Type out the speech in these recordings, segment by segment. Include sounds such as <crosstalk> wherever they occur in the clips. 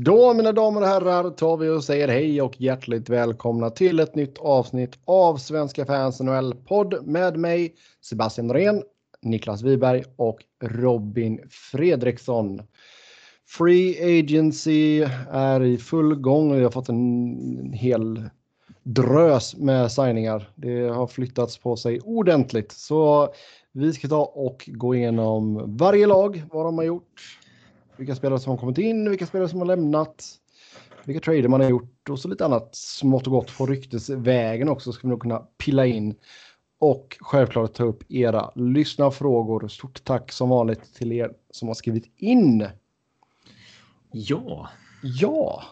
Då mina damer och herrar tar vi och säger hej och hjärtligt välkomna till ett nytt avsnitt av Svenska fans NHL-podd med mig Sebastian Norén, Niklas Wiberg och Robin Fredriksson. Free Agency är i full gång och vi har fått en hel drös med signingar. Det har flyttats på sig ordentligt. Så vi ska ta och gå igenom varje lag, vad de har gjort, vilka spelare som har kommit in, vilka spelare som har lämnat, vilka trader man har gjort och så lite annat smått och gott på ryktesvägen också ska vi nog kunna pilla in. Och självklart ta upp era lyssnarfrågor. Stort tack som vanligt till er som har skrivit in. Ja. Ja.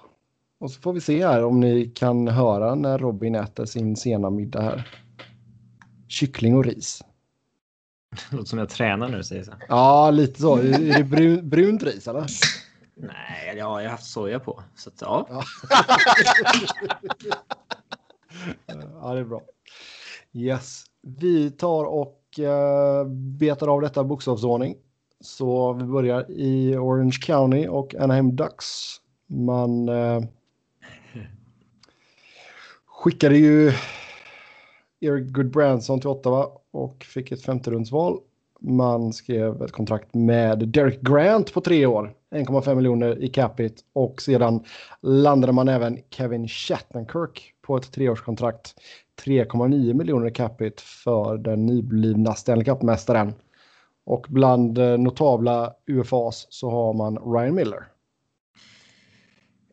Och så får vi se här om ni kan höra när Robin äter sin sena middag här. Kyckling och ris. Det <laughs> låter som jag tränar nu säger så. Ja, lite så. Är det brun, brunt ris eller? Nej, ja, jag har haft soja på. Så att, ja. Ja. <laughs> ja, det är bra. Yes, vi tar och uh, betar av detta bokstavsordning. Så vi börjar i Orange County och Anaheim Ducks. Man uh, <laughs> skickade ju Eric Goodbranson till Ottawa och fick ett femterumsval. Man skrev ett kontrakt med Derek Grant på tre år, 1,5 miljoner i capita och sedan landade man även Kevin Shattenkirk på ett treårskontrakt, 3,9 miljoner i capita för den nyblivna Stanley Cup-mästaren. Och bland eh, notabla UFAs så har man Ryan Miller.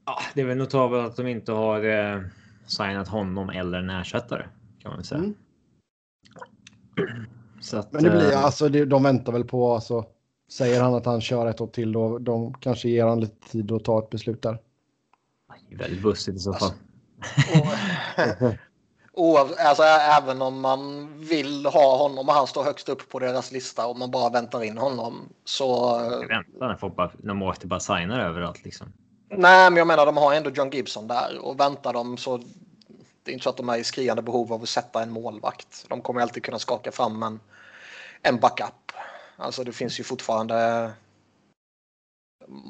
ja, det är väl notabelt att de inte har eh, signat honom eller en ersättare kan man väl säga. Mm. <clears throat> Så att, Men det blir eh, alltså, det, de väntar väl på, alltså, säger han att han kör ett år till då, de kanske ger han lite tid att ta ett beslut där. det är väldigt bussigt i så fall. Oav, <laughs> alltså, även om man vill ha honom och han står högst upp på deras lista och man bara väntar in honom så... Väntar när folk bara, när målvakter bara signar överallt liksom. Nej, men jag menar de har ändå John Gibson där och väntar de så... Det är inte så att de är i skriande behov av att sätta en målvakt. De kommer alltid kunna skaka fram en, en backup. Alltså det finns ju fortfarande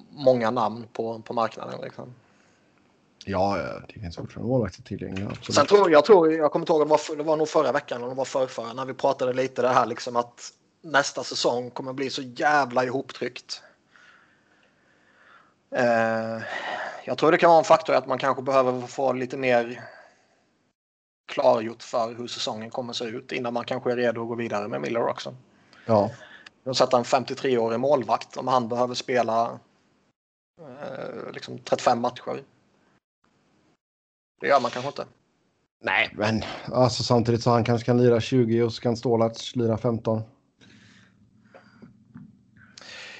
många namn på, på marknaden. Liksom. Ja, det finns fortfarande målvakter tillgängliga. Absolut. Sen tror jag, tror, jag kommer inte ihåg, det var, det var nog förra veckan eller var förrförra när vi pratade lite det här liksom att nästa säsong kommer bli så jävla ihoptryckt. Eh, jag tror det kan vara en faktor att man kanske behöver få lite mer klargjort för hur säsongen kommer se ut innan man kanske är redo att gå vidare med Miller också. Ja. De sätter en 53-årig målvakt om han behöver spela eh, liksom 35 matcher. Det gör man kanske inte. Nej, men alltså, samtidigt så han kanske kan lira 20 och så kan Stålats lira 15.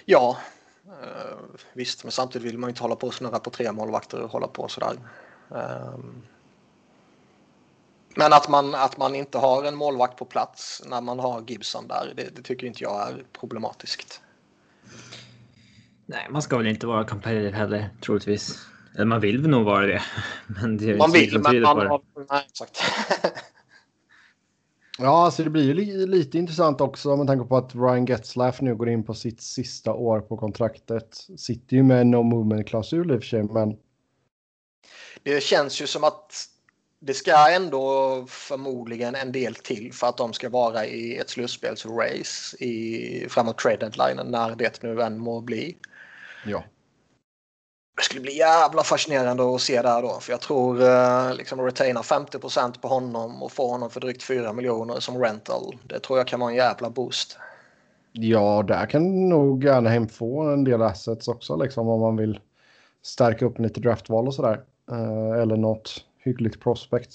Ja, eh, visst, men samtidigt vill man ju inte hålla på och snurra på tre målvakter och hålla på sådär. Um, men att man, att man inte har en målvakt på plats när man har Gibson där, det, det tycker inte jag är problematiskt. Nej, man ska väl inte vara competitive heller troligtvis. Eller man vill väl nog vara det. <laughs> Men det är Man så vill, men man har... Nej, exakt. <laughs> Ja, alltså det blir ju li lite intressant också med tanke på att Ryan Getzlaff nu går in på sitt sista år på kontraktet. Sitter ju med en no movement-klausul i och för sig, men Det känns ju som att det ska ändå förmodligen en del till för att de ska vara i ett slutspelsrace i, framåt trade deadline när det nu än må bli. ja. Det skulle bli jävla fascinerande att se där då. För jag tror eh, liksom retaina 50% på honom och få honom för drygt 4 miljoner som rental. Det tror jag kan vara en jävla boost. Ja, där kan nog Anaheim få en del assets också, liksom om man vill stärka upp lite draftval och sådär. Eh, eller något hyggligt prospect.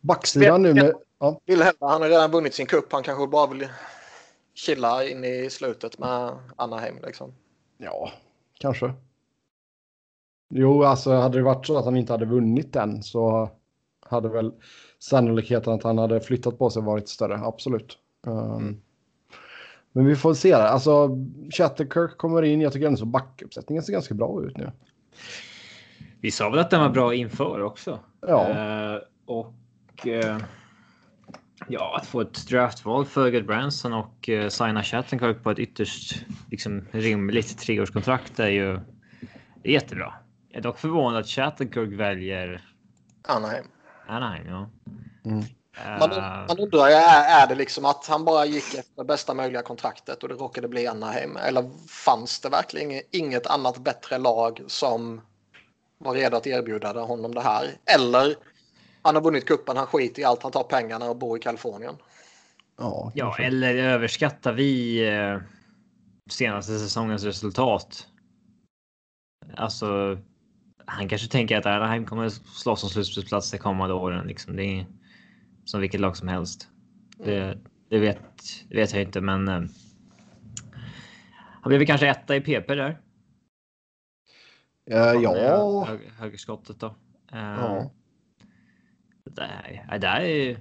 Backsidan nu med... Ja, Vill hellre, han har redan vunnit sin cup. Han kanske bara vill chilla in i slutet med Anaheim liksom. ja, kanske. Jo, alltså hade det varit så att han inte hade vunnit den så hade väl sannolikheten att han hade flyttat på sig varit större, absolut. Um, Men vi får se. Alltså, Chatterkirk kommer in. Jag tycker ändå så backuppsättningen ser ganska bra ut nu. Vi sa väl att den var bra inför också. Ja. Eh, och eh, ja, att få ett draftval för Good Branson och eh, signa Chattenkirk på ett ytterst liksom, rimligt treårskontrakt är ju är jättebra. Jag är dock förvånad att Shattenkirk väljer Anaheim. Anaheim. Ja. Mm. Man, Eh, man undrar, är, är det liksom att han bara gick efter bästa möjliga kontraktet och det råkade bli Anaheim? Eller fanns det verkligen inget annat bättre lag som var redo att erbjuda honom det här? Eller han har vunnit kuppen, han skiter i allt, han tar pengarna och bor i Kalifornien. Ja, ja, eller överskattar vi eh, senaste säsongens resultat? Alltså, han kanske tänker att Anaheim kommer slåss om slutspelsplats de kommande åren. Liksom. Det är som vilket lag som helst. Det, det, vet, det vet jag inte, men. Eh, han blev väl kanske etta i PP där. Eh, ja. Hög, högerskottet då. Eh, ja. Det det där är ju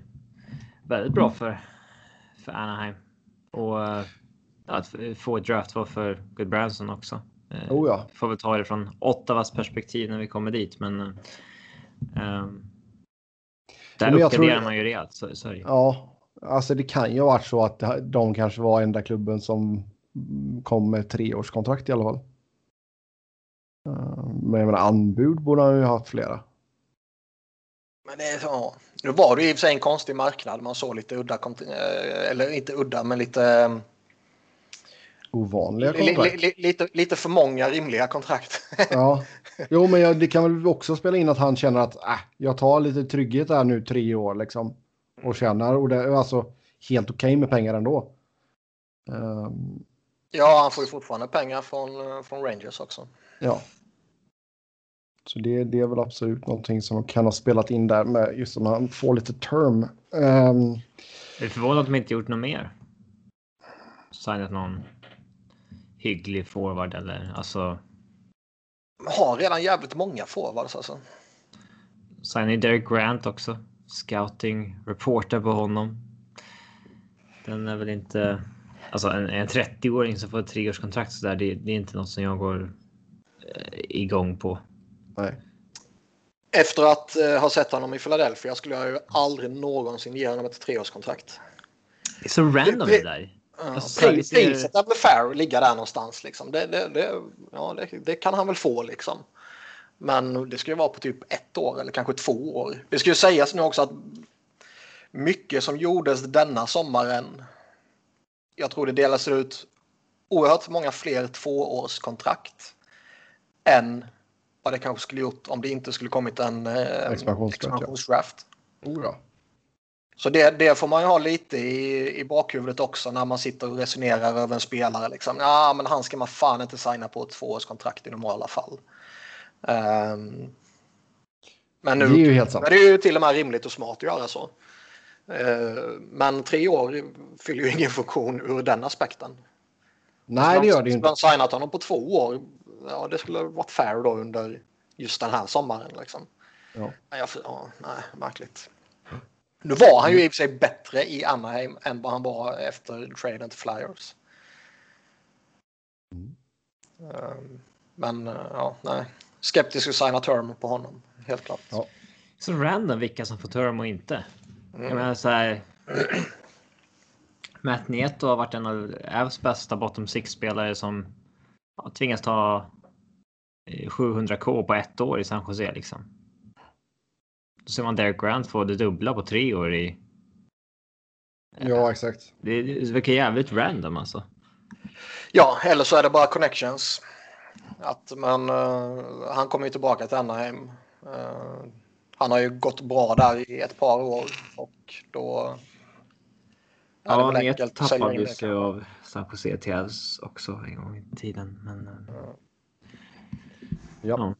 väldigt bra för, för Anaheim. Och eh, att få ett draft var för Good Branson också. Eh, Oh ja. Får väl ta det från Ottawas perspektiv när vi kommer dit, men. eh, ehm, där Men jag tror- uppgraderar man ju rejält. Så, så. Ja, alltså det kan ju ha varit så att de kanske var enda klubben som mm, kom med treårskontrakt i alla fall. Eh, Men jag menar anbud borde han ju ha haft flera. Men det är så. Nu var det ju i och för sig en konstig marknad. Man såg lite udda, eh, eller inte udda, men lite, eh, Ovanliga li, li, kontrakt. li, lite, lite för många rimliga kontrakt. <laughs> Ja, jo men jag, det kan väl också spela in att han känner att äh, jag tar lite trygghet här nu tre år liksom. Och känner och det är alltså helt okej med pengar ändå. Ehm, ja, han får ju fortfarande pengar från, eh, från Rangers också. Ja. Så det, det är väl absolut någonting som kan ha spelat in där med just att man får lite term. Ehm, Jag är förvånad att de inte gjort något mer. Signat någon hygglig forward eller alltså. Har redan jävligt många forwards alltså. Signade Derek Grant också. Scouting reporter på honom. Den är väl inte. Alltså en, en 30-åring som får ett treårskontrakt så där. Det, det är inte något som jag går igång på. nej. Efter att eh, ha sett honom i Philadelphia skulle jag ju aldrig någonsin ge honom ett treårskontrakt. Det är så random det- det där. Alltså, Priset är väl fair att ligga där någonstans. Liksom. Det, det, det, ja, det, det kan han väl få liksom. Men det ska ju vara på typ ett år eller kanske två år. Det ska ju sägas nu också att mycket som gjordes denna sommaren. Jag tror det delas ut oerhört många fler tvåårskontrakt än vad det kanske skulle gjort om det inte skulle kommit en eh, Expansionsdraft, ja. Oh, ja. Så det, det får man ju ha lite i, i bakhuvudet också när man sitter och resonerar över en spelare. Liksom. Ja, men han ska man fan inte signa på ett tvåårskontrakt i normala fall. Ehm, men nu Det är ju helt sant. är det ju till och med rimligt och smart att göra så. Ehm, men tre år fyller ju ingen funktion ur den aspekten. Nej, det gör det ju inte. man signat honom på två år, ja det skulle ha varit fair då under just den här sommaren. Liksom. Ja. Men jag, ja, nej, märkligt. Nu var han ju i och för sig bättre i Anaheim än vad han var efter traden till Flyers. Mm. Ehm, Men eh, ja, nej. Skeptisk att signa term på honom, helt klart. Ja. Så random vilka som får term och inte. Jag Mm. menar så här. <clears throat> Matt Nieto har varit en av Avs bästa bottom six spelare som ja, tvingas ta 700k på ett år i San Jose liksom. Då ser man Derek Grant få det dubbla på tre år i. ja, exakt. Det, det verkar jävligt random alltså. Ja, eller så är det bara connections. Att, men eh, han kommer ju tillbaka till Anaheim. Eh, han har ju gått bra där i ett par år och då Ja, väl Nieto enkelt att sälja tappade in ju av San Jose till också en gång i tiden. Men eh, Ja. Ja.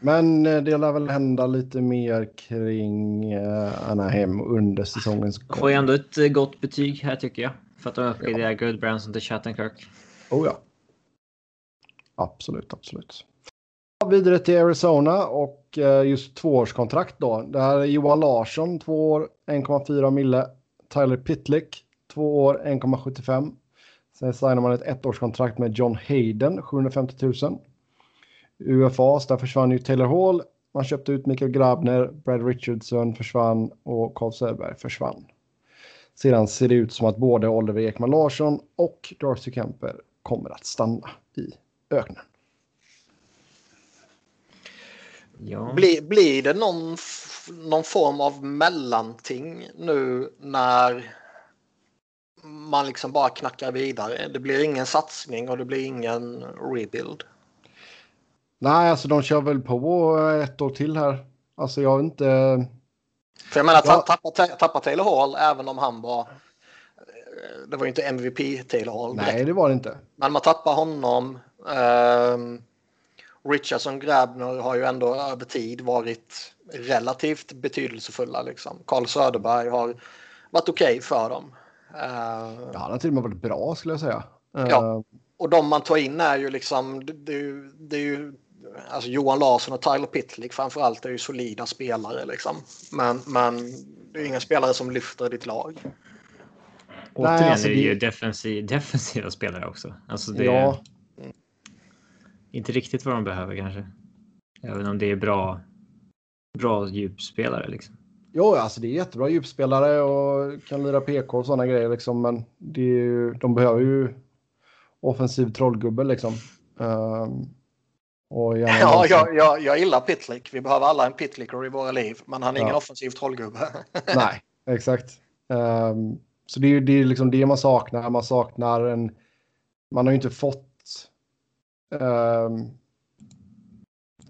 Men eh, det lär väl hända lite mer kring eh, Anaheim under säsongens de får ju ändå ett eh, gott betyg här tycker jag. För att de uppgraderar Good Branson till Shattenkirk. Oh ja. Absolut, absolut. Vidare till Arizona och just tvåårskontrakt då. Det här är Johan Larsson, två år, 1,4 mille. Tyler Pitlick, två år, 1,75. Sen signar man ett ettårskontrakt med John Hayden, 750 000. UFAs, där försvann ju Taylor Hall. Man köpte ut Mikael Grabner, Brad Richardson försvann och Carl Söderberg försvann. Sedan ser det ut som att både Oliver Ekman Larsson och Darcy Kemper kommer att stanna i öknen. Ja. Blir, blir det någon, någon form av mellanting nu när man liksom bara knackar vidare? Det blir ingen satsning och det blir ingen rebuild. Nej, alltså de kör väl på ett år till här. Alltså jag har inte... För jag menar, Ja. ta- tappa, tappa Taylor Hall även om han var... Det var ju inte MVP Taylor Hall direkt. Nej, det var det inte. Men man tappar honom. Ehm, Richardson Grabner har ju ändå över tid varit relativt betydelsefulla. Liksom. Carl Söderberg har varit okej för dem. Ehm, Ja, han har till och med varit bra skulle jag säga. Ja. Eh, Och de man tar in är ju liksom, det, det, är ju- det är ju, alltså Johan Larsson och Tyler Pitlick framförallt är ju solida spelare liksom. Men, men det är inga spelare som lyfter ditt lag. Återigen alltså är det ju det- defensiv, <laughs> defensiva spelare också. Alltså det Ja, är inte riktigt vad de behöver kanske. Även om det är bra. Bra djupspelare liksom. jo, alltså det är jättebra djupspelare och kan lira PK och sådana grejer liksom. Men det är ju, de behöver ju offensiv trollgubbe liksom. Ehm, och gärna <laughs> Ja, jag, jag, jag gillar Pitlick. Vi behöver alla en Pitlicker i våra liv. Men han är ingen Ja. offensiv trollgubbe. <laughs> Nej, exakt. Ehm, så det är ju det, är liksom det man saknar. Man saknar en... Man har ju inte fått ehm,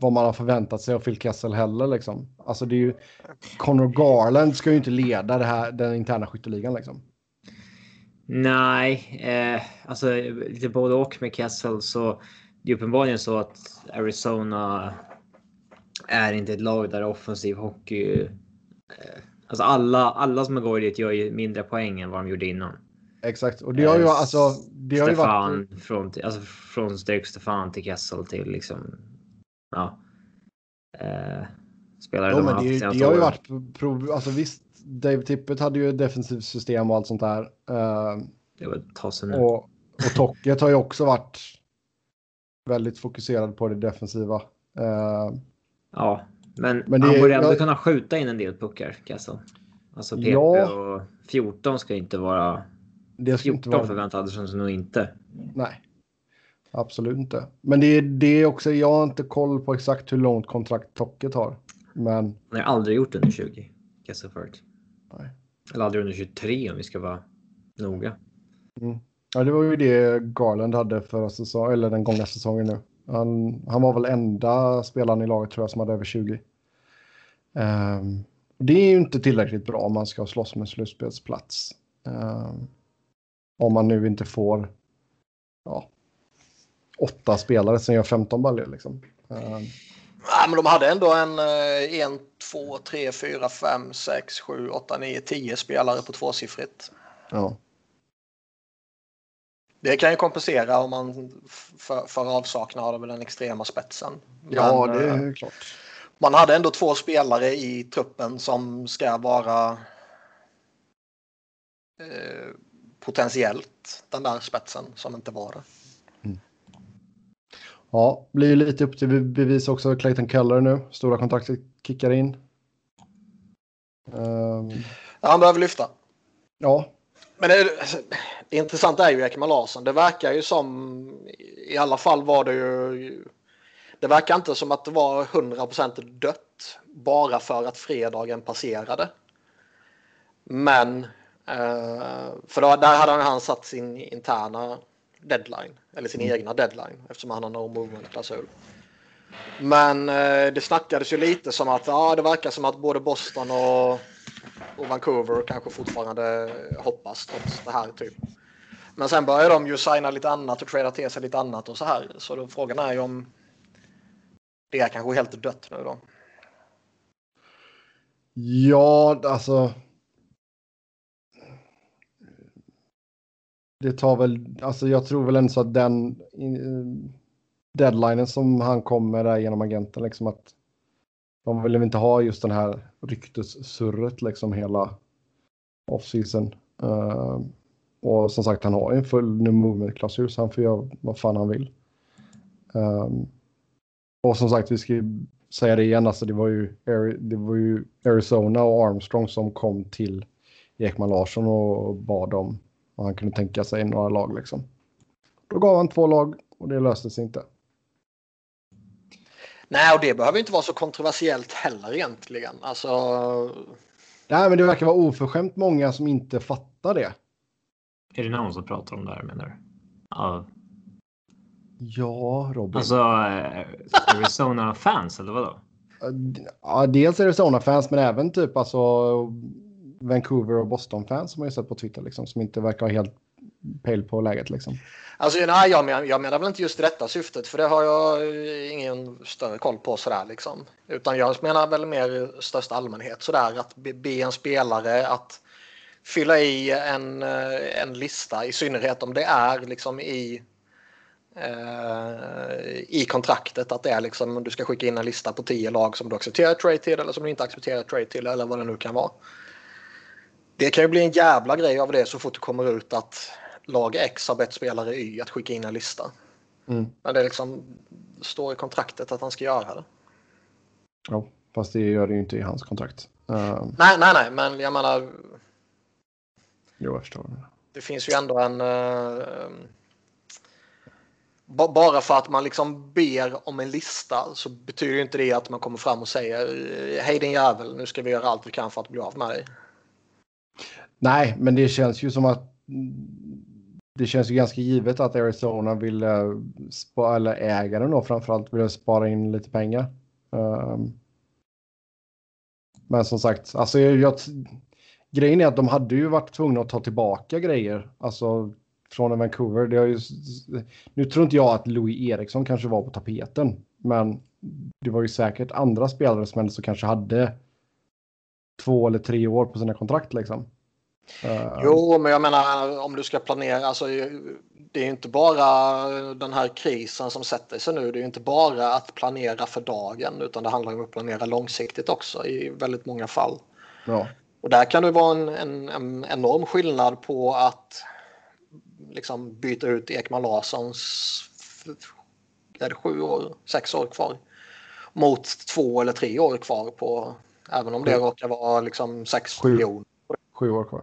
vad man har förväntat sig av Phil Kessel heller. Liksom. Alltså det är ju... Conor Garland ska ju inte leda det här, den interna skytteligan. Liksom. Nej, eh, alltså lite både och med Kessel så det är uppenbarligen så att Arizona är inte ett lag där offensiv hockey. Eh, alltså alla, alla som går dit gör ju mindre poäng än vad de gjorde innan. Exakt. Och det har ju, Eh, alltså, det har ju Stefan varit... från, alltså från Derek Stefan till Kessel till liksom. Ja. Eh, spelare Jo, de men har det, haft det har ju varit prov... Alltså visst, Dave Tippett hade ju ett defensivt system och allt sånt där. Ehm, Det var ett tag sedan nu. Och, och Tocket har ju också varit väldigt fokuserad på det defensiva. Eh, Ja, men, Men han borde ändå jag- kunna skjuta in en del puckar, Kessel. Alltså PP Ja. och 14 ska inte vara... det ska inte 14 vara... förväntade sig nog inte. Nej, absolut inte. Men det, är- det är också, jag har inte koll på exakt hur långt kontrakt Tocket har. Men Han har aldrig gjort under 20, Kessel förut. Nej. Eller aldrig under 23 om vi ska vara noga. Ja, det var ju det Garland hade förra säsongen, eller den gångna säsongen nu. Han, han var väl enda spelaren i laget tror jag som hade över 20. Ehm, det är ju inte tillräckligt bra om man ska slåss med slutspelsplats. Ehm, om man nu inte får ja, åtta spelare som gör 15 baljor. Liksom. Ehm, Ja, men de hade ändå en, eh, en, två, tre, fyra, fem, sex, sju, åtta, nio, tio spelare på tvåsiffrigt. ja. Det kan ju kompensera om man för, för avsaknad av den extrema spetsen. ja, Men, det eh, är klart. Man hade ändå två spelare i truppen som ska vara eh, potentiellt den där spetsen som inte var det. Ja, blir lite upp till bevis också. Clayton Keller nu. Stora kontraktet kickar in. Ehm, Ja, han behöver lyfta. ja, Men det, det intressanta är ju Ekman Larsson. Det verkar ju som, i alla fall var det ju, det verkar inte som att det var 100% dött bara för att fredagen passerade. Men, eh, för då, där hade han satt sin interna deadline, eller sin egna deadline eftersom han har no movement-klausul. Men eh, det snackades ju lite som att ja, det verkar som att både Boston och, och Vancouver kanske fortfarande hoppas trots det här. Typ. Men sen börjar de ju signa lite annat och trada till sig lite annat och så här. Så då, frågan är ju om det är kanske helt dött nu då. ja, alltså. Det tar väl, alltså jag tror väl ändå så att den eh, deadlinen som han kommer där genom agenten, liksom att de vill inte ha just den här ryktessurret liksom hela offseason. Uh, och som sagt, han har ju en full New movement-klausul så han får göra vad fan han vill. Um, och som sagt, vi ska ju säga det igen, alltså det var ju, det var ju Arizona och Armstrong som kom till Ekman Larsson och bad om vad han kunde tänka sig några lag liksom. Då gav han två lag och det löste sig inte. Nej, och det behöver inte vara så kontroversiellt heller egentligen. Alltså... Nej, men det verkar vara oförskämt många som inte fattar det. Är det någon som pratar om det här menar du? Ja. Ja, Robin. Alltså eh, Arizona fans eller vadå? Ja, dels Arizona-fans, men även typ alltså Vancouver och Boston-fans som jag sett på Twitter liksom, som inte verkar ha helt pejl på läget liksom. Alltså, nej, jag, menar, jag menar väl inte just detta syftet, för det har jag eh, ingen större koll på sådär liksom. Utan jag menar väl mer i största allmänhet sådär att be, en spelare att fylla i en, eh, en lista, i synnerhet om det är liksom i eh, i kontraktet att det är liksom du ska skicka in en lista på tio lag som du accepterar trade till eller som du inte accepterar trade till eller vad det nu kan vara. Det kan ju bli en jävla grej av det så fort det kommer ut att lag X har bett spelare Y att skicka in en lista. Mm. Men det liksom står i kontraktet att han ska göra det. Ja, fast det gör det ju inte i hans kontrakt. Uh, Nej, nej, nej, men jag menar. jo, jag förstår. Det finns ju ändå en. ba- bara för att man liksom ber om en lista så betyder ju inte det att man kommer fram och säger hej din jävel, nu ska vi göra allt vi kan för att bli av med dig. Nej, men det känns ju som att det känns ju ganska givet att Arizona vill eh, spara, eller ägaren då framförallt vill spara in lite pengar. Ehm. Men som sagt, alltså jag, jag, grejen är att de hade ju varit tvungna att ta tillbaka grejer, alltså från Vancouver. Det har ju, nu tror inte jag att Louis Eriksson kanske var på tapeten, men det var ju säkert andra spelare som ändå kanske hade två eller tre år på sina kontrakt liksom. Ehm, Jo, men jag menar om du ska planera, alltså det är inte bara den här krisen som sätter sig nu. Det är inte bara att planera för dagen utan det handlar om att planera långsiktigt också i väldigt många fall. ja. Och där kan det vara en, en, en enorm skillnad på att liksom byta ut Ekman Larssons är det sju år, sex år kvar mot två eller tre år kvar på även om det råkar vara liksom sex Sju. miljoner. Sju år kvar.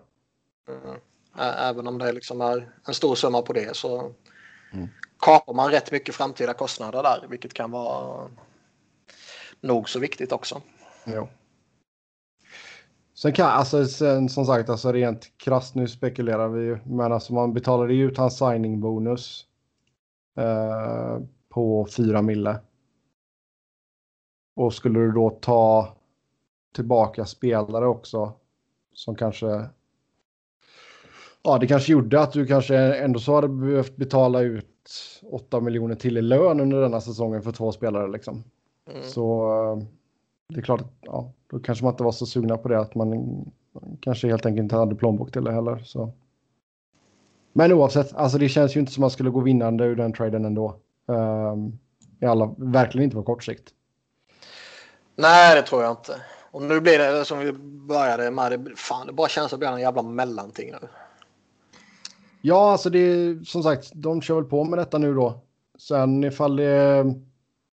Ä- Även om det liksom är en stor summa på det så Mm. kapar man rätt mycket framtida kostnader där, vilket kan vara nog så viktigt också. Jo. Sen kan, alltså sen, som sagt, alltså rent krasst nu spekulerar vi ju, men alltså man betalade ju ut hans signing bonus eh, på 4 mille. Och skulle du då ta tillbaka spelare också som kanske Ja, det kanske gjorde att du kanske ändå så hade behövt betala ut 8 miljoner till i lön under denna säsongen för två spelare liksom. Mm. Så eh, det är klart att ja, då kanske man inte var så sugna på det att man man kanske helt enkelt inte hade plånbok till det heller. Så. Men oavsett, alltså det känns ju inte som att man skulle gå vinnande ur den traden ändå. Um, I alla, verkligen inte på kort sikt. Nej, det tror jag inte. Och nu blir det som vi började med. Det, fan, det bara känns att det blir en jävla mellanting nu. Ja, alltså det är som sagt, de kör väl på med detta nu då. Sen ifall det...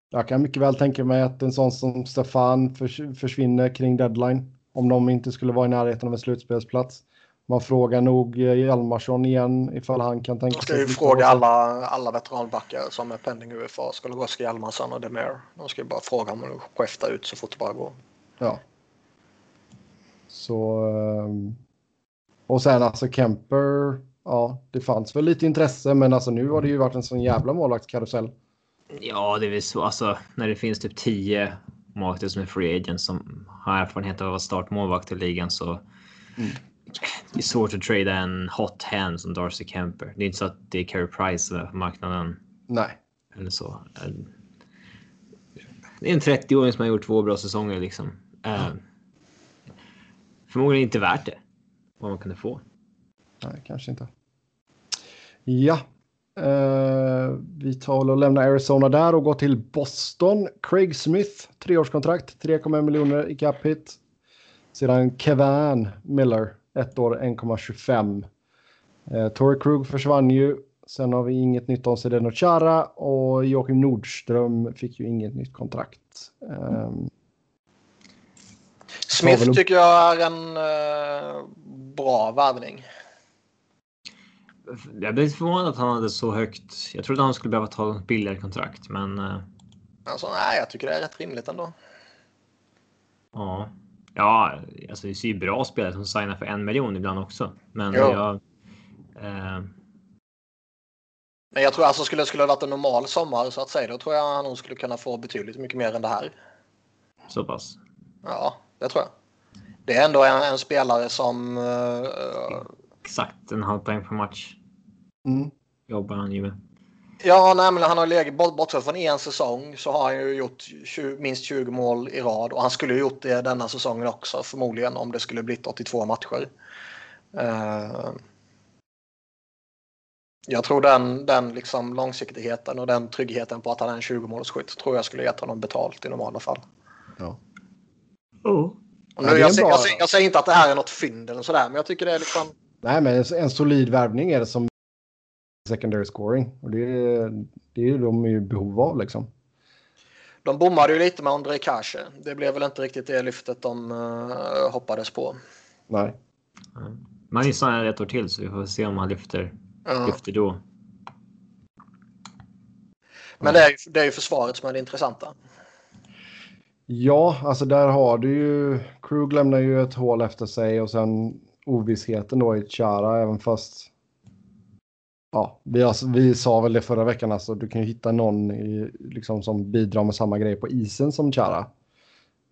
Jag kan mycket väl tänka mig att en sån som Stefan förs försvinner kring deadline. Om de inte skulle vara i närheten av en slutspelsplats. Man frågar nog eh, Hjalmarsson igen ifall han kan tänka De ska ju fråga alla, alla veteranbackar som är pending UFA. Ska det gå Oskar Hjalmarsson och Demir. De ska ju bara fråga om de skiftar ut så fort det bara går. Ja. Så... ehm, Och sen alltså Kemper. Ja, det fanns väl lite intresse, men alltså nu har det ju varit en sån jävla målvaktskarusell. Ja, det är väl så. Alltså, när det finns typ 10 målvakter som är free agents som har erfarenhet av att vara startmålvakt i ligan så Mm. det är svårt att trada en hot hand som Darcy Kemper. Det är inte så att det är Carey Price som är på marknaden Nej. eller så. Det är en 30-åring som har gjort två bra säsonger liksom. Eh, Förmodligen inte värt det. Vad man kunde få. Nej, kanske inte. Ja. Eh, vi tar och lämnar Arizona där och går till Boston. Craig Smith, treårskontrakt, 3,1 miljoner i cap hit. Sedan Kevin Miller, ett år 1,25. Eh, Torrey Krug försvann ju. Sen har vi inget nytt om Zdeno Chara och Joakim Nordström fick ju inget nytt kontrakt. Ehm, Smith väl tycker jag är en eh, bra värvning. Jag blev förvånad att han hade så högt. Jag trodde han skulle behöva ta ett billigare kontrakt, men. eh, Alltså, nej, jag tycker det är rätt rimligt ändå. Ja, ja, alltså det ser ju bra spelare som signar för en miljon ibland också. Men Jo. jag. Eh, Men jag tror alltså skulle det skulle ha varit en normal sommar så att säga, då tror jag han nog skulle kunna få betydligt mycket mer än det här. så pass. Ja, det tror jag. Det är ändå en, en spelare som... eh, Exakt en halv poäng per match Mm. jobbar han ju med. ja, nej, men han har legat bort, bortsett från en säsong så har han ju gjort 20, minst 20 mål i rad och han skulle ju gjort det denna säsongen också förmodligen om det skulle blivit 82 matcher. Eh, jag tror den, den liksom långsiktigheten och den tryggheten på att han är en 20-målsskytt tror jag skulle gett honom betalt i normala fall. Ja. Oh. Och Ja, nu, är jag, jag, säger, jag säger inte att det här är något fynd eller sådär, men jag tycker det är liksom... Nej, men en, solid värvning är det som secondary scoring. Och det, är- det är de i behov av liksom. De bommade ju lite med André Kashe. Det blev väl inte riktigt det lyftet de eh, hoppades på. Nej. Man signar ett år till så vi får se om han lyfter, Ja. lyfter då. Men det är, ju, det är ju försvaret som är det intressanta. Ja, alltså där har du ju... Krug lämnar ju ett hål efter sig och sen ovissheten då i Chara även fast... Ja, vi, har, vi sa väl det förra veckan alltså. Du kan ju hitta någon i, liksom, som bidrar med samma grej på isen som Chara.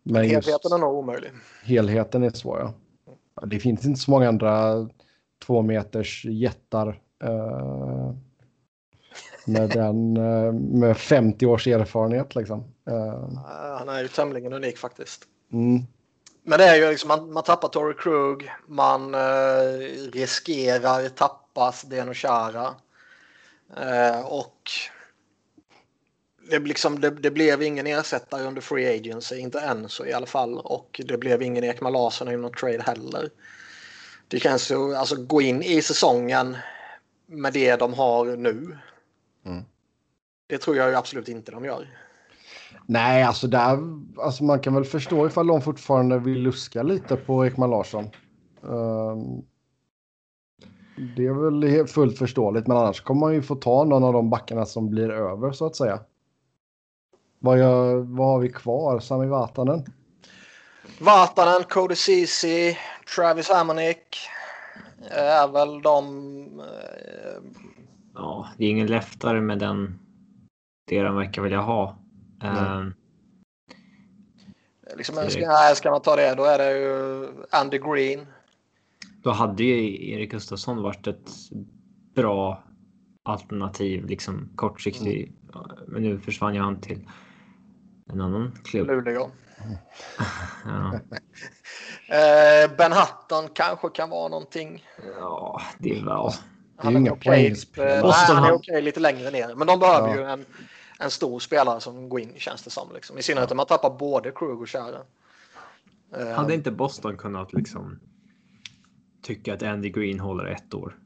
Men just Helheten är nog omöjlig. helheten är svår. Ja. Det finns inte så många andra två meters jättar. eh, med, <laughs> den, eh, med 50 års erfarenhet liksom. Eh, Han är ju tämligen unik faktiskt. mm. Men det är ju liksom, man, man tappar Torrey Krug, man eh, riskerar tappa Zdeno Chara. Eh, och det, liksom, det, det blev ingen ersättare under Free Agency, inte än så i alla fall. Och det blev ingen Ekman Larsson i någon trade heller. Det känns ju, alltså gå in i säsongen med det de har nu. Mm. Det tror jag absolut inte de gör. Nej, alltså, där, alltså man kan väl förstå ifall de fortfarande vill luska lite på Ekman Larsson. Ehm, det är väl fullt förståeligt, men annars kommer man ju få ta någon av de backarna som blir över så att säga. Vad, gör, vad har vi kvar? Sami Vatanen? Vatanen, Cody Ceesay, Travis Hamonic är väl de... eh, Ja, det är ingen leftare med den. Det de verkar vilja ha. Eh, Liksom, Direkt. ska, nej, ska man ta det då är det ju Andy Green. Då hade ju Erik Gustafsson varit ett bra alternativ, liksom kortsiktig. Men nu försvann ju han till en annan klubb. Luleå. <laughs> Ja, <laughs> Eh, ben Hutton kanske kan vara någonting. ja det. Han okej, eh, nej, Boston han är okej lite längre ner. Men de behöver Ja. ju en, en stor spelare som går in känns det som. Liksom. I synnerhet om man tappar både Krug och Chara. Eh, Hade inte Boston kunnat liksom tycka att Andy Green håller ett år?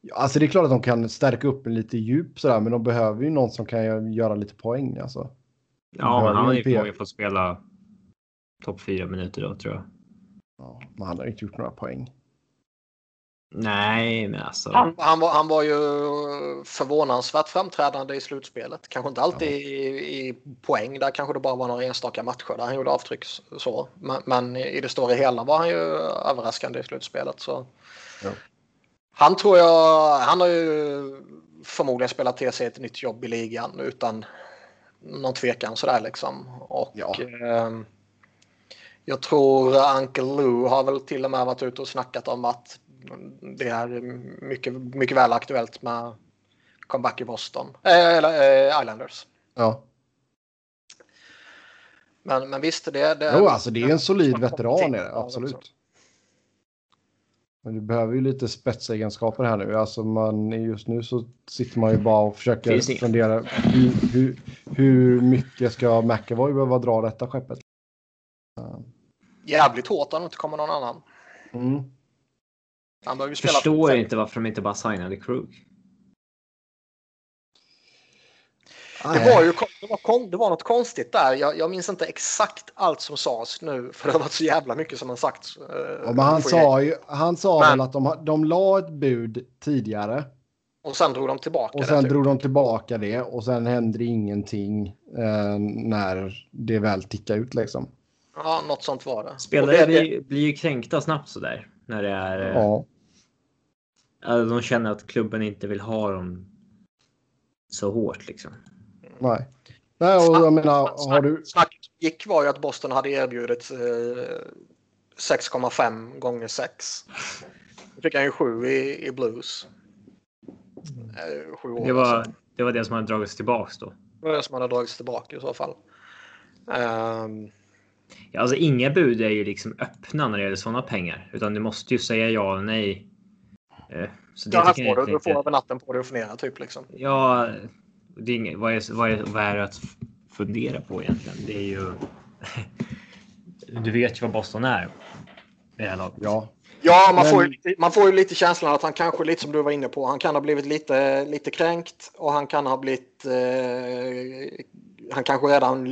Ja, alltså det är klart att de kan stärka upp med lite djup sådär, men de behöver ju någon som kan gö- göra lite poäng alltså. Ja, men han hade ju förmodligen fått spela topp fyra minuter då tror jag. Ja, men han har inte gjort några poäng. Nej, men alltså. Han, han, var, han var ju förvånansvärt framträdande i slutspelet. Kanske inte alltid i, i poäng. Där kanske det bara var några enstaka matcher där han gjorde avtryck. Så. Men, men i det stora hela var han ju överraskande i slutspelet. Så. Ja. Han tror jag, han har ju förmodligen spelat till sig ett nytt jobb i ligan utan någon tvekan sådär liksom. Och Ja. ehm, jag tror Uncle Lou har väl till och med varit ute och snackat om att det är mycket, mycket väl aktuellt med comeback i Boston. Eh, eller eh, Islanders. Ja, Men, men visst, det, det jo, alltså det är en solid veteran är det, absolut. Men du behöver ju lite spetsegenskaper här nu. Alltså man, just nu så sitter man ju bara och försöker fundera hur, hur, hur mycket ska McAvoy behöva dra detta skeppet? Jävligt hårt om det inte kommer någon annan. Mm. Han behöver spela Förstår inte varför de inte bara signade Krug. Det var ju det var, det var något konstigt där. Jag, jag minns inte exakt allt som sades nu <laughs> för det har varit så jävla mycket som har sagts. eh, Ja, men han sa ju, han sa Men- väl att de, de la ett bud tidigare Och sen drog de tillbaka Och det. sen typ. drog de tillbaka det och sen hände ingenting eh, när det väl tickade ut liksom. Ja, något sånt var det. Och Spelare det- blir, blir ju kränkta snabbt sådär. När det är... eh, Ja, Alltså, de känner att klubben inte vill ha dem så hårt liksom. nej. Nej, och jag menar, har du... Snacket gick var ju att Boston hade erbjudit eh, 6,5 gånger 6. Då fick han ju 7 i, i Blues. Eh, sju år Det var, sedan. det var det som hade dragits tillbaks då. Det var det som hade dragits tillbaka i så fall. Ehm, Ja, alltså inga bud är ju liksom öppna när det gäller sådana pengar. Utan du måste ju säga ja eller nej. Eh, Så det ja, här får du, du får över natten på dig att fundera typ liksom. Ja, det är inget, vad, är, vad, är, vad är det att fundera på egentligen? Det är ju... <laughs> Du vet ju vad Boston är. Ja, Ja, man, Men- får ju lite, man får ju lite känslan att han kanske, lite som du var inne på, han kan ha blivit lite, lite kränkt och han kan ha blivit... Eh, han kanske redan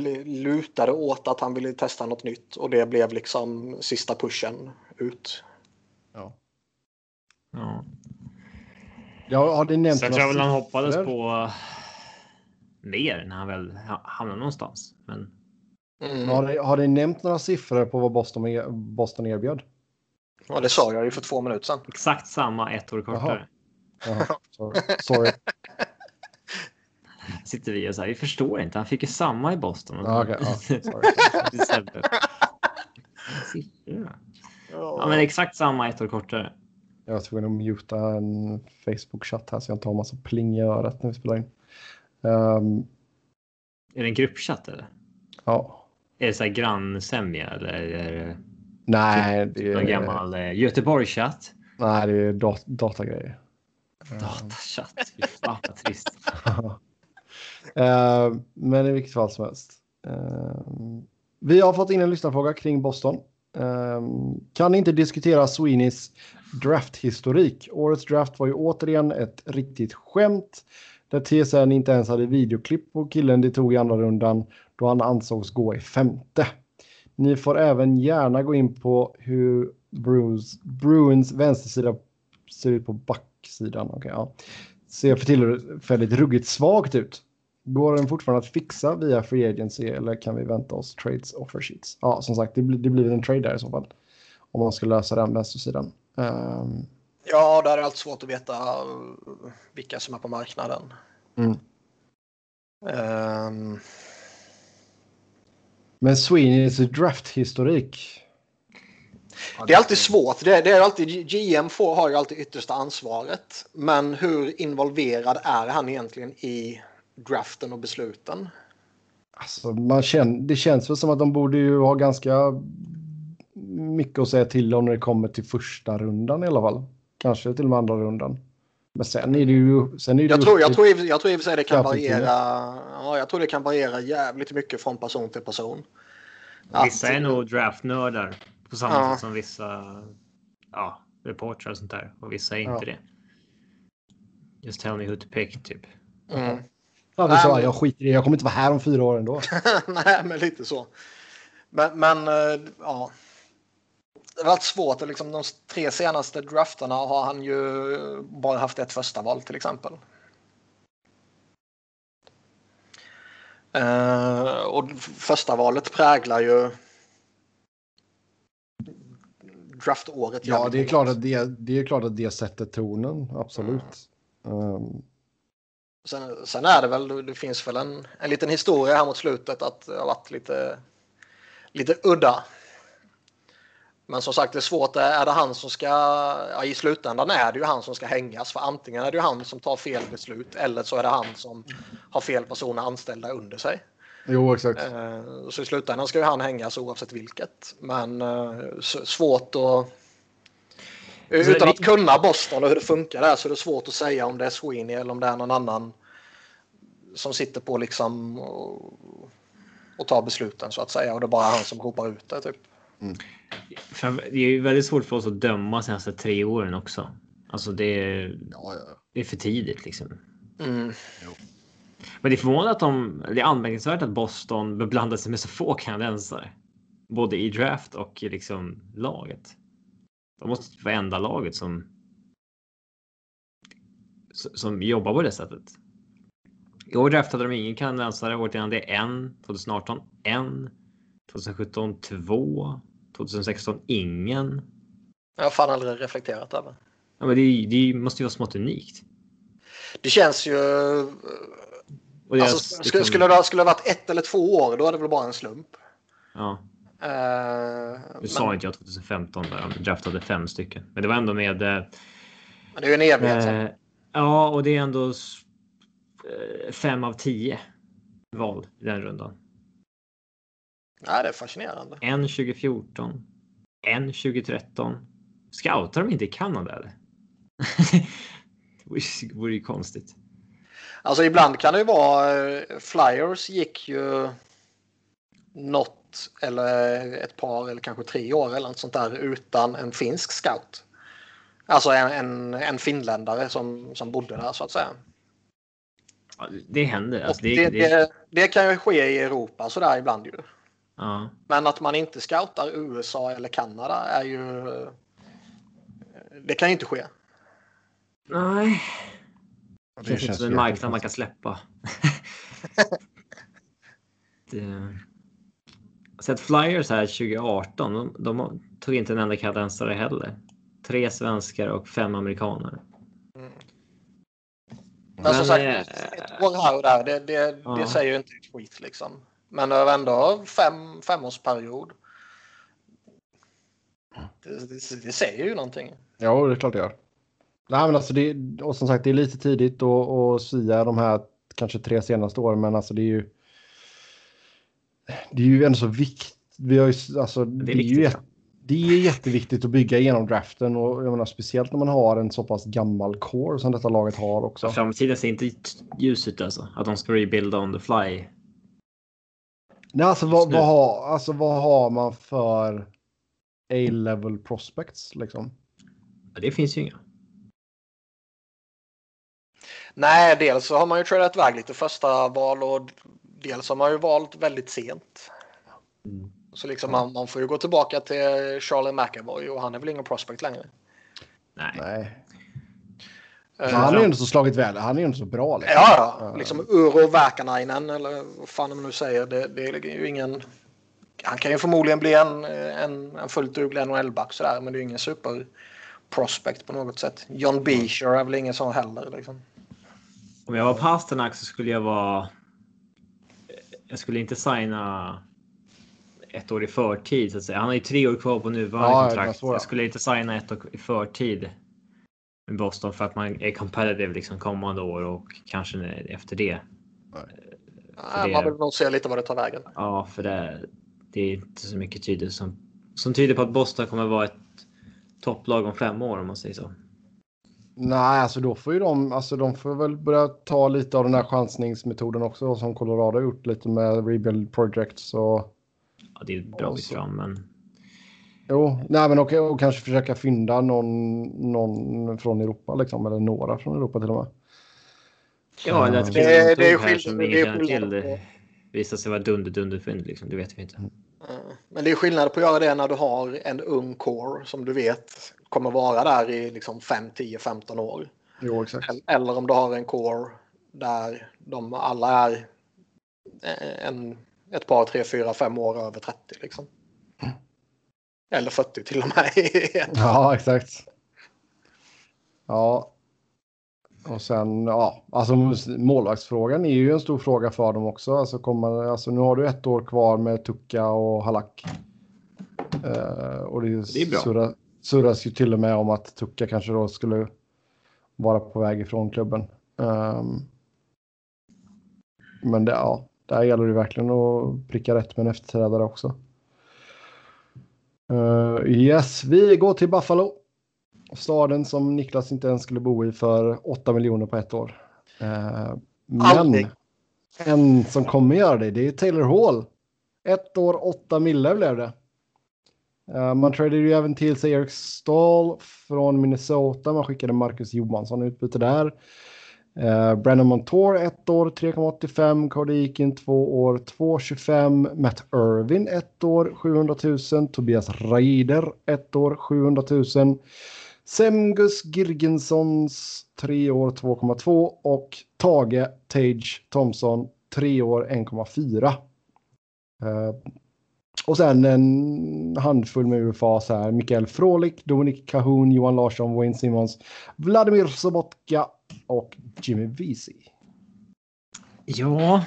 lutade åt att han ville testa något nytt och det blev liksom sista pushen ut. ja. Ja. ja har det nämnt jag några tror väl han hoppades siffror? på mer när han väl ha- hamnade någonstans. Men Mm. Har det, har det nämnt några siffror på vad Boston, er- Boston erbjöd? Ja, det sa jag ju för två minuter sedan. exakt samma ett år kortare. Jaha, sorry. sorry. <laughs> Sitter vi och så här, vi förstår inte. Han fick ju samma i Boston. <laughs> Sorry. December. Siffror. Ja, men exakt samma ett år kortare. Jag var tvungen att muta en Facebook-chatt här så jag inte har massa pling i örat när vi spelar in. Ehm, Är det en gruppchatt eller? ja. Är det så här grannsämja eller är det Nej, det någon är, gammal eh, Göteborgschatt? nej, det är dat datagrejer. Datachatt. Fy fan vad trist. <laughs> Eh, men i vilket fall som helst. Eh, vi har fått in en lyssnarfråga kring Boston. Eh, kan inte diskutera Sweeneys drafthistorik. Årets draft var ju återigen ett riktigt skämt. Där TSN inte ens hade videoklipp på killen de tog i andra rundan då han ansågs gå i femte. Ni får även gärna gå in på hur Bruins, Bruins vänstersida ser ut på backsidan. Okay, ja. Ser för tillfället ruggigt svagt ut. Går den fortfarande att fixa via free agency eller kan vi vänta oss trades offer sheets? Ja, som sagt, det blir, det blir en trade där i så fall. Om man ska lösa den vänstersidan. Um, Ja, där är alltid svårt att veta uh, vilka som är på marknaden. Mm. Ehm, men Sweeneys drafthistorik. Det är alltid svårt. Det är, det är alltid, GM får, har ju alltid yttersta ansvaret. Men hur involverad är han egentligen i draften och besluten? Alltså, man känner, det känns väl som att de borde ju ha ganska mycket att säga till om när det kommer till första rundan i alla fall. Kanske till och med andra rundan. Men sen är det ju... Sen är det Jag ju tror, jag tror, i- jag tror i och för sig det kan variera. Ja, jag tror det kan variera jävligt mycket från person till person. Att- Vissa är nog draftnördar på samma Ja. sätt som vissa ja, reportrar och sånt där. Och vissa är inte Ja. det. Just tell me who to pick typ. Mm. Vi Nej, sa, men- jag skiter i det, jag kommer inte vara här om fyra år ändå. <laughs> Nej, men lite så. Men, men eh, ja. Det har varit svårt. Liksom, de tre senaste drafterna har han ju bara haft ett första val till exempel. Eh, och första valet präglar ju draftåret. Ja, det är klart att det, det, är klart att det sätter tonen, absolut. Um, Sen, sen är det väl, det finns väl en, en liten historia här mot slutet att det har varit lite, lite udda. Men som sagt, det är svårt. Är det han som ska, ja, i slutändan är det ju han som ska hängas. För antingen är det ju han som tar fel beslut eller så är det han som har fel personer anställda under sig. jo, exakt. Eh, Så i slutändan ska ju han hängas oavsett vilket. Men eh, svårt att... Utan att kunna Boston och hur det funkar där så är det svårt att säga om det är Sweeney eller om det är någon annan som sitter på liksom och, och tar besluten så att säga. Och det är bara han som ropar ut det typ. För Det är ju väldigt svårt för oss att döma senaste tre åren också. Alltså det är, Ja, ja. det är för tidigt liksom. Mm. Men det är förvånande att de, det är anmärkningsvärt att Boston beblandar sig med så få kanadensare. Både i draft och liksom laget. De måste vara enda laget som som jobbar på det sättet. I år draftade de ingen kanadensare. Året innan det en. 2018 en. 2017 två. 2016 ingen. Jag har fan aldrig reflekterat över. Ja, men det, det måste ju vara smått unikt. Det känns ju... Alltså, skulle, skulle, det, skulle det ha varit ett eller två år, då är det väl bara en slump. Ja, Eh, nu sa inte jag 2015 där de draftade fem stycken. Men det var ändå med... eh, men det är ju en evighet. Eh, ja, och det är ändå fem av tio val i den rundan. Nej, det är fascinerande. En 2014, en 2013. Scoutar de inte i Kanada eller? <laughs> det vore ju- konstigt. Alltså ibland kan det ju vara... Flyers gick ju något eller ett par eller kanske tre år eller något sånt där utan en finsk scout. Alltså en, en, en finländare som, som bodde där så att säga. Ja, Det händer. Alltså, det, det, det, det, kan ju ske i Europa sådär ibland ju. ja. Men att man inte scoutar USA eller Kanada är ju... Det kan ju inte ske. Nej. Det känns inte som en marknad man kan släppa. <laughs> det... Så att Flyers här 2018, de, de tog inte en enda kanadensare heller. Tre svenskar och fem amerikaner. Men som sagt, eh, ett år här och där, det, det, Ja. det säger ju inte ett skit liksom. Men över ändå fem, femårsperiod. Det, det, det säger ju någonting. Ja, det är klart det gör. Nej, men alltså det, och som sagt, det är lite tidigt att, att sia de här kanske tre senaste åren, men alltså det är ju. Det är ju ändå så viktigt. Vi har ju, alltså, det, är viktigt, jät- ja. det är jätteviktigt att bygga igenom draften och jag menar speciellt när man har en så pass gammal core som detta laget har också. Så framtiden ser inte ljus ut alltså. Att de ska rebuilda on the fly. Nej, alltså vad, vad, har, alltså vad har man för A-level prospects liksom? Ja, Det finns ju inga. Nej, dels så har man ju tradat iväg lite första val och dels har man ju valt väldigt sent. Mm. Så liksom man, man får ju gå tillbaka till Charlie McAvoy och han är väl ingen prospect längre. Nej. Nej. Men han är ju ändå så slagit väl. Han är ju ändå så bra. Liksom. Ja, ja. Liksom Uro Väkanainen eller vad fan de nu säger. Det, det är ju ingen... Han kan ju förmodligen bli en, en, en fullt duglig NHL-back sådär. Men det är ju ingen super prospect på något sätt. John Beecher är väl ingen sån heller. Liksom. Om jag var Pasternak så skulle jag vara... Jag skulle inte signa ett år i förtid så att säga. Han har ju tre år kvar på nuvarande Ja, kontrakt. Jag skulle inte signa ett år i förtid med Boston för att man är competitive liksom kommande år och kanske efter det. Nej, det- Man vill nog se lite vad det tar vägen. Ja, för det, det är inte så mycket tyder som, som tyder på att Boston kommer vara ett topplag om fem år om man säger så. Nej, alltså då får ju de, alltså de får väl börja ta lite av den här chansningsmetoden också som Colorado har gjort lite med rebuild projects och Ja, det är ett bra bit så- fram, men jo, nej men och, och kanske försöka fynda någon, någon från Europa liksom eller några från Europa till och med. ja, eller att Det- det är skillnad- som det är skillnad visar sig vara dunder dunder fynd liksom. Det vet vi inte. Eh, Men det är skillnad på att göra det när du har en ung core som du vet kommer vara där i liksom 5, 10, 15 år. Jo, exakt. Eller- om du har en core där de alla är eh, en, ett par, tre, fyra, fem år över 30 liksom. Eller 40 till och med. <laughs> Ja, exakt. Ja. Och sen, ja, alltså målvaktsfrågan är ju en stor fråga för dem också. Alltså, kommer, alltså nu har du ett år kvar med Tucka och Halak. Eh, och det, Det är bra. Surra, surras ju till och med om att Tucka kanske då skulle vara på väg ifrån klubben. Ehm, men det, ja, där gäller det verkligen att pricka rätt med en efterträdare också. Uh, yes, vi går till Buffalo. Staden som Niklas inte ens skulle bo i för 8 miljoner på ett år. Eh, men Aldrig. en som kommer göra det, det är Taylor Hall. Ett år, 8 mille blev det. Eh, man tradade ju även till sig Eric Stahl från Minnesota. Man skickade Marcus Johansson utbyte där. Uh, Brandon Montour ett år 3,85. Cody Eakin två år 2,25. Matt Irvin ett år 700 000. Tobias Raider, ett år 700 000. Semgus Girgensons tre år 2,2 och Tage Tage Thompson tre år 1,4. Och sen en handfull med UFA så här. Mikael Frolik, Dominik Kahun, Johan Larsson, Wayne Simmons, Vladimir Sobotka och Jimmy Vesey. Ja,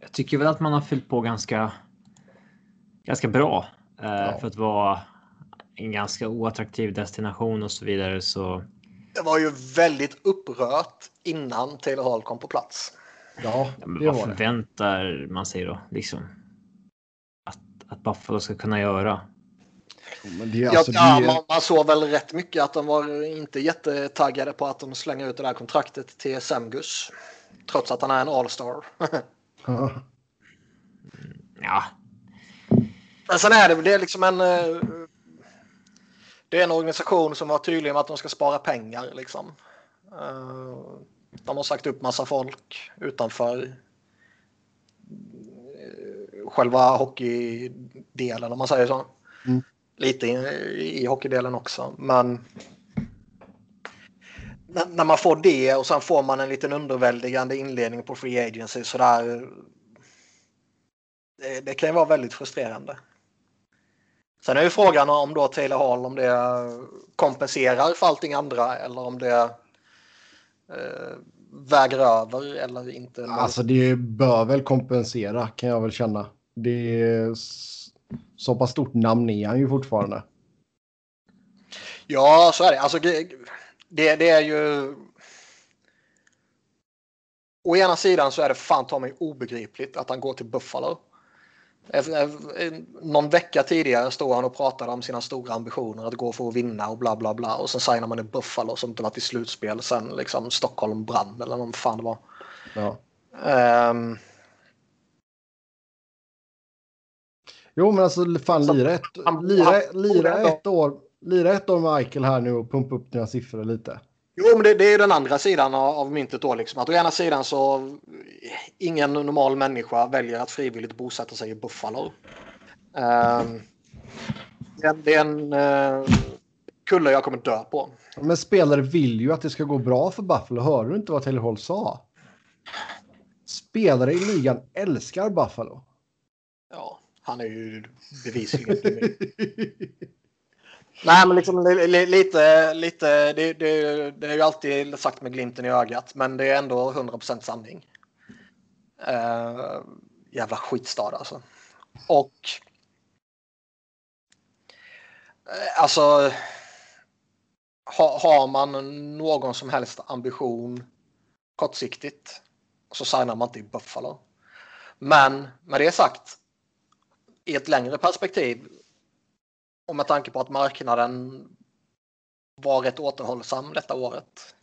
jag tycker väl att man har fyllt på ganska, ganska bra eh, ja. för att vara en ganska oattraktiv destination och så vidare. Så... Det var ju väldigt upprört innan Taylor Hall kom på plats. Ja, ja men vad förväntar man sig då? Liksom? Att, Buffalo ska kunna göra? Men det, alltså, ja, det... man, man såg väl rätt mycket att de var inte jättetaggade på att de slänger ut det där kontraktet till Semgus. Trots att han är en all-star. ja. Men sen är det, det är liksom en... Eh, det är en organisation som var tydlig med att de ska spara pengar. Liksom. Eh, de har sagt upp massa folk utanför själva hockeydelen om man säger så. Mm. Lite i, i hockeydelen också. Men när man får det och sen får man en liten underväldigande inledning på Free Agency sådär. Det, det kan ju vara väldigt frustrerande. Sen är ju frågan om då Taylor Hall om det kompenserar för allting andra eller om det eh, väger över eller inte. Alltså det bör väl kompensera kan jag väl känna. Det är så pass stort namn är han ju fortfarande. Ja, så är det. Alltså, det, det är ju... Å ena sidan så är det fan ta mig obegripligt att han går till Buffalo. Någon vecka tidigare stod han och pratade om sina stora ambitioner att gå för att vinna och bla bla bla. Och sen signar man i Buffalo som inte varit i slutspel sen liksom Stockholm brann eller någon fan det var. Ja. Um... Jo men alltså fan lira ett, lira, lira ett år lira ett år med Eichel här nu och pumpa upp dina siffror lite. Jo, men det, det är den andra sidan av, myntet då. Liksom. Att å ena sidan så ingen normal människa väljer att frivilligt bosätta sig i Buffalo. Um, det, är, det är en uh, kulle jag kommer dö på. Men spelare vill ju att det ska gå bra för Buffalo. Hör du inte vad Taylor Hall sa? Spelare i ligan älskar Buffalo. Ja, han är ju bevisligen <laughs> Nej, men liksom lite, lite det, det, det är ju alltid sagt med glimten i ögat, men det är ändå 100% sanning. Uh, jävla skitstad alltså. Och uh, alltså ha, har man någon som helst ambition kortsiktigt så signar man inte i Buffalo. Men med det sagt, i ett längre perspektiv och med tanke på att marknaden var rätt återhållsam detta året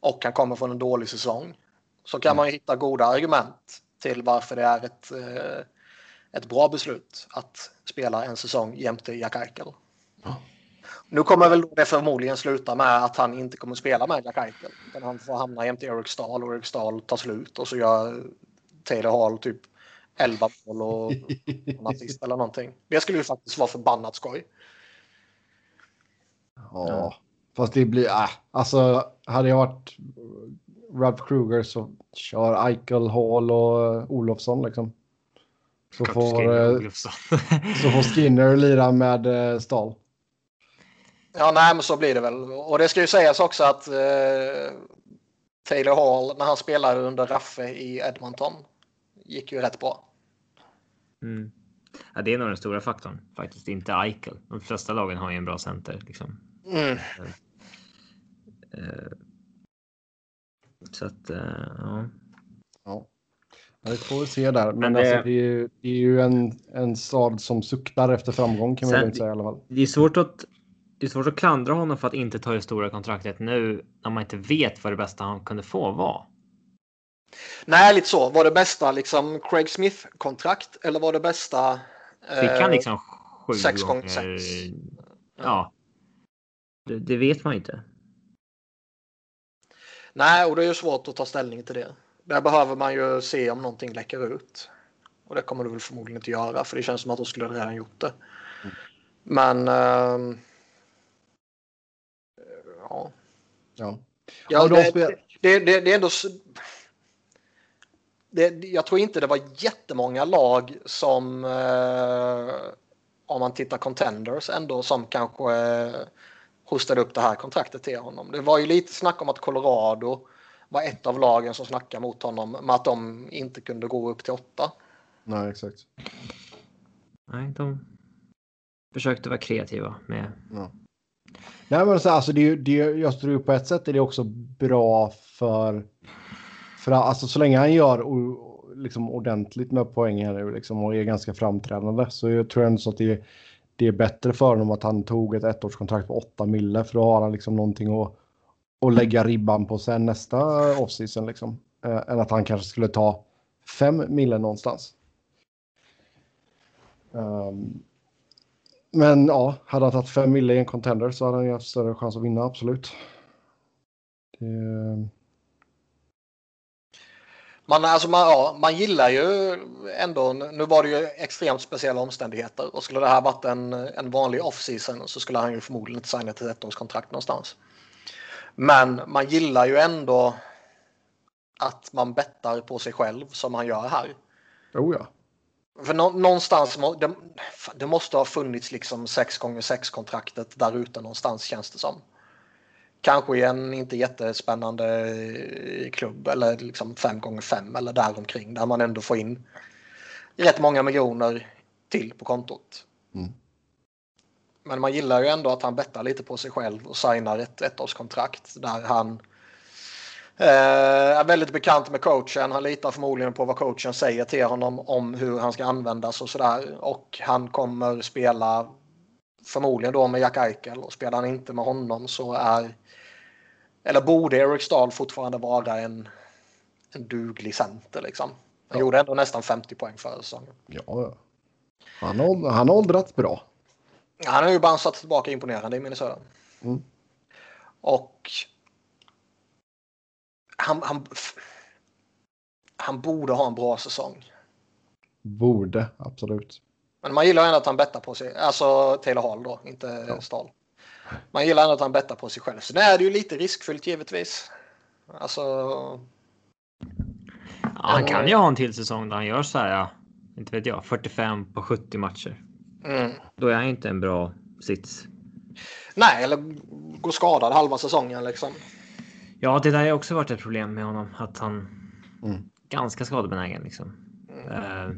och han kommer från en dålig säsong så kan man ju hitta goda argument till varför det är ett, eh, ett bra beslut att spela en säsong jämte Jack Eichel. Nu kommer väl det förmodligen sluta med att han inte kommer spela med Jack Eichel. Utan han får hamna jämte Eric Stahl och Eric Stahl tar slut och så gör Taylor Hall typ 11 mål och <laughs> en assist eller någonting. Det skulle ju faktiskt vara förbannat skoj. Ja, fast det blir... Äh, alltså, hade jag varit Ralph Kruger så kör Eichel, Hall och Olofsson liksom. Så får, eh, <laughs> så får Skinner lira med eh, Stahl. Ja, nej, men så blir det väl. Och det ska ju sägas också att eh, Taylor Hall, när han spelade under Raffe i Edmonton, gick ju rätt bra. Mm. Ja, det är nog den stora faktorn faktiskt, inte Eichel. De flesta lagen har ju en bra center. Liksom. Mm. Uh, så att, uh, ja. ja. Det får vi se där. Men, Men det... Alltså, det, är ju, det är ju en, en stad som suktar efter framgång kan man säga i alla fall. Det är svårt att det är svårt att klandra honom för att inte ta det stora kontraktet nu när man inte vet vad det bästa han kunde få var. Nej, lite så. Var det bästa liksom Craig Smith-kontrakt eller var det bästa? Fick han eh, liksom sju sex gånger? sex. Ja. Det, det, vet man inte. Nej, och det är ju svårt att ta ställning till det. Där behöver man ju se om någonting läcker ut. Och det kommer du väl förmodligen inte göra för det känns som att de skulle redan gjort det. Mm. Men. Uh, Ja. Ja, Och de det, spel- det, det, det är ändå... Det, jag tror inte det var jättemånga lag som, eh, om man tittar contenders, ändå som kanske eh, hostade upp det här kontraktet till honom. Det var ju lite snack om att Colorado var ett av lagen som snackade mot honom med att de inte kunde gå upp till åtta. Nej, exakt. Nej, de försökte vara kreativa med. Nej, men så, alltså, det, det, jag tror på ett sätt är det också bra för för alltså, så länge han gör liksom, ordentligt med poäng här nu liksom, och är ganska framträdande så jag tror ändå så att det, det är bättre för honom att han tog ett ettårskontrakt på 8 mille för då har han liksom någonting att, att lägga ribban på sen nästa offseason liksom. Äh, än att han kanske skulle ta 5 mille någonstans. Um, men ja, hade han tagit 5 mille i en contender så hade han ju haft större chans att vinna, absolut. Det, man, alltså man, ja, man gillar ju ändå, nu var det ju extremt speciella omständigheter och skulle det här varit en, en vanlig off-season så skulle han ju förmodligen inte signat ett ettårskontrakt någonstans. Men man gillar ju ändå att man bettar på sig själv som han gör här. oh ja. För nå, någonstans, det, det måste ha funnits liksom 6 gånger 6 kontraktet där ute någonstans känns det som. Kanske i en inte jättespännande eh, klubb eller liksom 5 gånger 5 eller däromkring där man ändå får in rätt många miljoner till på kontot. Mm. Men man gillar ju ändå att han bettar lite på sig själv och signar ett ettårskontrakt där han eh, är väldigt bekant med coachen. Han litar förmodligen på vad coachen säger till honom om hur han ska användas och sådär. Och han kommer spela förmodligen då med Jack Eichel och spelar han inte med honom så är eller borde Eric Stahl fortfarande vara en, en duglig center liksom. Han Ja. gjorde ändå nästan 50 poäng förra säsongen. ja. Han har, han har åldrats bra. Han har ju bounceat tillbaka imponerande i Minnesota. Mm. Och han, han, han borde ha en bra säsong. Borde, absolut. Men man gillar ändå att han bettar på sig. Alltså Taylor Hall då, inte Ja. Stahl. Man gillar ändå att han bettar på sig själv. Är det ju lite riskfyllt givetvis. Alltså, Ja, han kan ju ha en till säsong där han gör så här, ja, inte vet jag, 45 på 70 matcher. mm. Då är han inte en bra sits. Nej, eller gå skadad halva säsongen liksom. Ja, det där har ju också varit ett problem med honom, att han Mm. ganska skadebenägen liksom. Mm. Eh,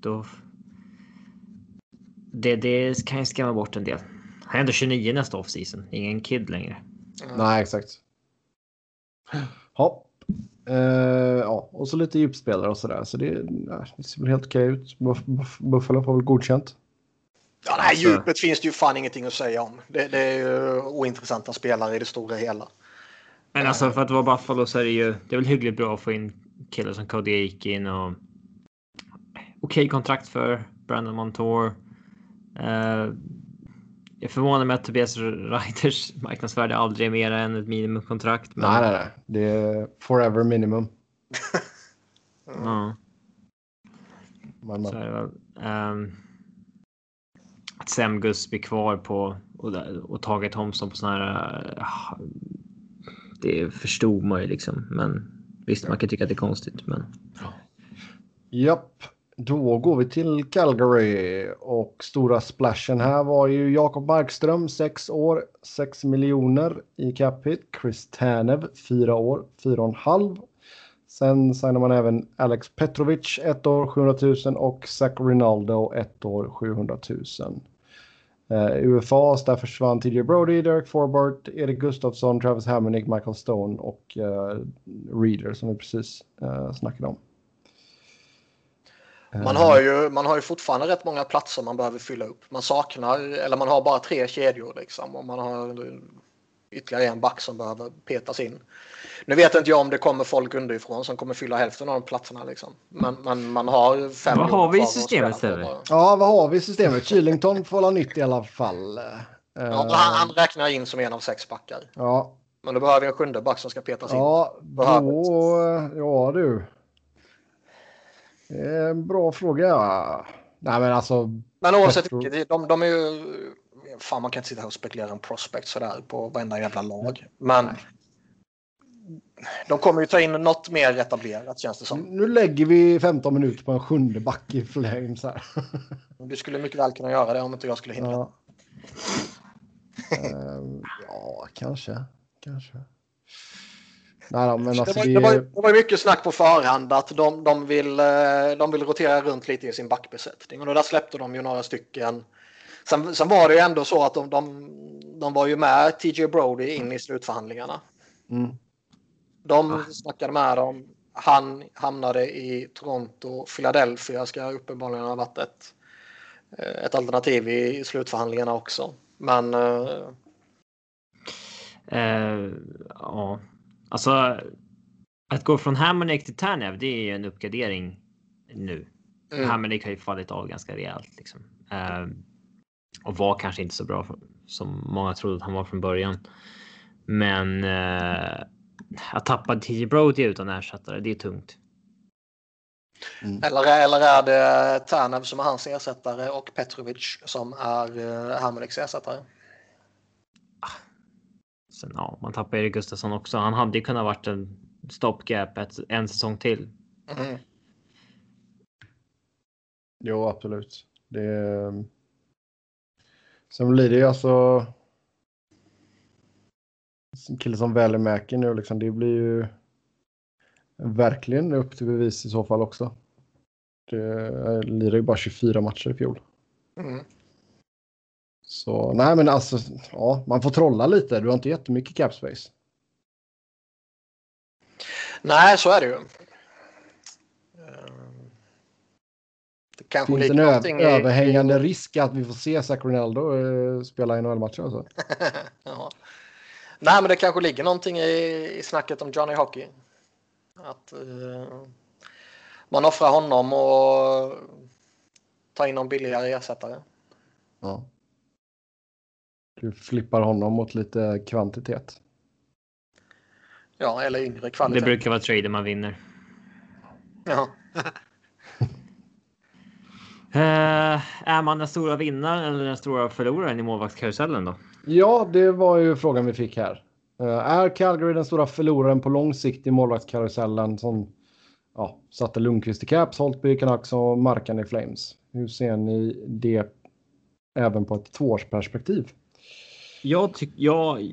då. Det, det kan ju skrämma bort en del. Han är ändå 29 nästa offseason, ingen kid längre. Mm. Nej, exakt. Ja. Eh, ja, och så lite djupspelare och sådär. Så det, ja, det ser väl helt okej ut. Buff, Buff, Buffalo får väl godkänt. Ja, det här Alltså- djupet finns det ju fan ingenting att säga om. Det, det är ju ointressanta spelare i det stora hela. Men alltså för att vara Buffalo så är det ju, det är väl hyggligt bra att få in killar som Cody Aiken och okej kontrakt för Brandon Montour. Eh, jag förvånar mig att Tobias Reiters <laughs> marknadsvärde aldrig är mer än ett minimumkontrakt. men- Nej, nej, nej. Det är forever minimum. <laughs> Ja, Men, så men. är det väl. Ehm, att Semgus blir kvar på och, och tagit Thomson på såna här. eh, det förstod man ju liksom, men visst, man kan tycka att det är konstigt, men. Japp, då går vi till Calgary och stora splashen här var ju Jakob Markström 6 år, 6 miljoner i cap hit. Chris Tanev 4 år, 4,5. Sen signar man även Alex Petrovic 1 år, 700 000 och Zach Rinaldo 1 år, 700 000. Uh, UFA, där försvann TJ Brody, Derek Forbart, Erik Gustafsson, Travis Hammonick, Michael Stone och uh, Reader som vi precis uh, snackade om. Man har, ju, man har ju fortfarande rätt många platser man behöver fylla upp. Man saknar, eller man har bara tre kedjor liksom. Och man har ytterligare en back som behöver petas in. Nu vet inte jag om det kommer folk underifrån som kommer fylla hälften av de platserna liksom. Men, men man har fem Vad har vi i systemet. Ja, vad har vi i systemet? Kylington får hålla nytt i alla fall. Ja, han, han räknar in som en av sex backar. ja, Men då behöver vi en sjunde back som ska petas in. ja, då, ja du. En bra fråga. Nej, men alltså. Men oavsett vilket, de, de är ju fan man kan inte sitta här och spekulera om prospect sådär på varenda jävla lag. Men Nej. de kommer ju ta in något mer etablerat känns det som. Nu lägger vi 15 minuter på en sjunde back i Flames här. Du skulle mycket väl kunna göra det om inte jag skulle hindra. Ja. Ehm, ja, kanske. Kanske. Nej, då, men det, alltså var, det, det, var, det var mycket snack på förhand att de, de, vill, eh, de vill rotera runt lite i sin backbesättning. Och där släppte de ju några stycken. Sen, sen var det ju ändå så att de, de, de var ju med TJ Brody in i slutförhandlingarna. Mm. De Ah. snackade med dem. Han hamnade i Toronto. Philadelphia ska uppenbarligen ha varit ett, eh, ett alternativ i slutförhandlingarna också. Men Eh, ja, alltså att gå från Hammernick till Tanev, det är ju en uppgradering nu. mm, Hammernick har ju fallit av ganska rejält liksom. Eh, och var kanske inte så bra för, som många trodde att han var från början. Men eh, att tappa TJ Brody utan ersättare, det är tungt. eller, eller är det Tanev som är hans ersättare och Petrovic som är uh, Hammernicks ersättare? Sen ja, man tappar Erik Gustafsson också. Han hade ju kunnat varit en stopgap ett, en säsong till. Mm. Jo, absolut. Det... Sen blir det ju alltså... En kille som Välimäki nu liksom, det blir ju verkligen upp till bevis i så fall också. Det lirar ju bara 24 matcher i fjol. Mm. Så nej men alltså, ja, man får trolla lite. Du har inte jättemycket cap space. Nej, så är det ju. Eh, Det kanske Finns en ö- någonting i- överhängande risk att vi får se Zach Ronaldo eh, spela NHL-matcher alltså. <laughs> ja. Nej, men det kanske ligger någonting i, i snacket om Johnny Hockey. Att eh, man offrar honom och tar in någon billigare ersättare. Ja. Du flippar honom mot lite kvantitet. Ja, eller yngre kvalitet. Det brukar vara trader man vinner. ja. <laughs> Eh, är man den stora vinnaren eller den stora förloraren i målvaktskarusellen då? Ja, det var ju frågan vi fick här. Eh, är Calgary den stora förloraren på lång sikt i målvaktskarusellen som ja, satte Lundqvist i Caps, Holtby i Canucks och Markan i Flames? Hur ser ni det även på ett tvåårsperspektiv? Jag, tyck, jag,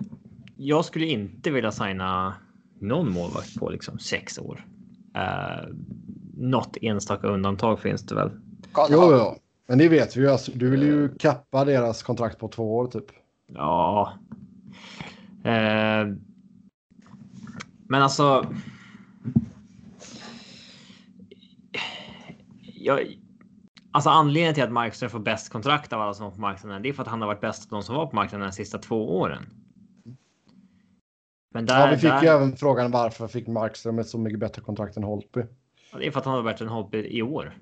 jag skulle inte vilja signa någon målvakt på liksom sex år. Uh, något enstaka undantag finns det väl. Jo, ja. Men det vet vi ju. Alltså, du vill ju kappa deras kontrakt på två år typ. Ja. Eh, men alltså. Jag, alltså anledningen till att Markström får bäst kontrakt av alla som var på marknaden, det är för att han har varit bäst av de som var på marknaden de sista två åren. Men där, Ja, vi fick där, ju även frågan varför fick Markström ett så mycket bättre kontrakt än Holtby? det är för att han har varit en hobby i år.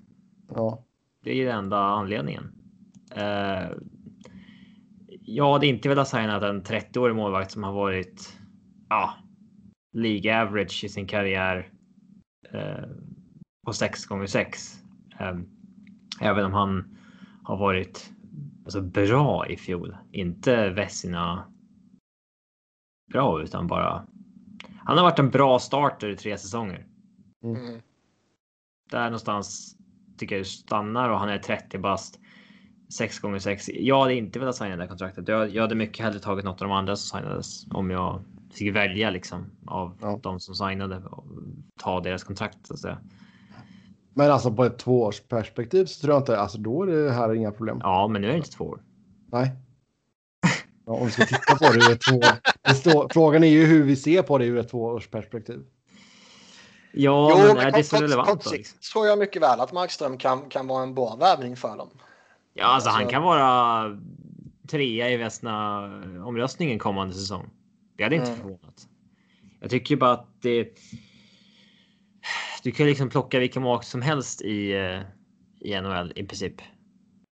Ja, Det är ju den enda anledningen. Eh, jag hade inte velat signa en 30-årig målvakt som har varit ja, League average i sin karriär eh, på 6 gånger 6 eh, Även om han har varit alltså, bra i fjol. Inte Vessina bra utan bara. Han har varit en bra starter i tre säsonger Mm. där någonstans tycker jag stannar och han är 30 bast. 6 gånger 6 Jag hade inte velat signa det här kontraktet. Jag, jag hade mycket hellre tagit något av de andra som signades om jag fick välja liksom av Ja. de som signade och ta deras kontrakt så att säga. Men alltså på ett tvåårsperspektiv så tror jag inte, alltså då är det här inga problem. Ja, men nu är det inte två år. Nej. Ja, om vi ska titta på det ur ett två... Det står, frågan är ju hur vi ser på det ur ett tvåårsperspektiv. Ja, men är det så relevant då? kortsiktigt Liksom? tror jag mycket väl att Markström kan, kan vara en bra värvning för dem. Ja, alltså han Alltså- kan vara trea i Västna omröstningen kommande säsong. Det hade inte Mm. förvånat. Jag tycker bara att det. Du kan liksom plocka vilka målvakter som helst i, eh, i NHL i princip.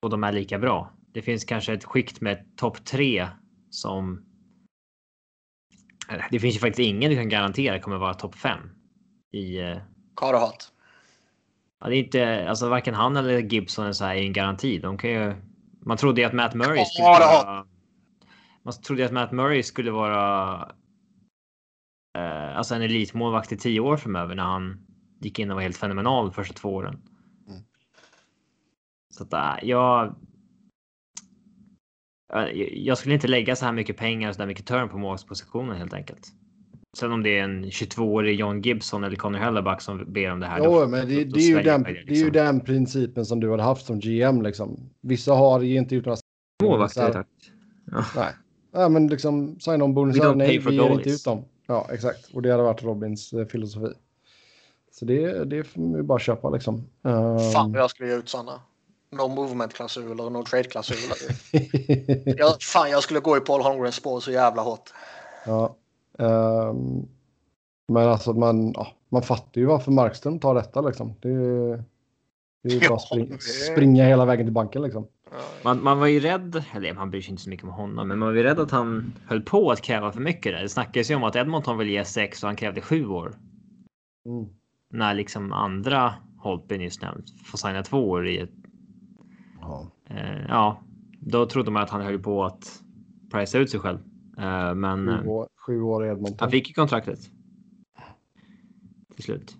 Och de är lika bra. Det finns kanske ett skikt med topp tre som. Det finns ju faktiskt ingen du kan garantera kommer vara topp fem i eh, Carter Hart. Ja, det är inte, alltså varken han eller Gibson är så här i en garanti. De kan ju Man trodde ju att Matt Murray skulle vara... Man trodde att Matt Murray skulle vara... Eh, alltså en elitmålvakt i tio år framöver när han gick in och var helt fenomenal de första två åren. Mm. Så att äh, jag... Eh, Jag skulle inte lägga så här mycket pengar och så där mycket turn på målvaktspositionen helt enkelt. Sen om det är en 22-årig John Gibson eller Connor Hellebuck som ber om det här. Jo, då- men det, då det, är ju den, jag det är liksom. ju den principen som du hade haft som GM. Liksom. Vissa har inte ut några Målvakter, tack. Nej. Ja, men liksom sign on bonusar. Nej, vi ger inte ut dem. Ja, exakt. Och det hade varit Robins eh, filosofi. Så det, det vi bara köpa liksom. Um, Fan vad jag skulle ge ut sådana. No movement-klausuler och no trade-klausuler. <laughs> jag, fan, jag skulle gå i Paul Holmgrens spår så jävla hårt. ja. Ehm, men alltså man, ja, man fattar ju varför Markström tar detta liksom. Det, det är ju bara att spring, det- springa hela vägen till banken liksom. Man, man var ju rädd, eller man bryr sig inte så mycket om honom, men man var ju rädd att han höll på att kräva för mycket där. Det snackades ju om att Edmonton vill ge sex och han krävde sju år. Mm. När liksom andra Holtby nyss nämnt får signa två år i ett. Ja. Eh, ja, då trodde man att han höll på att pricea ut sig själv. Eh, men Sju, eh, år, sju år i Edmonton. han fick ju kontraktet. Till slut.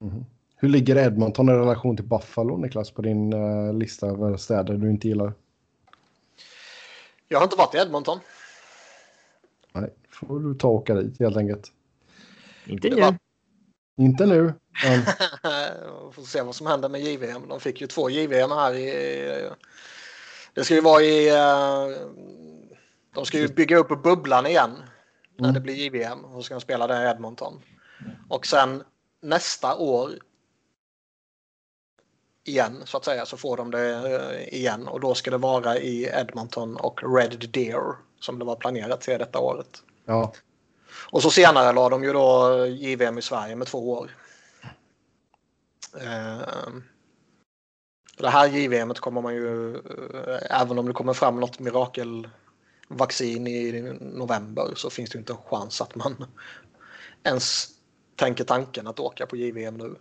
Mhm. Hur ligger Edmonton i relation till Buffalo, Niklas, på din eh, lista över städer du inte gillar? Jag har inte varit i Edmonton. Nej, får du ta och åka dit helt enkelt. Inte nu. Inte nu, men <laughs> Får se vad som händer med JVM. De fick ju två JVM här i... Det ska ju vara i... eh, De ska ju bygga upp bubblan igen när Mm. det blir JVM. Och så ska de spela där i Edmonton. Och sen nästa år igen så att säga så får de det eh, igen och då ska det vara i Edmonton och Red Deer som det var planerat till detta året. ja. Och så senare la de ju då JVM i Sverige med två år. Eh, Det här JVM kommer man ju, eh, även om det kommer fram något mirakelvaccin i november så finns det inte en chans att man ens tänker tanken att åka på JVM nu.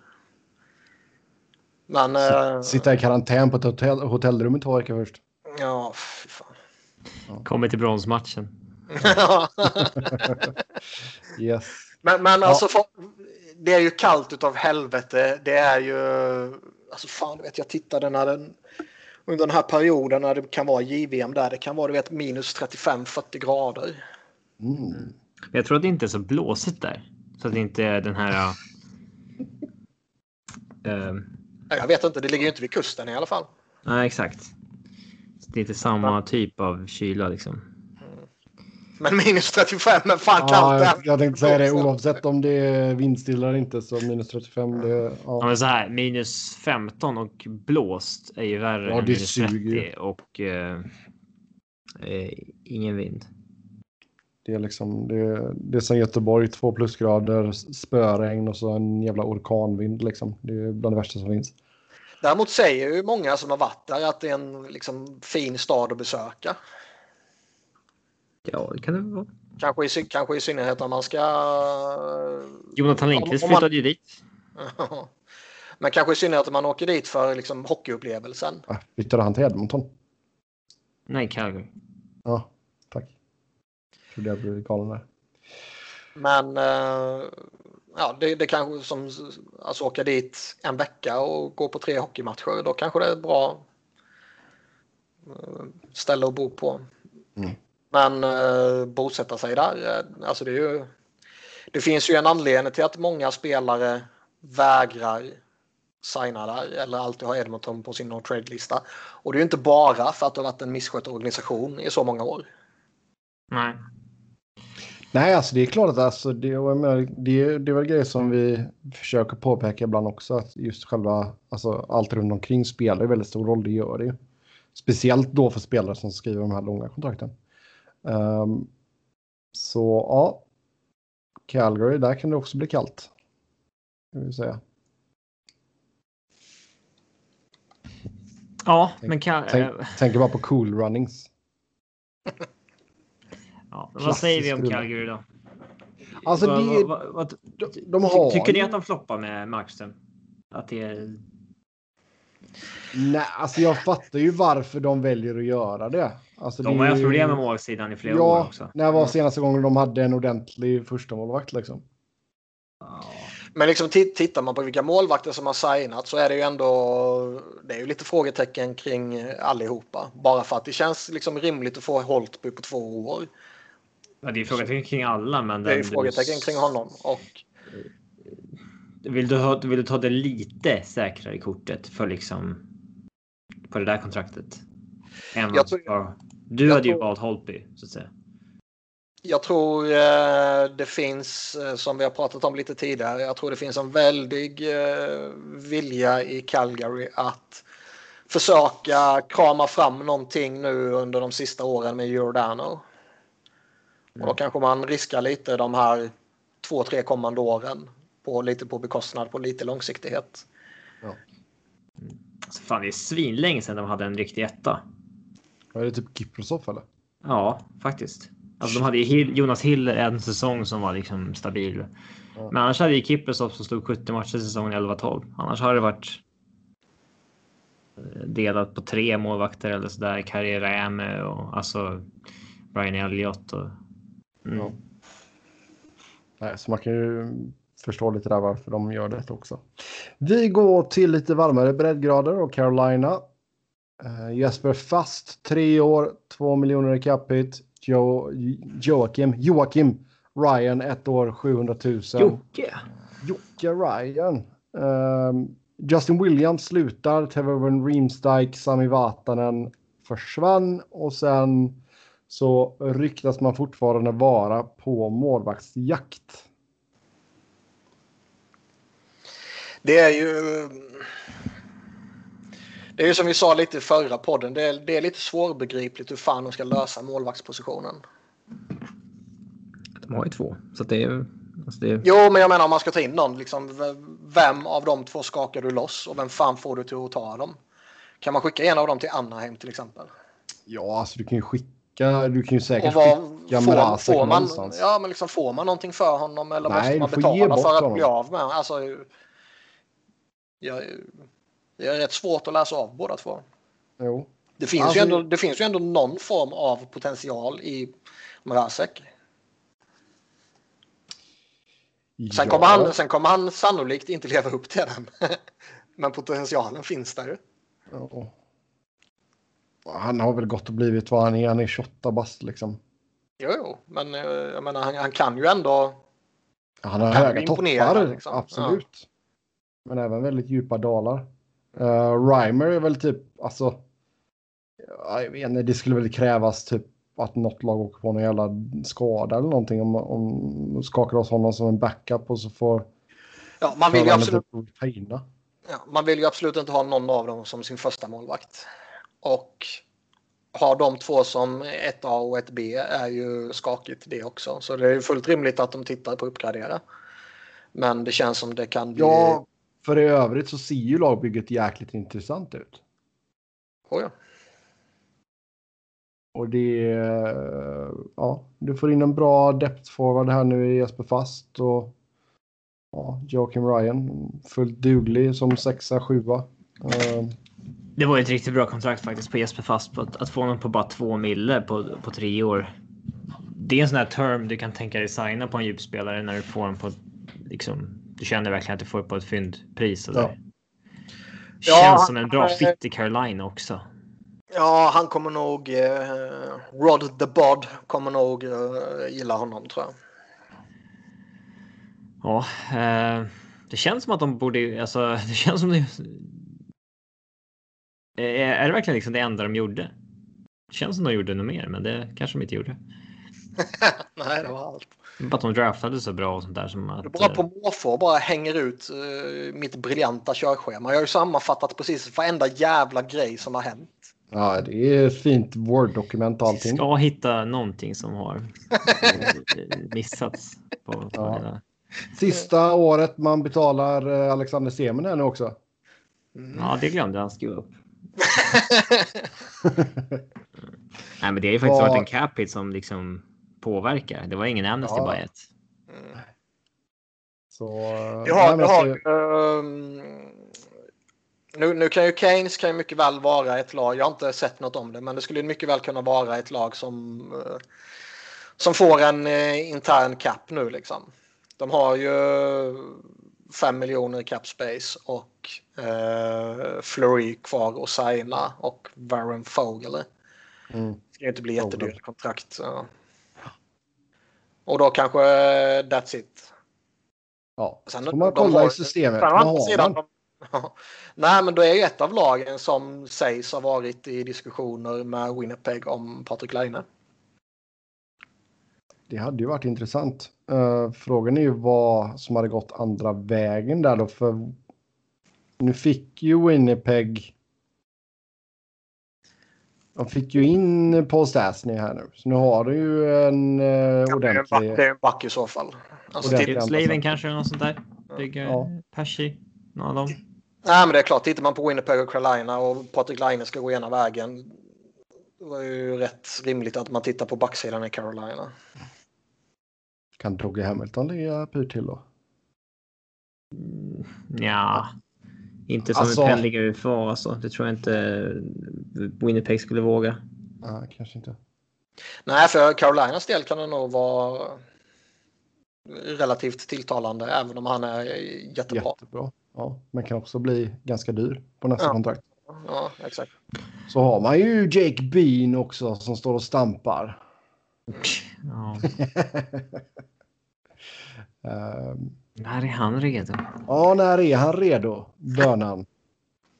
Men eh, Sitta i karantän på ett hotell, hotellrum i två veckor först. ja, fy fan. Kommer till bronsmatchen. <laughs> <laughs> Yes. Men, men alltså, för, det är ju kallt utav helvete. Det är ju, alltså fan, vet, jag tittade när den, under den här perioden när det kan vara JVM där, det kan vara du vet, minus 35-40 grader. Mm. Jag tror att det inte är så blåsigt där. Så att det inte är den här... Uh, <laughs> Jag vet inte, det ligger ju inte vid kusten i alla fall. nej, exakt. Så det är inte samma typ av kyla liksom. Men minus 35 är fan Ja, kallt jag, där. jag tänkte säga det oavsett om det är vindstilla eller inte så minus 35. Det, Ja, ja. men så här, minus 15 och blåst är ju värre Ja, än det minus suger 30 och eh, eh, ingen vind. Det är liksom det, det är som Göteborg, två plusgrader, spöregn och så en jävla orkanvind liksom. Det är bland det värsta som finns. Däremot säger ju många som har varit där att det är en liksom, fin stad att besöka. Ja, det kan det vara. Kanske i, kanske i synnerhet om man ska... Jonathan Lindqvist man- flyttade ju dit. Men kanske i synnerhet om man åker dit för liksom, hockeyupplevelsen. Flyttade han till Edmonton? Nej, Calgary. Ja, tack. Trodde jag blev galen där. Men eh, ja, det, det kanske som alltså åka dit en vecka och gå på tre hockeymatcher. Då kanske det är ett bra eh, ställe att bo på. Mm. Men eh, bosätta sig där, eh, alltså det är ju. Det finns ju en anledning till att många spelare vägrar signa där eller alltid har Edmonton på sin no trade-lista. Och det är ju inte bara för att det har varit en misskött organisation i så många år. Nej. Nej, alltså det är klart att alltså, det, menar, det, det är väl grejer som vi försöker påpeka ibland också. Att just själva, alltså allt runt omkring spelar väldigt stor roll. Det gör det ju. Speciellt då för spelare som skriver de här långa kontrakten. Ehm, så ja, Calgary, där kan det också bli kallt. Kan vi säga. Ja, men kan, Tänk, eh, tänker bara på cool runnings. <laughs> ja, vad säger vi om Calgary då? Alltså Vad- det, vad- vad- de, de har Tycker ni att de floppar med Markström? Att det är... Nej, alltså jag fattar ju varför de väljer att göra det. Alltså, De det har haft ju- problem med målsidan i flera år Ja, också. när var senaste gången de hade en ordentlig första målvakt liksom? Ja. Men liksom ti- tittar man på vilka målvakter som har signat så är det ju ändå det är ju lite frågetecken kring allihopa. Bara för att det känns liksom rimligt att få Holtby på två år. Ja, det är frågetecken kring alla, men... Det är ju den- frågetecken kring honom. Och Vill du, ha, vill du ta det lite säkrare kortet för liksom på det där kontraktet? Än Jag tror- ja. du jag hade ju tror- valt Holtby så att säga. jag tror eh, det finns, eh, som vi har pratat om lite tidigare, jag tror det finns en väldig eh, vilja i Calgary att försöka krama fram någonting nu under de sista åren med Giordano. Och då kanske man riskar lite de här två, tre kommande åren på lite på bekostnad på lite långsiktighet. Alltså, fan, det är svinlänge sedan de hade en riktig etta. Är det typ Kiprosov eller? Ja, faktiskt. Alltså, de hade ju Hill, Jonas Hiller en säsong som var liksom stabil. Ja. Men annars hade ju Kiprosov som stod 70 matcher säsongen 11-12. Annars har det varit eh, delat på tre målvakter eller sådär. Karriäräme och alltså Brian Elliott och... Mm. Ja. Nej, så man kan ju förstå lite där varför de gör det också. Vi går till lite varmare breddgrader och Carolina. Uh, Jesper Fast, tre år, två miljoner i capita. Jo, Joakim, Joakim Ryan, ett år, 700 000. Jocke! Jocke Ryan. Ehm, Justin Williams slutar. Teverin Reemstike, Sami Vatanen försvann och sen så ryktas man fortfarande vara på målvaktsjakt. Det är ju... Det är ju som vi sa lite i förra podden. Det är, det är lite svårbegripligt hur fan de ska lösa målvaktspositionen. De har ju två. Så att det är... Alltså det är... Jo, men jag menar om man ska ta in någon. Liksom, vem av de två skakar du loss och vem fan får du till att ta dem? Kan man skicka en av dem till Anaheim till exempel? Ja, alltså du kan ju skicka. Du kan ju säkert Och vad, skicka får, Mrazek får, man, någonstans. ja, men liksom, får man någonting för honom eller Nej, måste man betala för att honom. bli av med honom? Alltså, jag, det är rätt svårt att läsa av båda två. Jo. Det finns, Alltså- ju ändå, det finns ju ändå någon form av potential i Mrazek. Sen, Ja. kommer han, sen kommer han sannolikt inte leva upp till den. <laughs> Men potentialen finns där ju. Ja. Han har väl gått och blivit vad han är. Han är 28 bast liksom. Jo, jo. men eh, jag menar, han, han kan ju ändå. Han har höga toppar, liksom. absolut. Men även väldigt djupa dalar. Uh, Reimer är väl typ, alltså. ja, Jag vet inte, det skulle väl krävas typ att något lag åker på någon jävla skada eller någonting om, om skakar oss honom som en backup och så får Ja, man, vill ju absolut, typ ja, man vill ju absolut inte ha någon av dem som sin första målvakt. Och har de två som ett A och ett B är ju skakigt det också. Så det är ju fullt rimligt att de tittar på att uppgradera. Men det känns som det kan bli... Ja, för i övrigt så ser ju lagbygget jäkligt intressant ut. Oh, ja. Och det är, ja, du får in en bra depth forward här nu i Jesper Fast och ja, Joakim Ryan fullt duglig som sexa, sjua. Eh, Det var ju ett riktigt bra kontrakt faktiskt på Jesper Fast. På att, att få honom på bara två mille på, på tre år. Det är en sån här term du kan tänka dig signa på en djupspelare när du får den på liksom. Du känner verkligen att du får på ett fyndpris. Ja. där. Ja, Känns han- som en bra han- fit i Carolina också. ja, han kommer nog... Eh, Rod the Bod kommer nog eh, gilla honom tror jag. Ja, eh, det känns som att de borde. Alltså, <laughs> det känns som det. Eh, Är det verkligen liksom det enda de gjorde? Det känns som de gjorde något mer, men det kanske de inte gjorde. <laughs> Nej, det var allt. Att de draftade så bra och sånt där som att. Bara eh, på måfå bara hänger ut eh, mitt briljanta körschema. Jag har ju sammanfattat precis varenda jävla grej som har hänt. ja, det är ett fint Word-dokument och allting. Ska hitta någonting som har eh, <laughs> missats. På, på Ja. Sista året man betalar eh, Alexander Semen här nu också. Mm. Ja, det glömde han skriva upp. <laughs> Nej, men det har ju faktiskt Vad- varit en cap hit som liksom påverkar. Det var ingen amnesty Ja. ett. Mm. Så, Jag har, jag har, alltså, ehm, Nu, nu kan ju Keynes kan ju mycket väl vara ett lag, jag har inte sett något om det, men det skulle mycket väl kunna vara ett lag som, eh, som får en eh, intern cap nu liksom. De har ju 5 miljoner i cap space och eh, Fleury kvar att signa och Warren Fogel. Mm. Det ska ju inte bli jättedyrt kontrakt. Så. Och då kanske eh, that's it. Ja, Sen- får man kolla i systemet. Sidan, de, <laughs> Nej, men då är ju ett av lagen som sägs ha varit i diskussioner med Winnipeg om Patrik Laine. Det hade ju varit intressant. Eh, frågan är ju vad som hade gått andra vägen där då. För nu fick ju Winnipeg. De fick ju in Paul Stastny här nu. Så nu har du ju en uh, Det är en ordentlig. det är en back i så fall. Alltså, Slaven kanske eller något sånt där. Bygger Ja. Percy. Någon av dem. Nej, men det är klart, tittar man på Winnipeg och Carolina och Patrik Laine ska gå ena vägen. Det var ju rätt rimligt att man tittar på backsidan i Carolina. Kan Dogge Hamilton ligga pyrt till då? Ja, inte som Alltså- en pendling UFA alltså. Det tror jag inte Winnipeg skulle våga. Nej, kanske inte. Nej, för Carolinas del kan det nog vara relativt tilltalande även om han är jättebra. Jättebra. Ja, men kan också bli ganska dyr på nästa Ja. kontrakt. Ja, exakt. Så har man ju Jake Bean också som står och stampar. Ja. <laughs> Ehm, När är han redo? ja, när är han redo? Bönan.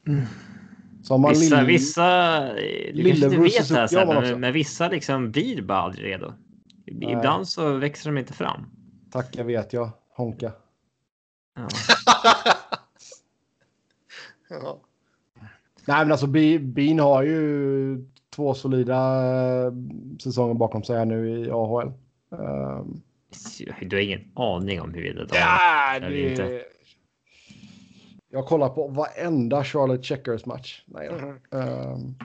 Mm. Man Vissa, Lill- vissa, du kanske inte vet det här sen, men, men vissa liksom blir bara aldrig redo. Ibland så växer de inte fram. Tack, jag vet jag. Honka. Ja. <laughs> ja. Nej, men alltså Bean har ju två solida eh, säsonger bakom sig här nu i AHL. Ehm, Du har ingen aning om huruvida de ja, eller det... inte. Jag kollar på varenda Charlotte Checkers match. Nej. Mhm. Ehm,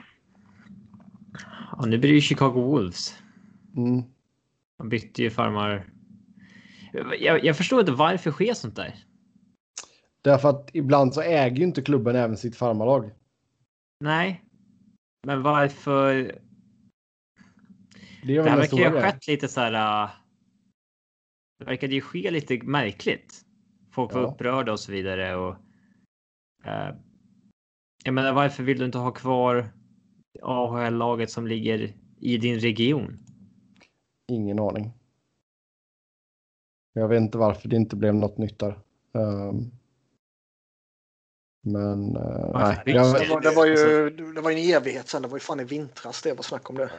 Ja, nu blir det ju Chicago Wolves. mm. De bytte ju farmar. Jag, jag förstår inte varför sker sånt där. Därför att ibland så äger ju inte klubben även sitt farmarlag. Nej. Men varför? Det är Det väl här verkar ju ha skett lite så här. Det verkade ju ske lite märkligt. Folk var Ja. upprörda och så vidare och. Uh, jag menar, varför vill du inte ha kvar AHL-laget som ligger i din region? Ingen aning. Jag vet inte varför det inte blev något nytt där. Ehm, men eh, Varför nej. Det, var, det, var ju, det var ju en evighet sedan. Det var ju fan i vintras det var snack om det.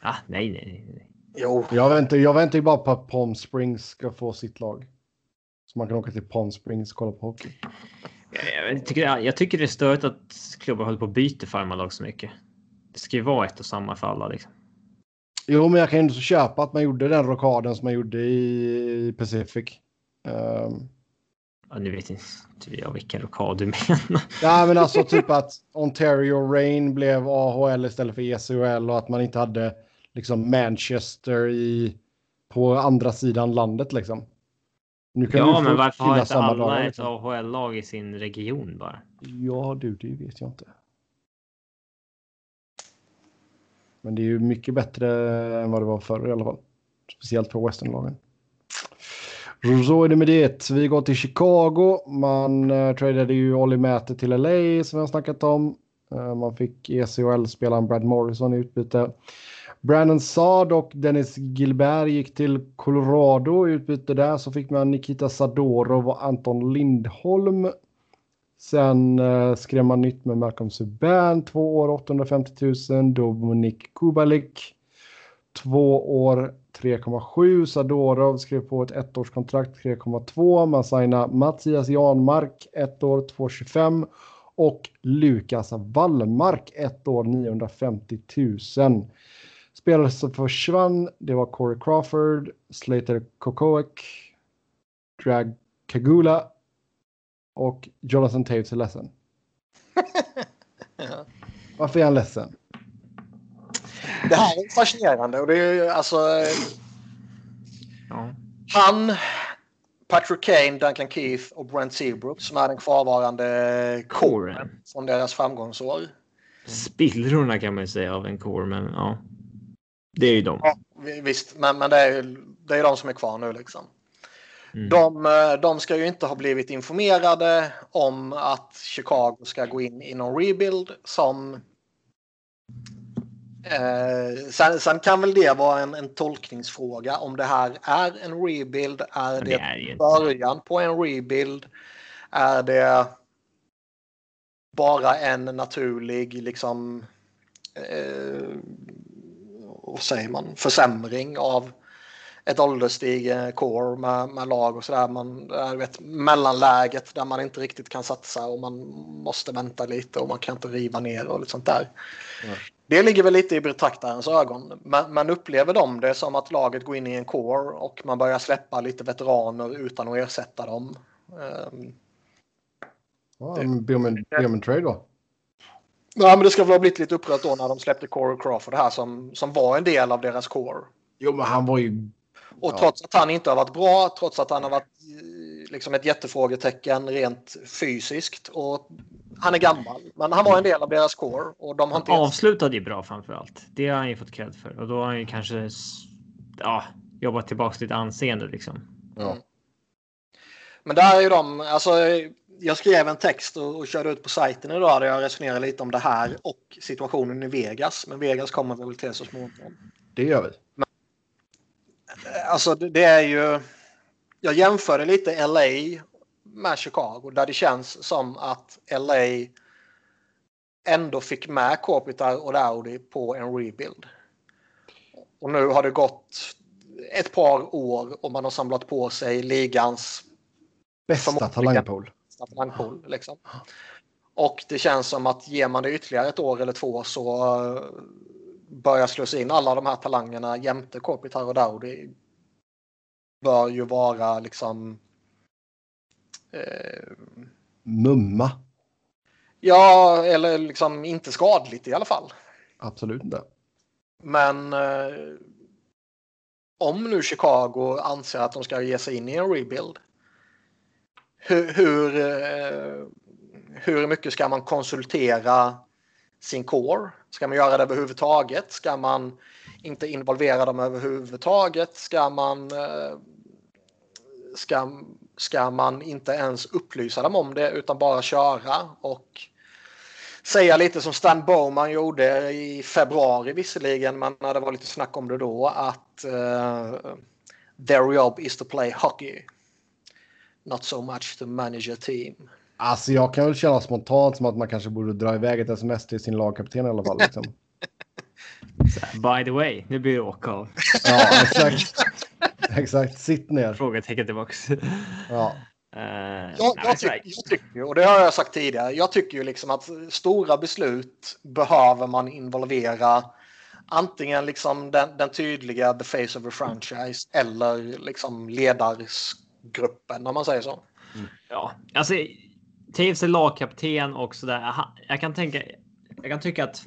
Ah, nej, nej, nej. Jo, jag, väntar, jag väntar ju bara på att Palm Springs ska få sitt lag. Så man kan åka till Palm Springs och kolla på hockey. Jag, jag, tycker, jag tycker det är störigt att klubbar håller på och byter farmarlag så mycket. Det ska ju vara ett och samma för alla. Liksom. Jo, men jag kan ju ändå så köpa att man gjorde den rockaden som man gjorde i Pacific. Ehm, Ja, nu vet inte jag vilken rockad du menar. Ja, men alltså typ att Ontario Rain blev AHL istället för ECHL och att man inte hade liksom Manchester i på andra sidan landet liksom. Nu kan Ja, men varför har inte alla dagar, ett liksom. AHL-lag i sin region bara? Ja, du, det vet jag inte. Men det är ju mycket bättre än vad det var förr i alla fall. Speciellt för Westernlagen. Så är det med det. Vi går till Chicago. Man uh, tradade ju Olli Mäter till LA som vi har snackat om. Eh, man fick ECHL-spelaren Brad Morrison i utbyte. Brandon Saad och Dennis Gilbert gick till Colorado i utbyte där. Så fick man Nikita Sadorov och Anton Lindholm. Sen eh, skrev man nytt med Malcolm Subban, två år 850 000. Dominik Kubalik, två år 3,7. Sadorov skrev på ett ettårskontrakt 3,2. Man signade Mattias Janmark, ett år 2,25. Och Lukas Wallmark, ett år 950 000. Spelare som försvann, det var Corey Crawford, Slater Kokoek, Drag Kagula och Jonathan Taves är ledsen. Ja. <laughs> Varför är han ledsen? Det här är fascinerande och det är ju alltså Ja. han Patrick Kane, Duncan Keith och Brent Seabrook som är den kvarvarande kåren från deras framgångsår. Spillrorna kan man ju säga av en kår, men ja. Det är ju de. Ja, visst, men, men det är det är de som är kvar nu liksom. Mm. De, eh, de ska ju inte ha blivit informerade om att Chicago ska gå in i någon rebuild som Eh, sen, sen, kan väl det vara en, en, tolkningsfråga om det här är en rebuild. Är det, det är början på en rebuild? Är det bara en naturlig liksom eh, vad säger man, försämring av ett ålderstig core med, med lag och sådär. Man vet, mellanläget där man inte riktigt kan satsa och man måste vänta lite och man kan inte riva ner och lite sånt där. Mm. Det ligger väl lite i betraktarens ögon. Men man upplever de det som att laget går in i en core och man börjar släppa lite veteraner utan att ersätta dem. Um, ja, be om en trade då. Ja, men det ska väl ha blivit lite upprört då när de släppte Corey Crawford här som, som var en del av deras core. Jo, men han var ju... Och trots att han inte har varit bra, trots att han har varit liksom ett jättefrågetecken rent fysiskt och han är gammal, men han var en del av deras core. Och de har inte han avslutade ju bra framför allt. Det har han ju fått cred för och då har han ju kanske ja, jobbat tillbaka sitt anseende liksom. Ja. Mm. Men där är ju de, alltså jag skrev en text och, och körde ut på sajten idag där jag resonerade lite om det här och situationen i Vegas. Men Vegas kommer vi väl till så småningom. Det gör vi. Men, alltså det, det är ju... Jag jämförde lite LA med Chicago där det känns som att LA ändå fick med Kopitar och Laudi på en rebuild. Och nu har det gått ett par år och man har samlat på sig ligans bästa talangpool bästa talangpool. Liksom. Och det känns som att ger man det ytterligare ett år eller två så uh, börjar slås in alla de här talangerna jämte Kopitar och Daudi bör ju vara liksom uh, Mumma. Ja, eller liksom inte skadligt i alla fall. Absolut inte. Men uh, om nu Chicago anser att de ska ge sig in i en rebuild hur, hur, eh, hur mycket ska man konsultera sin core? Ska man göra det överhuvudtaget? Ska man inte involvera dem överhuvudtaget? Ska man, eh, ska, ska man inte ens upplysa dem om det utan bara köra och säga lite som Stan Bowman gjorde i februari visserligen, men när det var lite snack om det då att uh, their job is to play hockey not so much to manage a team. Alltså jag kan väl känna spontant som att man kanske borde dra iväg ett sms till sin lagkapten i alla fall. Liksom. <laughs> By the way, nu blir det åka Ja, exakt. exakt, sitt ner. Frågetecken tillbaks. Ja. Uh, jag, jag, tyck, jag tycker, och det har jag sagt tidigare, jag tycker ju liksom att stora beslut behöver man involvera antingen liksom den, den tydliga the face of a franchise eller liksom ledars gruppen om man säger så. Mm. Ja, alltså Taves är lagkapten och sådär. Jag kan tänka. Jag kan tycka att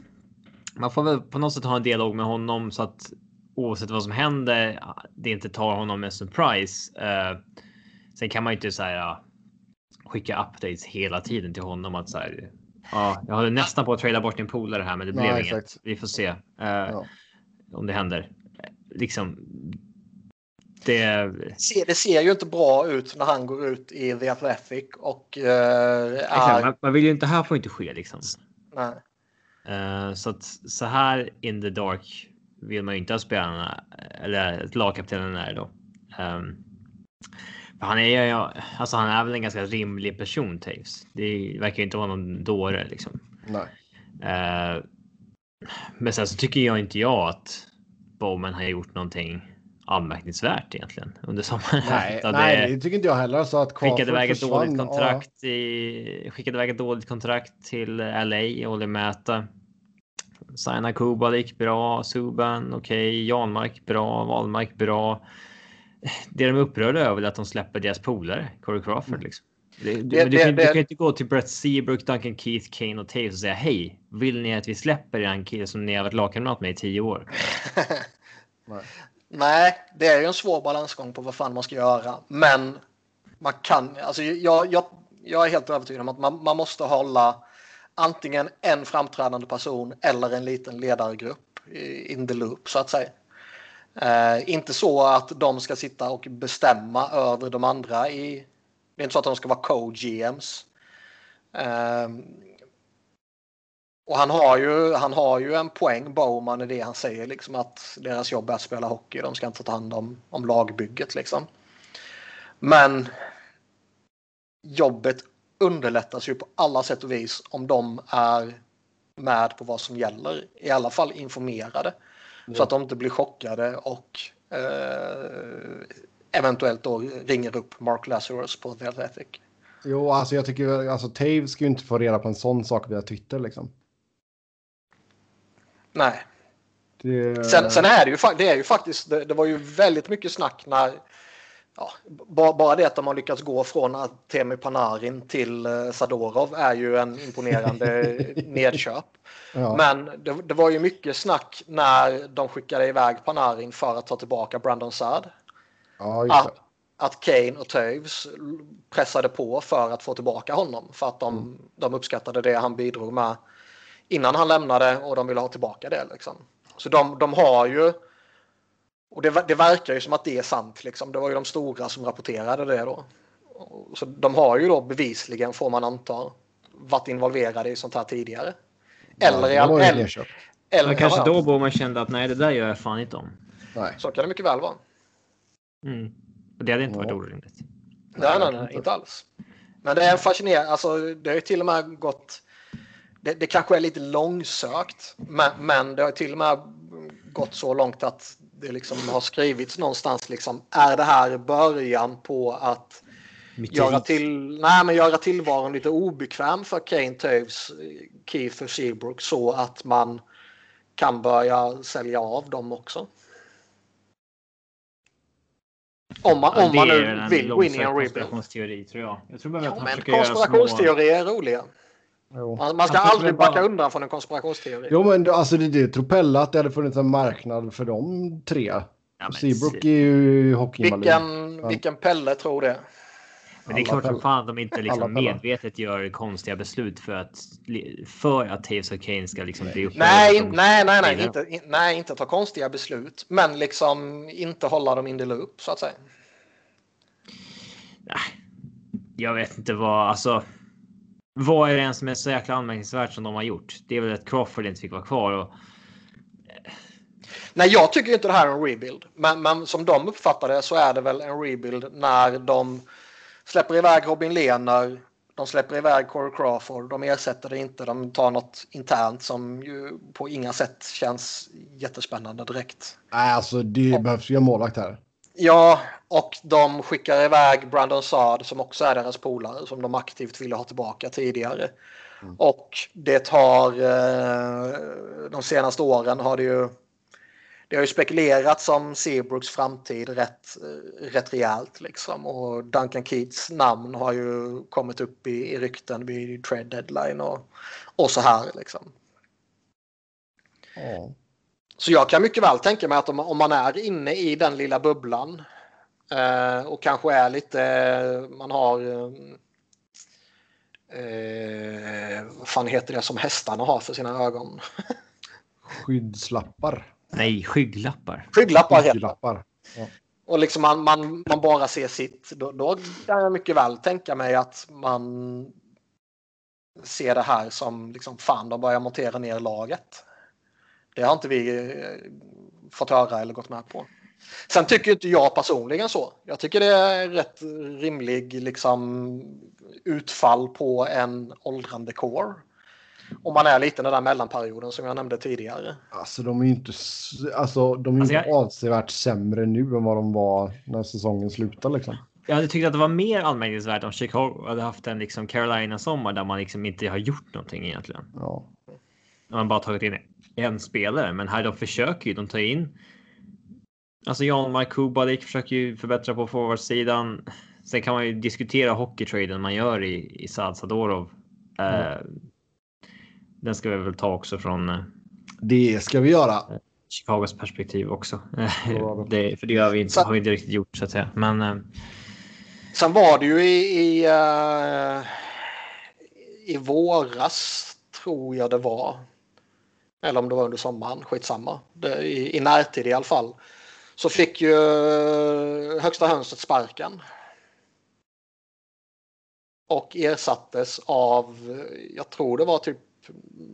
man får väl på något sätt ha en dialog med honom så att oavsett vad som händer, det inte tar honom med surprise. Uh, sen kan man ju inte säga skicka updates hela tiden till honom att så här. Ja, jag hade nästan på att trada bort din polare här, men det blev ja, inget. Vi får se uh, ja. om det händer. Liksom, det... det ser ju inte bra ut när han går ut i The Athletic och uh, är... man, vill ju inte, här får inte ske liksom. Nej. Uh, så att så här in the dark vill man ju inte ha spelarna eller lagkaptenen är då. Um, han är ju, alltså han är väl en ganska rimlig person Taves. Det verkar ju inte vara någon dåre liksom. Nej. Uh, men sen så tycker jag inte jag att Bowman har gjort någonting anmärkningsvärt egentligen under sommaren. <laughs> Nej, nej det tycker inte jag heller. Så att skickade iväg ett dåligt kontrakt i, skickade iväg ett dåligt kontrakt till LA, Olli Mäta. Signa Kuba gick bra, Suban okej, okay. Janmark bra, Wallmark bra. Det de är upprörda över är att de släpper deras polare, Corey Crawford. Mm. Liksom. Det, du, det, du, kan, det, du, kan, inte gå till Brett Seabrook, Duncan Keith, Kane och Taves och säga hej, vill ni att vi släpper den kille som ni har varit lagkamrat med i tio år? <laughs> <laughs> Nej, det är ju en svår balansgång på vad fan man ska göra. Men man kan, alltså jag, jag, jag är helt övertygad om att man, man måste hålla antingen en framträdande person eller en liten ledargrupp in the loop så att säga. Eh, inte så att de ska sitta och bestämma över de andra i... Det är inte så att de ska vara co-GMs. Eh, och han har, ju, han har ju en poäng, Bowman, i det han säger. Liksom att deras jobb är att spela hockey. De ska inte ta hand om, om lagbygget. Liksom. Men jobbet underlättas ju på alla sätt och vis om de är med på vad som gäller. I alla fall informerade. Mm. Så att de inte blir chockade och eh, eventuellt då ringer upp Mark Lazarus på The Athletic. Jo, alltså jag tycker alltså Tave ska ju inte få reda på en sån sak via Twitter liksom. Nej. Det... Sen, sen, är det ju, det är ju faktiskt, det, det var ju väldigt mycket snack när ja, bara det att de har lyckats gå från Temi Panarin till eh, Sadorov är ju en imponerande <laughs> nedköp. Ja. Men det, det, var ju mycket snack när de skickade iväg Panarin för att ta tillbaka Brandon Saad. Ja, att, att Kane och Toews pressade på för att få tillbaka honom för att de, mm. de uppskattade det han bidrog med innan han lämnade och de ville ha tillbaka det. Liksom. Så de, de har ju och det, det, verkar ju som att det är sant. Liksom. Det var ju de stora som rapporterade det då. Så de har ju då bevisligen, får man anta, varit involverade i sånt här tidigare. Eller i all, eller, eller kanske då borde man kände att nej, det där gör jag fan inte om. Nej. Så kan det mycket väl vara. Mm. Och det hade inte varit ja. orimligt. Nej, nej, nej, inte alls. Men det är fascinerande. Alltså, det har ju till och med gått. Det, det kanske är lite långsökt, men, men det har till och med gått så långt att det liksom har skrivits någonstans liksom, är det här början på att göra, till, nej, men göra tillvaron lite obekväm för Kane Toews, Kiefer Seabrook så att man kan börja sälja av dem också. Om man, ja, om man nu vill win en rebuild. konspirationsteori tror jag. jag tror ja, men konspirationsteorier är roliga. Man, man ska aldrig backa bara... undan från en konspirationsteori. Jo, men alltså det, det tror Pelle att det hade funnits en marknad för de tre. Ja, Seabrook är ju hockeyinvalid. Vilken, vilken Pelle tror det? Men det är klart som fan de inte liksom medvetet gör konstiga beslut för att för att Taves och Kane ska liksom bli uppe. Nej, nej, nej, nej, inte, in, nej, inte ta konstiga beslut, men liksom inte hålla dem in the loop så att säga. Nej, jag vet inte vad alltså. Vad är det ens som är så jäkla anmärkningsvärt som de har gjort? Det är väl att Crawford inte fick vara kvar och. Nej, jag tycker inte det här är en rebuild, men, men som de uppfattar det så är det väl en rebuild när de släpper iväg Robin Lehner, de släpper iväg Corey Crawford, de ersätter det inte, de tar något internt som ju på inga sätt känns jättespännande direkt. Nej, alltså det behövs ju en målvakt här. Ja, och de skickar iväg Brandon Saad som också är deras polare som de aktivt ville ha tillbaka tidigare. Mm. Och det har eh, de senaste åren har det ju det har ju spekulerats om Seabrooks framtid rätt, rätt rejält liksom och Duncan Keats namn har ju kommit upp i, i rykten vid trade deadline och, och så här liksom. Mm. Så jag kan mycket väl tänka mig att om, om man är inne i den lilla bubblan eh, och kanske är lite, man har eh, vad fan heter det som hästarna har för sina ögon? <laughs> Skyddslappar. Nej, skygglappar. Skygglappar, skygglappar. Ja. Och liksom man, man, man bara ser sitt. Då, då kan jag mycket väl tänka mig att man ser det här som liksom fan, de börjar montera ner laget. Det har inte vi eh, fått höra eller gått med på. Sen tycker inte jag personligen så. Jag tycker det är rätt rimlig liksom, utfall på en åldrande core. Om man är lite i den där mellanperioden som jag nämnde tidigare. Alltså de är ju inte, alltså, de är alltså, jag... avsevärt sämre nu än vad de var när säsongen slutade. Liksom. Jag hade tyckt att det var mer anmärkningsvärt om Chicago hade haft en liksom Carolina-sommar där man liksom inte har gjort någonting egentligen. Ja. Man bara tagit in en spelare, men här de försöker ju. De tar in. Alltså Jan Kubalik försöker ju förbättra på forwardsidan. Sen kan man ju diskutera hockeytraden man gör i, i Sad Sadorov. Mm. Uh, den ska vi väl ta också från. Uh, det ska vi göra. Chicagos perspektiv också. <laughs> det, för det har vi inte, har vi inte riktigt gjort så att säga. Men. Uh, Sen var det ju i, i, uh, i våras, tror jag det var. Eller om det var under sommaren, skitsamma. Det, i, I närtid i alla fall. Så fick ju högsta hönset sparken. Och ersattes av, jag tror det var typ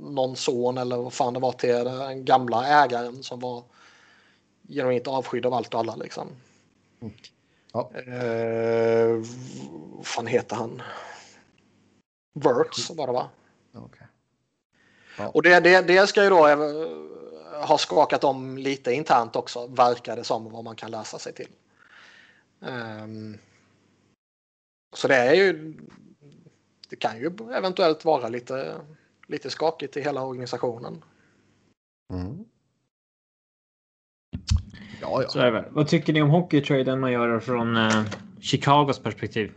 någon son eller vad fan det var till den gamla ägaren som var genuint avskydd av allt och alla liksom. Mm. Ja. Eh, vad fan heter han? Works var det va? Okay. Ja. Och det, det, det ska ju då eh, ha skakat om lite internt också, verkar det som, vad man kan läsa sig till. Um, så det är ju. Det kan ju eventuellt vara lite, lite skakigt i hela organisationen. Mm. Ja, ja. Så är det. Vad tycker ni om hockeytraden man gör från eh, Chicagos perspektiv?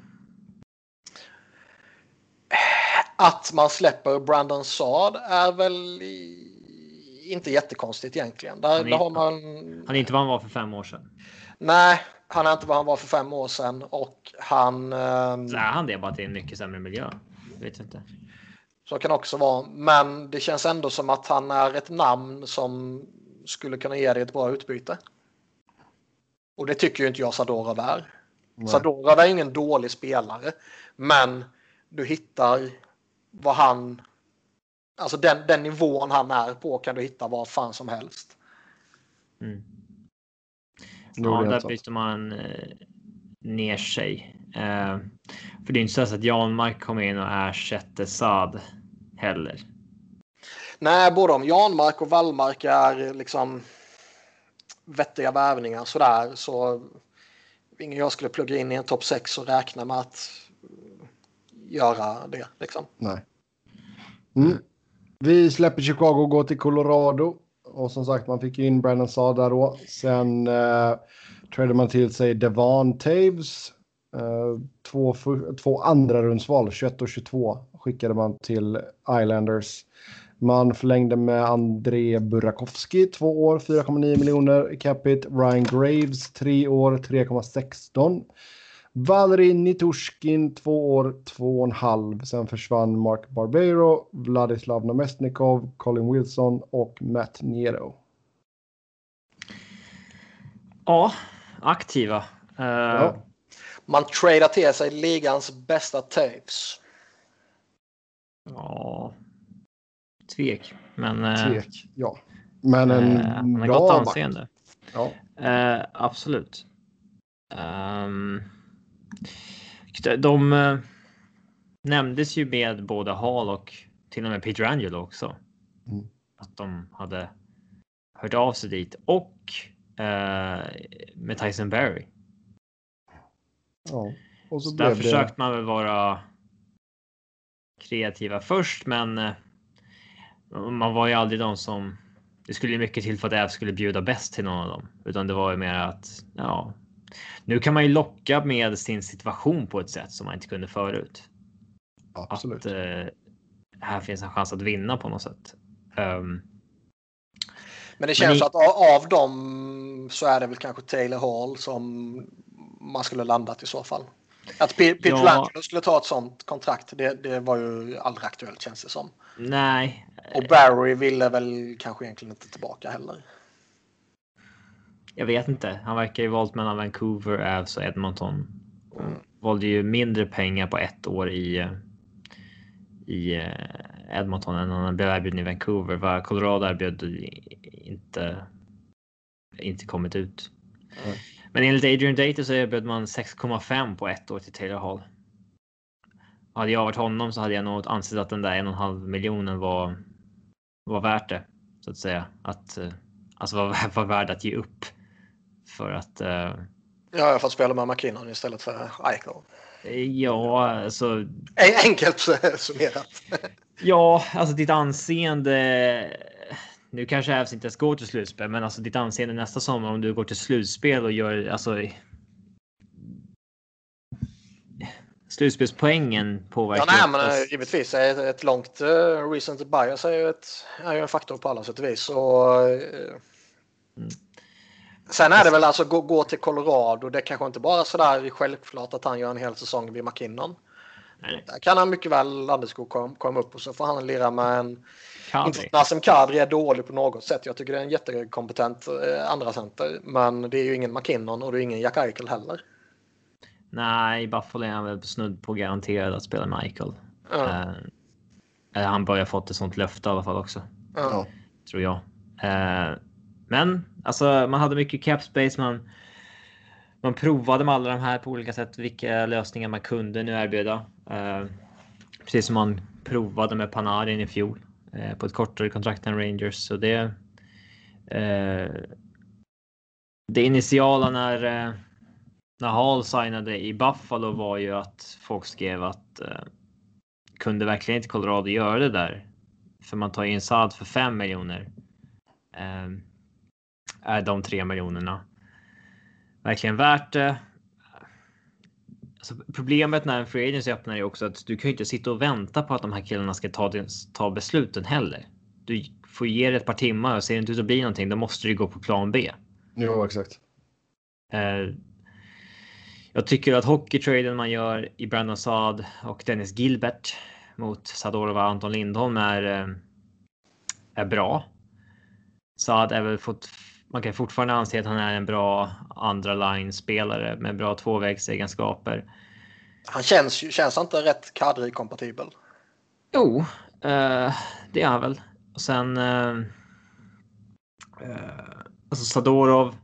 Att man släpper Brandon Saad är väl inte jättekonstigt egentligen. Där, han, är, har man... han är inte vad han var för fem år sedan. Nej, han är inte vad han var för fem år sedan och han... Um... Så är han det bara till en mycket sämre miljö? Jag vet inte. Så kan också vara. Men det känns ändå som att han är ett namn som skulle kunna ge dig ett bra utbyte. Och det tycker ju inte jag Sadorov är. Nej. Sadorov är ingen dålig spelare. Men du hittar vad han... Alltså den, den nivån han är på kan du hitta vad fan som helst. Mm. Ja, där bryter man eh, ner sig. Eh, för det är inte så att Janmark kommer in och ersätter Sad heller. Nej, både om Janmark och Wallmark är liksom vettiga värvningar sådär så ingen jag skulle plugga in i en topp 6 och räkna med att göra det. Liksom. Nej. Mm. Vi släpper Chicago och går till Colorado. Och som sagt, man fick in Brandon Saad där då. Sen eh, trädde man till sig Devon Taves. Eh, två, två andra rundsval, 21 och 22, skickade man till Islanders. Man förlängde med André Burakovsky, två år, 4,9 miljoner i capita. Ryan Graves, tre år, 3,16. Valery Nitushkin, två år, två och en halv. Sen försvann Mark Barbero, Vladislav Namestnikov, Colin Wilson och Matt Nero. Ja, aktiva. Uh... Ja. Man tradar till sig ligans bästa tapes. Ja, tvek. Men, eh, tvek, ja. Men en uh, han har gott anseende. Ja. Uh, absolut. Um, de uh, nämndes ju med både Hall och till och med Peter Angelo också. Mm. Att de hade hört av sig dit och uh, med Tyson Berry. Ja, och så, så där försökte man väl vara kreativa först, men uh, man var ju aldrig de som. Det skulle mycket till för att Äv skulle bjuda bäst till någon av dem, utan det var ju mer att ja, nu kan man ju locka med sin situation på ett sätt som man inte kunde förut. Absolut. Att, eh, här finns en chans att vinna på något sätt. Um, men det känns men i... att av dem så är det väl kanske Taylor Hall som man skulle landat i så fall. Att Peter ja. Skulle ta ett sånt kontrakt, det, det var ju aldrig aktuellt känns det som. Nej. Och Barry ville väl kanske egentligen inte tillbaka heller. Jag vet inte. Han verkar ju valt mellan Vancouver, Avs och Edmonton. Mm. Valde ju mindre pengar på ett år i i eh, Edmonton än han blev erbjuden i Vancouver. Vad Colorado erbjöd inte inte kommit ut. Mm. Men enligt Adrian Data så erbjöd man 6,5 på ett år till Taylor Hall. Hade jag varit honom så hade jag nog ansett att den där en och en halv miljonen var var värt det så att säga. Att eh, alltså var, <laughs> var värd att ge upp för att. Uh, ja, har fått spela med McKinnon istället för Eichel. Ja, alltså. Enkelt <laughs> summerat. ja, alltså ditt anseende. Nu kanske Ävs inte ens går till slutspel, men alltså ditt anseende nästa sommar om du går till slutspel och gör alltså. Slutspelspoängen påverkar. Ja, nej, men. Eh, givetvis ett, ett långt uh, recent bias är ju, ett, är ju en faktor på alla sätt och vis. Och, uh, mm. Sen är det väl alltså gå, gå till Colorado. Det är kanske inte bara sådär självklart att han gör en hel säsong vid McKinnon. Nej. Där kan han mycket väl Landeskog komma kom upp och så får han lira med en... Kadri. Inte Nassim Kadri är dålig på något sätt. Jag tycker det är en jättekompetent eh, andra center. Men det är ju ingen McKinnon och det är ingen Jack Eichel heller. Nej, Buffalo är han väl snudd på garanterad att spela Michael. Ja. Eh, eller han börjar fått ett sånt löfte i alla fall också, Ja. tror jag. Eh, men alltså, man hade mycket cap space. Man, man provade med alla de här på olika sätt, vilka lösningar man kunde nu erbjuda. Eh, precis som man provade med Panarin i fjol eh, på ett kortare kontrakt än Rangers. Så det. Eh, det initiala när eh, när Hall signade i Buffalo var ju att folk skrev att eh, kunde verkligen inte Colorado göra det där? För man tar in Saad för 5 miljoner. Eh, är de 3 miljonerna verkligen värt det? Alltså, problemet när en free agency öppnar är också att du kan ju inte sitta och vänta på att de här killarna ska ta, ta besluten heller. Du får ge det ett par timmar och ser det inte ut att bli någonting, då måste du gå på plan B. Jo, exakt. Eh, jag tycker att hockeytraden man gör i Brandon Saad och Dennis Gilbert mot Sadorov och Anton Lindholm är, eh, är bra. Saad är väl fått, man kan fortfarande anse att han är en bra andra line spelare med bra tvåvägsegenskaper. Han känns ju känns han inte rätt Kadri-kompatibel. Jo, eh, det är han väl. Och sen. Eh, eh, alltså Sadorov.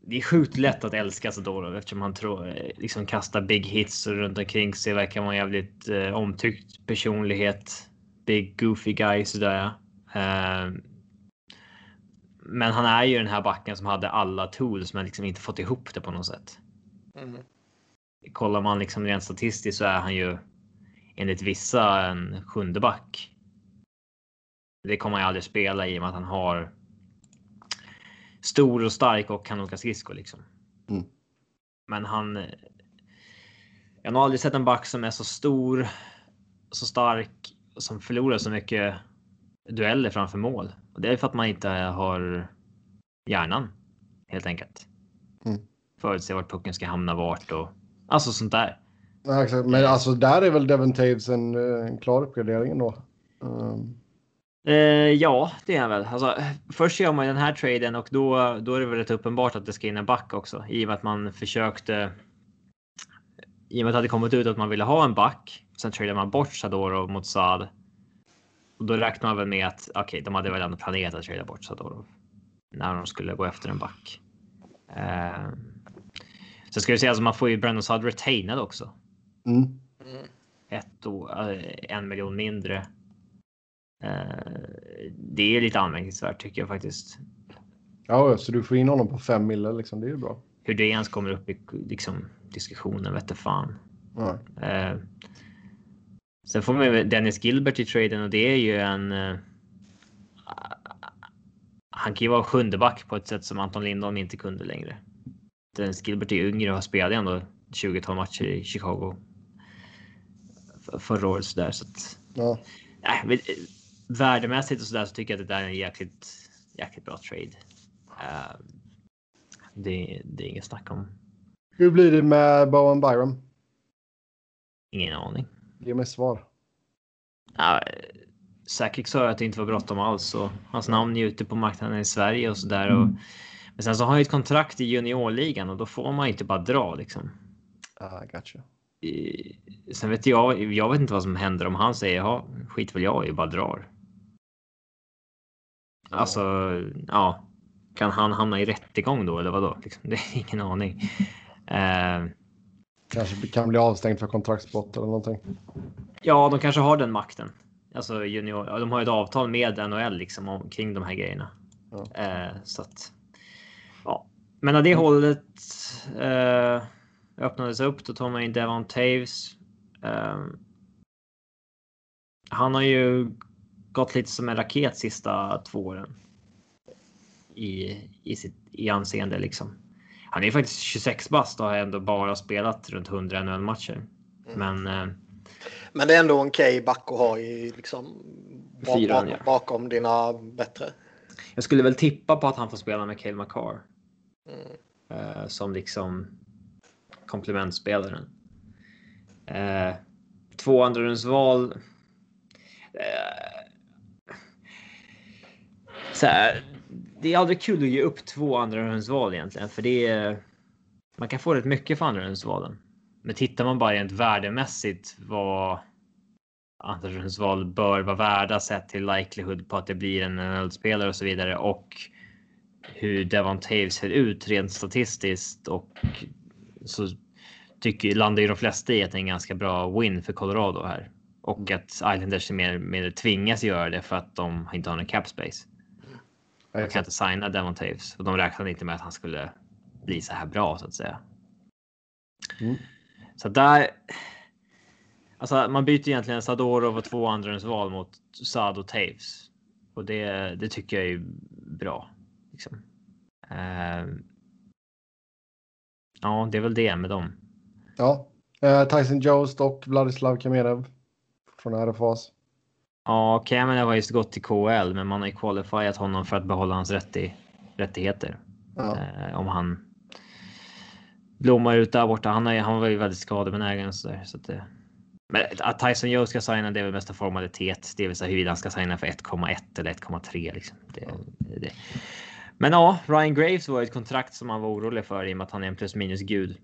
Det är sjukt lätt att älska Sadorov eftersom han tror, eh, liksom kastar big hits och runt omkring sig verkar vara en jävligt eh, omtyckt personlighet. Big goofy guy sådär. Eh, men han är ju den här backen som hade alla tools men liksom inte fått ihop det på något sätt. Mm. Kollar man liksom rent statistiskt så är han ju enligt vissa en sjunde back. Det kommer han ju aldrig spela i och med att han har stor och stark och kan åka skridskor liksom. Mm. Men han. Jag har aldrig sett en back som är så stor, så stark som förlorar så mycket dueller framför mål. Och det är för att man inte har hjärnan helt enkelt. Mm. Förutse vart pucken ska hamna vart och alltså sånt där. Ja, exakt. Men alltså där är väl Devon Taves en, eh, en klar uppgradering ändå. Um, Eh, ja, det är han väl. Alltså, först gör man den här traden och då, då är det väl rätt uppenbart att det ska in en back också. I och med att man försökte. I och med att det kommit ut att man ville ha en back. Sen tradade man bort Sadorov mot Saad. Och då räknar man väl med att okej, okay, de hade väl ändå planerat att trada bort Sadorov. När de skulle gå efter en back. Eh, så ska vi säga att alltså, man får ju Brandon Saad retainad också. mm. Mm. Ett och eh, en miljon mindre. Eh, det är lite anmärkningsvärt tycker jag faktiskt. Ja, så du får in honom på fem mille liksom. Det är ju bra. Hur det ens kommer upp i liksom, diskussionen vete fan. Ja. Eh, sen får man ju Dennis Gilbert i traden och det är ju en. Eh, han kan ju vara sjunde back på ett sätt som Anton Lindholm inte kunde längre. Dennis Gilbert är yngre och har spelat ändå 20-tal matcher i Chicago. För, förra året så där så att. Ja. Nej, men, eh, värdemässigt och så där så tycker jag att det där är en jäkligt, jäkligt bra trade. Eh, det, det är inget snack om. Hur blir det med Bowen Byram? Ingen aning. Ge mig svar. Ja, Säkert sa att det inte var bråttom alls och hans namn är ute på marknaden i Sverige och så där. Och, men sen så har han ju ett kontrakt i juniorligan och då får man ju inte bara dra liksom. Ah, gotcha. Sen vet jag, jag vet inte vad som händer om han säger ja, skit väl jag i, bara drar. Alltså, ja. Kan han hamna i rättegång då eller vad då? Liksom, <laughs> det är ingen aning. Eh, Kanske kan bli avstängd för kontraktsbrott eller någonting. ja, de kanske har den makten. Alltså junior, de har ju ett avtal med NHL liksom om, kring de här grejerna. Ja. Eh, så att. Ja, men när det hållet eh, öppnades upp, då tar man in Devon Taves. Eh, han har ju gått lite som en raket sista två åren. I, i sitt i anseende liksom. Han är faktiskt 26 bast och har ändå bara spelat runt 100 NHL-matcher. Men eh, Men det är ändå en okej back att ha i liksom Fyran, bak, ja. bakom dina bättre. jag skulle väl tippa på att han får spela med Cale Makar. Eh, som liksom komplementspelaren. Eh, två andrarumsval. Eh, så här, det är aldrig kul att ge upp två andrarumsval egentligen, för det är. Man kan få rätt mycket för andrarumsvalen. Men tittar man bara rent värdemässigt vad andrarumsval bör vara värda sett till likelihood på att det blir en NHL-spelare och så vidare och hur Devon Taves ser ut rent statistiskt och så tycker landar ju de flesta i att det är en ganska bra win för Colorado här och att Islanders mer, mer tvingas göra det för att de inte har någon cap space. De kan inte signa Devon Taves och de räknade inte med att han skulle bli så här bra så att säga. Mm. Så där. Alltså, man byter egentligen Sadorov och två andrahandsval mot Sad och Taves och det, det tycker jag är bra. Liksom. Uh, ja, det är väl det med dem. Ja, uh, Tyson Jost och Vladislav Kamerev från RFAs. Ja, Kamerev har just gått till KL, men man har ju qualifierat honom för att behålla hans rätti rättigheter. Ja. Uh, om han blommar ut där borta. Han, har, han var ju väldigt skadebenägen så där, så att det. Men att Tyson Joe ska signa det är väl mest en formalitet. Det vill säga huruvida han ska signa för 1,1 eller 1,3 liksom. Det, det. Men ja, Ryan Graves var ett kontrakt som man var orolig för i och med att han är en plus minus gud.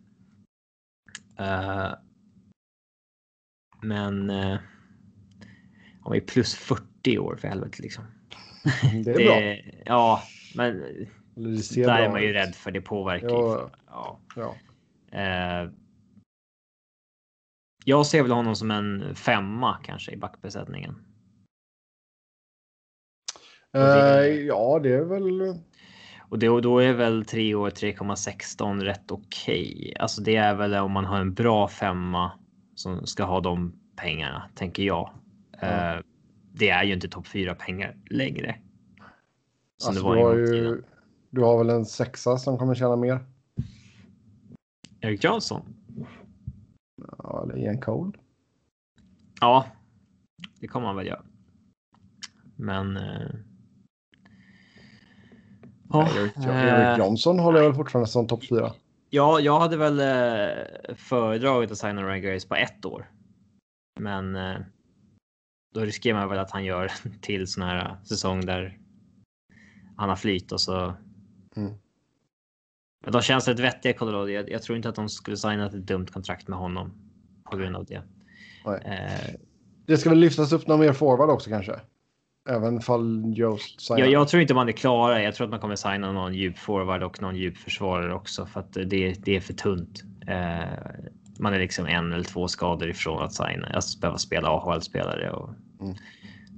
Uh, men uh, han var ju plus 40 år för helvete liksom. Det är bra. Ja, men Det där är man ju ut. rädd för. Det påverkar Ja. Ja. Ja. Eh, jag ser väl honom som en femma kanske i backbesättningen. Eh, ja, det är väl. Och då, då är väl 3 år 3,16 rätt okej. Alltså det är väl om man har en bra femma som ska ha de pengarna, tänker jag. Eh, det är ju inte topp 4 pengar längre. Som Alltså, det var du, har ju, du har väl en sexa som kommer tjäna mer? Erik Jansson. Ja, eller Ian Cole. Ja, det kommer man väl göra. Men. Eh, ja, Erik, eh, Erik Johnson håller jag väl fortfarande som topp fyra. Ja, jag hade väl eh, föredragit att signa Ryan Grace på ett år. Men eh, då riskerar man väl att han gör <laughs> till sån här säsong där han har flyt och så. Mm. Men de känns rätt vettiga Colorado. Jag, jag tror inte att de skulle signa ett dumt kontrakt med honom på grund av det. Eh, Det ska väl lyftas upp någon mer forward också kanske? Även fall Jost signar. jag, jag tror inte man är klara. Jag tror att man kommer signa någon djup forward och någon djup försvarare också för att det, det är för tunt. Eh, man är liksom en eller två skador ifrån att signa, alltså behöva spela AHL-spelare och, Mm.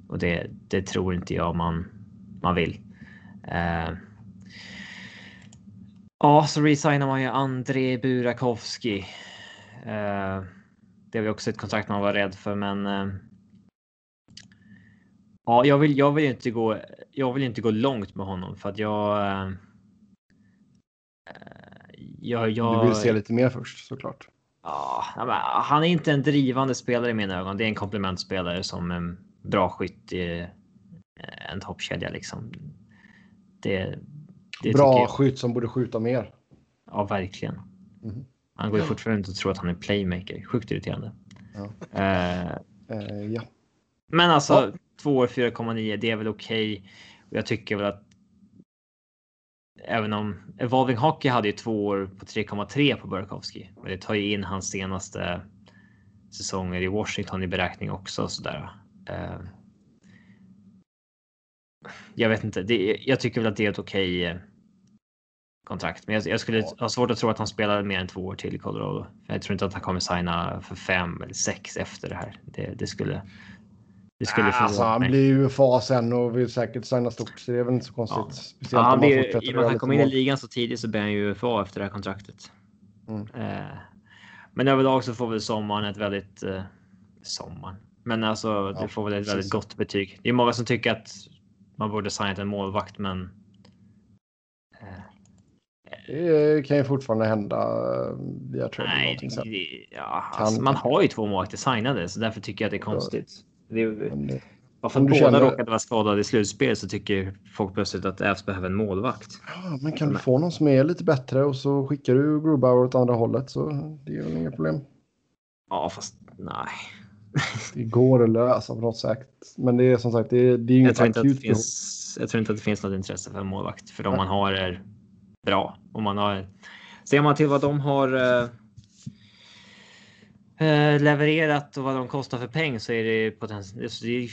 och det, det tror inte jag man, man vill. Eh, ja, så resignar man ju André Burakovsky. Eh, det är väl också ett kontrakt man var rädd för, men. Eh, ja, jag vill. Jag vill inte gå. Jag vill inte gå långt med honom för att jag. Eh, jag, jag Du vill se lite mer först såklart. Ja, han är inte en drivande spelare i mina ögon. Det är en komplementspelare som en bra skytt i en toppkedja liksom. Det, det Bra skytt som borde skjuta mer. Ja, verkligen. Mhm. Han går ju fortfarande inte att tro att han är playmaker. Sjukt irriterande. Ja. Eh, Eh, ja. men alltså Ja. 2 år 4,9. Det är väl okej. Och jag tycker väl att. Även om Evolving Hockey hade ju två år på 3,3 på Burakovsky. Men det tar ju in hans senaste säsonger i Washington i beräkning också och sådär. Eh, jag vet inte. Det, jag tycker väl att det är ett okej eh, kontrakt, men jag, jag skulle Ja. ha svårt att tro att han spelar mer än två år till i Colorado. Jag tror inte att han kommer signa för fem eller sex efter det här. Det, det skulle. Det skulle Alltså, förvåna han mig. blir ju UFA sen och vill säkert signa stort. Så det är väl inte så konstigt. Ja. Speciellt Ja, han om man blir, fortsätter I och med att han kom in i ligan så tidigt så blir han ju UFA efter det här kontraktet. Mm. Eh, men överlag så får väl sommaren ett väldigt eh, sommaren. Men alltså, det Ja, får väl ett precis. väldigt gott betyg. Det är många som tycker att man borde signat en målvakt, men. Eh, Det kan ju fortfarande hända via trade nej, det, ja, Kan- alltså, man har ju två målvakter signade, så därför tycker jag att det är konstigt. Det, Bara för att båda känner- råkade vara skadade i slutspel så tycker folk plötsligt att Avs behöver en målvakt. Ja, men kan du få någon som är lite bättre och så skickar du Grubauer åt andra hållet så det är väl inga problem. Ja, fast nej. <laughs> Det går att lösa på något sätt. Men det är som sagt, det är, det är ju Jag inget det akut finns, jag tror inte att det finns något intresse för en målvakt. För de man har är bra. Om man har, ser man till vad de har eh, levererat och vad de kostar för peng så är det potentiellt är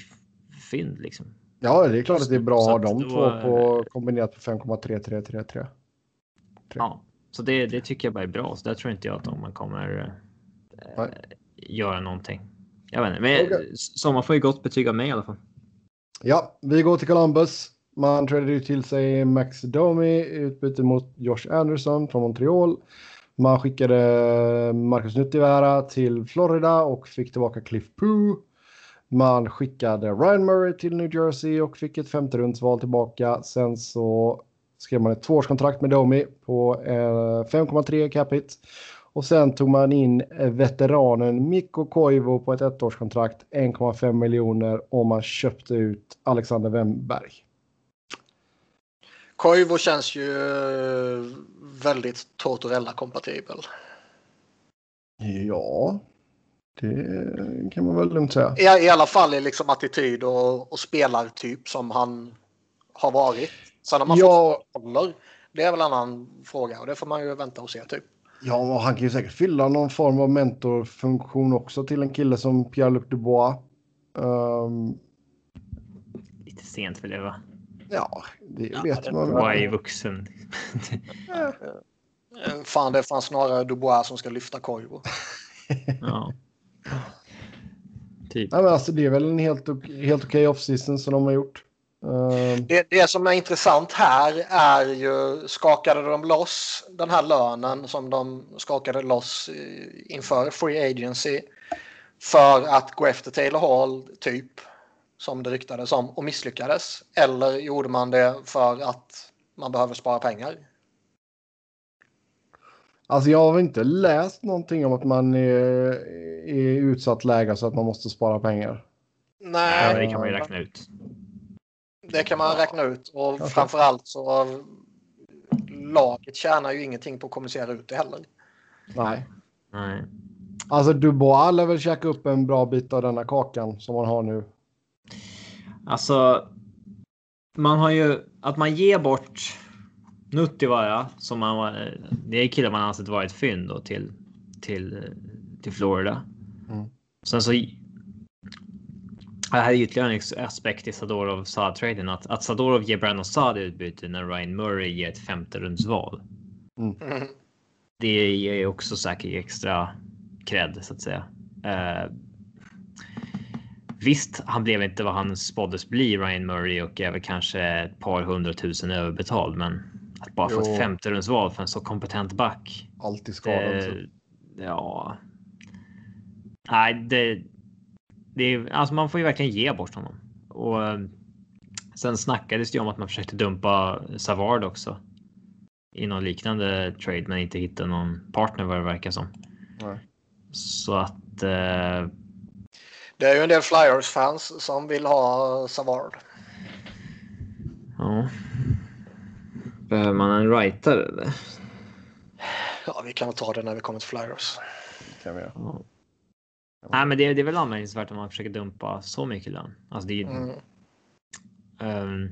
fynd liksom. Ja, det är klart att det är bra att ha Så de då- två på kombinerat på 5,3333. Ja, så det, det tycker jag bara är bra. Så där tror inte jag att de kommer eh, göra någonting. Jag vet inte, men Okej. Sommar får ju gott betyg av mig i alla fall. Ja, vi går till Columbus. Man trädde ju till sig Max Domi i utbyte mot Josh Anderson från Montreal. Man skickade Marcus Nuttivaara till Florida och fick tillbaka Cliff Pooh. Man skickade Ryan Murray till New Jersey och fick ett femte rundsval tillbaka. Sen så skrev man ett tvåårskontrakt med Domi på eh, 5,3 capita. Och sen tog man in eh, veteranen Mikko Koivu på ett ettårskontrakt, 1,5 miljoner och man köpte ut Alexander Wemberg. Koivu känns ju eh, väldigt Tortorella-kompatibel. Ja, det kan man väl lugnt säga. I, I alla fall i liksom attityd och, och spelartyp som han har varit. Sen om man Ja. får håller, det är väl en annan fråga och det får man ju vänta och se typ. Ja, och han kan ju säkert fylla någon form av mentorfunktion också till en kille som Pierre-Luc Dubois. Ehm, Lite sent vill jag va? Ja, det Ja, vet det man väl. är vuxen. <laughs> Eh, Fan, det fanns snarare Dubois som ska lyfta Koivu. <laughs> ja. Typ. Nej, men alltså, det är väl en helt, ok- helt okej off-season som de har gjort. Ehm, Det, det som är intressant här är ju skakade de loss den här lönen som de skakade loss inför Free Agency för att gå efter Taylor Hall typ som det ryktades om och misslyckades? Eller gjorde man det för att man behöver spara pengar? Alltså jag har inte läst någonting om att man är i utsatt läge så att man måste spara pengar. Ja, Nej, det kan man ju räkna ut. det kan man räkna ut och Kanske. framförallt så laget tjänar ju ingenting på att kommunicera ut det heller. Nej. Nej. Alltså Dubois lär väl käka upp en bra bit av denna kakan som man har nu. Alltså. Man har ju att man ger bort Nuttivaara som man var. Det är killar man ansett vara ett fynd då till till till Florida. Mm. Sen så. Det här är ytterligare en aspekt i Sadorov Saad-traden att, att Sadorov ger Brandon Saad utbyte när Ryan Murray ger ett femte rundsval. Mm. det ger ju också säkert extra cred så att säga. Eh, visst, han blev inte vad han spåddes bli, Ryan Murray, och är väl kanske ett par hundratusen överbetald, men att bara få Jo. ett femterumsval för en så kompetent back. Alltid skadad. Så. ja. Nej, det. Det är alltså man får ju verkligen ge bort honom och eh, sen snackades det ju om att man försökte dumpa Savard också i någon liknande trade, men inte hitta någon partner vad det verkar som. Nej. Så att. Eh, Det är ju en del Flyers-fans som vill ha Savard. ja. Behöver man en writer eller? Ja, vi kan ta det när vi kommer till Flyers. Kan vi göra. Ja. Nej, men det, det är väl anmärkningsvärt om man försöker dumpa så mycket lön. Alltså det är Mm. Ehm,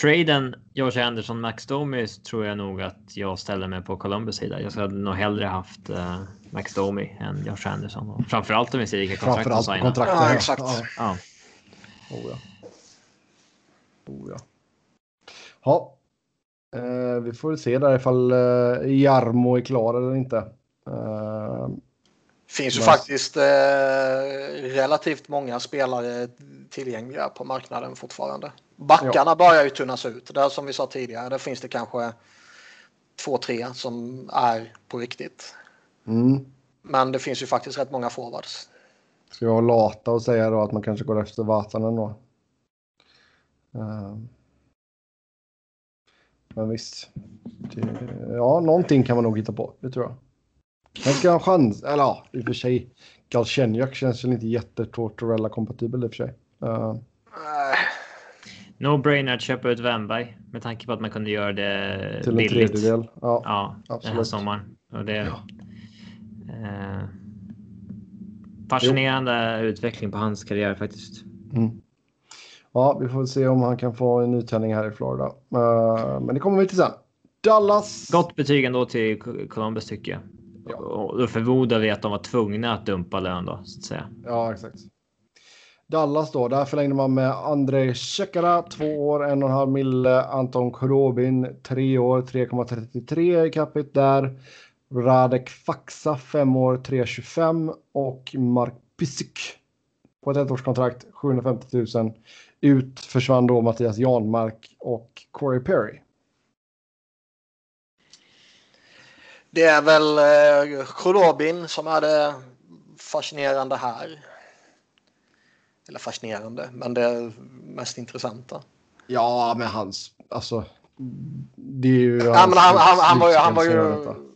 traden George Anderson Max Domi tror jag nog att jag ställer mig på Columbus sida. Jag skulle nog hellre haft uh, Max Domi än George Anderson. Och framförallt om vi ser vilka kontrakt de Framförallt kontrakten. Ja, ja. exakt. Ja. Ja. Oh, ja. Oh, ja. Ja. Eh, vi får se där ifall eh, Jarmo är klar eller inte. Eh, finns ju Men- faktiskt eh, relativt många spelare tillgängliga på marknaden fortfarande. Backarna börjar ju tunnas ut. Där som vi sa tidigare, där finns det kanske två, tre som är på riktigt. Mm. Men det finns ju faktiskt rätt många forwards. Ska jag lata och säga då att man kanske går efter Vatanen då? Eh, men visst. Det, ja, någonting kan man nog hitta på. Det tror jag. Han ska ha en chans. Eller ja, i och för sig. Galchenyak känns väl inte jättetortorella-kompatibel i och för sig. Uh, Nej. No brainer att köpa ut Wemberg med tanke på att man kunde göra det till en billigt. tredjedel. Ja, Ja, den här absolut. sommaren. Och det, Ja. Eh, fascinerande utveckling på hans karriär faktiskt. Mm. Ja, vi får väl se om han kan få en nytändning här i Florida. Uh, men det kommer vi till sen. Dallas. Gott betyg ändå till Columbus tycker jag. Ja. Och då förmodar vi att de var tvungna att dumpa lön då så att säga. Ja, exakt. Dallas då, där förlängde man med Andrei Sekara, två år, en och en halv mille. Anton Korobin, tre år, 3,33 i capita där. Radek Faxa, fem år, 3,25 och Mark Pysyk på ett ettårskontrakt, 750 000. Ut försvann då Mattias Janmark och Corey Perry. Det är väl eh, Khorobin som är det fascinerande här. Eller fascinerande, men det mest intressanta. Ja, men hans, alltså. Det är ju... Ja, men han, han, han var ju... Han var ju.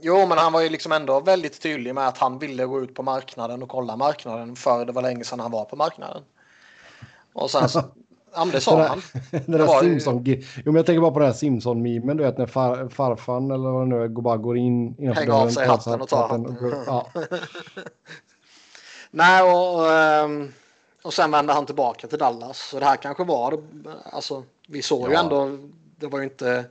Jo, men han var ju liksom ändå väldigt tydlig med att han ville gå ut på marknaden och kolla marknaden för det var länge sedan han var på marknaden. Och sen så... <laughs> Ja, men det sa Sådär. han. <laughs> Den där var ju- Simpson... Jo, men jag tänker bara på den här Simpson-memen, du vet när far, farfan eller vad det nu är, går, bara går in innanför Hänger av sig hatten och tar hatten går- Ja, <laughs> Nej, och, och, ehm, och sen vände han tillbaka till Dallas. Så det här kanske var, alltså vi såg ju Ja. ändå, det var ju inte,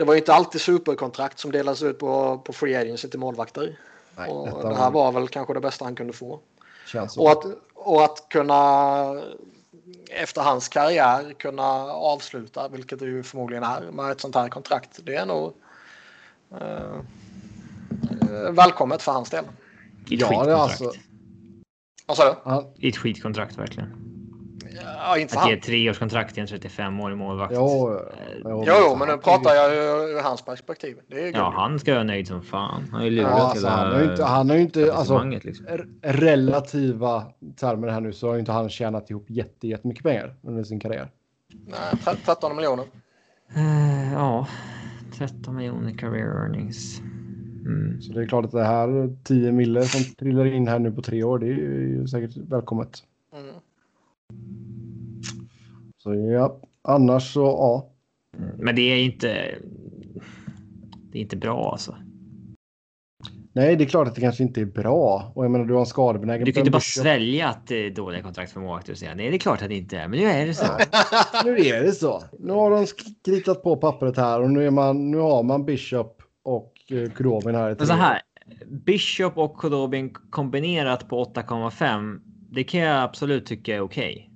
det var ju inte alltid superkontrakt som delades ut på, på free agency till målvakter. nej, och det här var väl kanske det bästa han kunde få. Och att, och att kunna efter hans karriär kunna avsluta, vilket det ju förmodligen är, med ett sånt här kontrakt. Det är nog eh, välkommet för hans del. I ett Ja, det är skitkontrakt. alltså- Vad sa du? I ett skitkontrakt verkligen. Ja, inte Att ge han. ett treårskontrakt till en 35-årig målvakt. jo, Eh, Jo, jo, men nu pratar jag ur, ur hans perspektiv. Det är ju Ja, han ska vara nöjd som fan. Han har ju lurat Ja, alltså, hela han har ju inte, han har ju inte alltså, liksom. relativa termer här nu så har ju inte han tjänat ihop jätte, jättemycket pengar under sin karriär. Nej, tre- 13 miljoner. Eh, ja, 13 miljoner career earnings. Mm. Så det är klart att det här 10 mille som trillar in här nu på tre år, det är ju säkert välkommet. Mm. Så ja, annars så ja. Men det är inte. Det är inte bra alltså. Nej, det är klart att det kanske inte är bra. Och jag menar, du har en skadebenägen Du kan inte bara svälja att det är dåliga kontrakt för målvakter och säga nej, det är klart att det inte är, men nu är det så. <laughs> Nu är det så. Nu har de kritat på pappret här och nu, är man, nu har man Bishop och eh, Kudobin här. så här. Bishop och Kodobin kombinerat på 8,5. Det kan jag absolut tycka är okej.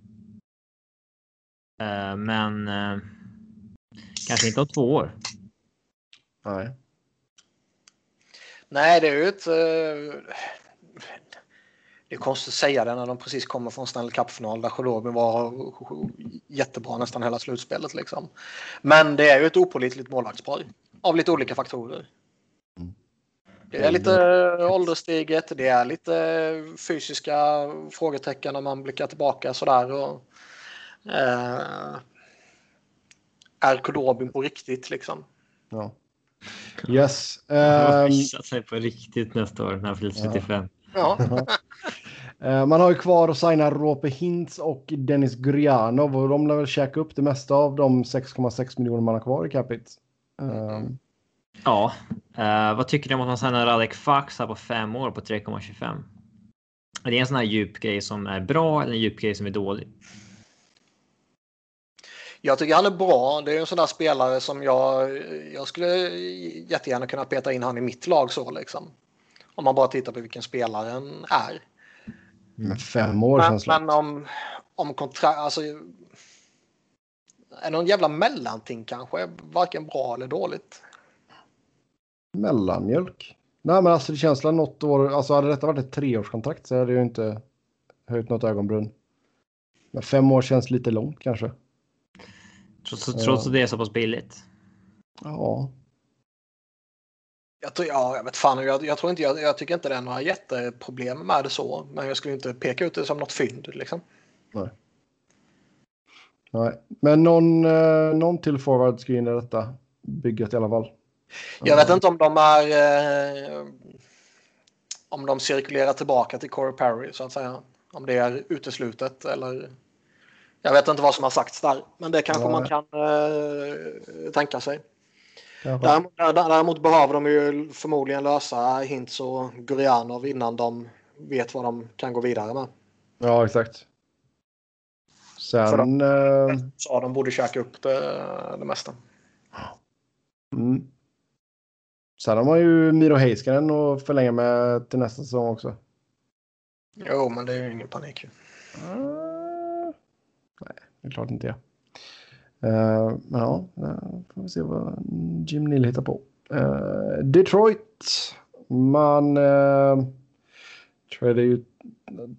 Eh, men. eh, kanske inte om två år. Nej. Nej, det är ju ett... eh, Det är konstigt att säga det när de precis kommer från Stanley Cup-final där Khorobin var jättebra nästan hela slutspelet. Liksom. Men det är ju ett opålitligt målvaktspar av lite olika faktorer. Mm. Det är lite åldersteget, det är lite fysiska frågetecken när man blickar tillbaka sådär. Och, eh, är Khorobin på riktigt liksom? Ja. Yes. Han har ehm, visat sig på riktigt nästa år när han fyller 35. Ja. <laughs> Eh, Man har ju kvar att signa Rope Hintz och Dennis Gurianov och de lär väl käka upp det mesta av de 6,6 miljoner man har kvar i capita. Um, Ja, eh, vad tycker ni om att man signar Radek Faxa på fem år på 3,25? Är det en sån här djup grej som är bra eller en djup grej som är dålig? Jag tycker han är bra. Det är en sån där spelare som jag, jag skulle jättegärna kunna peta in han i mitt lag så liksom. Om man bara tittar på vilken spelaren är. men fem år Men, känns men om, om kontrakt, alltså. Är någon jävla mellanting kanske, varken bra eller dåligt. Mellanmjölk. Nej men alltså det känns som något år. Alltså hade detta varit ett treårskontrakt så hade jag ju inte höjt något ögonbryn. Men fem år känns lite långt kanske. Trots, trots att det är så pass billigt. Ja. Jag tror, ja, jag vet fan, jag, jag tror inte, jag, jag tycker inte det är några jätteproblem med det så. Men jag skulle inte peka ut det som något fynd liksom. Nej. Men någon, eh, någon till forward ska in i detta bygget i alla fall. Jag vet inte om de är... Eh, om de cirkulerar tillbaka till Corey Perry så att säga. Om det är uteslutet eller... Jag vet inte vad som har sagts där, men det kanske Nej. man kan eh, tänka sig. Däremot, däremot behöver de ju förmodligen lösa Hintz och Gurianov innan de vet vad de kan gå vidare med. Ja, exakt. För Sen... eh, Så de borde käka upp det, det mesta. mm. Sen har man ju Miro Heiskanen att förlänga med till nästa säsong också. Jo, men det är ju ingen panik. ju. Ah, nej, det är klart inte jag. Eh, men ja, eh, får vi se vad Jim Neal hittar på. Eh, Detroit. Man uh, tradade ju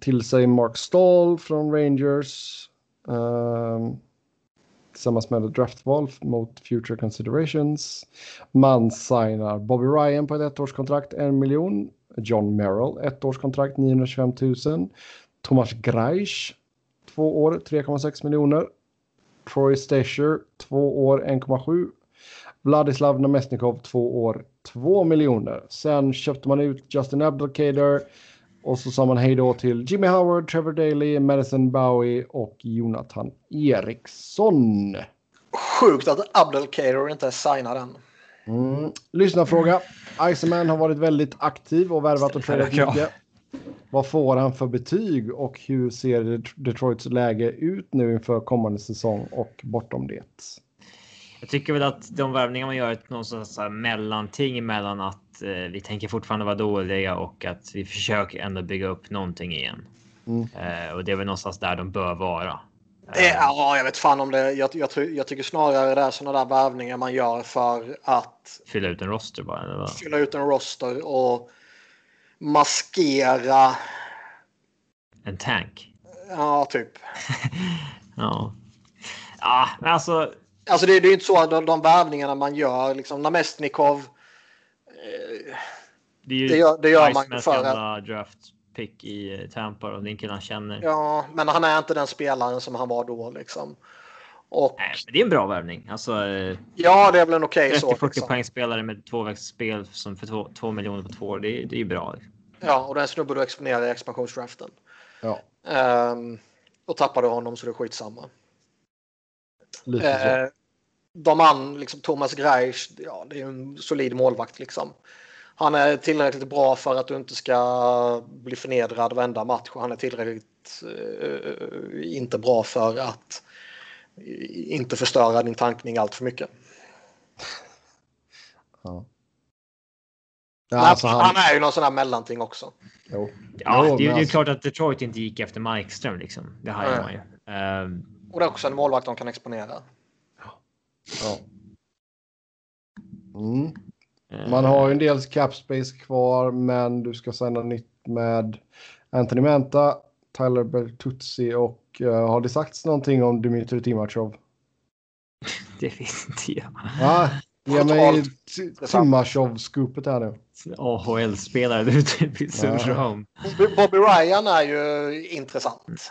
till sig Mark Stahl från Rangers. eh, tillsammans med ett draftval mot future considerations. Man signar Bobby Ryan på ett ettårskontrakt, en miljon. John Merrill, ettårskontrakt, 925 000. Thomas Greisch, två år, 3,6 miljoner. Troy Stasher, två år, 1,7. Vladislav Namestnikov, två år, 2 miljoner. Sen köpte man ut Justin Abdelkader och så sa man hej då till Jimmy Howard, Trevor Daley, Madison Bowie och Jonathan Eriksson. Sjukt att Abdelkader inte är signad än. Mm. Lyssnarfråga. Iceman har varit väldigt aktiv och värvat och tradat mycket. Vad får han för betyg och hur ser Det- Detroits läge ut nu inför kommande säsong och bortom det? Jag tycker väl att de värvningar man gör är någon sorts så här mellanting mellan att eh, vi tänker fortfarande vara dåliga och att vi försöker ändå bygga upp någonting igen. Mm. Eh, och det är väl någonstans där de bör vara. Det, ja, jag vet fan om det. Jag, jag, jag tycker snarare det är sådana där värvningar man gör för att Fylla ut en roster bara. Eller vad? fylla ut en roster och maskera. En tank. Ja, typ. <laughs> ja. Ja, men alltså. Alltså det, det är ju inte så att de, de värvningarna man gör, liksom Namestnikov. Eh, Det, är ju Det gör- det gör man för att- draft pick i eh, Tampa och det är en kille han känner. ja, men han är inte den spelaren som han var då liksom. Och Nej, men det är en bra värvning. Alltså eh, ja, det är väl en okej så. 30-40 Liksom. poäng spelare med tvåvägsspel som för två, två miljoner på två år. Det, är- det är ju bra. Ja, och den snubben du exponerar i expansionsdraften. Ja, Ehm, och tappade honom så det är skitsamma. Lite så. Eh, de an, liksom Thomas Greisch, ja, det är en solid målvakt liksom. Han är tillräckligt bra för att du inte ska bli förnedrad varenda match och han är tillräckligt eh, inte bra för att inte förstöra din tankning allt för mycket. Ja. Ja, alltså han... han, är ju någon sån här mellanting också. jo. Ja, Jo, det, är- men det är alltså- klart att Detroit inte gick efter Markström liksom. Det hajar man ju. Ehm, Och det är också en målvakt de kan exponera. Ja. Mm. eh, Man har ju en del cap space kvar, men du ska signa nytt med Anthony Menta, Tyler Bertuzzi och eh, har det sagts någonting om Dmitry Timachov? <laughs> Det vet inte jag. Ja, ge mig Timachov-scoopet här nu. AHL-spelare du typ i Söderholm. Bobby Ryan är ju intressant.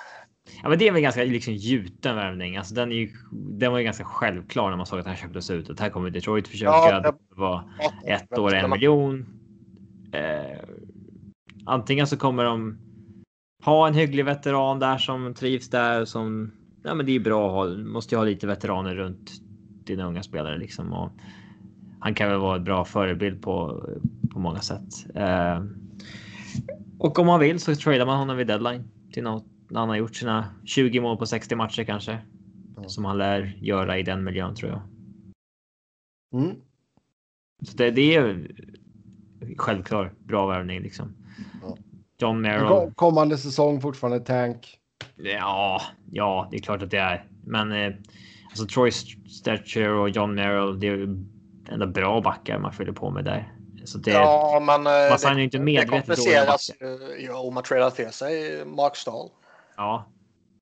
Ja, men det är väl ganska liksom gjuten värvning. Alltså, den, är ju, den var ju ganska självklar när man såg att han köptes ut. Att här kommer Detroit försöka. Ja, det var ett år, en miljon. Eh, antingen så kommer de ha en hygglig veteran där som trivs där. Som, ja, men det är bra att ha. Måste ju ha lite veteraner runt dina unga spelare liksom. Och han kan väl vara en bra förebild på, på många sätt. Eh, och om man vill så tradar man honom vid deadline till något när han har gjort sina 20 mål på 60 matcher kanske. Ja. Som han lär göra i den miljön tror jag. Mm. Så det, det är självklart bra värvning liksom. Ja. John Merrill. Kom- Kommande säsong fortfarande tank. Ja, ja, det är klart att det är. Men eh, alltså Troy Stetcher och John Merrill, det är ju ändå bra backar man fyller på med där. Så det, Ja, men eh, man signar ju inte det medvetet dåliga kompenseras ju ja, om man tradar till sig Mark Stahl. Ja.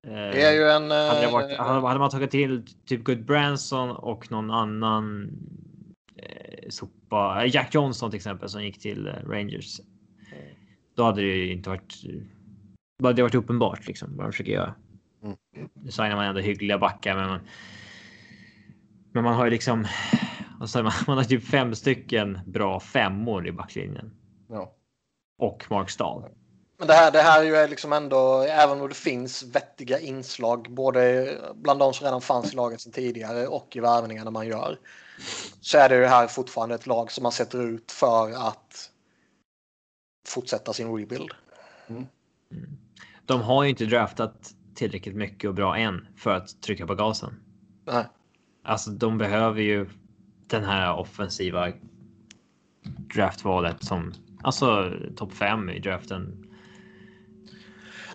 Eh, Det är ju en... hade, det eh, varit, hade, man tagit till typ Good Branson och någon annan eh, sopa, eh, Jack Johnson till exempel som gick till eh, Rangers. Då hade det ju inte varit. Då hade det varit uppenbart liksom vad de försöker göra. Mm. Nu signar man ändå hyggliga backar, men man. Men man har ju liksom. <laughs> Alltså man, man har typ fem stycken bra femmor i backlinjen. Ja. Och Mark Stahl. Men det här, det här är ju liksom ändå, även om det finns vettiga inslag både bland de som redan fanns i laget sedan tidigare och i värvningarna man gör. Så är det ju här fortfarande ett lag som man sätter ut för att fortsätta sin rebuild. Mm. De har ju inte draftat tillräckligt mycket och bra än för att trycka på gasen. Nej. Alltså de behöver ju den här offensiva draftvalet som alltså topp 5 i draften.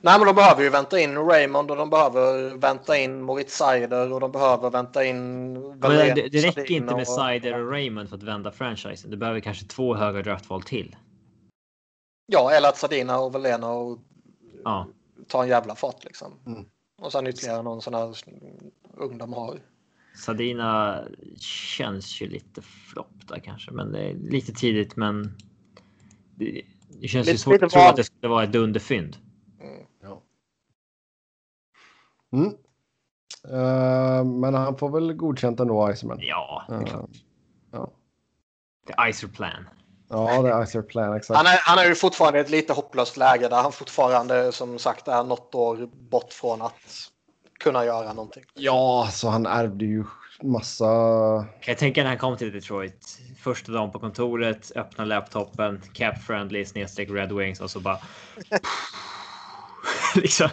Nej, men de behöver ju vänta in Raymond och de behöver vänta in Moritz Seider och de behöver vänta in. Men det, det räcker inte med Seider och Raymond för att vända franchisen. Du behöver kanske två höga draftval till. Ja, eller att Sadina och Velena och ja. ta en jävla fart liksom. Mm. Och sen ytterligare någon sån här ung de har. Sadina känns ju lite flopp där kanske, men det är lite tidigt. Men det, det känns Lite- ju svårt att tro att det skulle vara ett dunderfynd. Mm. Ja. Mm. Eh, men han får väl godkänt ändå, Iceman. Ja, det är Eh, klart. ja. Det är Icer Plan. ja, det är Icer Plan, exakt. Han är, han är ju fortfarande i ett lite hopplöst läge där han fortfarande som sagt är något år bort från att kunna göra någonting. Ja, så han ärvde ju massa... Jag tänka när han kom till Detroit. Första dagen på kontoret, öppna laptopen, cap friendly snedstreck Red Wings och så bara. <laughs> liksom.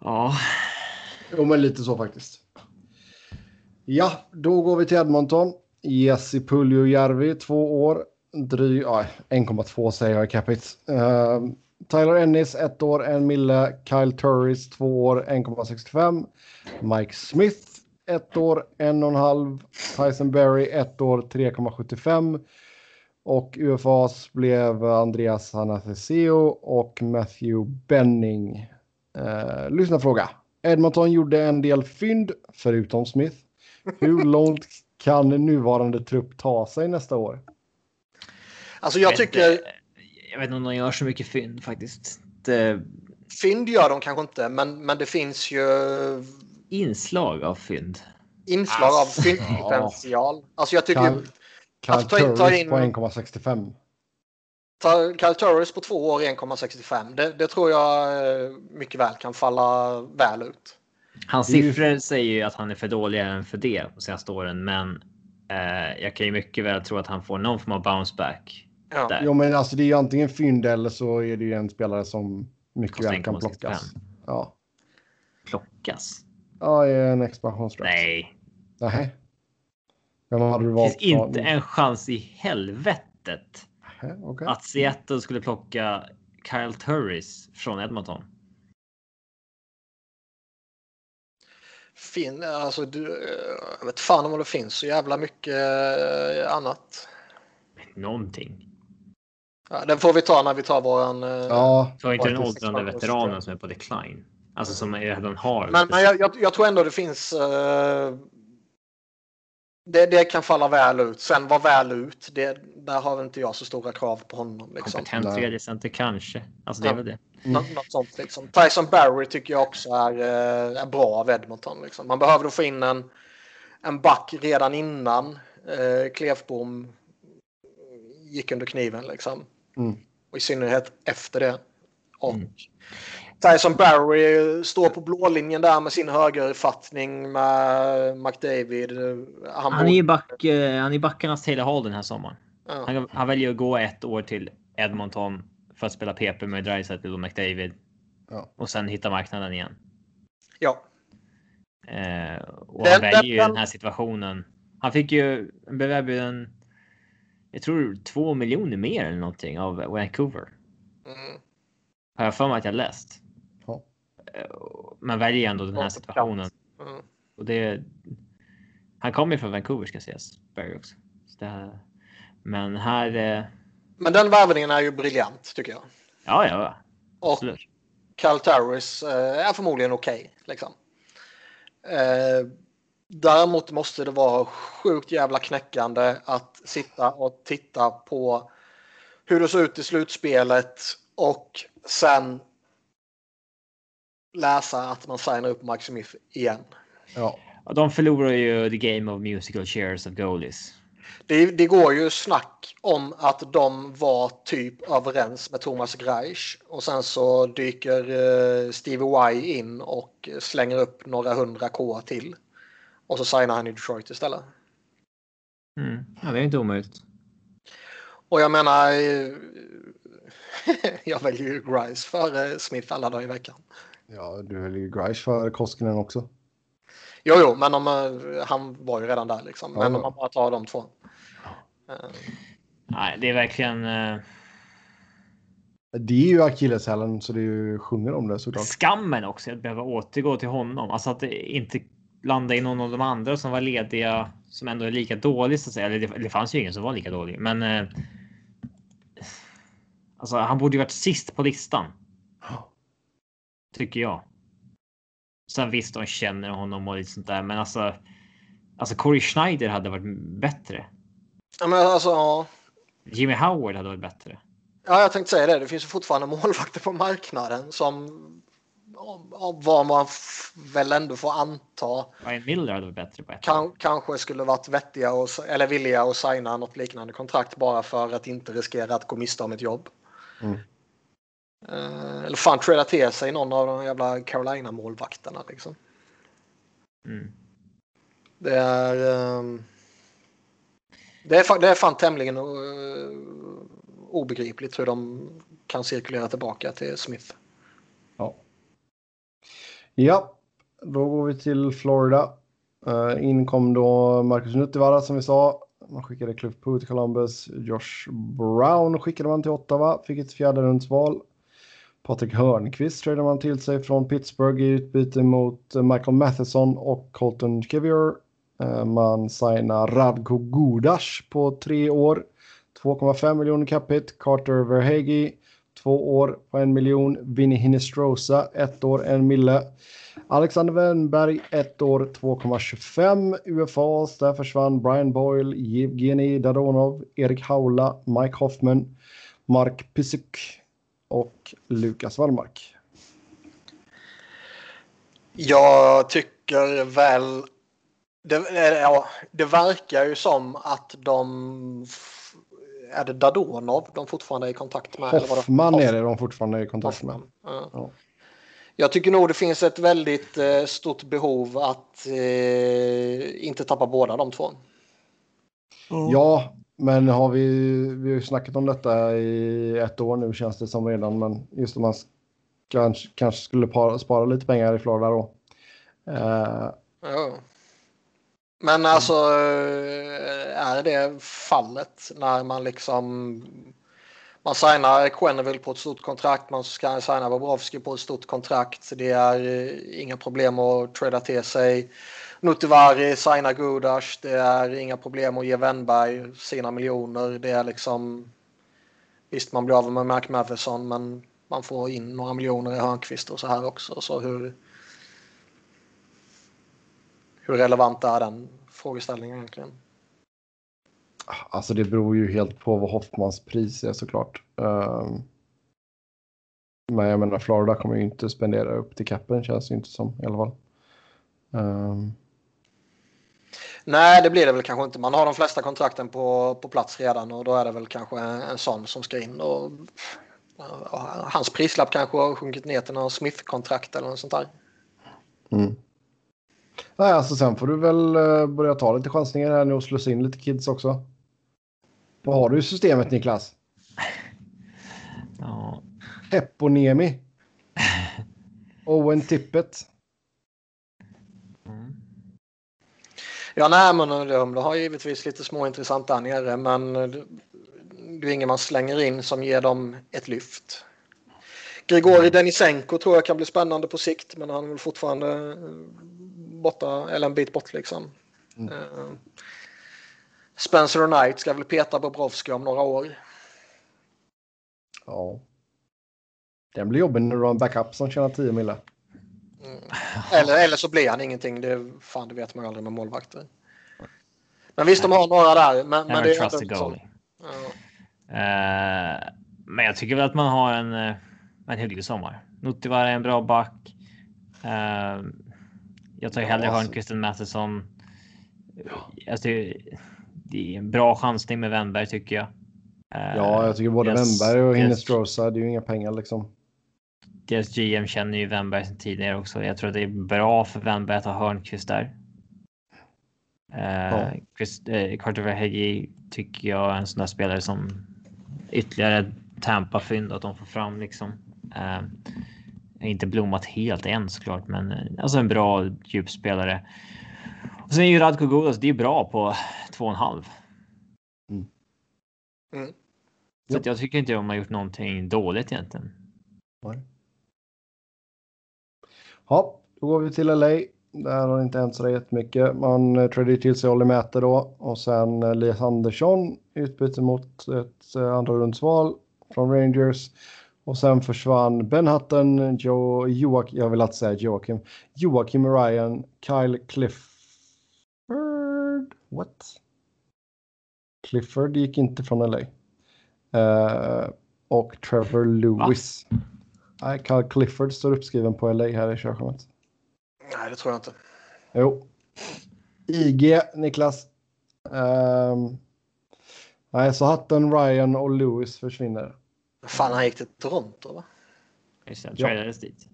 Ja, Jo, men lite så faktiskt. Ja, då går vi till Edmonton. Jesse Puljujärvi, två år. Dry, ja, 1,2 säger jag i capit. Uh, Tyler Ennis, ett år, en mille. Kyle Turris, två år, 1,65. Mike Smith, ett år, en och en halv. Tyson Berry, ett år, 3,75. Och UFAs blev Andreas Anastasio och Matthew Benning. Uh, lyssna fråga. Edmonton gjorde en del fynd, förutom Smith. Hur <laughs> långt kan nuvarande trupp ta sig nästa år? Alltså jag tycker inte- Jag vet inte om de gör så mycket fynd faktiskt. Det, fynd gör de kanske inte, men, men det finns ju inslag av fynd. inslag av Alltså, fyndpotential. Alltså jag tycker Kyle, Kyle Alltså, ta in- ta in- på 1,65. Ta Kyle Turris på två år 1,65. Det, det tror jag eh, mycket väl kan falla väl ut. Hans Det siffror säger ju att han är för dålig även för det de senaste åren, men eh, jag kan ju mycket väl tro att han får någon form av bounce back. Ja. Där. Jo, men alltså det är ju antingen fynd eller så är det ju en spelare som mycket Kostar väl kan 1,65. plockas. Ja, Plockas? ja i en expansionsdraft. Nej, Nej. Vem hade du det valt? finns inte en chans i helvetet Nej, okej. att Seattle skulle plocka Kyle Turris från Edmonton. Fin, alltså, du, eh, jag vet fan om det finns så jävla mycket eh, annat. Någonting. Ja, den får vi ta när vi tar våran... eh, Ja, Ta inte den åldrande veteranen som är på decline. Alltså som redan har. Men, men jag, jag, jag tror ändå det finns... eh, det, det kan falla väl ut. Sen vad väl ut, det, där har inte jag så stora krav på honom. Liksom. Kompetent Nej. tredje center kanske. Alltså det är väl det. Nå, något sånt liksom. Tyson Barry tycker jag också är, eh, är bra av Edmonton. Liksom. Man behöver då få in en, en back redan innan eh, Klefbom gick under kniven. Liksom. Mm. Och i synnerhet efter det. Och Mm. Tyson Barry står på blålinjen där med sin högerfattning med McDavid. Han, Han är ju back, eh, han är backarnas Taylor Hall den här sommaren. ja. Han, han väljer att gå ett år till Edmonton för att spela PP med Dreisaitl och McDavid. Ja. Och sen hitta marknaden igen. ja. Eh, och Den- han väljer ju den- den här situationen. Han fick ju, blev erbjuden, jag tror två miljoner mer eller någonting av Vancouver. Mm. Har jag för mig att jag läst. Eh, Men väljer ändå den här situationen. Mm. Och det, han kommer ju från Vancouver ska sägas. Barry också. Här, men här, eh, Men den värvningen är ju briljant tycker jag. ja, ja, Och absolut. Cal Turris eh, är förmodligen okej. liksom. eh, däremot måste det vara sjukt jävla knäckande att sitta och titta på hur det såg ut i slutspelet och sen läsa att man signar upp Smith igen. ja. de förlorar ju the game of musical shares of goalies. Det, det, går ju snack om att de var typ överens med Thomas Greisch och sen så dyker uh, Stevie Y in och slänger upp några hundra K till. Och så signar han i Detroit istället. Mm. Ja, det är inte omöjligt. Och jag menar, <laughs> jag väljer ju Grice före Smith alla dagar i veckan. Ja, du väljer ju Grice före Koskinen också. Jo, jo, men om, eh, han var ju redan där liksom. Men ja. om man bara tar de två. Uh. Nej, det är verkligen... Uh... Det är ju akilleshälen så det är ju sjunger om det såklart. Skammen också att behöva återgå till honom. Alltså att inte landa i någon av de andra som var lediga som ändå är lika dålig så att säga. Eller det, det fanns ju ingen som var lika dålig, men. Eh, alltså, han borde ju varit sist på listan. Tycker jag. Sen visst, de känner honom och lite sånt där, men alltså. Alltså Corey Schneider hade varit bättre. Ja, men alltså. Ja. Jimmy Howard hade varit bättre. Ja, jag tänkte säga det. Det finns ju fortfarande <laughs> målvakter på marknaden som vad man väl ändå får anta. Ryan Miller hade varit bättre på ett kan, Kanske skulle varit vettiga och, eller villiga att signa något liknande kontrakt bara för att inte riskera att gå miste om ett jobb. Mm. Uh, eller fan trada till sig någon av de jävla Carolina-målvakterna liksom. Mm. Det är... Um, det är, det är fan tämligen uh, obegripligt hur de kan cirkulera tillbaka till Smith. Ja. Ja, då går vi till Florida. Uh, in kom då Marcus Nuttivaara som vi sa. Man skickade Cliff Poo till Columbus. Josh Brown skickade man till Ottawa. Fick ett fjärde rundsval. Patrik Hörnqvist tradar man till sig från Pittsburgh i utbyte mot eh, Michael Matheson och Colton Kivior. Eh, man signar Radko Gudas på tre år. 2,5 miljoner capita. Carter Verhage två år på en miljon. Vinny Hinestrosa, ett år, en mille. Alexander Wennberg, ett år, 2,25 UFAs. Där försvann Brian Boyle, Jevgenij Dadonov, Erik Haula, Mike Hoffman, Mark Pisuk och Lukas Wallmark. Jag tycker väl... Det, ja, det verkar ju som att de är det Dadonov de fortfarande är i kontakt med? Hoffman eller är det de fortfarande är i kontakt med. Ja. Ja. Jag tycker nog det finns ett väldigt eh, stort behov att eh, inte tappa båda de två. Mm. Ja, men har vi, vi har snackat om detta i ett år nu känns det som redan. Men just om man kanske, kanske skulle para, spara lite pengar i Florida då. Uh, ja. Men alltså eh, är det fallet när man liksom man signar Quenneville på ett stort kontrakt, man ska signa Bobrovski på ett stort kontrakt. Det är eh, inga problem att trada till sig. Nutivari signar Gudas, det är inga problem att ge Wennberg sina miljoner. Det är liksom Visst, man blir av med Mark Matheson, men man får in några miljoner i Hörnqvist och så här också. Så hur, hur relevant är den frågeställningen egentligen? Alltså det beror ju helt på vad Hoffmans pris är såklart. Ehm, men jag menar Florida kommer ju inte spendera upp till capen känns det inte som i alla fall. Ehm, Nej, det blir det väl kanske inte. Man har de flesta kontrakten på, på plats redan och då är det väl kanske en, en sån som ska in. Och, och hans prislapp kanske har sjunkit ner till någon Smith-kontrakt eller något sånt där. Mm. Nej, alltså sen får du väl eh, börja ta lite chansningar här nu och slussa in lite kids också. Vad har du i systemet Niklas? Ja. Epponemi. <laughs> Owen Tippet. Ja, nej, men de har givetvis lite små intressant där nere, men det är ingen man slänger in som ger dem ett lyft. Grigori Denisenko tror jag kan bli spännande på sikt, men han är väl fortfarande borta, eller en bit bort liksom. Mm. Spencer och Knight ska väl peta Bobrovski om några år. Ja. Den blir jobbig när du har en backup som tjänar 10 mille. Mm. Eller, eller så blir han ingenting. Det, fan, det vet man ju aldrig med målvakter. Men visst, de har några där. Men, men det är inte så. Ja. Uh, men jag tycker väl att man har en, eh, en hygglig sommar. Nuttivar är en bra back. Uh, Jag tar ju hellre Ja, alltså. Hörnqvist än Matheson. Alltså, det är en bra chansning med Wennberg tycker jag. Eh, Ja, jag tycker både deras- Wennberg och deras- Hinestrosa, det är ju inga pengar liksom. Deras GM känner ju Wennberg sedan tidigare också. Jag tror att det är bra för Wennberg att ha Hörnqvist där. Eh, Chris, eh, Carter Verhege tycker jag är en sån där spelare som ytterligare Tampa-fynd att de får fram liksom. Eh, inte blommat helt än såklart, men eh, alltså en bra djupspelare. Och sen är ju Radko Gudas, det är bra på två och en halv. Mm. Mm. Så att jag tycker inte de har gjort någonting dåligt egentligen. Ja, då går vi till LA. Där har det inte hänt så jättemycket. Man eh, tradade till sig Olli Mäter då och sen eh, Elias Andersson i utbyte mot ett eh, andra rundsval från Rangers. Och sen försvann Ben Hutton, Joe, Joakim, jag vill inte säga Joakim, Joakim Ryan, Kyle Clifford, what? Clifford gick inte från LA. Eh, och Trevor Lewis. Nej, Kyle Clifford står uppskriven på LA här i körschemat. Nej, det tror jag inte. Jo. IG, Niklas. Ehm, nej, så Hutton, Ryan och Lewis försvinner. Fan, han gick till Toronto, va? Just det, Ja. tradades dit.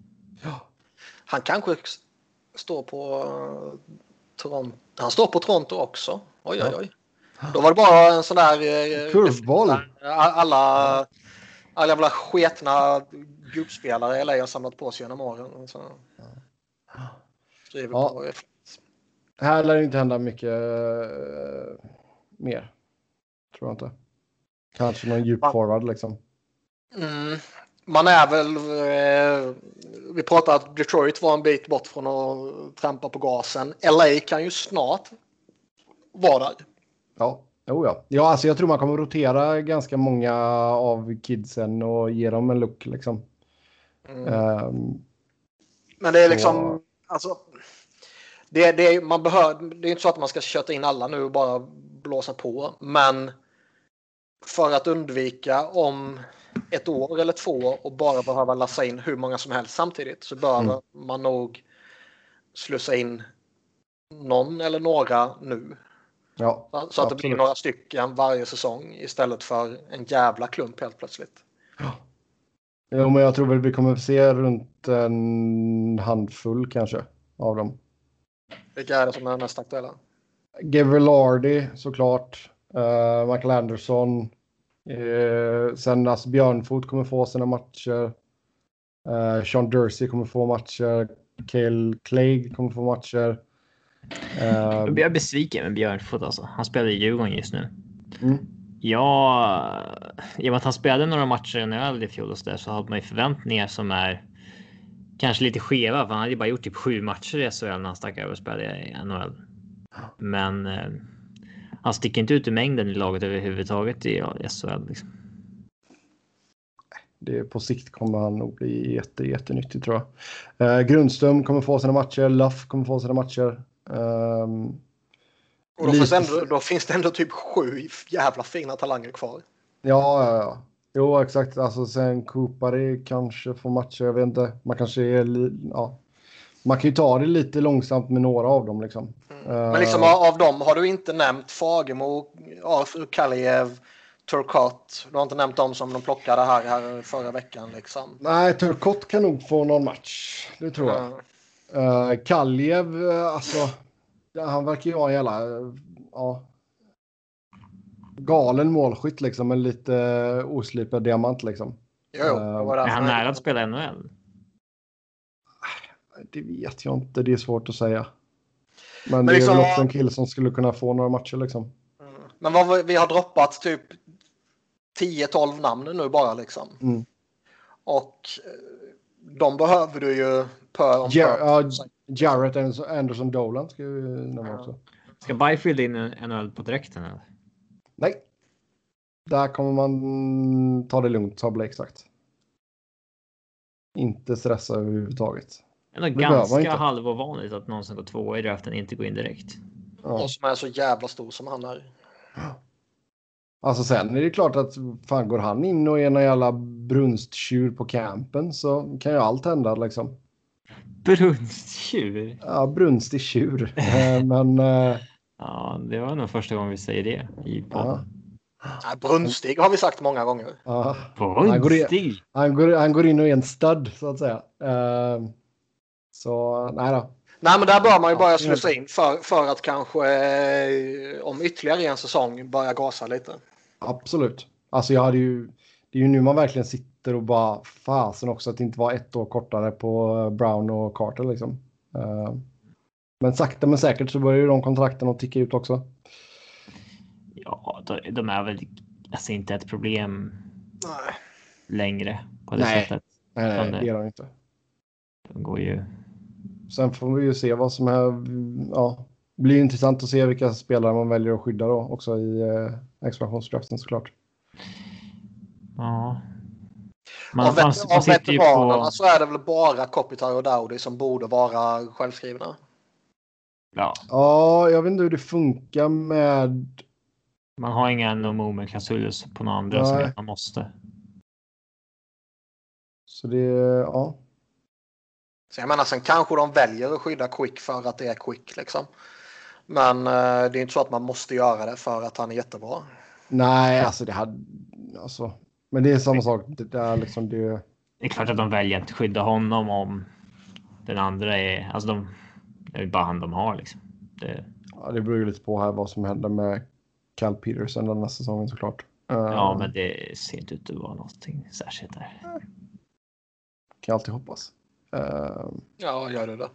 Han kanske står på eh, Toronto. Han står på Toronto också. Oj, oj, Ja. oj. Då var det bara en sån där... eh, Kurvboll. Alla, alla jävla sketna gubbspelare LA har samlat på sig genom åren. Så. Ja. på. Här lär det inte hända mycket eh, mer. Tror jag inte. Kanske någon djup Ja. forward liksom. Mm. Man är väl... Eh, vi pratade att Detroit var en bit bort från att trampa på gasen. LA kan ju snart vara där. Ja, jo ja. Ja, alltså jag tror man kommer rotera ganska många av kidsen och ge dem en look liksom. Mm. Ehm, Men det är liksom... Så- Alltså, det, det, är, man behör, det är inte så att man ska köta in alla nu och bara blåsa på. Men för att undvika om ett år eller två och bara behöva lassa in hur många som helst samtidigt så behöver Mm. man nog slussa in någon eller några nu. ja, Så att det blir absolut. några stycken varje säsong istället för en jävla klump helt plötsligt. Jo, men jag tror väl vi kommer att se runt en handfull kanske av dem. Vilka är det som är mest aktuella? Gavelardi såklart. Uh, Michael Anderson. Uh, sen alltså Björnfot kommer få sina matcher. Uh, Sean Dursey kommer få matcher. Cale Clegg kommer få matcher. Eh, Jag blir besviken med Björnfot alltså. Han spelar i Djurgården just nu. mm, Ja, i och med att han spelade några matcher i NHL i fjol och så, där, så hade man ju förväntningar som är kanske lite skeva. För han hade ju bara gjort typ sju matcher i SHL när han stack över och spelade i NHL. Men eh, han sticker inte ut i mängden i laget överhuvudtaget i SHL. Liksom. det, på sikt kommer han nog bli jätte, jättenyttig tror jag. Eh, Grundström kommer få sina matcher. Luff kommer få sina matcher. Ehm, och då, finns ändå, då finns det ändå typ sju jävla fina talanger kvar. Ja, ja, ja. Jo, exakt. Alltså sen Kupari kanske får matcher. Jag vet inte. Man kanske är ja. Man kan ju ta det lite långsamt med några av dem liksom. Men liksom av, av dem har du inte nämnt Fagemo, Arthur Kaliev. Du har inte nämnt dem som de plockade här, här förra veckan liksom. Nej, Turkott kan nog få någon match. Det tror jag. Mm. Uh, Kaljev, eh, alltså. Han verkar ju vara jävla, eh, ja. Galen målskytt liksom. En lite oslipad diamant liksom. Jo, jo, Är han nära att spela NHL? Det vet jag inte. Det är svårt att säga. Men, Men det liksom- är väl också en kille som skulle kunna få några matcher liksom. Mm. Men vad vi- vi har droppat typ 10-12 namn nu bara liksom. Mm. Och eh, de behöver du ju pö om pö. ja, Jarrett Anderson, Dolan ska vi nämna också. Ska Byfield in i NHL på direkten? Eller? Nej. Där kommer man ta det lugnt, har Blake sagt. Inte stressa överhuvudtaget. Ändå ganska halvovanligt att någon som går tvåa i draften inte går in direkt. Ja. Och som är så jävla stor som han är. Alltså sen är det klart att fan går han in och är en jävla brunsttjur på campen så kan ju allt hända liksom. Brunsttjur? Ja, brunstig tjur. Eh, Men eh, Ja, det var nog första gången vi säger det i ja, podden. Brunstig har vi sagt många gånger. ja. går in- Brunstig? Han, går, han går in och är en stud så att säga. Eh, Så nej då. Nej, men där bör man ju Ja, börja slussa in för, för att kanske om ytterligare en säsong börja gasa lite. Absolut. Alltså jag hade ju. Det är ju nu man verkligen sitter och bara fasen också att det inte var ett år kortare på Brown och Carter liksom. Eh, Men sakta men säkert så börjar ju de kontrakten att ticka ut också. Ja, de, är väl alltså inte ett problem Nej. längre på det Nej. sättet. Nej, nej, det är de inte. De går ju. Sen får vi ju se vad som är. Ja, det blir intressant att se vilka spelare man väljer att skydda då också i eh, expansionsdraften såklart. Ja. Av Man, man, vet, man av sitter ju veteranerna på. så är det väl bara Kopitar och Dowdy som borde vara självskrivna. Ja, Ja, jag vet inte hur det funkar med. man har inga no movement klausuler på några andra som Nej. att man måste. Så det, ja. Så jag menar, sen kanske de väljer att skydda Quick för att det är Quick liksom. Men eh, det är inte så att man måste göra det för att han är jättebra. Nej, alltså det hade. Alltså, men det är samma sak. Det där liksom det. Det är klart att de väljer att skydda honom om den andra är, alltså de, det är ju bara han de har liksom. Det, Ja, det beror ju lite på här vad som händer med Cal Peterson den här säsongen såklart. Eh, ja, men det ser inte ut att vara någonting särskilt där. Kan jag alltid hoppas. Uh, Ja, gör det det.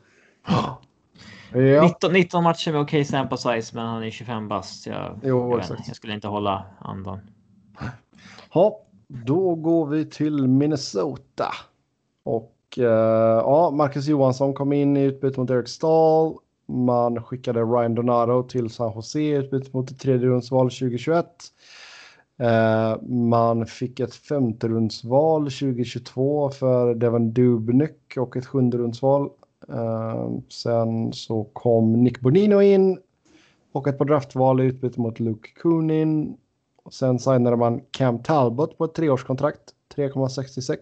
<gasps> ja, 19, 19 matcher med okej sample size, men han är 25 bast. Jag, Jo, jag, jag skulle inte hålla andan. ja, då går vi till Minnesota. Och uh, ja, Marcus Johansson kom in i utbyte mot Eric Stahl. Man skickade Ryan Donato till San Jose i utbyte mot ett tredje rundsval 2021. Eh, man fick ett femte rundsval 2022 för Devon Dubnyk och ett sjunde rundsval. Eh, sen så kom Nick Bonino in och ett par draftval i utbyte mot Luke Kunin. Och sen signade man Cam Talbot på ett treårskontrakt, 3,66.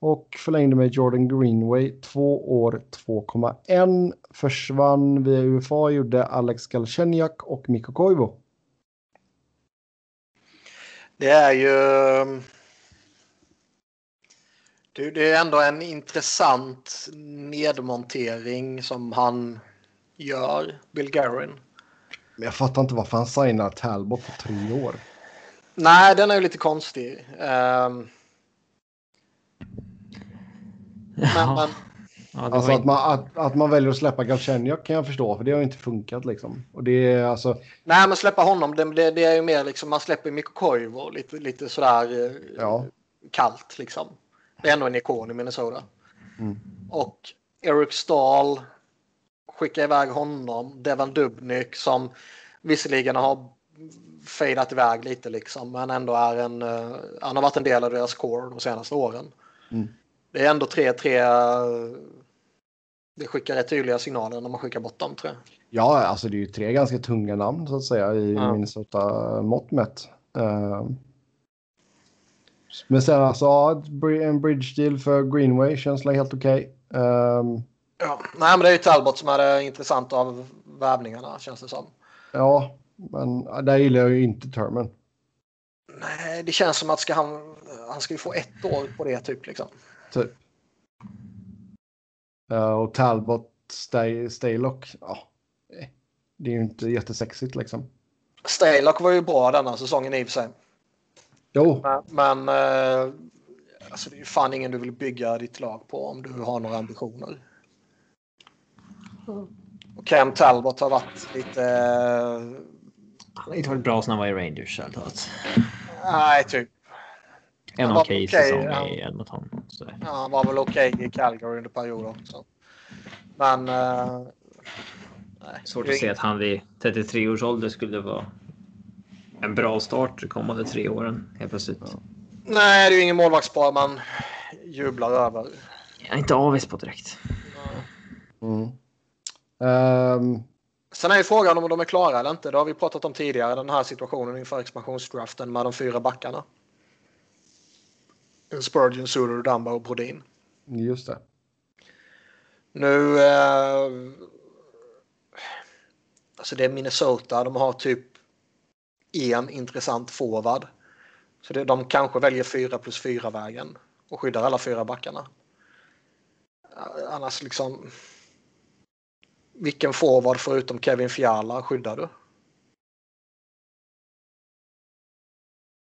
Och förlängde med Jordan Greenway, två år, 2,1. Försvann via UFA, gjorde Alex Galchenyak och Mikko Koivu. Det är ju... Um, det, det är ändå en intressant nedmontering som han gör, Bill Garin. Men jag fattar inte varför han signar Talbot på tre år. Nej, den är ju lite konstig. Ehm, men, Ja, men, ja, Alltså att man, att, att man väljer att släppa Galchenyuk kan jag förstå, för det har ju inte funkat liksom. Och det är alltså, nej, men släppa honom, det, det, det är ju mer liksom, man släpper Mikko Koivu lite, lite sådär eh, ja. kallt liksom. Det är ändå en ikon i Minnesota. Mm. Och Eric Stahl skickar iväg honom. Devan Dubnyk som visserligen har fejdat iväg lite liksom. Men ändå är en, eh, han har varit en del av deras core de senaste åren. Mm. Det är ändå tre, tre. eh, Det skickar rätt tydliga signaler när man skickar bort dem tror jag. Ja, alltså det är ju tre ganska tunga namn så att säga i Ja. Minnesota mått mätt. Eh, men sen alltså en bridge deal för Greenway känns helt okej. Ehm, Ja. Nej, men det är ju Talbot som är det intressanta av värvningarna känns det som. ja, men där gillar jag ju inte termen. Nej, det känns som att ska han, han ska ju få ett år på det typ liksom. Typ. Eh, och Talbot, Stay, Staylock, ja. eh, Det är ju inte jättesexigt liksom. Stalock var ju bra denna säsongen i och för sig. Jo, Men, men eh, alltså det är ju fan ingen du vill bygga ditt lag på om du har några ambitioner. Och Cam Talbot har varit lite... eh, han har inte varit bra sen han var i Rangers. Nej, typ. En okej okej, säsong ja. i Edmonton. Så. Ja, han var väl okej i Calgary under perioder också. Men... eh, nej, Svårt att se att han vid 33 års ålder skulle vara en bra start de kommande tre åren helt plötsligt. Nej, det är ju ingen målvaktspar man jublar över. Jag är inte avis på direkt. Mm. Ehm, Sen är ju frågan om de är klara eller inte. Det har vi pratat om tidigare, den här situationen inför expansionsdraften med de fyra backarna. Spurgeon, Suter, Dumba och Brodin. just det. Nu... Eh, alltså det är Minnesota. De har typ en intressant forward. Så det, de kanske väljer 4 plus 4 vägen och skyddar alla fyra backarna. Annars liksom. Vilken forward förutom Kevin Fiala skyddar du?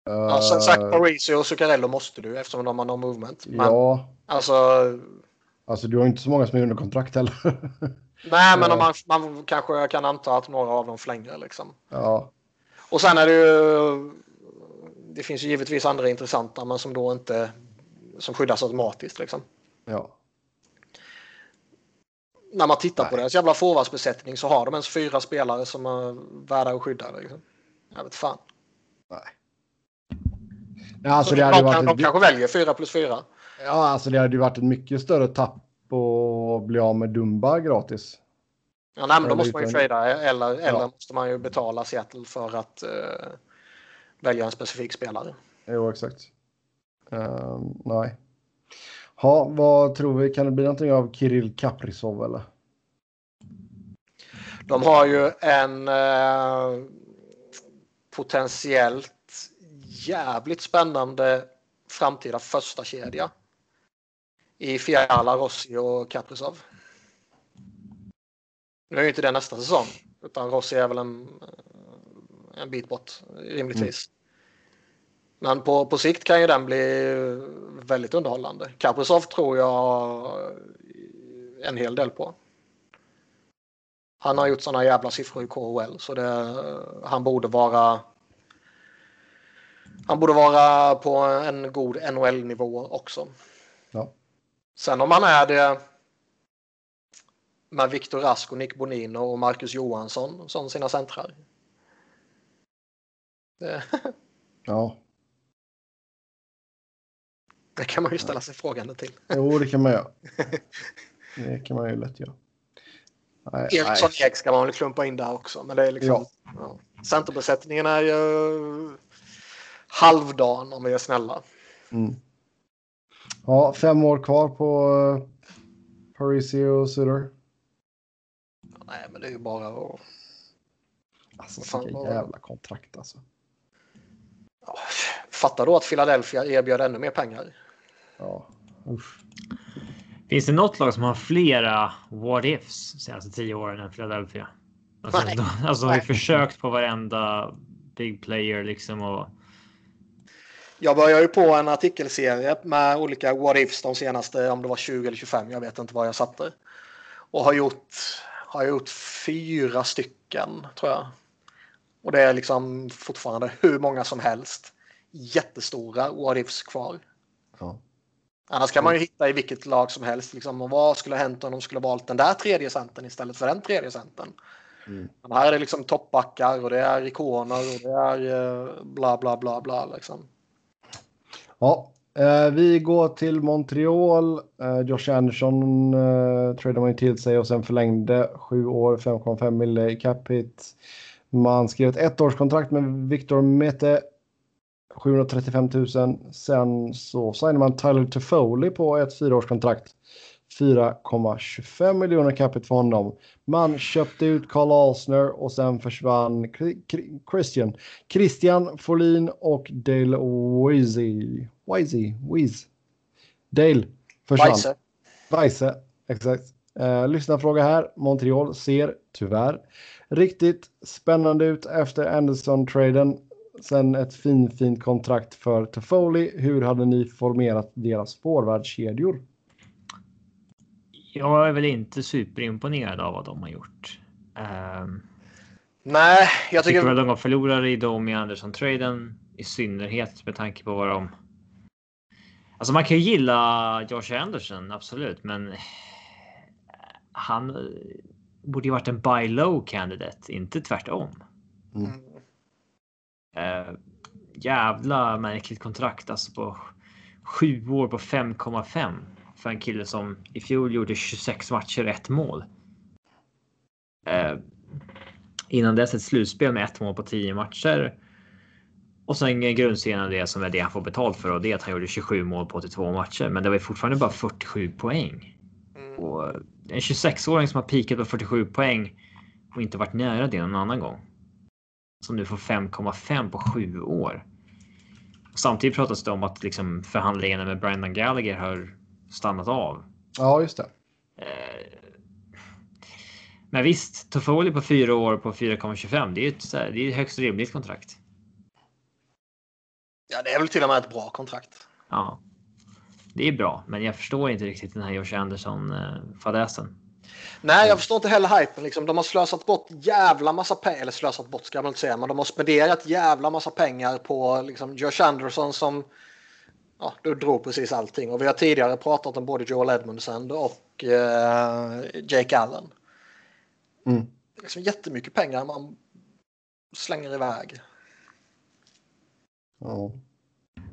Uh, alltså, Zach Parisio och Zuccarello måste du eftersom de har no movement. Men, ja. Alltså. Alltså du har inte så många som är under kontrakt heller. <laughs> nej, men man, man kanske kan anta att några av dem flänger liksom. Ja. Och sen är det ju. Det finns ju givetvis andra intressanta men som då inte som skyddas automatiskt liksom. Ja. När man tittar Nej. på deras jävla forwardsbesättning så har de ens fyra spelare som är värda att skydda. Liksom. Jag vet fan. Nej. Ja, alltså det hade de, varit kan, ett... de kanske väljer 4 plus 4. Ja, alltså det hade ju varit ett mycket större tapp att bli av med Dumba gratis. Ja, nej, men då måste man ju trada eller, eller ja. måste man ju betala Seattle för att uh, välja en specifik spelare. Jo, exakt. Uh, nej. Ha, vad tror vi? Kan det bli någonting av Kirill Kaprizov eller? De har ju en uh, potentiellt jävligt spännande framtida första kedja i Fiala, Rossi och Kaprizov. Nu är ju inte det nästa säsong, utan Rossi är väl en, en bit bort rimligtvis. Mm. Men på, på sikt kan ju den bli väldigt underhållande. Kaprizov tror jag en hel del på. Han har gjort sådana jävla siffror i KHL så det, han borde vara han borde vara på en god NHL-nivå också. Ja. Sen om han är det med Viktor Rask och Nick Bonino och Marcus Johansson som sina centrar. Det... Ja. Det kan man ju ställa sig frågande till. Jo, det kan man göra. <laughs> Det kan man ju lätt göra. Eriksson Ek ska man väl klumpa in där också. Men det är liksom, ja. Ja. Centerbesättningen är ju halvdan om vi är snälla. Mm. Ja, fem år kvar på uh, Parisio och Sutter. Nej, men det är ju bara att... Alltså, vilka jävla kontrakt alltså. Ja, fatta då att Philadelphia erbjöd ännu mer pengar. Ja, usch. Finns det något lag som har flera what ifs senaste tio åren än Philadelphia? Alltså, Nej. De, alltså har ju försökt på varenda big player liksom och jag börjar ju på en artikelserie med olika what ifs de senaste, om det var 20 eller 25, jag vet inte vad jag satte. Och har gjort, har gjort fyra stycken tror jag. Och det är liksom fortfarande hur många som helst. Jättestora what ifs kvar. Ja. Annars kan man ju hitta i vilket lag som helst. Liksom, vad skulle ha hänt om de skulle valt den där tredje centern istället för den tredje centern? Mm. Men här är det liksom toppbackar och det är ikoner och det är eh, bla bla bla bla. Liksom. Ja, eh, vi går till Montreal. Eh, Josh Anderson eh, tradade man ju till sig och sen förlängde sju år, 5,5 mille i cap hit. Man skrev ett ettårskontrakt med Victor Mete. 735 000. Sen så signade man Tyler Toffoli på ett fyraårskontrakt. 4,25 miljoner capita för honom. Man köpte ut Carl Alsner och sen försvann Christian. Christian Folin och Dale Weezy. Weezy? Weez. Dale försvann. Weise. Weise, exakt. Uh, lyssnarfråga här. Montreal ser tyvärr riktigt spännande ut efter Anderson-traden. Sen ett fin, fint kontrakt för Toffoli. Hur hade ni formerat deras forwardkedjor? jag är väl inte superimponerad av vad de har gjort. Um, Nej, jag tycker... tycker väl de går förlorare i dem i Anderson-traden. I synnerhet med tanke på vad de... Alltså man kan ju gilla Josh Anderson, absolut, men han borde ju varit en buy low candidate, inte tvärtom. Mm. Uh, jävla märkligt kontrakt alltså på sju år på 5,5 för en kille som i fjol gjorde 26 matcher, ett mål. Eh, innan dess ett slutspel med ett mål på 10 matcher. Och sen grundserien av det som är det han får betalt för och det är att han gjorde 27 mål på 82 matcher. Men det var fortfarande bara 47 poäng. Mm. Och en 26-åring som har peakat på 47 poäng och inte varit nära det någon annan gång. Som nu får 5,5 på sju år. Samtidigt pratas det om att liksom förhandlingarna med Brandon Gallagher har stannat av. Ja, just det. Eh, men visst, Toffoli på fyra år på 4,25. Det är ett, det är ett högst rimligt kontrakt. Ja, det är väl till och med ett bra kontrakt. Ja, det är bra, men jag förstår inte riktigt den här Josh Anderson fadäsen. Nej, jag förstår inte heller hypen. Liksom. De har slösat bort jävla massa pengar, eller slösat bort ska man inte säga, men de har spenderat jävla massa pengar på liksom, Josh Anderson som ja, du drog precis allting. Och vi har tidigare pratat om både Joel Edmondson och eh, Jake Allen. Mm. Liksom jättemycket pengar man slänger iväg. Ja.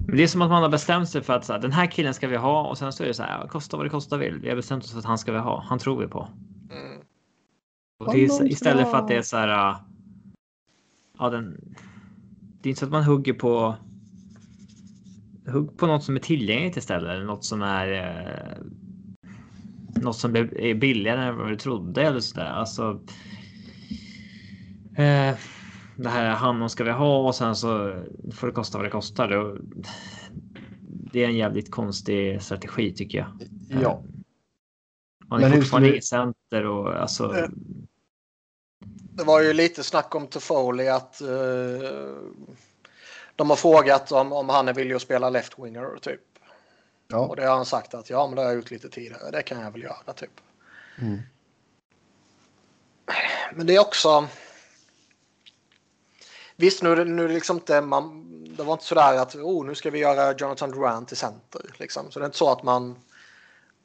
Det är som att man har bestämt sig för att så här, den här killen ska vi ha och sen så är det så här, kosta vad det kostar vill. Vi har bestämt oss för att han ska vi ha. Han tror vi på. Mm. Och är istället för att det är så här. Ja, den. Det är inte så att man hugger på. Hugg på något som är tillgängligt istället eller något som är. Eh, något som är billigare än vad du trodde eller så där. Alltså. Eh, det här hamnen ska vi ha och sen så får det kosta vad det kostar. Det är en jävligt konstig strategi tycker jag. Ja. Man är fortfarande inget center och alltså. Eh, det var ju lite snack om Toffoli att uh, de har frågat om, om han är villig att spela left-winger typ. Ja. Och det har han sagt att ja, men det har jag gjort lite tidigare. Det kan jag väl göra typ. Mm. Men det är också. Visst, nu, nu liksom inte man, det var inte sådär att oh, nu ska vi göra Jonathan Durant till center. Liksom. Så det är inte så att man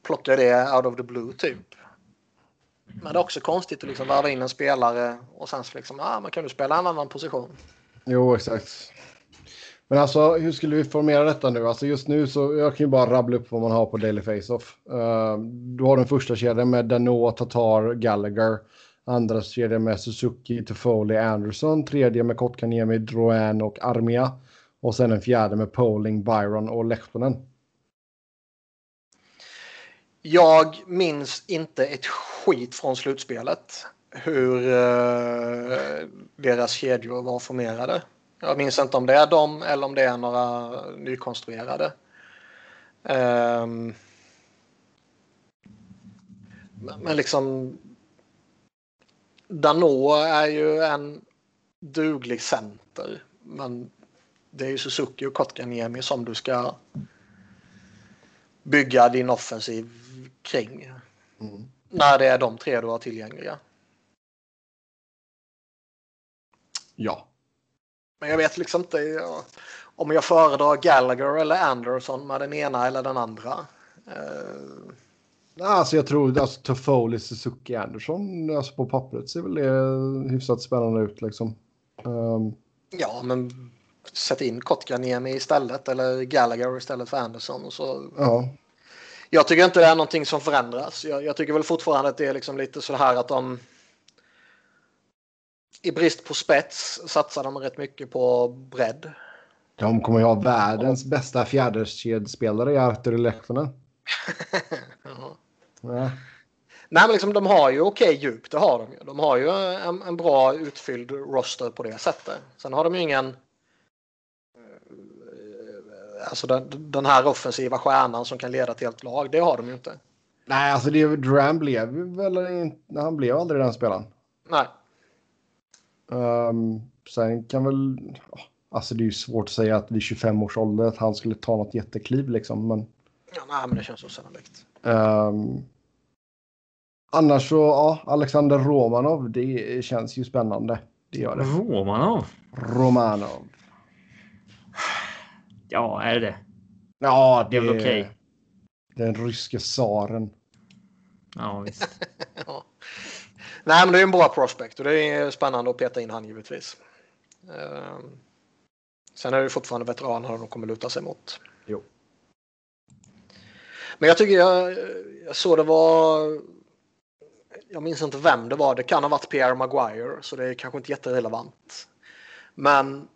plockar det out of the blue typ. Men det är också konstigt att liksom värva in en spelare och sen så liksom, ah, man kan du spela en annan position. Jo, exakt. Men alltså, hur skulle vi formera detta nu? Alltså just nu så, jag kan ju bara rabbla upp vad man har på Daily Face-Off. Uh, eh, du har den första kedjan med Dano, Tatar, Gallagher. Andra kedjan med Suzuki, Toffoli, Anderson. Tredje med Kotkaniemi, Drouin och Armia. Och sen en fjärde med Poling, Byron och Lehtonen. Jag minns inte ett skit från slutspelet. Hur eh, deras kedjor var formerade. Jag minns inte om det är dem eller om det är några nykonstruerade. Um, men liksom Dano är ju en duglig center. Men det är ju Suzuki och Kotkaniemi som du ska bygga din offensiv kring. Mm. När det är de tre du har tillgängliga. Ja. Men jag vet liksom inte om jag föredrar Gallagher eller Anderson med den ena eller den andra. Uh, Alltså jag tror alltså Toffoli, Suzuki, Anderson alltså på pappret ser väl det hyfsat spännande ut liksom. Um... Ja, men sätt in Kotkaniemi istället eller Gallagher istället för Anderson. Så... Ja. Jag tycker inte det är någonting som förändras. Jag, jag tycker väl fortfarande att det är liksom lite så här att de i brist på spets satsar de rätt mycket på bredd. De kommer ju ha världens bästa fjäderskedspelare i Artur Lehtonen. <laughs> Nej. Nej, men liksom, de har ju okej okay djup, det har de ju. De har ju en, en, bra utfylld roster på det sättet. Sen har de ju ingen... Eh, alltså den, den här offensiva stjärnan som kan leda till ett lag, det har de ju inte. Nej, alltså det, Duran blev väl inte... Han blev aldrig den spelaren. Nej. Um, sen kan väl... Alltså det är ju svårt att säga att vid 25 års ålder att han skulle ta något jättekliv liksom, men... Ja, nej, men det känns osannolikt. Um, annars så, ja, Alexander Romanov, det känns ju spännande. Det gör det. Romanov? Romanov. Ja, är det Ja, det, det är väl okej. Okay. Den ryske tsaren. Ja, visst. <laughs> ja. Nej, men det är en bra prospect och det är spännande att peta in han givetvis. Um, sen är det fortfarande veteraner de kommer luta sig mot. Jo. Men jag tycker jag, jag såg det var jag minns inte vem det var. Det kan ha varit Pierre Maguire, så det är kanske inte jätterelevant. Men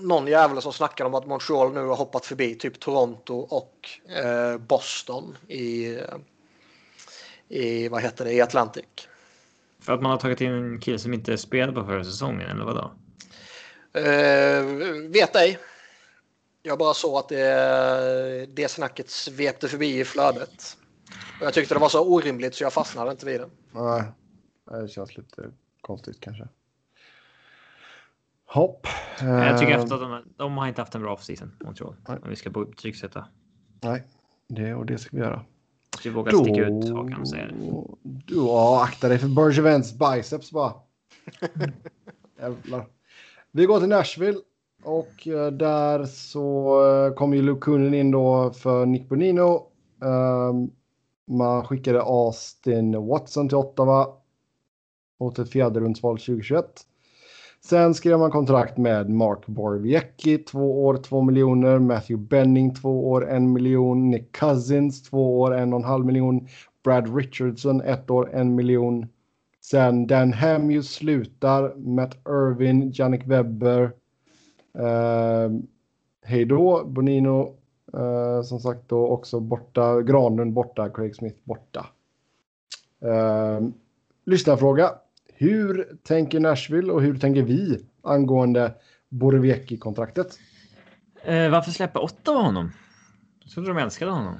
någon jävel som snackade om att Montreal nu har hoppat förbi typ Toronto och eh, Boston i, i, vad heter det, i Atlantic. För att man har tagit in en kille som inte spelade på förra säsongen eller vadå? Uh, vet ej. Jag bara såg att det, det snacket svepte förbi i flödet. Och jag tyckte det var så orimligt så jag fastnade inte vid det. Nej, det känns lite konstigt kanske. Hopp. Jag tycker Eh, efter att de, de har inte haft en bra offseason, Montreal. Nej. Om vi ska betygsätta. Nej, det och det ska vi göra. Vi vågar sticka ut hakan och säga det. Du, ja, akta dig för Bergevins biceps bara. <laughs> Jävlar. Vi går till Nashville och eh, där så eh, kom ju Luke Kunin in då för Nick Bonino. Ehm, man skickade Austin Watson till Ottawa mot ett fjärderumsval 2021. Sen skrev man kontrakt med Mark Borwiecki, två år, två miljoner. Matthew Benning, två år, en miljon. Nick Cousins, två år, en och en halv miljon. Brad Richardson, ett år, en miljon. Sen Dan Hamhughes slutar. Matt Irvin, Jannik Webber. Eh, hej då, Bonino. Eh, som sagt då också borta. Granlund borta, Craig Smith borta. Eh, lyssnarfråga. Hur tänker Nashville och hur tänker vi angående Borowiecki-kontraktet? Eh, varför släppa Ottawa honom? Jag trodde de älskade honom.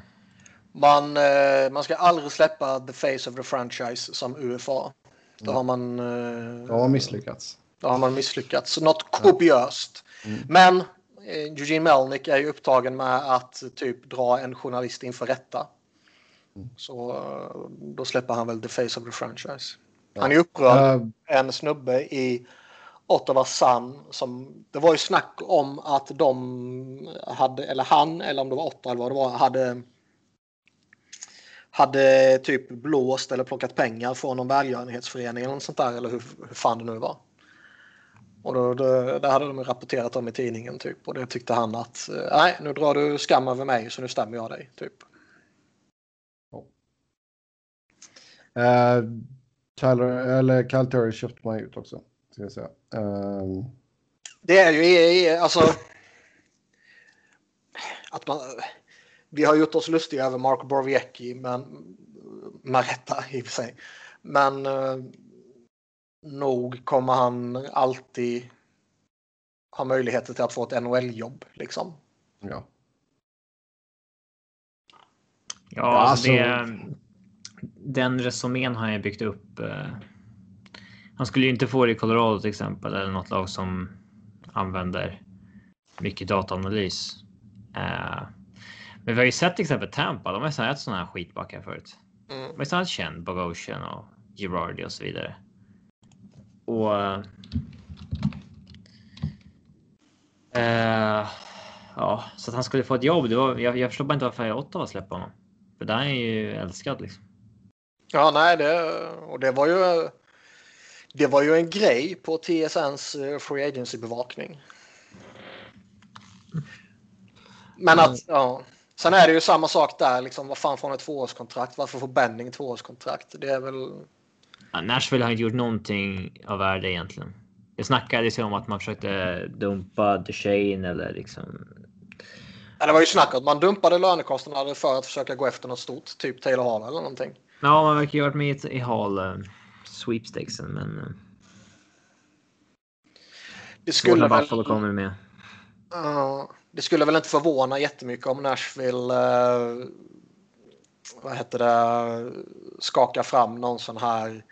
Man, eh, man ska aldrig släppa the face of the franchise som UFA. Då har man, eh, Ja, misslyckats. då har man misslyckats. Något kopiöst. Men eh, Eugene Melnick är ju upptagen med att typ dra en journalist inför rätta. Så eh, då släpper han väl the face of the franchise. Han är upprörd. Eh, en snubbe i Ottawa Sun som det var ju snack om att de hade eller han eller om det var Ottawa eller vad det var hade hade typ blåst eller plockat pengar från någon välgörenhetsförening eller något sånt där eller hur, hur fan det nu var. Och då, då, det hade de rapporterat om i tidningen typ och det tyckte han att eh, nej nu drar du skam över mig så nu stämmer jag dig typ. eh, Tyler, eller Kyle Turris köpte man ut också. Ska jag säga. Eh, Det är ju alltså. Att man. Vi har gjort oss lustiga över Mark Borviecki, men med rätta i och för sig. Men eh, nog kommer han alltid ha möjligheter till att få ett NHL-jobb liksom. ja. Ja, alltså det, den resumén har jag byggt upp. eh, Han skulle ju inte få det i Colorado till exempel eller något lag som använder mycket dataanalys. Eh, Men vi har ju sett till exempel Tampa. De har ju sådana här skitbackar förut. Mm. De har ju känt Bogosian och Girardi och så vidare. Och. eh, ja, så att han skulle få ett jobb. Det var, jag, jag förstår bara inte varför Ottawa släpper honom. För där är han ju älskad liksom. Ja, nej, det, och det var ju. Det var ju en grej på TSNs eh, Free Agency-bevakning. Men att, ja. Sen är det ju samma sak där, liksom, vad fan får han ett tvåårskontrakt? Varför får Benning tvåårskontrakt? Det är väl... Ja, Nashville har inte gjort någonting av värde egentligen. Det snackades ju om att man försökte dumpa Duchene eller liksom. Ja, det var ju snack att man dumpade lönekostnader för att försöka gå efter något stort, typ Taylor Hall eller någonting. Ja, man verkar ju ha varit med i Hall uh, sweepstakesen, men uh, Det skulle, väl, Buffalo kommer med. Ja, det skulle väl inte förvåna jättemycket om Nashville eh, vad heter det, skakar fram någon sån här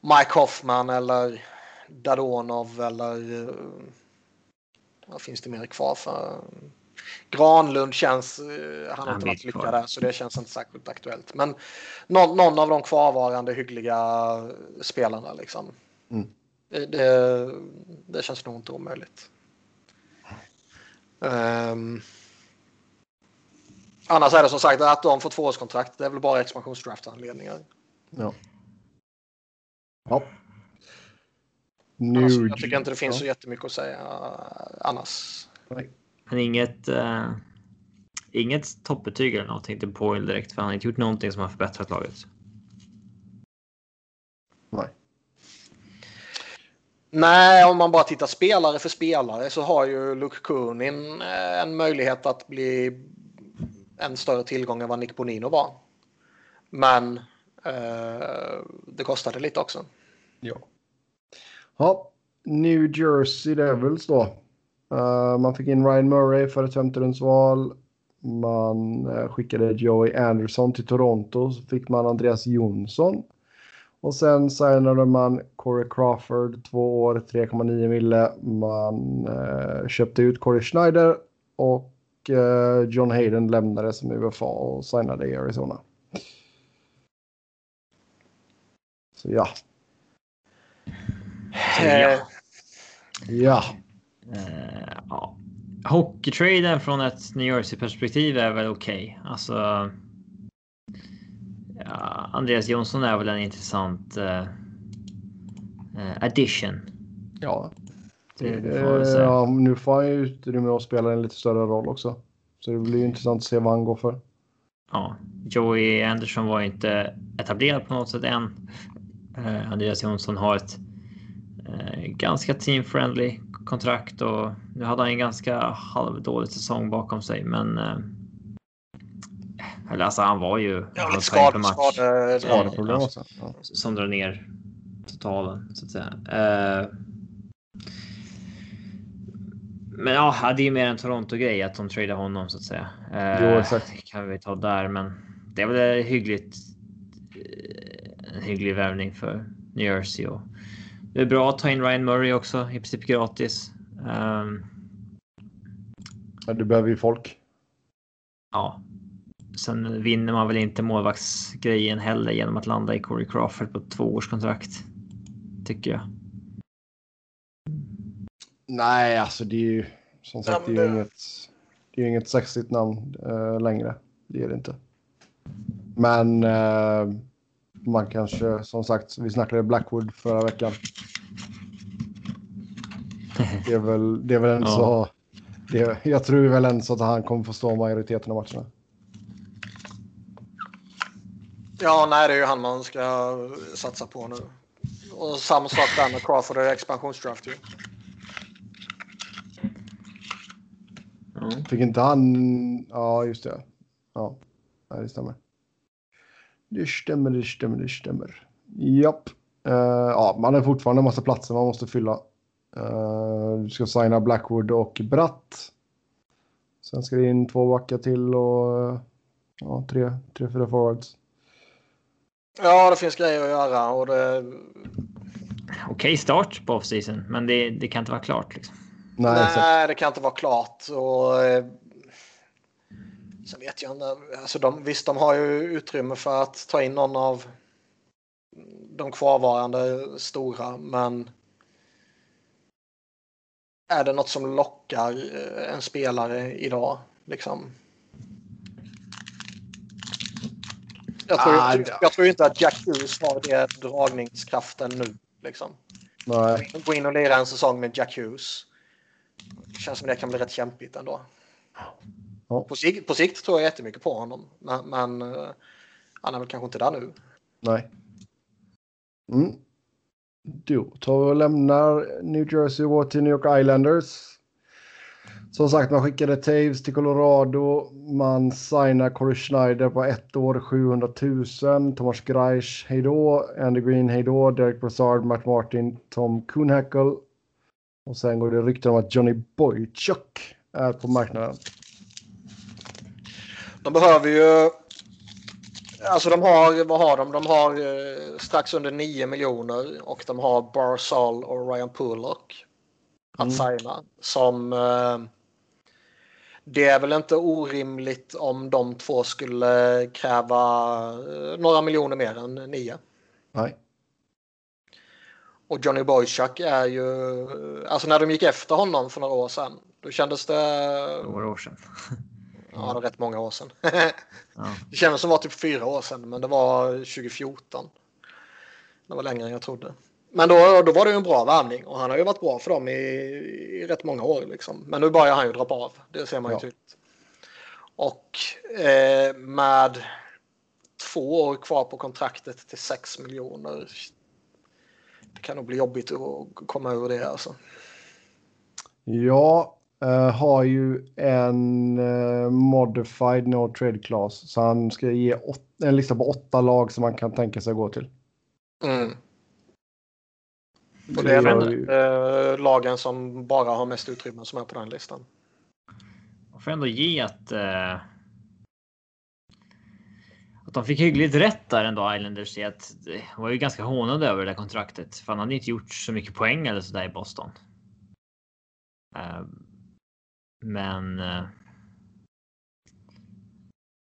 Mike Hoffman eller Dadonov eller eh, vad finns det mer kvar för? Granlund känns, eh, han har inte varit lyckad där så det känns inte särskilt aktuellt. Men någon, någon av de kvarvarande hyggliga spelarna liksom. Mm. Det, det, det känns nog inte omöjligt. Ehm, annars är det som sagt att de får tvåårskontrakt. Det är väl bara expansionsdraft-anledningar. Ja. ja. Nu... Annars, jag tycker inte det finns ja. så jättemycket att säga annars. Nej. Men inget. Uh, inget toppbetyg eller någonting till Boyle direkt, för han har inte gjort någonting som har förbättrat laget. Nej. Nej, om man bara tittar spelare för spelare så har ju Luke Kunin eh, en möjlighet att bli en större tillgång än vad Nick Bonino var. Men Eh, det kostade lite också. Ja. Ja, New Jersey Devils då. Uh, man fick in Ryan Murray för ett femterumsval. Man uh, skickade Joey Anderson till Toronto. Så fick man Andreas Jonsson. Och sen signade man Corey Crawford, två år, 3,9 mille. Man uh, köpte ut Corey Schneider och John Hayden lämnade som UFA och signade i Arizona. Så ja. Ja. Ja. Uh, ja. Hockeytraden från ett New Jersey-perspektiv är väl okej. Okay. Alltså. Ja, Andreas Jonsson är väl en intressant uh, addition. Ja. Det, ja, nu får han ju utrymme att spela en lite större roll också. Så det blir intressant att se vad han går för. Ja, Joey Anderson var inte etablerad på något sätt än. Uh, Andreas Jonsson har ett uh, ganska team-friendly kontrakt och nu hade han en ganska halvdålig säsong bakom sig, men. Uh, eller alltså, han var ju. Ja, lite skad, skade, skadeproblem också. Ja. Som drar ner totalen så att säga. Men ja, det är ju mer en Toronto-grej att de tradar honom så att säga. Jo, exakt. kan vi ta där, men det är väl hyggligt en hygglig värvning för New Jersey. Och det är bra att ta in Ryan Murray också, i princip gratis. Um, ja, du behöver ju folk. Ja. Sen vinner man väl inte målvaktsgrejen heller genom att landa i Corey Crawford på ett tvåårskontrakt. Tycker jag. Nej, alltså det är ju som sagt det är ju inget, det är inget sexigt namn äh, längre. Det är det inte. Men äh, man kanske, som sagt, vi snackade Blackwood förra veckan. <laughs> Det är väl, det är väl en ja. så... Det, jag tror väl så att han kommer få stå majoriteten av matcherna. Ja, nej, det är ju han man ska satsa på nu. Och samma sak där med Crawford och expansionsdraft ju. Mm. Fick inte han... Ja, just det. Ja, det stämmer. Det stämmer, det stämmer, det stämmer. Japp. Uh, ja, man har fortfarande en massa platser man måste fylla. Uh, du ska signa Blackwood och Bratt. Sen ska det in två backar till och uh, ja, tre, tre, fyra forwards. Ja, det finns grejer att göra och det... Okej okay, start på offseason, men det, det kan inte vara klart. Liksom. Nej, Nej det kan inte vara klart. Och, Sen vet jag inte. Alltså de, visst, de har ju utrymme för att ta in någon av de kvarvarande stora, men är det något som lockar eh, en spelare idag? Liksom? Jag tror, ah, jag, jag tror inte att Jack Hughes har det dragningskraften nu. Liksom. Nej. Gå in och lira en säsong med Jack Hughes. Det känns som det kan bli rätt kämpigt ändå. Ja. På, sikt, på sikt tror jag jättemycket på honom. Men, men uh, han är väl kanske inte där nu. Nej. Mm. Då tar vi och lämnar New Jersey och till New York Islanders. Som sagt, man skickade Taves till Colorado. Man signar Corey Schneider på ett år, 700 000. Thomas Greisch, hejdå. Andy Green, hejdå. Derek Brassard, Matt Martin, Tom Kuhnhackel. Och sen går det rykten om att Johnny Boychuk är på marknaden. De behöver ju... Alltså de har, vad har de? De har eh, strax under 9 miljoner och de har Barzal och Ryan Pullock att mm. signa. Som... Eh, det är väl inte orimligt om de två skulle kräva eh, några miljoner mer än 9. Nej. Och Johnny Boychuk är ju... Alltså när de gick efter honom för några år sedan. Då kändes det... Några år sedan. Ja, det var rätt många år sedan. ja. Det kändes som det var typ fyra år sedan, men det var 2014. Det var längre än jag trodde. Men då, då var det ju en bra värvning och han har ju varit bra för dem i, i rätt många år. Liksom. Men nu börjar han ju droppa av. Det ser man ju ja. tydligt. Och eh, med två år kvar på kontraktet till 6 miljoner. Det kan nog bli jobbigt att komma ur det alltså. Ja, eh, har ju en eh, modified no trade class. Så han ska ge en lista på åtta lag som man kan tänka sig att gå till. Mm. Och det är väl ju- eh, lagen som bara har mest utrymme som är på den listan. Man får ändå ge att. Eh, att de fick hyggligt rätt där ändå Islanders i att det var ju ganska hånade över det där kontraktet. För han hade inte gjort så mycket poäng eller så där i Boston. Eh, men. Eh,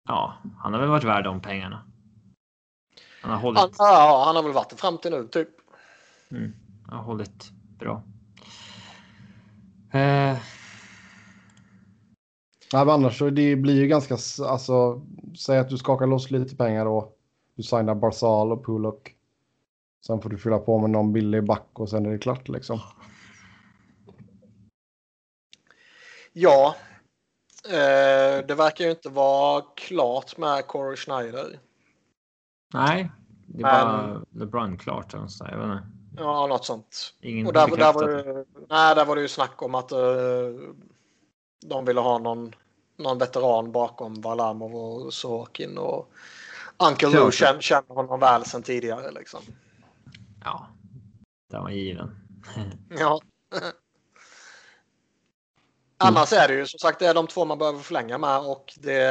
ja, han har väl varit värd de pengarna. Han har hållit. Han, ja, han har väl varit det fram till nu typ. Mm, han har hållit bra. Eh, Nej, men annars så det blir ju ganska, alltså, säg att du skakar loss lite pengar och du signar Barzal och Pullock. Sen får du fylla på med någon billig back och sen är det klart liksom. Ja. Eh, det verkar ju inte vara klart med Corey Schneider. nej, det Men- var LeBron klart. Jag vet inte. Ja, något sånt. Ingen Och där, där, var det, nej, där var det ju snack om att eh, de ville ha någon, någon veteran bakom Varlamov och Sorokin. Och Uncle Lou känner, känner honom väl sedan tidigare. Liksom. Ja, den var given. <laughs> Ja. <laughs> Annars är det ju som sagt det är de två man behöver förlänga med och det,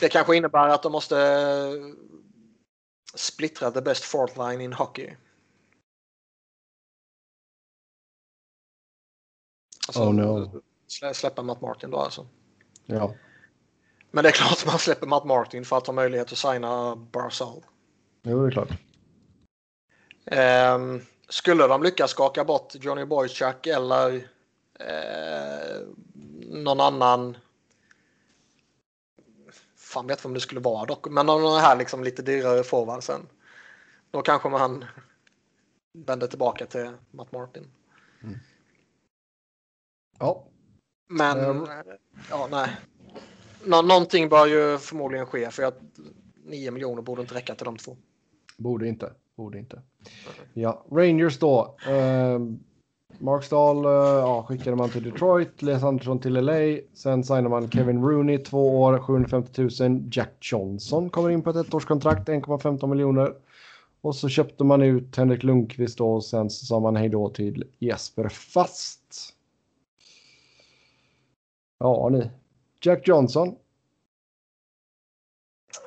det kanske innebär att de måste splittra the best fourth line in hockey. Alltså, Oh, no. Slä, släppa Matt Martin då alltså. Ja, Men det är klart man släpper Matt Martin för att ha möjlighet att signa Barzal. jo det är klart. Ehm, skulle de lyckas skaka bort Johnny Boychuk eller eh, någon annan. Fan vet vem det skulle vara dock. Men någon här liksom lite dyrare forwardsen. Då kanske man vänder tillbaka till Matt Martin. Ja, Men Ehm. ja, nej. Nå någonting bör ju förmodligen ske för att 9 miljoner borde inte räcka till de två. borde inte. Borde inte. Ja, Rangers då. Eh, Mark Stahl eh, ja, skickade man till Detroit, Les Andersson till LA. Sen signar man Kevin Rooney, två år, 750 000. Jack Johnson kommer in på ett ettårskontrakt, 1,15 miljoner. Och så köpte man ut Henrik Lundqvist då och sen så sa man hej då till Jesper Fast. Ja, ni. Jack Johnson.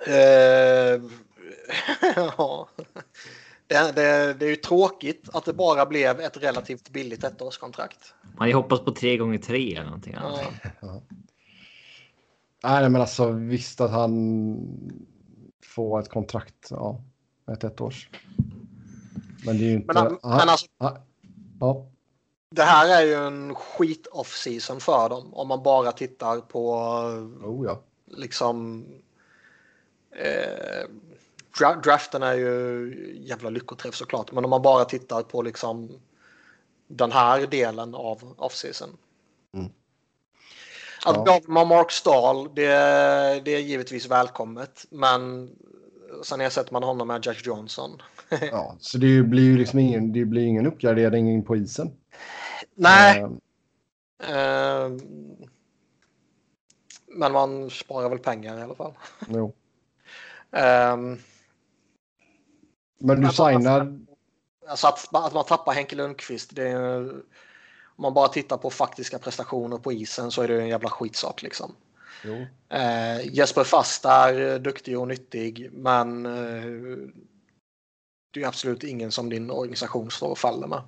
Eh, <laughs> ja. Det, det, det är ju tråkigt att det bara blev ett relativt billigt ettårskontrakt. Man hoppats på tre gånger tre eller någonting. annat. Ja. Nej, men alltså visst att han får ett kontrakt. Ja, ett ettårs. Men det är ju inte... Men, men alltså, ja, ja, det här är ju en skit off-season för dem om man bara tittar på oh, ja. liksom eh, dra draften är ju jävla lyckoträff såklart. Men om man bara tittar på liksom den här delen av off-season. Mm. Att Ja. ja. man Mark Stahl, det, det är givetvis välkommet. Men sen ersätter man honom med Jack Johnson. <laughs> ja. Så det blir ju liksom ingen, det blir ingen uppgradering in på isen. Nej. Eh, men man sparar väl pengar i alla fall. jo. Ehm, Men du signar... Alltså att, att man tappar Henke Lundqvist. Det är, om man bara tittar på faktiska prestationer på isen så är det en jävla skitsak liksom. Eh, Jesper Fast är eh, duktig och nyttig men eh, det är absolut ingen som din organisation står och faller med.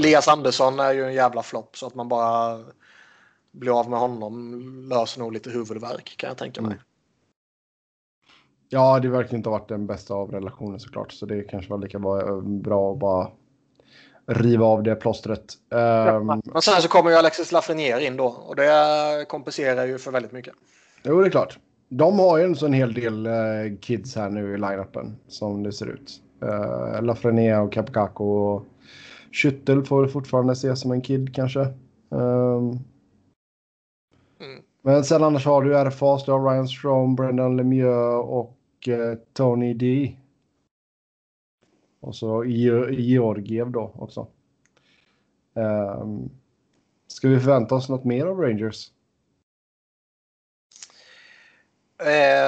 Elias Andersson är ju en jävla flopp så att man bara blir av med honom löser nog lite huvudvärk kan jag tänka mig. Mm. Ja, det verkar inte ha varit den bästa av relationer såklart. Så det kanske var lika bra, att bara riva av det plåstret. Ehm, Men sen så kommer ju Alexis Lafreniere in då och det kompenserar ju för väldigt mycket. Jo, det är klart. De har ju en sån hel del eh, kids här nu i line-upen som det ser ut. Uh, Lafreniere och Kapkaku och Schüttel får fortfarande ses som en kid kanske. Mm. Men sen annars har du RFAs, du har Ryan Strom, Brendan Lemieux och eh, Tony D. Och så Ge- Georgiev då också. Um, ska vi förvänta oss något mer av Rangers?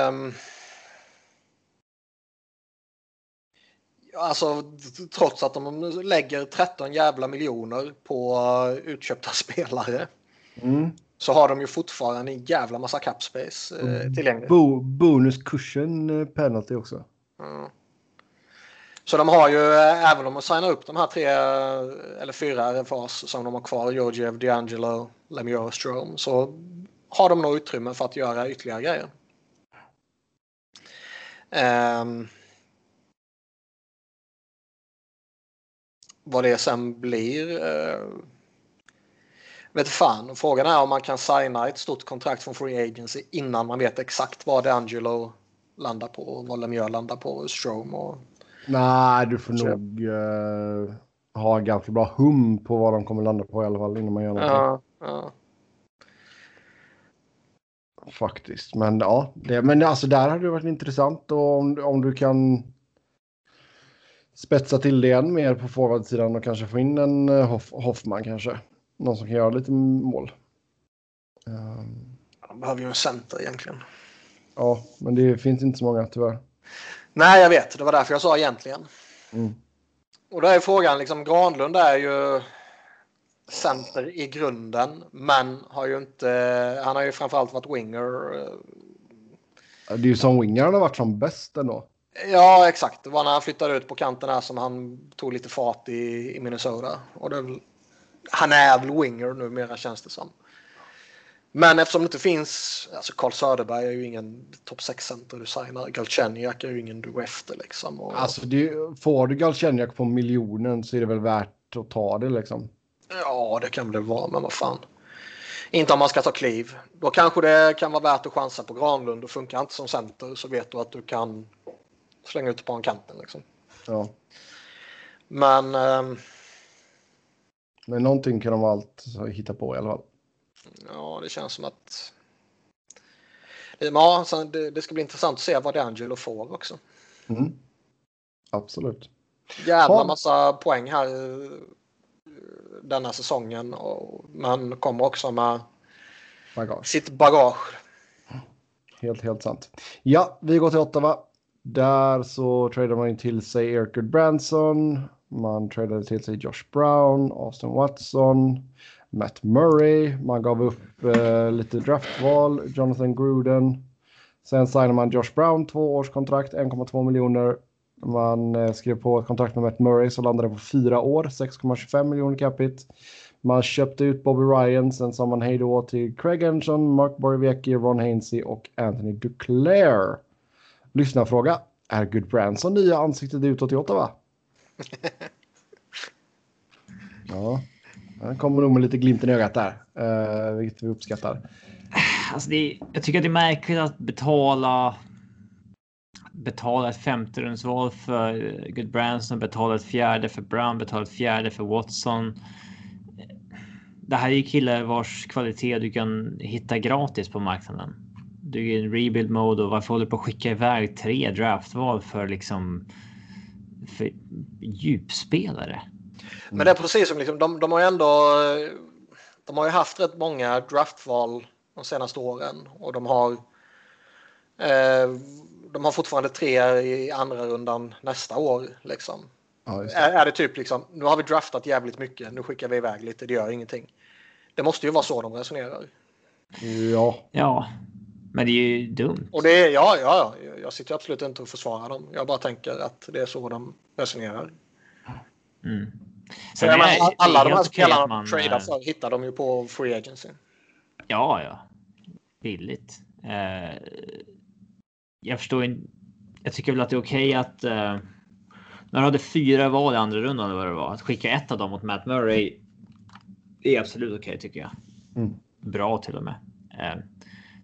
Um, alltså trots att de lägger 13 jävla miljoner på utköpta <laughs> spelare. Mm. Så har de ju fortfarande en jävla massa capspace eh, tillgänglig. Bo bonus cushion eh, penalty också. Mm. Så de har ju, eh, även om de signar upp de här tre eh, eller fyra RFAs som de har kvar, Georgiev, D'Angelo, Lemieux och Strome, så har de nog utrymme för att göra ytterligare grejer. Um, vad det sen blir uh, vet fan. Frågan är om man kan signa ett stort kontrakt från Free Agency innan man vet exakt vad D'Angelo landar på och vad Lemieux landar på och Strome och Nej, du får nog uh, ha ganska bra hum på vad de kommer landa på i alla fall innan man gör någonting. Ja, ja. Faktiskt, men ja, det, men alltså där hade det varit intressant och om, om du kan spetsa till det än mer på forwardsidan och kanske få in en Hoff, Hoffman kanske. Någon som kan göra lite mål. Um, De behöver ju en center egentligen. ja, men det finns inte så många tyvärr. Nej, jag vet. Det var därför jag sa egentligen. Mm. Och då är frågan, liksom Granlund är ju center i grunden, men har ju inte, han har ju framförallt varit winger. Det är ju som winger han har varit som bäst ändå. Ja, exakt. Det var när han flyttade ut på kanten här som han tog lite fart i, i Minnesota. Och det väl, han är väl winger numera känns det som. Men eftersom det inte finns, alltså Carl Söderberg är ju ingen topp 6-center du signar. Galchenyak är ju ingen du efter liksom. Och... Alltså det, får du Galchenyak på miljonen så är det väl värt att ta det liksom. Ja, det kan det vara, men vad fan. Inte om man ska ta kliv. Då kanske det kan vara värt att chansa på Granlund och funkar inte som center så vet du att du kan slänga ut på en kanten liksom. Ja. Men. ehm, Men någonting kan de allt hitta på i alla fall. Ja, det känns som att. Ja, det, det ska bli intressant att se vad D'Angelo får också. Mm. Absolut. Jävla Ja. massa poäng här eh, denna säsongen. Och man kommer också med Bagage. sitt bagage. Helt, helt sant. Ja, vi går till Ottawa. Där så tradade man in till sig Eric Branson. Man tradade till sig Josh Brown, Austin Watson, Matt Murray. Man gav upp eh, lite draftval, Jonathan Gruden. Sen signade man Josh Brown, två års kontrakt, 1,2 miljoner. Man eh, skrev på ett kontrakt med Matt Murray så landade på fyra år, 6,25 miljoner capita. Man köpte ut Bobby Ryan, sen sa man hej då till Craig Anderson, Mark Borowiecki, Ron Hainsey och Anthony Duclair. Lyssnarfråga. Är Good Branson nya ansiktet utåt i Ottawa? <laughs> ja, han kommer nog med lite glimten i ögat där, uh, vilket vi uppskattar. Alltså det, jag tycker att det är märkligt att betala. Betala ett femte rundsval för Good Branson, betala ett fjärde för Brown, betala ett fjärde för Watson. Det här är ju killar vars kvalitet du kan hitta gratis på marknaden. Du är i en rebuild mode och varför håller du på att skicka iväg tre draftval för liksom för djupspelare? Men det är precis som liksom, de, de har ju ändå. De har ju haft rätt många draftval de senaste åren och de har. Eh, de har fortfarande tre i andra rundan nästa år liksom. Ja, just det. Är, är det typ liksom, nu har vi draftat jävligt mycket, nu skickar vi iväg lite, det gör ingenting. Det måste ju vara så de resonerar. ja, Ja, men det är ju dumt. Och det är, ja, ja, ja, jag sitter absolut inte och försvarar dem. Jag bara tänker att det är så de resonerar. Mm. Så är är alla de här spelarna man, man tradar för hittar de ju på free agency. Ja, ja. Billigt. Eh, jag förstår inte. Jag tycker väl att det är okej att. Eh, när du hade fyra val i andra rundan eller vad det var. Att skicka ett av dem mot Matt Murray. Det är absolut okej tycker jag. Mm. Bra till och med. Eh,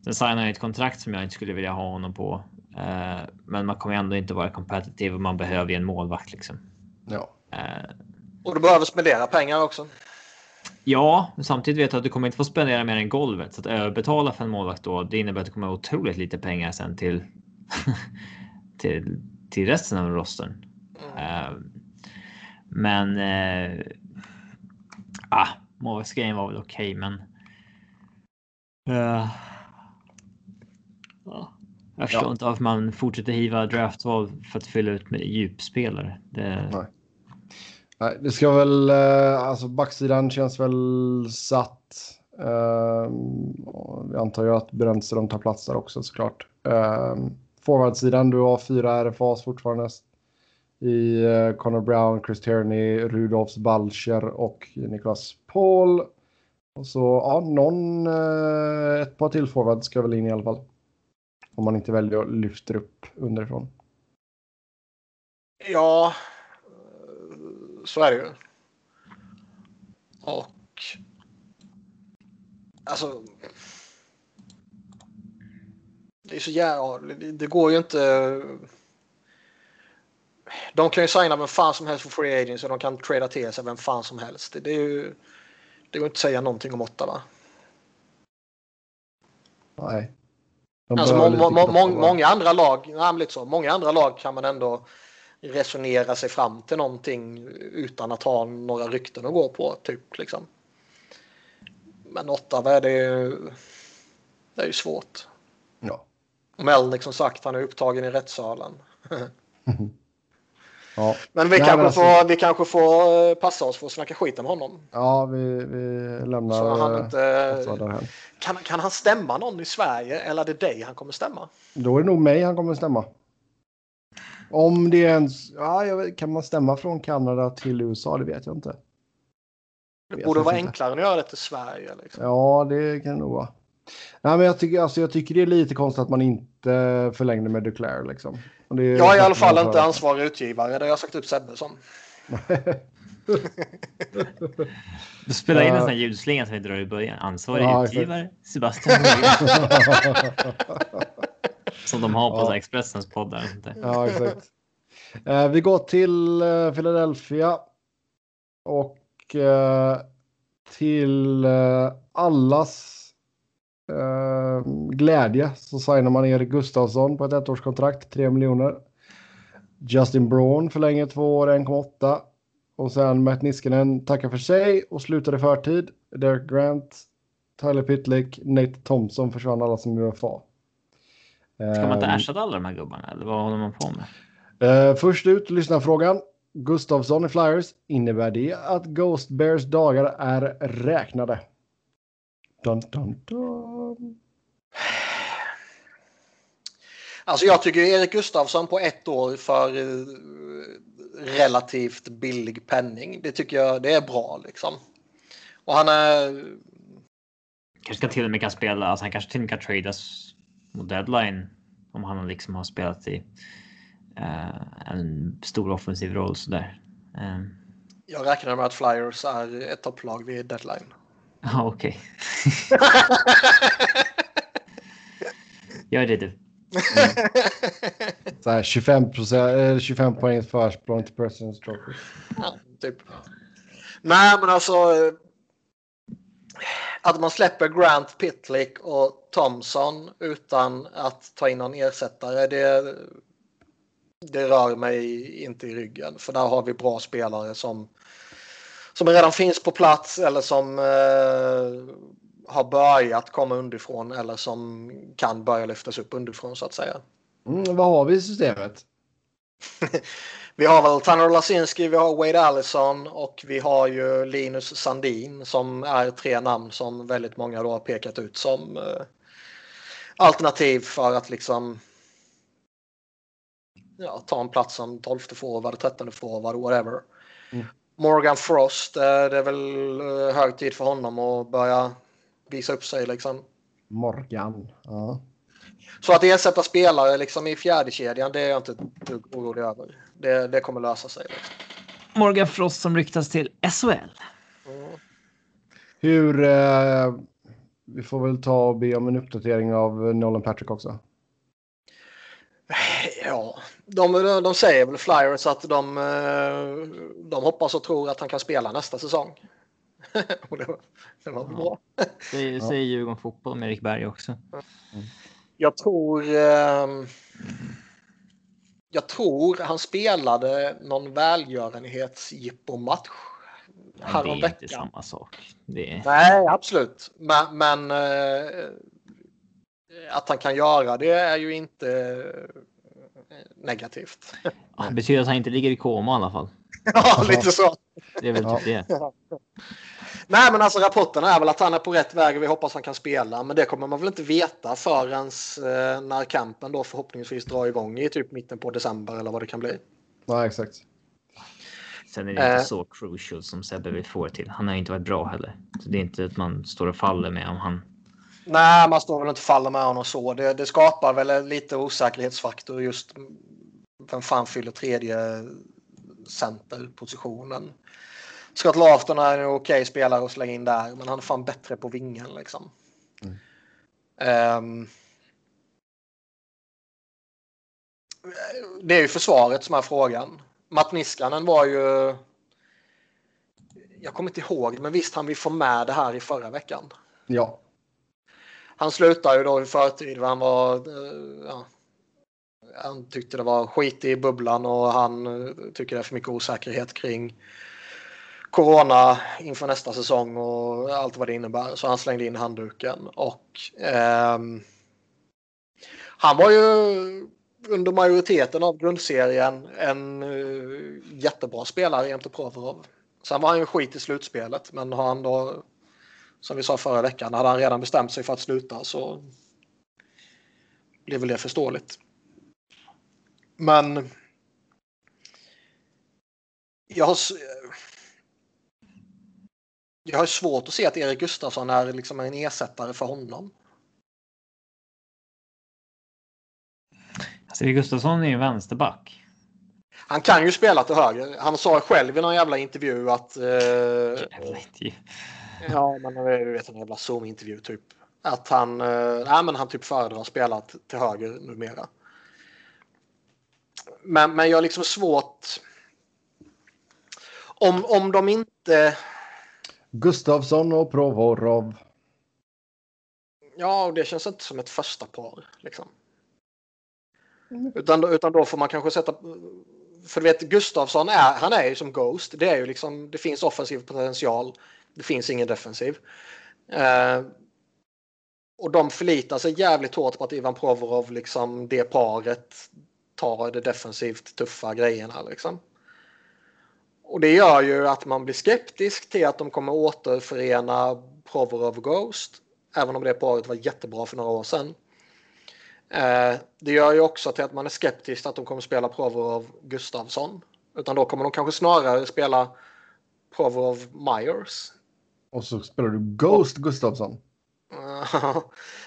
sen signar han ett kontrakt som jag inte skulle vilja ha honom på. Eh, men man kommer ändå inte vara kompetitiv och man behöver ju en målvakt liksom. ja. Eh, Och du behöver spendera pengar också. Ja, men samtidigt vet jag att du kommer inte få spendera mer än golvet. Så att överbetala för en målvakt då, det innebär att du kommer ha otroligt lite pengar sen till <laughs> till, till resten av rostern. Mm. Eh, men. Ah, målvaktsgrejen var väl okej, okay, men. Uh, ja. Jag förstår ja. inte varför man fortsätter hiva draftval för att fylla ut med djupspelare. Det... Nej. Nej, det ska väl, eh, alltså backsidan känns väl satt. Uh, vi antar ju att Brännström tar plats där också såklart. Uh, Forwardsidan, du har fyra RFAs fortfarande. I uh, Connor Brown, Chris Tierney, Rudolfs Balcher och Niklas Paul. Och så, ja, någon, uh, ett par till forwards ska väl in i alla fall. Om man inte väljer att lyfta upp underifrån. Ja, så är det ju. Och alltså. Det är så jävla, det går ju inte. De kan ju signa vem fan som helst för free agents och de kan trada till sig vem fan som helst. Det, är ju. Det går inte att säga någonting om Ottawa. Nej. Alltså, må, må, må, många andra lag, så, många andra lag kan man ändå resonera sig fram till någonting utan att ha några rykten att gå på. Typ, liksom. Men Ottawa är det ju, det är ju svårt. Ja. Melnick som sagt, han är upptagen i rättssalen. <laughs> ja. Men vi, Nej, kanske men alltså... får, vi kanske får eh, passa oss för att snacka skit om honom. Ja, vi, vi lämnar Så han inte... kan, kan han stämma någon i Sverige eller är det dig han kommer stämma? Då är det nog mig han kommer stämma. Om det ens... Ja, vet, kan man stämma från Kanada till USA? Det vet jag inte. Det borde vara inte. enklare att göra det till Sverige. Liksom. Ja, det kan det nog vara. Nej, men jag, tycker, alltså, jag tycker det är lite konstigt att man inte förlängde med Declare. Liksom. Jag är i alla fall inte ansvarig utgivare. Det har jag sagt upp Sebbe som. <laughs> Du spelar in en sån här ljudslinga som vi drar i början. Ansvarig ja, utgivare Sebastian. <laughs> Som de har på ja. Expressens poddar. Ja, exakt. Eh, vi går till eh, Philadelphia. Och eh, till eh, allas glädje så signar man Erik Gustafsson på ett ettårskontrakt, 3 miljoner. Justin Braun förlänger två år, 1,8. Och sen Matt Niskanen tackar för sig och slutar i förtid. Derek Grant, Tyler Pitlick, Nate Thompson försvann alla som UFA. Ska man inte ehm, ersätta alla de här gubbarna eller vad håller man på med? Uh, först ut, lyssna frågan. Gustavsson i Flyers, innebär det att Ghost Bears dagar är räknade? Dun, dun, dun. Alltså jag tycker Erik Gustafsson på ett år för uh, relativt billig penning. Det tycker jag det är bra liksom. Och han är... Kanske till och med kan spela, alltså han kanske till och med kan tradas mot deadline om han liksom har spelat i uh, en stor offensiv roll sådär. Um. Jag räknar med att Flyers är ett topplag vid deadline. <laughs> Ja, okej. <laughs> Gör det du. Mm. Så här 25, procent, 25 poäng försprång till President's Trophy. Ja, typ. Nej, men alltså att man släpper Grant, Pitlick och Thompson utan att ta in någon ersättare, det, det rör mig inte i ryggen. För där har vi bra spelare som, som redan finns på plats eller som eh, har börjat komma underifrån eller som kan börja lyftas upp underifrån så att säga. Mm, vad har vi i systemet? <laughs> Vi har väl Tanner Lasinski, vi har Wade Allison och vi har ju Linus Sandin som är tre namn som väldigt många då har pekat ut som eh, alternativ för att liksom ja, ta en plats som 12 forward, 13 forward, whatever. Mm. Morgan Frost, eh, det är väl eh, hög tid för honom att börja visa upp sig liksom. Morgan, ja. Så att ersätta spelare liksom i fjärde kedjan det är jag inte dugg orolig över. Det, det kommer lösa sig. Liksom. Morgan Frost som ryktas till SHL. Mm. Hur... Eh, vi får väl ta och be om en uppdatering av Nolan Patrick också. Ja, de, de säger väl Flyers att de, eh, de hoppas och tror att han kan spela nästa säsong. <laughs> det var, det var bra. Det säger Djurgården Fotboll med Erik Berg också. Mm. Jag tror... Eh, jag tror han spelade någon välgörenhetsjippomatch Ja, det är inte samma sak. Är... Nej, absolut. Men, men eh, att han kan göra det är ju inte negativt. Ja, det betyder att han inte ligger i koma i alla fall. <laughs> ja, lite så. Det är väl typ det. Nej, men alltså rapporterna är väl att han är på rätt väg och vi hoppas han kan spela. Men det kommer man väl inte veta förrän eh, när kampen då förhoppningsvis drar igång i typ mitten på december eller vad det kan bli. Ja, exakt. Sen är det inte eh. så crucial som Sebbe vill få det till. Han har inte varit bra heller. Så det är inte att man står och faller med om han. Nej, man står väl inte faller med honom så. Det, det skapar väl lite osäkerhetsfaktor just vem fan fyller tredje centerpositionen. Scott Lafton är en okej okay spelare att slänga in där, men han är fan bättre på vingen liksom. Mm. Um, det är ju försvaret som är frågan. Matt Niskanen var ju... Jag kommer inte ihåg, men visst han vi få med det här i förra veckan? Ja. Han slutade ju då i förtid. Han var... Eh, ja, han tyckte det var skit i bubblan och han eh, tycker det är för mycket osäkerhet kring corona inför nästa säsong och allt vad det innebär. Så han slängde in handduken och eh, han var ju under majoriteten av grundserien en uh, jättebra spelare jämte Provorov. Sen var han ju skit i slutspelet, men har han då, som vi sa förra veckan, hade han redan bestämt sig för att sluta så blev väl det förståeligt. Men jag har, jag har svårt att se att Erik Gustafsson är liksom en ersättare för honom. Alltså, Erik Gustafsson är ju vänsterback. Han kan ju spela till höger. Han sa själv i någon jävla intervju att... Eh, jävla intervju. Ja, men du vet en jävla Zoom-intervju typ. Att han, eh, nej, men han typ föredrar att spela till höger numera. Men, men jag har liksom svårt... Om, om de inte... Gustavsson och Provorov. Ja, det känns inte som ett första par. Liksom. Mm. Utan, utan då får man kanske sätta... För du vet, Gustavsson är, han är ju som Ghost. Det, är ju liksom, det finns offensiv potential. Det finns ingen defensiv. Eh, och de förlitar sig jävligt hårt på att Ivan Provorov, liksom det paret, tar de defensivt tuffa grejerna. Liksom. Och det gör ju att man blir skeptisk till att de kommer återförena Provorov och Ghost. Även om det paret var jättebra för några år sedan. Eh, det gör ju också till att man är skeptisk att de kommer spela Provorov Gustavsson. Utan då kommer de kanske snarare spela Provorov Myers. Och så spelar du Ghost Gustavsson.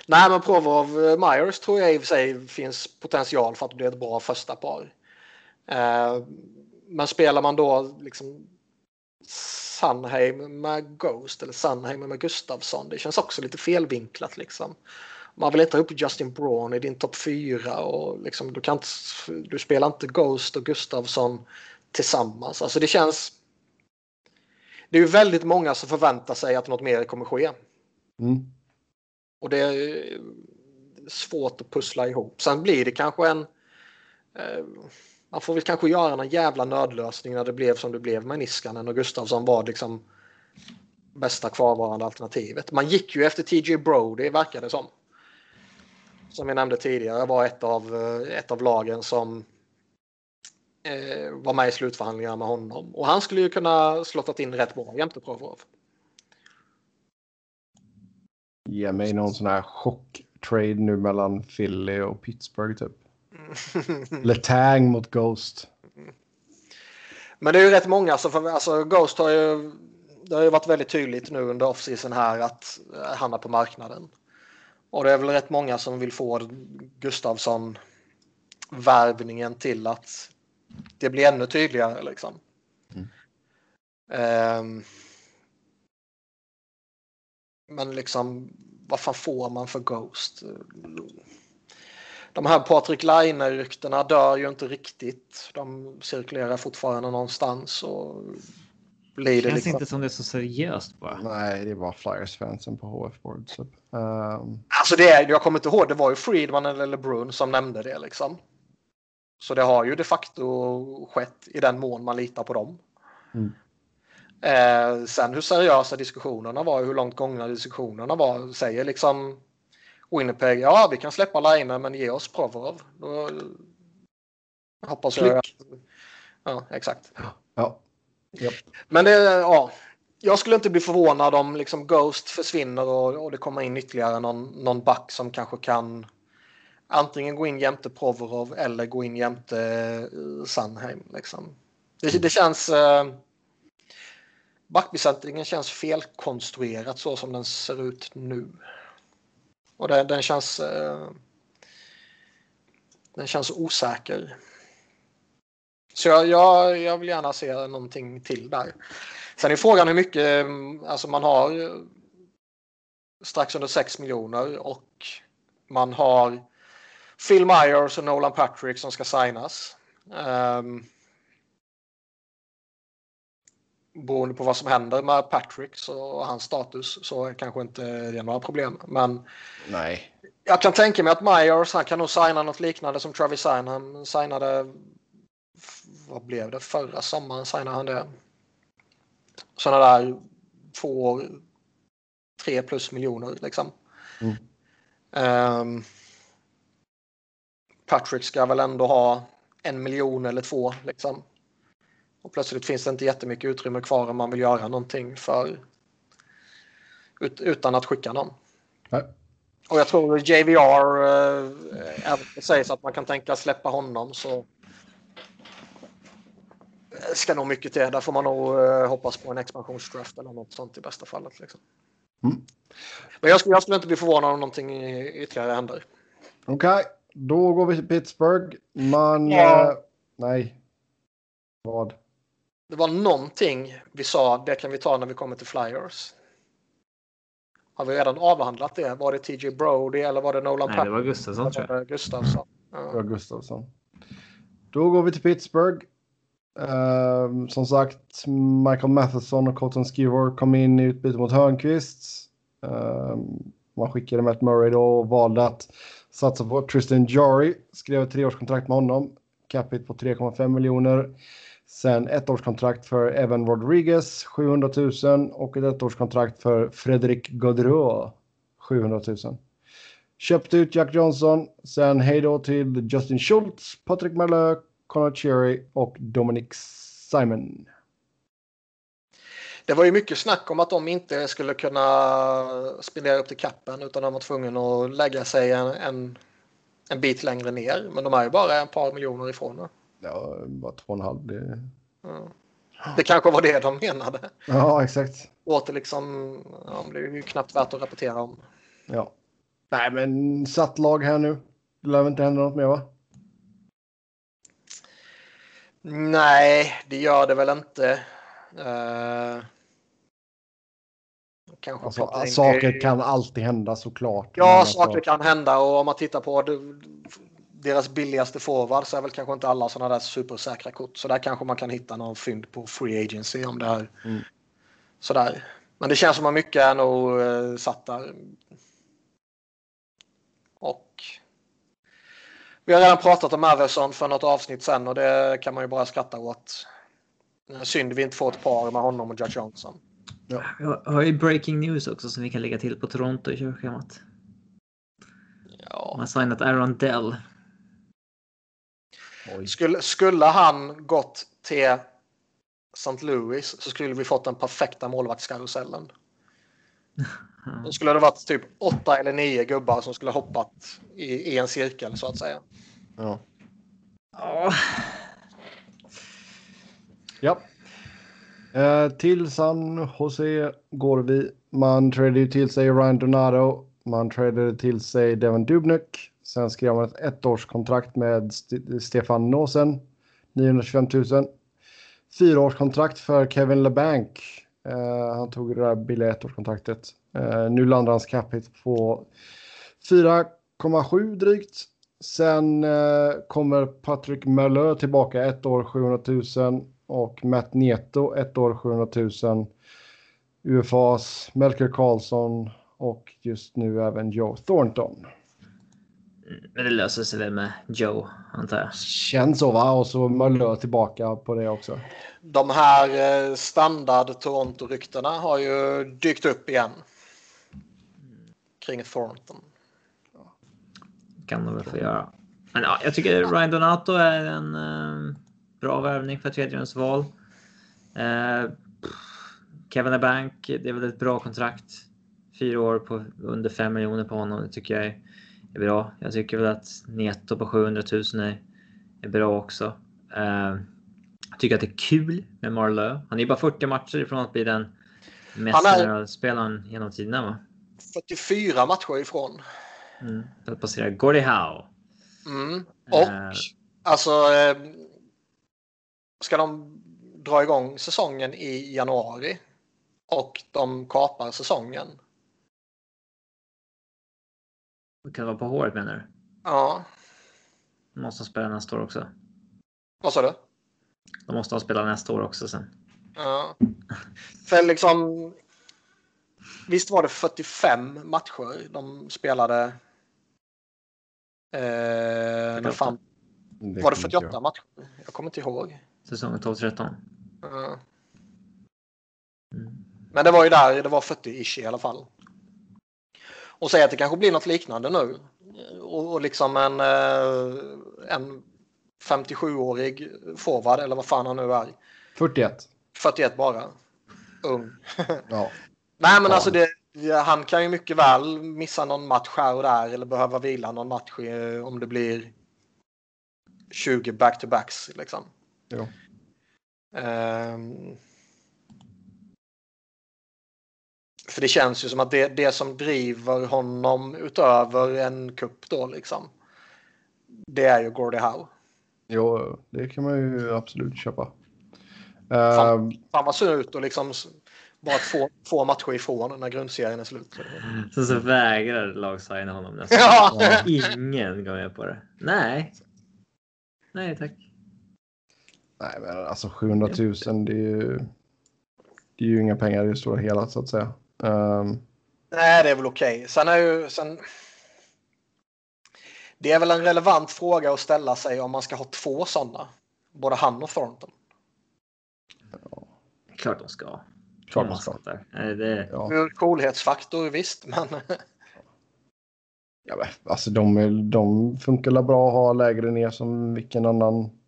Nej, men Provorov eh, Myers tror jag i och för sig finns potential för att bli ett bra första par. Eh, men spelar man då liksom Sunheim med Ghost eller Sunheim med Gustavsson, det känns också lite felvinklat liksom man vill inte ha upp Justin Braun i din topp 4 och liksom, du, kan inte, du spelar inte Ghost och Gustavsson tillsammans. Alltså det känns... Det är ju väldigt många som förväntar sig att något mer kommer ske. Mm. Och det är svårt att pussla ihop. Sen blir det kanske en... Eh, man får väl kanske göra någon jävla nödlösning när det blev som det blev med Niskanen och Gustavsson var liksom bästa kvarvarande alternativet. Man gick ju efter TJ Brody verkar det som som vi nämnde tidigare, var ett av, eh, ett av lagen som eh, var med i slutförhandlingarna med honom. Och han skulle ju kunna slottat in rätt bra jämte Provorov. Ge mig någon sån här chock-trade nu mellan Philly och Pittsburgh typ. <laughs> Letang mot Ghost. Men det är ju rätt många, alltså, för, alltså Ghost har ju, det har ju varit väldigt tydligt nu under offseason här att han är på marknaden. Och det är väl rätt många som vill få Gustavsson värvningen till att det blir ännu tydligare liksom. Mm. Um, men liksom, vad fan får man för Ghost? De här Patrik Laine-ryktena dör ju inte riktigt. De cirkulerar fortfarande någonstans. Och blir det känns liksom... inte som det är så seriöst bara. Nej, det är bara Flyers-fansen på HF-board. Så. Um... Alltså det är, jag kommer inte ihåg, det var ju Friedman eller Brun som nämnde det liksom. Så det har ju de facto skett i den mån man litar på dem. Mm. Eh, sen hur seriösa diskussionerna var, hur långt gångna diskussionerna var, säger liksom Winnipeg, ja vi kan släppa Laine men ge oss Provorov. Då hoppas jag. Att, ja, exakt. Ja. Yep. Men det, ja, jag skulle inte bli förvånad om liksom Ghost försvinner och, och det kommer in ytterligare någon, någon back som kanske kan antingen gå in jämte Provorov eller gå in jämte uh, Sandheim. Liksom. Det, det känns... Uh, backbesättningen känns felkonstruerat så som den ser ut nu. Och det, den känns... Uh, den känns osäker. Så jag, jag, jag vill gärna se någonting till där. Sen är frågan hur mycket, alltså man har strax under 6 miljoner och man har Phil Myers och Nolan Patrick som ska signas. Um, beroende på vad som händer med Patrick och hans status så är kanske inte det några problem. Men Nej. jag kan tänka mig att Myers han kan nog signa något liknande som Travis Han signade. Vad blev det förra sommaren signade han det? Sådana där två år, tre plus miljoner liksom. Mm. Um, Patrick ska väl ändå ha en miljon eller två liksom. Och plötsligt finns det inte jättemycket utrymme kvar om man vill göra någonting för ut, utan att skicka någon. Nej. Och jag tror JVR, eh, även det sägs att man kan tänka släppa honom så ska nog mycket till. Där får man nog eh, hoppas på en expansionsdraft eller något sånt i bästa fallet. Liksom. Mm. Men jag skulle, jag skulle inte bli förvånad om någonting ytterligare händer. Okej, okay. Då går vi till Pittsburgh. Man... Ja. Eh, nej. Vad? Det var någonting vi sa, det kan vi ta när vi kommer till Flyers. Har vi redan avhandlat det? Var det TJ Brody eller var det Nolan Nej, det var Gustafsson tror jag. Gustafsson. Ja. Det var Gustafsson. Då går vi till Pittsburgh. Uh, som sagt, Michael Matheson och Cotton Skivor kom in i utbyte mot Hörnqvist. Uh, man skickade Matt Murray då och valde att satsa på Tristan Jari. Skrev ett treårskontrakt med honom. Capita på 3,5 miljoner. Sen ett årskontrakt för Evan Rodriguez, 700 000 och ett ettårskontrakt för Fredrik Gaudreau, 700 000. Köpte ut Jack Johnson, sen hej då till Justin Schultz, Patrick Marleux, Connor Cherry och Dominic Simon. Det var ju mycket snack om att de inte skulle kunna spendera upp till kappen utan de var tvungna att lägga sig en, en, en bit längre ner. Men de är ju bara ett par miljoner ifrån. Nu. Ja, bara två och en halv. Det... Ja. det kanske var det de menade. Ja, exakt. Åter liksom, ja, det är ju knappt värt att rapportera om. Ja. Nej, men satt lag här nu. Det lär väl inte hända något mer va? Nej, det gör det väl inte. Uh... Kanske alltså, saker kan alltid hända såklart. Ja, alltså- saker alltså... kan hända och om man tittar på deras billigaste forward så är väl kanske inte alla sådana där supersäkra kort. Så där kanske man kan hitta någon fynd på free agency om det är mm. sådär. Men det känns som att mycket är nog uh, satt där. Och vi har redan pratat om Everson för något avsnitt sen och det kan man ju bara skratta åt. Synd vi inte får ett par med honom och Judge Johnson. Ja. Jag har ju breaking news också som vi kan lägga till på Toronto i körschemat. Ja. Man har signat Aaron Dell skulle, skulle han gått till St. Louis så skulle vi fått den perfekta målvaktskarusellen. <laughs> Då skulle det varit typ åtta eller nio gubbar som skulle hoppat i, i en cirkel så att säga. Ja. Ja. Eh, till San Jose går vi. Man tradade till sig Ryan Donato. Man tradade till sig Devon Dubnik. Sen skrev man ett ettårskontrakt med St Stefan Nåsen, 925 000. Fyraårskontrakt för Kevin LeBanc. Uh, han tog det där billiga ettårskontraktet. Uh, nu landar hans capita på 4,7 drygt. Sen uh, kommer Patrick Möller tillbaka ett år 700 000 och Matt Nieto ett år 700 000. UFAs Melker Karlsson och just nu även Joe Thornton. Men det löser sig väl med Joe, antar jag. Känns så va? Och så Möller tillbaka på det också. De här eh, standard Toronto-ryktena har ju dykt upp igen. Kring Thornton. Kan de väl få göra. Men ja, jag tycker Ryan Donato är en eh, bra värvning för tredjedelsval. Eh, Kevin Bank, det är väl ett bra kontrakt. Fyra år på under 5 miljoner på honom. Det tycker jag är, är bra. Jag tycker väl att netto på 700 000 är, är bra också. Eh, jag tycker att det är kul med Marlowe. Han är bara 40 matcher ifrån att bli den mest är- spelaren genom tiderna. Va? 44 matcher ifrån. Mm. För att passera Gordie Howe. Mm. Och Eh. alltså. Eh, ska de dra igång säsongen i januari och de kapar säsongen. Kan det vara på håret menar du? Ja, De måste spela nästa år också. vad sa du? De måste ha spelat nästa år också sen. Ja. För liksom. Visst var det 45 matcher de spelade. Eh, fan, Det var det kommer inte 48 jag. matcher? Jag kommer inte ihåg. Säsongen 12-13. Ja. Mm. Men det var ju där det var 40-ish i alla fall. Och säg att det kanske blir något liknande nu. Och, och liksom en, eh, en 57-årig forward eller vad fan han nu är. 41. 41 bara. Ung. Ja. <laughs> Nej men Ja. alltså det, han kan ju mycket väl missa någon match här och där eller behöva vila någon match om det blir 20 back-to-backs liksom. Jo. Ehm. för det känns ju som att det, det som driver honom utöver en kupp då liksom. Det är ju Gordie Howe. Jo, det kan man ju absolut köpa. Fan. Ehm, Han var sur ut och liksom bara två, två matcher ifrån när grundserien är slut. Så, så vägrar lag signa honom nästan. Ja. Ingen går med på det. Nej. Nej tack. Nej, men alltså 700 000 det är ju, det är ju inga pengar i det stora hela så att säga. Ehm, Nej, det är väl okej. Sen är ju... Sen... Det är väl en relevant fråga att ställa sig om man ska ha två sådana. Både han och Thornton. Klart de ska. klart man ska. Där. Nej, det, Ja. Ur coolhetsfaktor visst, men Ja, men, alltså de, är- de funkar bra att ha lägre ner som vilken annan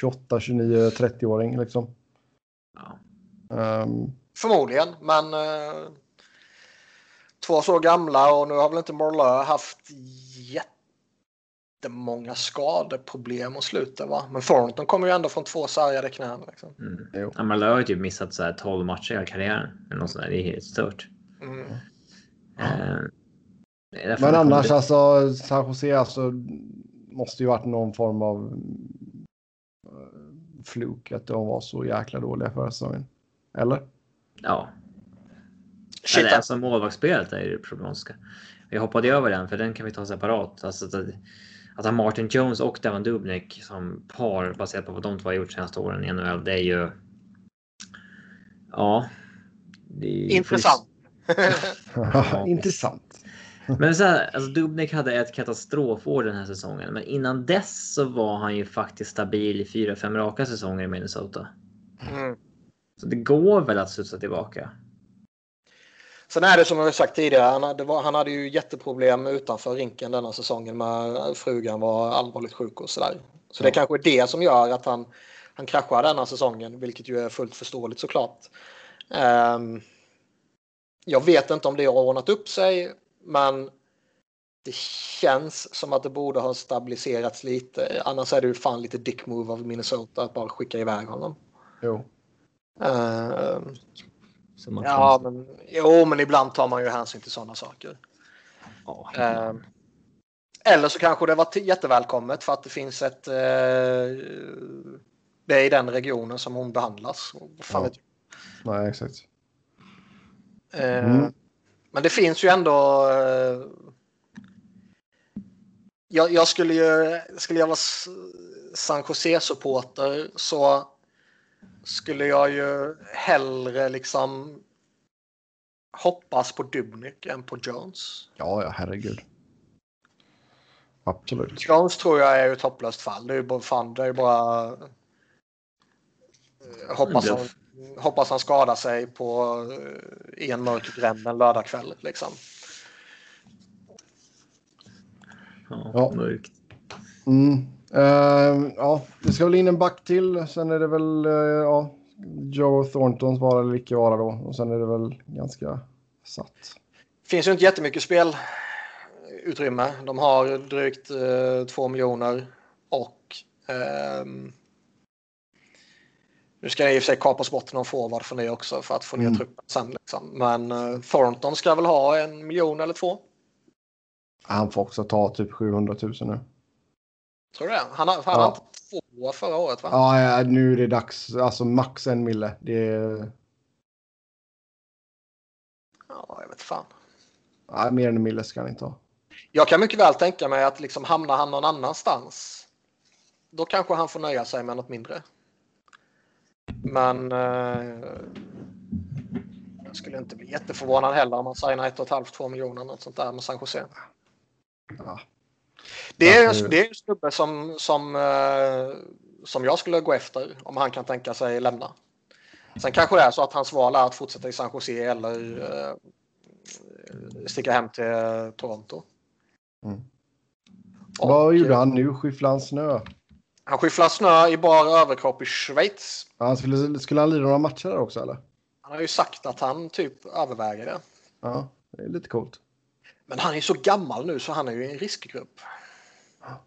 28, 29, 30-åring liksom. ja. Ehm, förmodligen. Men eh, två så gamla och nu har väl inte Morlö haft jättemånga skadeproblem och slutet va? Men Thornton kommer ju ändå från två sargade knän. Liksom. Mm. jo. Amalö har ju typ missat så här 12 matcher i hela karriären. Eller något sånt där. Det är helt stört. Mm. Därför Men kommer annars bli- alltså San Jose alltså måste ju varit någon form av fluk att de var så jäkla dåliga förra säsongen. Eller? Ja. Shit, Eller alltså målvaktsspelet är ju det problematiska. Vi hoppade över den för den kan vi ta separat. Alltså att, att ha Martin Jones och Devon Dubnik som par baserat på vad de två har gjort senaste åren i NHL. Det är ju. Ja. Det är Intressant. <laughs> <laughs> Intressant. Men så här, alltså Dubnik hade ett katastrofår den här säsongen, men innan dess så var han ju faktiskt stabil i fyra, fem raka säsonger i Minnesota. Mm. Så det går väl att studsa tillbaka. Sen är det som jag sagt tidigare, han hade, han hade ju jätteproblem utanför rinken denna säsongen med frugan var allvarligt sjuk och sådär. Så det kanske är det som gör att han, han kraschar denna säsongen, vilket ju är fullt förståeligt såklart. Ehm, jag vet inte om det har ordnat upp sig, men det känns som att det borde ha stabiliserats lite. Annars är det ju fan lite dick move av Minnesota att bara skicka iväg honom. Jo. Ehm, Så man Ja, men, jo, men ibland tar man ju hänsyn till sådana saker. ja. Eh, eller så kanske det var jättevälkommet för att det finns ett... Eh, det är i den regionen som hon behandlas. Vad Fan Ja. vet Nej, exakt. jag. Eh, Mm. Men det finns ju ändå... Eh, jag, jag skulle ju... Skulle jag vara San Jose-supporter så skulle jag ju hellre liksom hoppas på Dubnik än på Jones. Ja, ja, herregud. Absolut. Jones tror jag är ju ett hopplöst fall. Det är ju bara, fan, det är ju bara... eh, Hoppas han, hoppas han skadar sig på eh, en mörk gränd en lördagkväll. Liksom. Ja. Mm. Eh, ja, det ska väl in en back till. Sen är det väl eh, ja, Joe Thorntons vara eller icke vara då. Och sen är det väl ganska satt. finns ju inte jättemycket spelutrymme. De har drygt eh, 2 miljoner och ehm, nu ska det i och för sig kapas bort någon forward från det också för att få ner Mm. truppen sen. Liksom. Men eh, Thornton ska väl ha en miljon eller två. Han får också ta typ 700 000 nu. Tror du det? Han, har- han Ja. hade inte två förra året va? Ja, ja, nu är det dags. Alltså max en mille. Det är Ja, jag vet fan. ja, mer än en mille ska han inte ha. Jag kan mycket väl tänka mig att liksom hamnar han någon annanstans. Då kanske han får nöja sig med något mindre. Men eh, jag skulle inte bli jätteförvånad heller om man signar ett och ett halvt, två miljoner något sånt där med San Jose. Ja. Det är, en, det är en snubbe som, som, eh, som jag skulle gå efter om han kan tänka sig lämna. Sen kanske det är så att hans val är att fortsätta i San Jose eller eh, sticka hem till eh, Toronto. Mm. Och, Vad gjorde han nu? Skyfflade han snö? Han skyfflar snö i bar överkropp i Schweiz. Han skulle, skulle han lira några matcher där också eller? Han har ju sagt att han typ överväger det. Ja, det är lite coolt. Men han är så gammal nu så han är ju i en riskgrupp. Ja.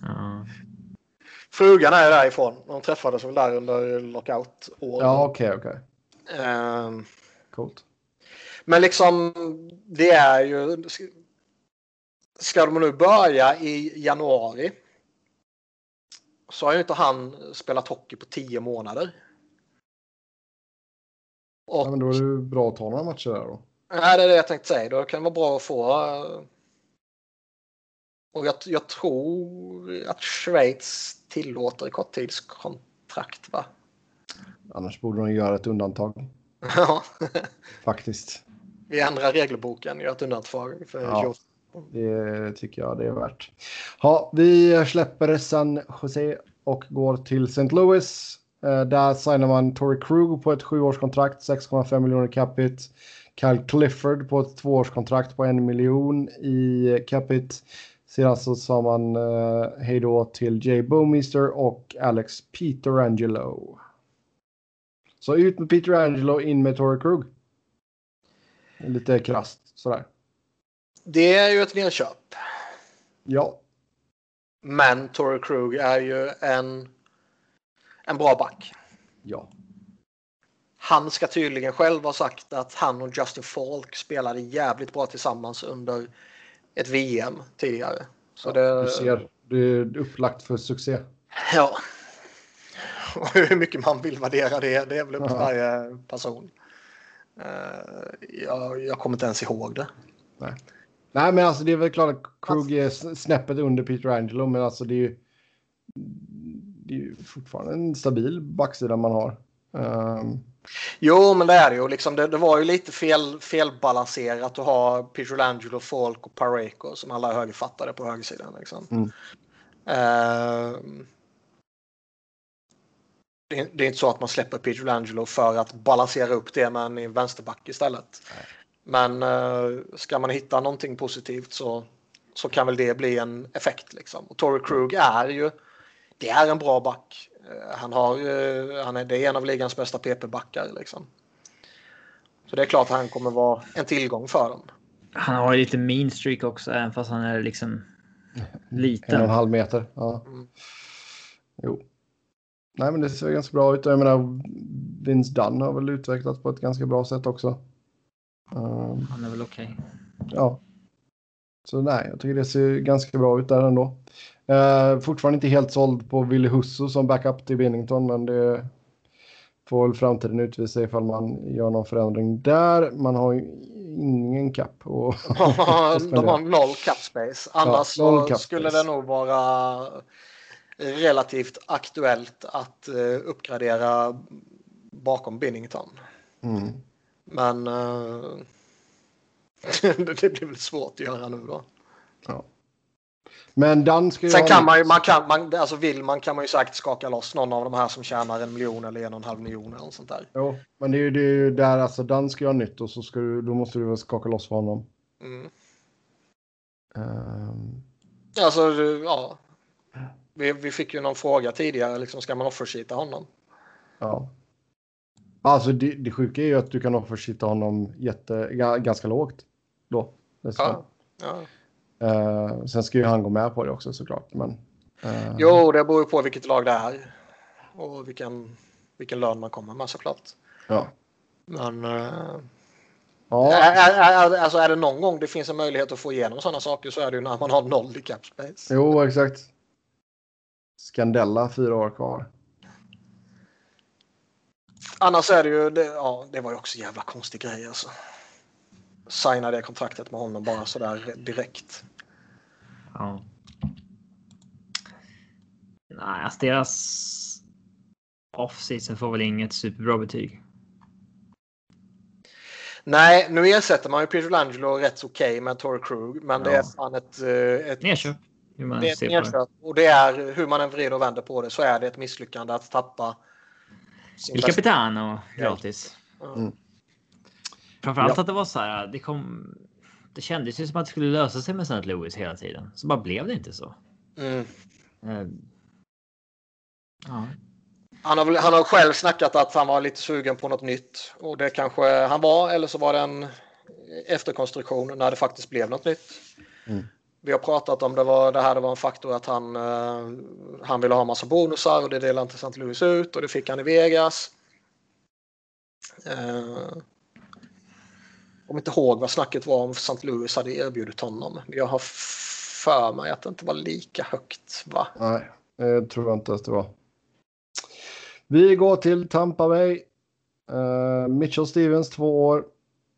<laughs> Frugan är ju därifrån. De träffades väl där under lockout år. Ja, okej, okej. Ehm, Coolt. Men liksom det är ju. Ska de nu börja i januari. Så har ju inte han spelat hockey på tio månader. Och Ja, men då är det bra att ta några matcher där då. Nej, det är det jag tänkte säga. Då kan det vara bra att få. eh, Och jag, jag tror att Schweiz tillåter korttidskontrakt, va? Annars borde de göra ett undantag. <laughs> Ja, Faktiskt. vi ändrar regelboken, gör ett undantag för Ja. Det tycker jag det är värt. Ja, vi släpper San Jose och går till St. Louis. Eh, där signar man Tory Krug på ett sjuårskontrakt, 6,5 miljoner capita. Kyle Clifford på ett tvåårskontrakt på en miljon i capita. Sedan så sa man eh, hej då till Jay Bowmeister och Alex Peterangelo. Så ut med Peterangelo, in med Tory Krug. Lite krasst sådär. Det är ju ett nedköp. Ja, Men Torrey Krug är ju en, en bra back. ja. Han ska tydligen själv ha sagt att han och Justin Falk spelade jävligt bra tillsammans under ett VM tidigare. Så det, Du ser, det är upplagt för succé. Ja. Och hur mycket man vill värdera det, det är väl upp till Ja. varje person. Eh, jag, jag kommer inte ens ihåg det. Nej, men alltså det är väl klart att Krug är snäppet under Peter Angelo, men alltså det är ju, det är ju fortfarande en stabil backsida man har. Ehm, Jo, men det är det ju. Liksom, det, det var ju lite fel, felbalanserat att ha Pietrangelo, Falk och Pareko som alla högerfattade på högersidan. Liksom. Mm. Eh, det, är- det är inte så att man släpper Pietrangelo för att balansera upp det med en vänsterback istället. Men eh, ska man hitta någonting positivt så, så kan väl det bli en effekt. Liksom. Och Torrey Krug är ju det är en bra back. Eh, Han, har, han är, det är en av ligans bästa PP-backar. Liksom. Så det är klart att han kommer vara en tillgång för dem. Han har ju lite mean streak också, även fast han är liksom en och liten. en halv meter. Ja. Mm. Jo. Nej, men det ser ganska bra ut. Jag menar, Vince Dunn har väl utvecklats på ett ganska bra sätt också. Ehm, Han är väl okej. Ja. Så nej, jag tycker det ser ganska bra ut där ändå. Uh, fortfarande inte helt såld på Willy Husso som backup till Binnington, men det får väl framtiden utvisa ifall man gör någon förändring där. Man har ju ingen kapp. <laughs> <laughs> Och De har noll cap space. Annars Ja, noll cap skulle space. det nog vara relativt aktuellt att eh, uppgradera bakom Binnington. mm. Men eh, <laughs> det blir väl svårt att göra nu då. Ja. Men Dan ska ju Sen kan man ju, man kan, man, alltså vill man kan man ju säkert skaka loss någon av de här som tjänar en miljon eller en och en halv miljon eller något sånt där. Jo, men det är ju det är ju där alltså Dan ska ha nytt och så ska du, då måste du väl skaka loss för honom. Mm. Ehm, Alltså, ja. Vi, vi fick ju någon fråga tidigare, liksom, ska man offersheeta honom? ja. Alltså det, det sjuka är ju att du kan offershitta honom jätte, ga- ganska lågt. Då. dessutom. Ja. Eh, sen ska ju han gå med på det också såklart. Men, eh, Jo, det beror ju på vilket lag det är. Och vilken, vilken lön man kommer med såklart. Ja. Men eh, Ja, är, är, är, alltså är det någon gång det finns en möjlighet att få igenom sådana saker så är det ju när man har noll i cap space. jo exakt. Skandella, fyra år kvar. Annars är det ju, det, ja, det var ju också en jävla konstig grej alltså. Signa det kontraktet med honom bara sådär direkt. Ja. Nej, alltså deras off-season får väl inget superbra betyg. Nej, nu ersätter man ju Peter Langelo rätt okej med Torrey Krug, men det Ja. är fan ett, eh, ett Nedköp. Det är ett det. nedköp och det är hur man än vrider och vänder på det så är det ett misslyckande att tappa. Il Capitano gratis. Ja. Mm. Framförallt Ja. att det var så här. Det kom. Det kändes ju som att det skulle lösa sig med St. Louis hela tiden. Så bara blev det inte så. Mm. Eh, Ja, Han, har, han har själv snackat att han var lite sugen på något nytt och det kanske han var eller så var det en efterkonstruktion när det faktiskt blev något nytt. Mm. Vi har pratat om det, var, det här det var en faktor att han, eh, han ville ha massa bonusar och det delade inte St. Louis ut och det fick han i Vegas. Eh, Om inte ihåg vad snacket var om St. Louis hade erbjudit honom. Jag har för mig att det inte var lika högt va? Nej, det tror jag inte att det var. Vi går till Tampa Bay. Uh, Mitchell Stevens, två år.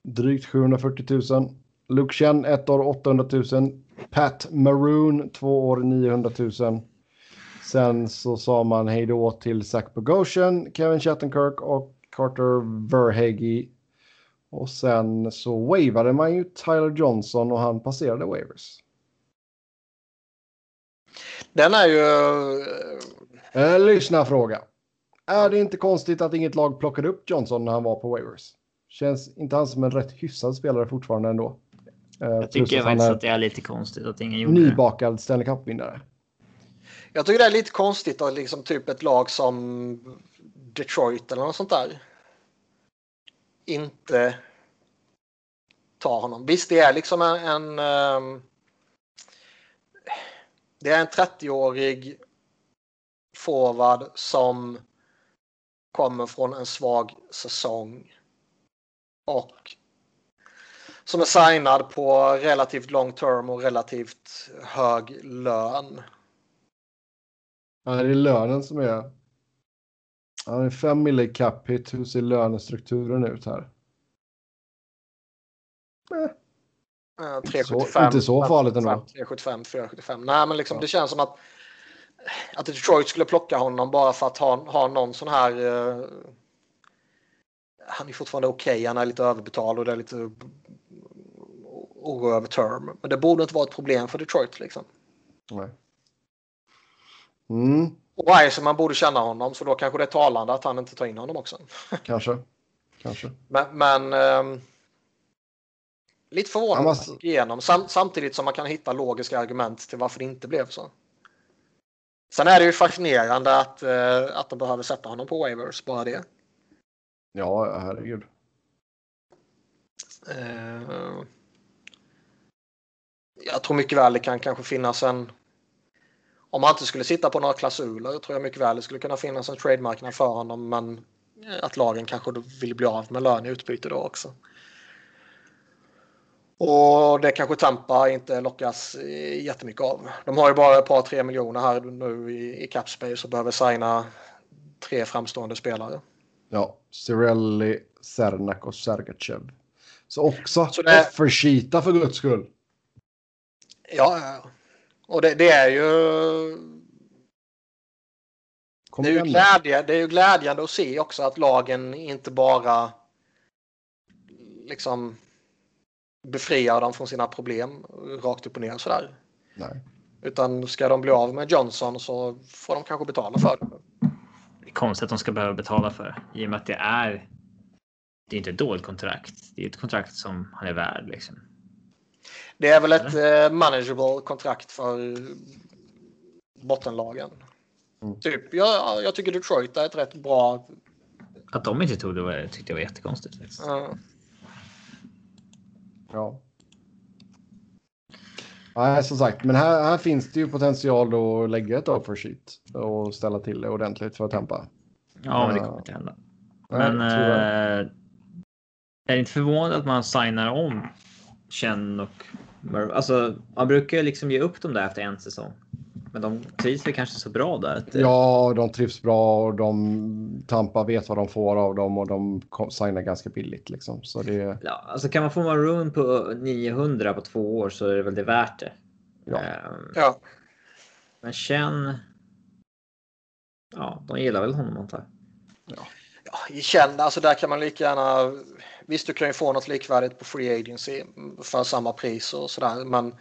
Drygt 740 000. Luke Chen, ett år, 800 000. Pat Maroon, två år, 900 000. Sen så sa man hej då till Zach Bogosian, Kevin Shattenkirk och Carter Verhage. Och sen så wavade man ju Tyler Johnson och han passerade waivers. Den är ju... Eh, lyssna fråga. Är det inte konstigt att inget lag plockade upp Johnson när han var på waivers? Känns inte han som en rätt hyfsad spelare fortfarande ändå? Eh, jag tycker att han faktiskt är att det är lite konstigt att ingen gjorde det. nybakad Stanley Cup-vinnare. Jag tycker det är lite konstigt att liksom typ ett lag som Detroit eller något sånt där inte tar honom. Visst, det är liksom en, en ehm, det är en 30-årig forward som kommer från en svag säsong och som är signad på relativt long term och relativt hög lön. Ja, det är lönen som är... Han är 5 mille cap hit. Hur ser lönestrukturen ut här? Eh, Eh, Inte 375. så- inte så farligt ändå. 375, 475. Nej, men liksom, Ja. det känns som att, att Detroit skulle plocka honom bara för att ha, ha någon sån här... eh, han är fortfarande okej, han är lite överbetald och det är lite oro över term. Men det borde inte vara ett problem för Detroit. Liksom. Nej. Mm, Och Weissman borde känna honom, så då kanske det är talande att han inte tar in honom också. <laughs> kanske. Kanske. Men, men ehm, lite att måste- man igenom sam, samtidigt som man kan hitta logiska argument till varför det inte blev så. Sen är det ju fascinerande att, eh, att de behöver sätta honom på waivers, bara det. Ja, herregud. Eh, jag tror mycket väl det kan kanske finnas en... Om han inte skulle sitta på några klausuler tror jag mycket väl det skulle kunna finnas en trademarknad för honom. Men att lagen kanske vill bli av med lön i utbyte då också. Och det kanske Tampa inte lockas eh, jättemycket av. De har ju bara ett par tre miljoner här nu i, i cap space och behöver signa tre framstående spelare. Ja, Cirelli, Sernak och Sergachev. Så också Så det- för guds skull. Ja, ja. och det, det är ju Det är, ju glädje, det är ju glädjande att se också att lagen inte bara liksom befria dem från sina problem rakt upp och ner sådär. Nej. Utan ska de bli av med Johnson så får de kanske betala för det. Det är konstigt att de ska behöva betala för det i och med att det är. Det är inte ett dåligt kontrakt. Det är ett kontrakt som han är värd liksom. Det är väl ett eh, manageable kontrakt för bottenlagen. Mm. Typ, jag, jag tycker Detroit är ett rätt bra. Att de inte tog det var, tyckte jag var jättekonstigt. Faktiskt. eh, Ja. Nej, som sagt, men här, här finns det ju potential då att lägga ett offer sheet och ställa till det ordentligt för att tempa. Ja, men det kommer inte hända. Nej, Men tyvärr. eh, är det inte förvånande att man signar om Chen och Murray? Alltså, man brukar ju liksom ge upp dem där efter en säsong. Men de trivs väl kanske så bra där. Att, Ja, de trivs bra och de Tampa vet vad de får av dem och de signar ganska billigt liksom. Så det, Ja, alltså kan man få Maroon på 900 på två år så är det väl det värt det. Ja. Ehm, ja. Men Chen. Ja, de gillar väl honom antar jag. Ja, i känd, alltså där kan man lika gärna. Visst, du kan ju få något likvärdigt på free agency för samma pris och sådär, men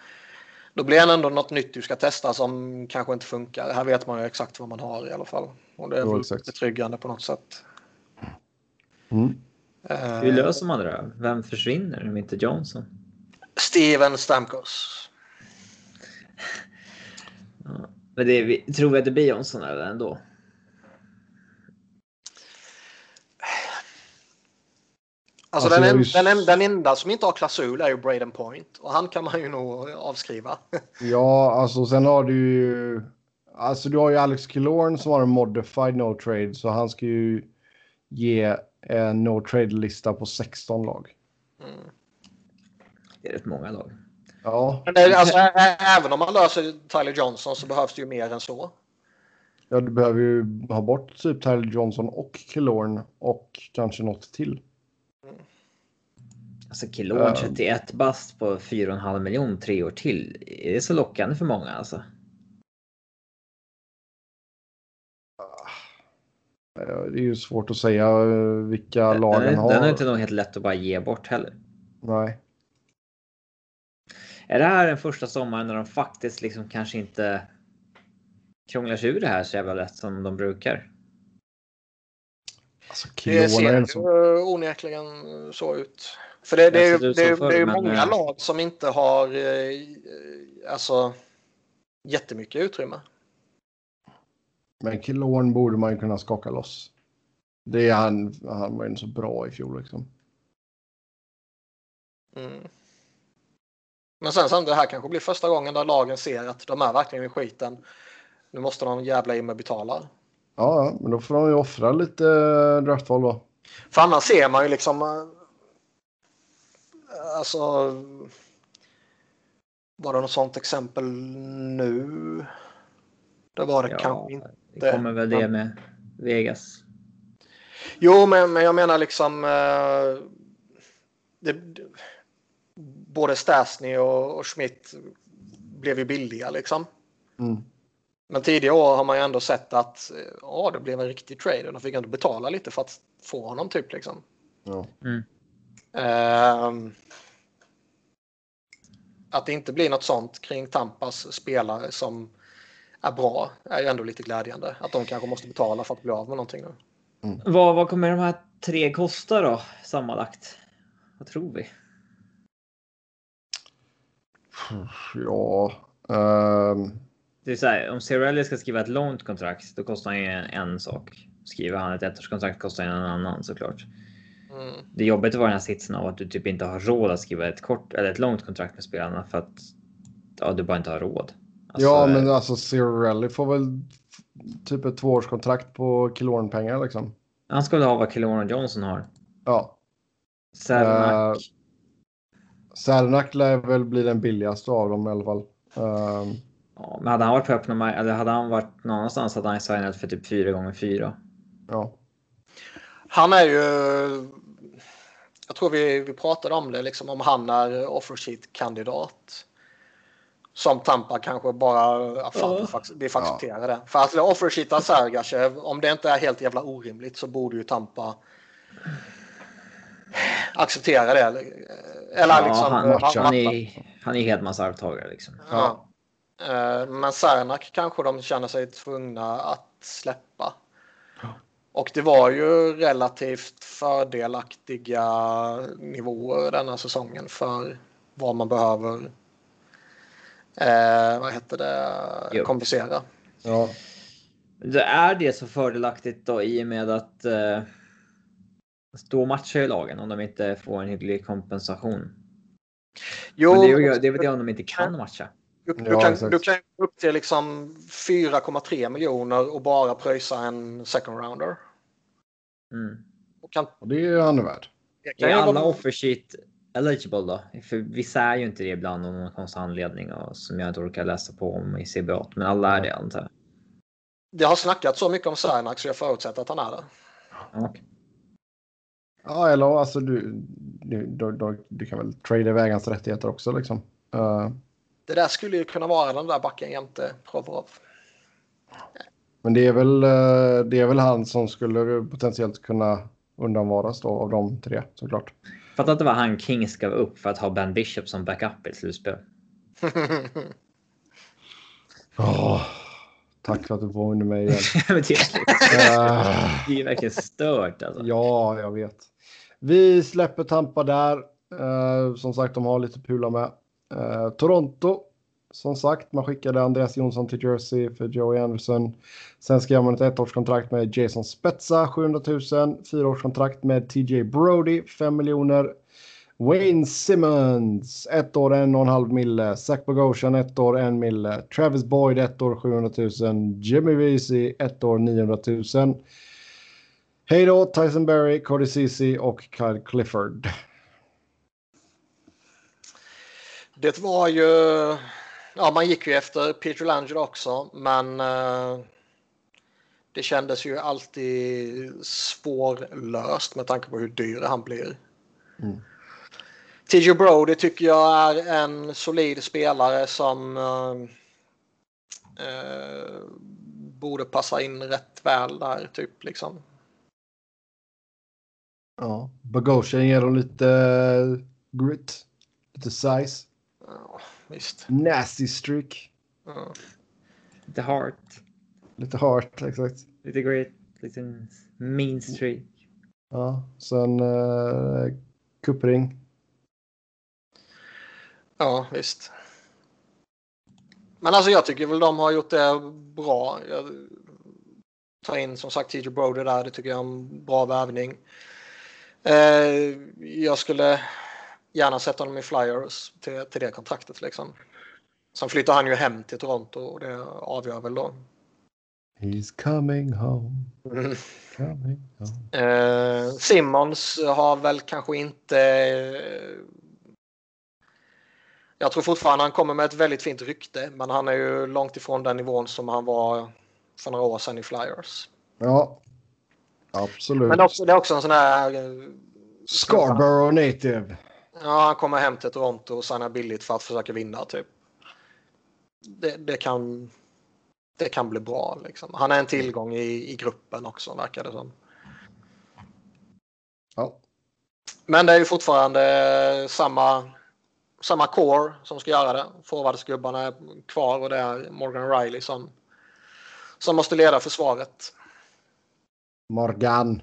då blir det ändå något nytt du ska testa som kanske inte funkar. Här vet man ju exakt vad man har i alla fall och det är Ja, väl exakt. betryggande på något sätt. mm. Eh, Hur löser man det då? Vem försvinner om inte Johnson? Steven Stamkos. Ja. Men det är, vi- tror vi att det blir Johnson eller ändå? Alltså, Alltså, den, jag en, är ju- den, en, den enda som inte har klausul är ju Braden Point och han kan man ju nog avskriva. <laughs> Ja, alltså sen har du ju... Alltså du har ju Alex Killorn som har en modified no trade så han ska ju ge en no trade-lista på 16 lag. Mm. Det är rätt många lag. Ja, Men det, alltså, ä- ä- även om man löser Tyler Johnson så behövs det ju mer än så. ja, du behöver ju ha bort typ Tyler Johnson och Killorn och kanske något till. Alltså Kilon Ja. 31 bast på 4,5 miljon tre år till. Är det så lockande för många alltså? Eh, Det är ju svårt att säga eh, vilka Den, lagen är, har. den är inte nog helt lätt att bara ge bort heller. Nej. Är det här den första sommaren när de faktiskt liksom kanske inte krånglar sig ur det här så jävla lätt som de brukar? Alltså Det är ser ju så... onekligen så ut. För det, det, är, Det det, är, så det är ju förr, men, många eh, lag som inte har eh, alltså, jättemycket utrymme. Men Killorn borde man ju kunna skaka loss. Det är han, han var ju så bra i fjol liksom. Mm. Men sen, sen det här kanske blir första gången där lagen ser att de är verkligen i skiten. Nu måste de jävla in med betala. Ja, men då får de ju offra lite eh, draftval då. För annars ser man ju liksom. Alltså. Var det något sånt exempel nu? Det var det kanske inte. det kommer väl det med Vegas. Jo, men, men jag menar liksom. eh, Det, det, både Stasny och, och Schmidt blev ju billiga liksom. Mm. Men tidigare år har man ju ändå sett att eh, ja, det blev en riktig trade och de fick ändå betala lite för att få honom typ liksom. Ja. Mm. Ehm, att det inte blir något sånt kring Tampas spelare som är bra är ju ändå lite glädjande. Att de kanske måste betala för att bli av med någonting nu. Vad, vad kommer de här tre kosta då sammanlagt? Vad tror vi? Ja. ehm, Det är så här, om Cirelli ska skriva ett långt kontrakt, då kostar han ju en, en sak. Skriver han ett ettårskontrakt kostar han en annan såklart. Mm. Det vara i den här sitsen av att du typ inte har råd att skriva ett kort eller ett långt kontrakt med spelarna för att ja, du bara inte har råd. Alltså, ja, men alltså Cirelli får väl typ ett tvåårskontrakt på Killorn-pengar liksom. Han ska väl ha vad Killorn och Johnson har. Ja. Cernak. Eh, Cernak lär väl bli den billigaste av dem i alla fall. Ehm, Ja, men hade han varit på öppna eller hade han varit någon annanstans hade han signat för typ 4 gånger 4 ja. Han är ju. Jag tror vi, vi pratade om det, liksom om han är offer sheet kandidat. Som Tampa kanske bara, ja, fan, Ja. vi får acceptera det. För att offer sheeta Sergachev, om det inte är helt jävla orimligt så borde ju Tampa acceptera det. Eller, eller Ja, liksom... han, eh, han, är, han är Hedmans-arvtagare liksom. Ja. Eh, Men Cernak kanske de känner sig tvungna att släppa. Och det var ju relativt fördelaktiga nivåer denna säsongen för vad man behöver eh, vad heter det, kompensera. Ja. Det är det så fördelaktigt då i och med att eh, då matchar ju lagen om de inte får en hygglig kompensation. Jo, Men det är ju det är väl det om de inte kan matcha. Du, du, Ja, kan, exakt. du kan gå upp till liksom 4,3 miljoner och bara pröjsa en second rounder. Mm. Och kan, Och det är det kan Är ju alla vara- offer sheet eligible då? För vissa är ju inte det ibland av någon konstig anledning och som jag inte orkar läsa på om i CBA. Men alla är det antar jag. Det har snackats så mycket om Cernak så jag förutsätter att han är det. Ja, okej. Ja, eller alltså du, du, du, du, kan väl trada iväg hans rättigheter också liksom. Eh, Det där skulle ju kunna vara den där backen jämte Provorov. men det är, väl, eh, det är väl han som skulle potentiellt kunna undanvaras då av de tre såklart. Fattar inte vad han Kings gav upp för att ha Ben Bishop som backup i ett slutspel. <laughs> Åh, tack för att du påminner mig igen. <laughs> Det, är, Eh, <laughs> det är verkligen stört alltså. ja, jag vet. Vi släpper Tampa där. Eh, som sagt, de har lite pula med. Eh, Toronto. Som sagt, man skickade Andreas Jonsson till Jersey för Joey Anderson. Sen skrev man ett ettårskontrakt med Jason Spezza, 700 000. Fyraårskontrakt med TJ Brody, 5 miljoner. Wayne Simmons, ett år, en och en halv mille. Zach Bogosian, ett år, en mille. Travis Boyd, ett år, 700 000. Jimmy Vesey, ett år, 900 000. Hej då, Tyson Berry, Cody Ceesay och Kyle Clifford. Det var ju... Ja, man gick ju efter Peter Langelo också, men eh, det kändes ju alltid svårlöst med tanke på hur dyr han blir. Mm. TJ Brody tycker jag är en solid spelare som eh, eh, borde passa in rätt väl där, typ liksom. Ja, Bogosian ger dem lite eh, grit, lite size. Ja, visst. Nasty streak, Ja. Lite heart, lite heart, exakt. lite great, lite mean streak. Ja, sen uh, kuppring. Ja, visst. Men alltså jag tycker väl de har gjort det bra. Jag tar in som sagt TJ Brody där. Det tycker jag är en bra värvning. Eh, jag skulle gärna sätta honom i Flyers till, till det kontraktet liksom. Sen flyttar han ju hem till Toronto och det avgör väl då. He's coming home, Mm. coming home. Eh, Simmons har väl kanske inte... Eh, jag tror fortfarande han kommer med ett väldigt fint rykte, men han är ju långt ifrån den nivån som han var för några år sedan i Flyers. Ja, absolut. Men det är också, det är också en sån här... eh, Scarborough native. Ja, han kommer hem till Toronto och signar billigt för att försöka vinna typ. Det, det kan... Det kan bli bra liksom. Han är en tillgång i, i gruppen också verkar det som. Ja, Men det är ju fortfarande samma, samma core som ska göra det. Forwardsgubbarna är kvar och det är Morgan Riley som, som måste leda försvaret. Morgan.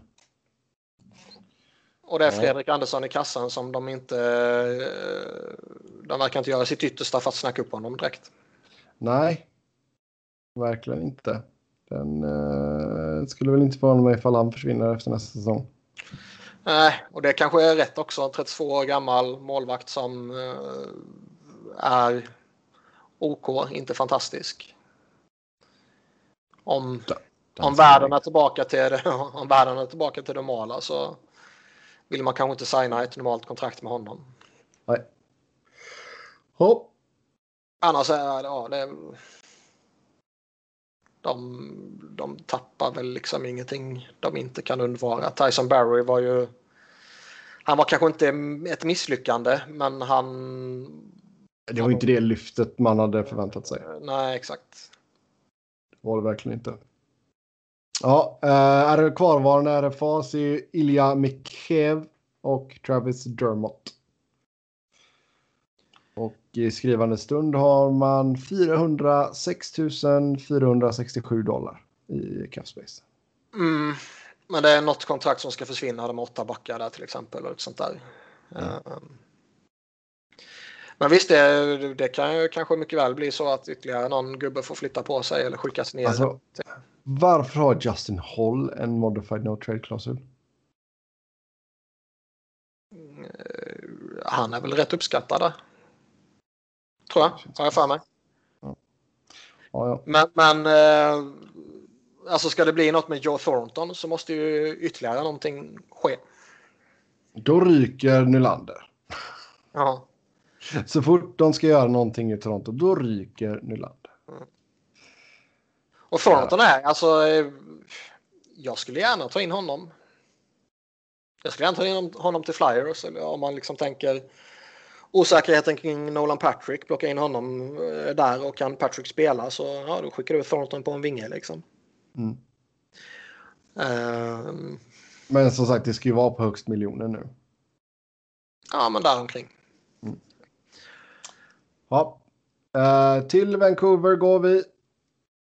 Och det är. Fredrik Andersson i kassan som de inte... eh, De verkar inte göra sitt yttersta för att snacka upp honom direkt. Nej, verkligen inte. Den eh, skulle väl inte förvåna mig ifall han försvinner efter nästa säsong. Nej, och det kanske är rätt också. En 32 år gammal målvakt som eh, är OK, inte fantastisk. Om, om världen är tillbaka till det, <laughs> om världen är tillbaka till det normala så vill man kanske inte signa ett normalt kontrakt med honom. Nej. Hopp. Annars är det, ja, det de, de tappar väl liksom ingenting de inte kan undvara. Tyson Barry var ju han var kanske inte ett misslyckande men han Det var inte det lyftet man hade förväntat sig. nej exakt. Det var det verkligen inte. Ja, eh, är det kvarvarande RFA så är ju Ilja Mikhev och Travis Dermott. Och i skrivande stund har man 406 467 dollar i capspace. Mm, men det är något kontrakt som ska försvinna, de åtta backar där till exempel. Och sånt där. Mm. Men visst, det, det kan ju kanske mycket väl bli så att ytterligare någon gubbe får flytta på sig eller skickas ner. Alltså, varför har Justin Hall en modified no trade-klausul? Eh, han är väl rätt uppskattad Tror jag, har jag för mig. Ja. Ja, ja. Men, men eh, alltså ska det bli något med Joe Thornton så måste ju ytterligare någonting ske. Då ryker Nylander. Ja. Så fort de ska göra någonting i Toronto, då ryker Nylander. Mm. Och Thornton är, alltså, eh, jag skulle gärna ta in honom. Jag skulle gärna ta in honom till Flyers, eller om man liksom tänker osäkerheten kring Nolan Patrick, plocka in honom eh, där och kan Patrick spela så ja, då skickar du Thornton på en vinge liksom. Mm. Uh, men som sagt, det ska ju vara på högst miljoner nu. Ja, men däromkring. Mm. Ja. Uh, till Vancouver går vi.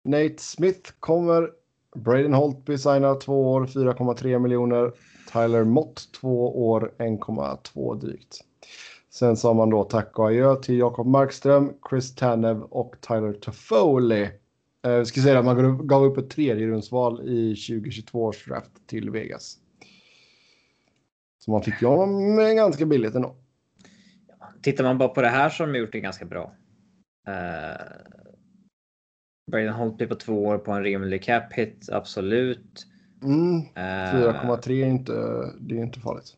Nate Smith kommer. Braden Holtby signar två år, 4,3 miljoner. Tyler Mott två år, 1,2 drygt. Sen sa man då tack och adjö till Jakob Markström, Chris Tanev och Tyler Toffoli. Eh, ska säga att man gav upp ett tredje rundsval i 2022 års draft till Vegas. Så man fick ju honom ganska billigt ändå. Tittar man bara på det här så har de gjort det ganska bra. Uh, Braden Holtby på två år på en rimlig cap hit, absolut. Mm, 4,3 är inte, det är inte farligt.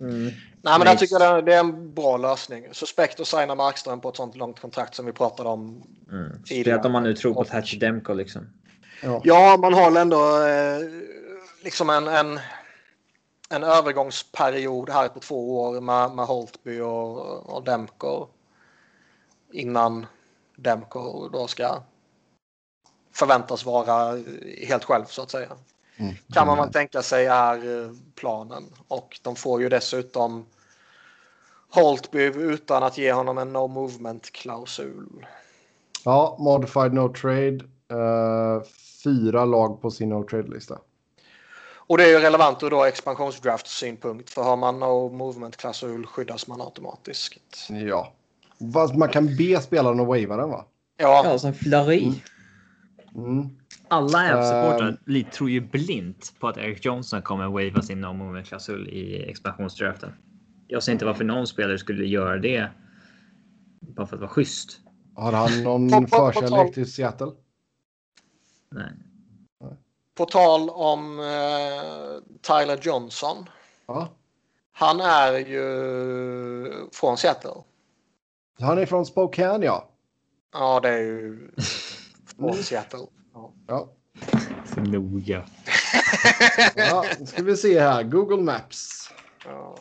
Mm. Nej, men jag tycker det är en bra lösning. Suspekt att signa Markström på ett sånt långt kontrakt som vi pratade om mm. tidigare. om man nu tror på Thatcher Demko liksom. Ja. ja, man har ändå eh, liksom en, en, en övergångsperiod här på två år med, med Holtby och, och Demko. Innan Demko då ska förväntas vara helt själv så att säga. Mm. Kan man väl tänka sig är eh, planen. Och de får ju dessutom Holtby utan att ge honom en no movement-klausul. Ja, modified no trade. Uh, fyra lag på sin no trade-lista. Och det är ju relevant ur då expansionsdraft synpunkt. För har man no movement-klausul skyddas man automatiskt. Ja. Man kan be spelaren att wava den va? Ja. Ja, som Flurry. Mm. Alla Avs-supportrar uh, tror ju blint på att Eric Johnson kommer wava sin no movement klausul i expansionsdraften. Jag ser inte varför någon spelare skulle göra det. Bara för att vara schysst. Har han <laughs> någon förkärlek till Seattle? Nej. På tal om uh, Tyler Johnson. Ja. Han är ju från Seattle. Han är från Spokane ja. Ja, det är ju <laughs> från Seattle. Ja. Så noga. <laughs> ja, nu ska vi se här. Google Maps. Ja.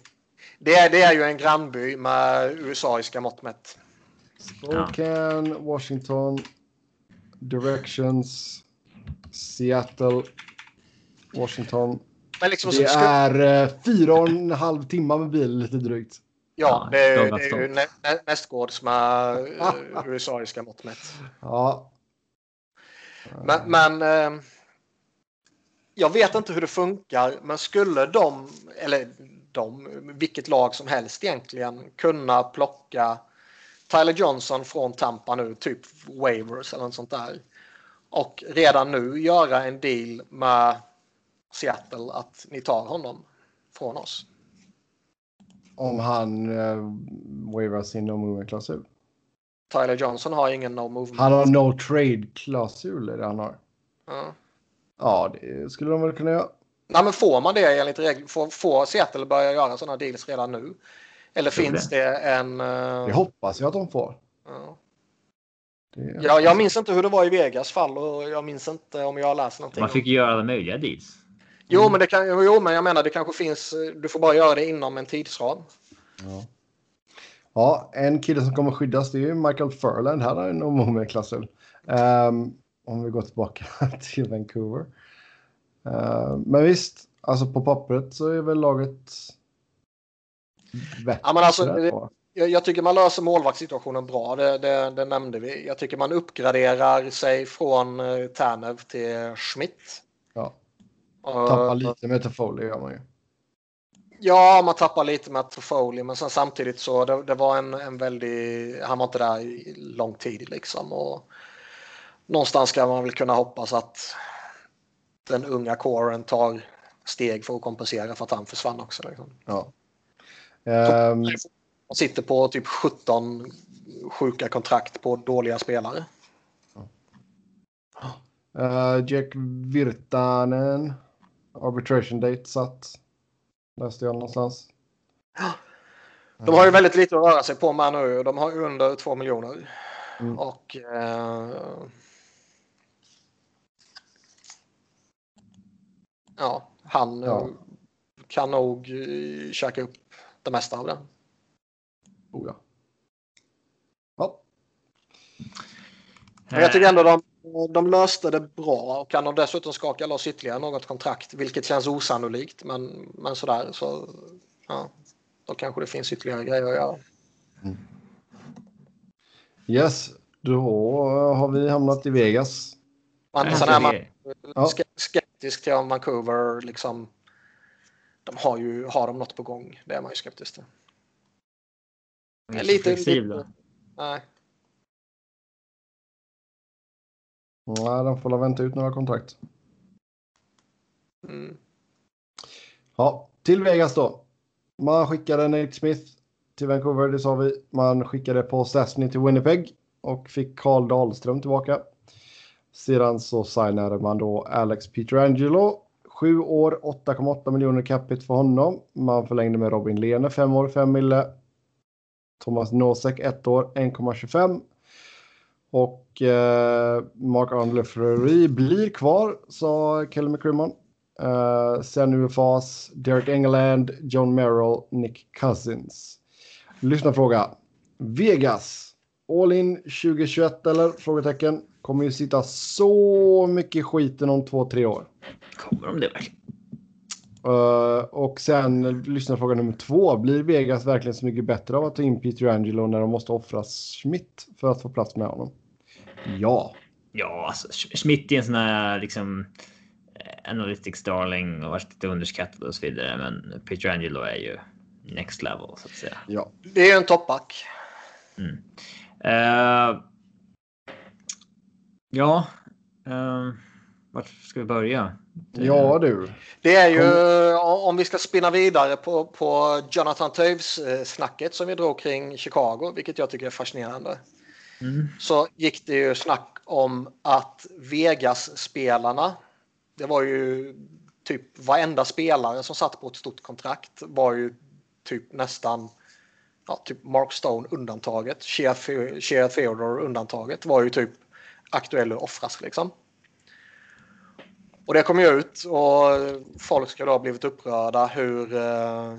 Det, är, det är ju en grannby med USA-iska mått mätt. Spokane, ja. Washington, Directions, Seattle, Washington. Liksom det är uh, fyra och en halv timme med bil lite drygt. Ja, det är, det är ju nä, nästgårds med uh, USA-iska mått mätt. Ja, men, men eh, jag vet inte hur det funkar, men skulle de, eller de, vilket lag som helst egentligen, kunna plocka Tyler Johnson från Tampa nu, typ waivers eller något sånt där. Och redan nu göra en deal med Seattle att ni tar honom från oss. Om han eh, waivrar sin no klausul? Tyler Johnson har ingen no movement. Han har no trade-klausul är det han har. Ja. ja, det skulle de väl kunna göra. Nej, men får man det enligt regler? Får, får Seattle börja göra sådana deals redan nu? Eller finns det, det en... Uh... Det hoppas jag att de får. Ja. Det... Ja, jag minns inte hur det var i Vegas fall och jag minns inte om jag har läst någonting. Man fick ju göra alla möjliga deals. Jo, men det kan, jo, men jag menar det kanske finns. Du får bara göra det inom en tidsram. Ja. Ja, en kille som kommer skyddas det är ju Michael Furland. Han har en Omome-klausul. Um, ehm, om vi går tillbaka <laughs> till Vancouver. Uh, men visst, alltså på pappret så är väl laget bättre. Ja, men alltså. Jag, jag tycker man löser målvaktssituationen bra, det, det, det nämnde vi. Jag tycker man uppgraderar sig från uh, Tanev till Schmidt. Ja. Eh, Tappar lite med Toffoli gör man ju. Ja, man tappar lite med Toffoli, men sen samtidigt så det, det var en, en väldig... Han var inte där lång tid liksom. Och någonstans ska man väl kunna hoppas att den unga kåren tar steg för att kompensera för att han försvann också. Liksom. Ja. Ehm, Man sitter på typ 17 sjuka kontrakt på dåliga spelare. eh, Jack Virtanen. Arbitration date satt. Läste jag någonstans. De har ju väldigt lite att röra sig på med nu. De har under 2 miljoner. Mm. Och eh, ja, han Ja. kan nog eh, käka upp det mesta av den. Oh, ja. Ja. Men jag tycker ändå de, de löste det bra och kan de dessutom skaka loss ytterligare något kontrakt, vilket känns osannolikt. Men, men sådär så ja, då kanske det finns ytterligare grejer att göra. Yes, då har vi hamnat i Vegas. Nej, sen är man Ja. ske- skeptisk till om Vancouver liksom. De har ju har de något på gång. Det är man ju skeptisk till. Lite- flexibla. lite- Nej. Nej, de får la vänta ut några kontrakt. Mm. Ja, till Vegas då. Man skickade Nate Smith till Vancouver, det sa vi. Man skickade Paul Stastny till Winnipeg och fick Carl Dahlström tillbaka. Sedan så signade man då Alex Pietrangelo. Sju år, 8,8 miljoner capita för honom. Man förlängde med Robin Lehner, fem år, 5 mille. Thomas Nosek, ett år, 1,25. Och eh, Mark Arnold Fleury blir kvar, sa Kelly McCrimmon. Uh, sen UFAs Derek Engeland, John Merrill, Nick Cousins. Lyssna Vegas. All in 2021 eller? Frågetecken. Kommer ju sitta så mycket skiten om två, tre år. Kommer de det verkligen? Uh, och sen lyssna fråga nummer två. Blir Vegas verkligen så mycket bättre av att ta in Peter Angelo när de måste offra Schmidt för att få plats med honom? Ja. Ja, alltså Sch- Schmidt är en sån här liksom eh, analytics darling och varit lite underskattad och så vidare. Men Peter Angelo är ju next level så att säga. Ja. Det är ju en toppback. Mm. Eh, ja, uh, vart ska vi börja? Det- Ja du. Det är ju om vi ska spinna vidare på, på Jonathan Toews eh, snacket som vi drog kring Chicago, vilket jag tycker är fascinerande. Mm. Så gick det ju snack om att Vegas-spelarna, det var ju typ varenda spelare som satt på ett stort kontrakt var ju typ nästan ja, typ Mark Stone undantaget, Shea Shea Theodore undantaget var ju typ aktuell att offras liksom. Och det kom ju ut och folk ska då ha blivit upprörda hur, eh,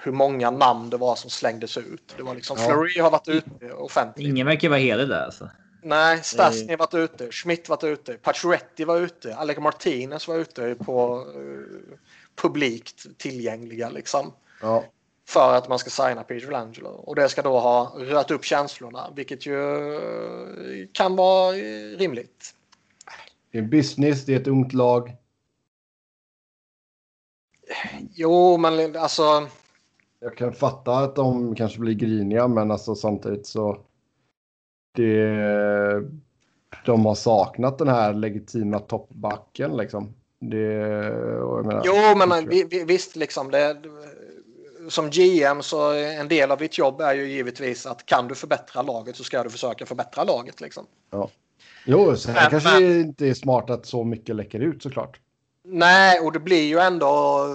hur många namn det var som slängdes ut. Det var liksom Ja. Fleury har varit ute offentligt. Ingen verkar vara helig där alltså. Nej, Stasny varit ute, Schmidt varit ute, Pacioretty var ute, Alec Martinez var ute på eh, publikt tillgängliga liksom. Ja. För att man ska signa Peter Angelo. Och det ska då ha rört upp känslorna, vilket ju eh, kan vara eh, rimligt. Det är business, det är ett ungt lag. Jo, men alltså. Jag kan fatta att de kanske blir griniga, men alltså samtidigt så. Det, de har saknat den här legitima toppbacken liksom. Det, menar, Jo, men vi, vi, visst liksom det. Som GM så en del av ditt jobb är ju givetvis att kan du förbättra laget så ska du försöka förbättra laget liksom. Jo, sen Men- kanske men- inte är smart att så mycket läcker ut såklart. Nej, och det blir ju ändå.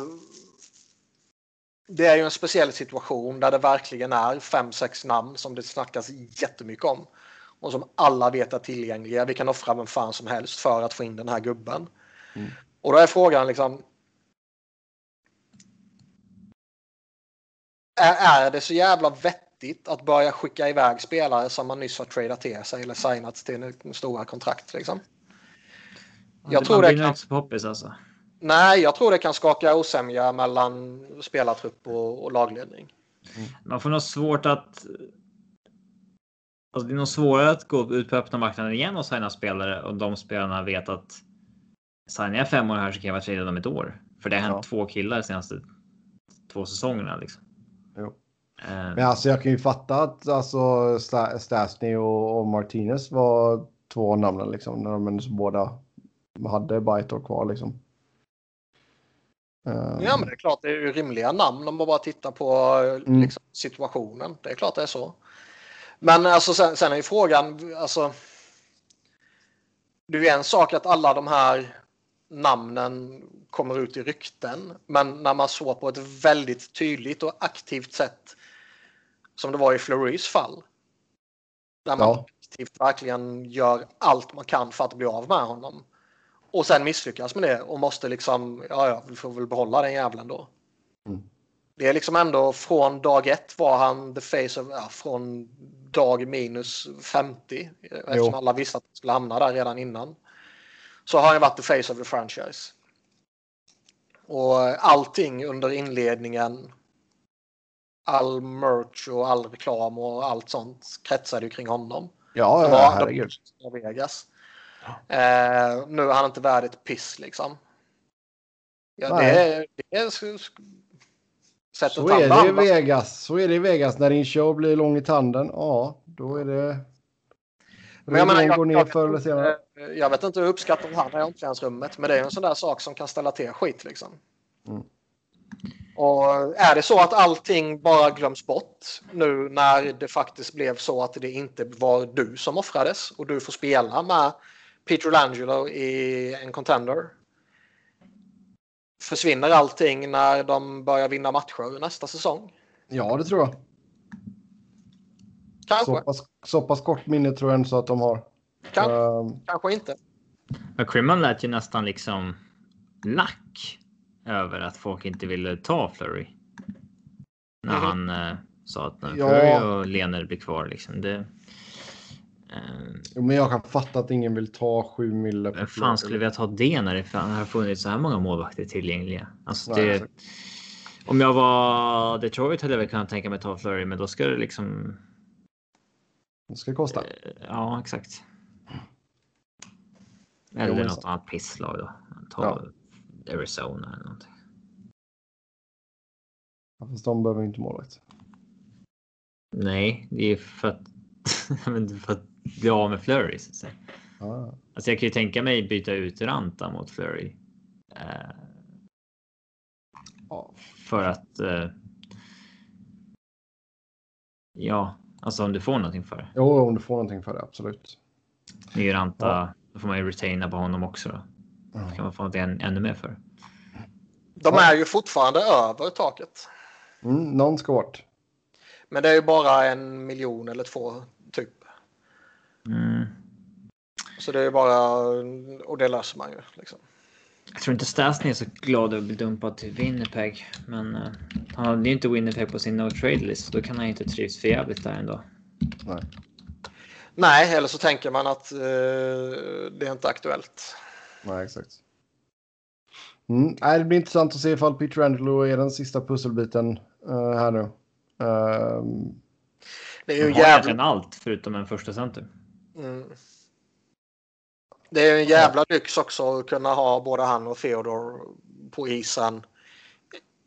Det är ju en speciell situation där det verkligen är fem, sex namn som det snackas jättemycket om. Och som alla vet är tillgängliga. Vi kan offra vem fan som helst för att få in den här gubben. Mm. Och då är frågan liksom. Är, är det så jävla vettigt att börja skicka iväg spelare som man nyss har tradat till sig eller signat till stora kontrakt liksom? Jag Man tror blir det nog kan- inte så poppis alltså. Nej, jag tror det kan skaka osämja mellan spelartrupp och, och lagledning. Man får nog svårt att. Alltså det är nog svårare att gå ut på öppna marknaden igen och signa spelare och de spelarna vet att signar jag fem år här så kan jag vara tradad om ett år. För det har hänt Ja. två killar de senaste två säsongerna. Liksom. Jo. Eh, Men alltså jag kan ju fatta att alltså Sta- Stasny och, och Martinez var två namnen liksom. När de båda hade bara ett år kvar liksom. Ehm, Ja, men det är klart det är ju rimliga namn om man bara tittar på Mm. liksom, situationen. Det är klart det är så. Men alltså, sen, sen är ju frågan, alltså. Det är ju en sak att alla de här namnen kommer ut i rykten. Men när man så på ett väldigt tydligt och aktivt sätt som det var i Fleuris fall. Där man Ja. aktivt verkligen gör allt man kan för att bli av med honom. Och sen misslyckas med det och måste liksom, ja ja, vi får väl behålla den jävlen då. Mm. Det är liksom ändå från dag ett var han the face of, ja, från dag minus 50. Eftersom Jo. alla visste att han skulle hamna där redan innan. Så har han varit the face of the franchise. Och allting under inledningen. All merch och all reklam och allt sånt kretsade ju kring honom. Ja, ja, herregud. Vegas. Eh, nu är han inte värd ett piss liksom. Ja, det Nej. är, det är s- sättet Så är det i. Vegas. Så är det i Vegas. När din show blir lång i tanden. Ja, då är det. Men jag, menar, jag, går ner jag, förr eller senare. jag, vet inte hur uppskattad han är i omklädningsrummet, men det är en sån där sak som kan ställa till skit liksom. Mm. Och är det så att allting bara glöms bort nu när det faktiskt blev så att det inte var du som offrades och du får spela med Peter Langelo i en contender. Försvinner allting när de börjar vinna matcher nästa säsong? Ja, det tror jag. Kanske, Så pass, så pass kort minne tror jag så att de har. kanske, Ehm, kanske inte. Men Crimman lät ju nästan liksom lack över att folk inte ville ta Flurry. När Mhm. han eh, sa att när Ja. Flurry och Lener blir kvar liksom. Det, eh, jo, men jag kan fatta att ingen vill ta sju mille. vem fan skulle vilja ta det när det fan har funnits så här många målvakter tillgängliga? Alltså det, om jag var Detroit hade jag väl kunnat tänka mig ta Flurry, men då ska det liksom. Det ska kosta. eh, Ja, exakt. Jo, Eller men något annat pisslag då. Ta Ja. Arizona eller någonting. Ja, Fast de behöver inte målvakt. Nej, det är för att, <laughs> för att bli av med Flurry. Så att säga. Ah. Alltså jag kan ju tänka mig byta ut Ranta mot Flurry. Eh, Ja. för att. Eh, ja, alltså om du får någonting för det. Jo, om du får någonting för det, absolut. Är ju Ranta, Ja. då får man ju retaina på honom också. Då. Ja. kan man få någonting än, ännu mer för. De är ju fortfarande över taket. Mm, någon ska bort. Men det är ju bara en miljon eller två. Mm. Så det är ju bara, och det löser man ju. Liksom. Jag tror inte Stasny är så glad över att bli dumpad till Winnipeg. Men eh, han hade ju inte Winnipeg på sin no trade list. Då kan han ju inte trivs för jävligt där ändå. Nej. Nej, eller så tänker man att eh, det är inte aktuellt. Nej, exakt. Mm. Nej, det blir intressant att se ifall Peter Angelo är den sista pusselbiten eh, här nu. Ehm, Det är ju jävla, allt förutom en första center. Mm. det är ju en jävla lyx också att kunna ha både han och Theodor på isen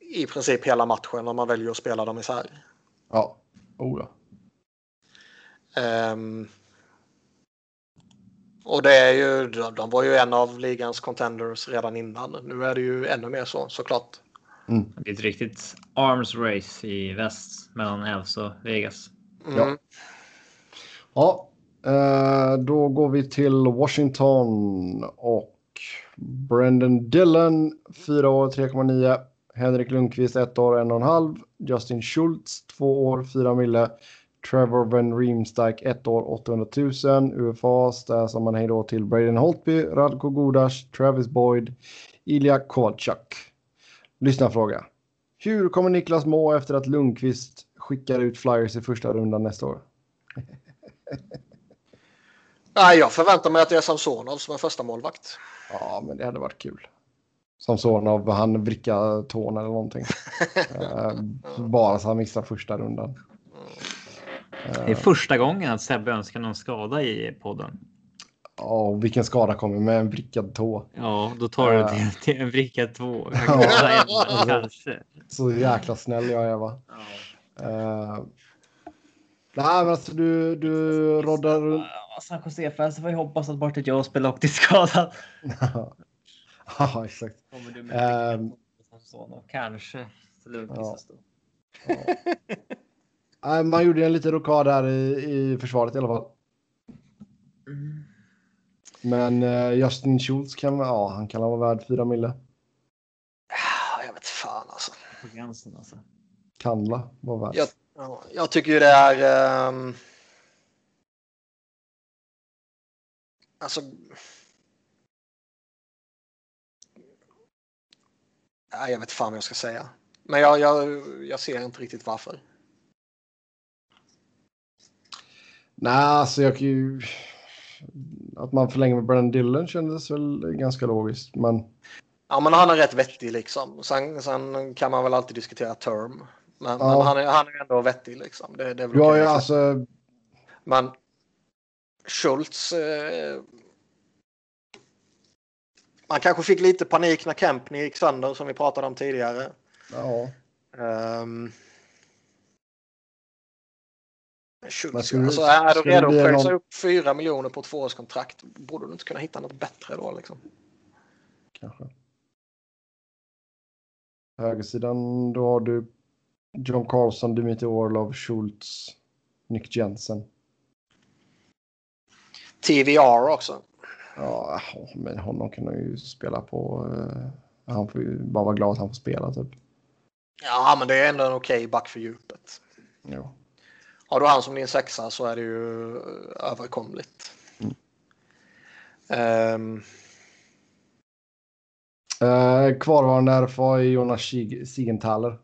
i princip hela matchen om man väljer att spela dem isär. ja, oh ja. Ehm, och det är ju, de var ju en av ligans contenders redan innan. Nu är det ju ännu mer så såklart. Mm. Det är ett riktigt arms race i väst mellan Elves och Vegas. Mm. Ja. Ja, Eh, då går vi till Washington och Brendan Dillon, 4 år, 3,9. Henrik Lundqvist, 1 år, 1,5. Justin Schultz, 2 år, 4 mille. Trevor Van Riemsdijk 1 år, 800 000. UFA, där som man hej då till Braden Holtby, Radko Godas, Travis Boyd, Ilja Kovalchuk. Lyssna fråga. Hur kommer Niklas må efter att Lundqvist skickar ut Flyers i första rundan nästa år? <laughs> Nej, jag förväntar mig att det är Samsonov som är första målvakt. Ja, men det hade varit kul. Som son av han vricka tån eller någonting. <laughs> Eh, bara så han missar första rundan. Det är första gången att Sebbe önskar någon skada i podden. Ja, och vilken skada kommer med en vrickad tå. Ja, då tar du Ja. till, till en vricka två. Ja. Kanske. Så jäkla snäll jag är va. Eh, nej, men alltså du, du roddar runt. Ja, San Jose-fans får ju hoppas att Bartet Joe spelar och skadad. <laughs> ja, exakt. Kommer du med och kanske Lundqvist Ja. stå. Nej, <laughs> man gjorde en liten rokad här i, i försvaret i alla fall. Men eh, Justin Schultz kan, ja, han kan vara värd 4 mille. Ah, Jag vet fan alltså. På gränsen alltså. Kanla vara värd. Jag, ja, jag tycker ju det är... ehm, alltså... Nej, jag vet fan vad jag ska säga. Men jag, jag, jag ser inte riktigt varför. Nej, alltså jag kan ju... Att man förlänger med Brennan Dillon kändes väl ganska logiskt. Men Ja, men han är rätt vettig liksom. Sen, sen kan man väl alltid diskutera term. Men, Ja. men han, är, han är ändå vettig liksom. Det, det är väl du har okej. ju alltså... Men Schultz. Eh, man kanske fick lite panik när Kempney gick sönder som vi pratade om tidigare. Ja, Um, Schultz, skulle- alltså, är du redo att pröjsa någon- upp 4 miljoner på två års kontrakt borde du inte kunna hitta något bättre då liksom. kanske. Högersidan, då har du John Carlson, Dimitri Orlov, Schultz, Nick Jensen. TVR också. Ja, men honom kan han ju spela på. eh, han får ju bara vara glad att han får spela typ. Ja, men det är ändå en okej back för djupet. Ja. Har du han som din sexa så är det ju eh, överkomligt. Mm. Ehm, Eh, kvarvarande RFA är Jonas Sig- Sigenthaler.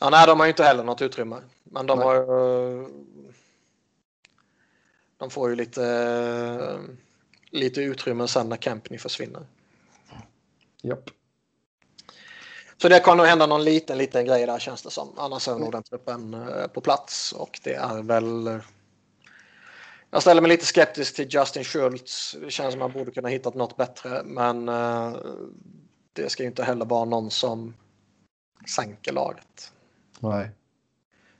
ja, nej, de har ju inte heller något utrymme. Men de Nej. har ju... De får ju lite, eh, lite utrymme sen när Kempney försvinner. Japp. Så det kan nog hända någon liten, liten grej där känns det som. Annars är nog den truppen eh, på plats och det är väl... eh, Jag ställer mig lite skeptisk till Justin Schultz. Det känns som att man borde kunna hittat något bättre, men det ska ju inte heller vara någon som sänker laget. Nej.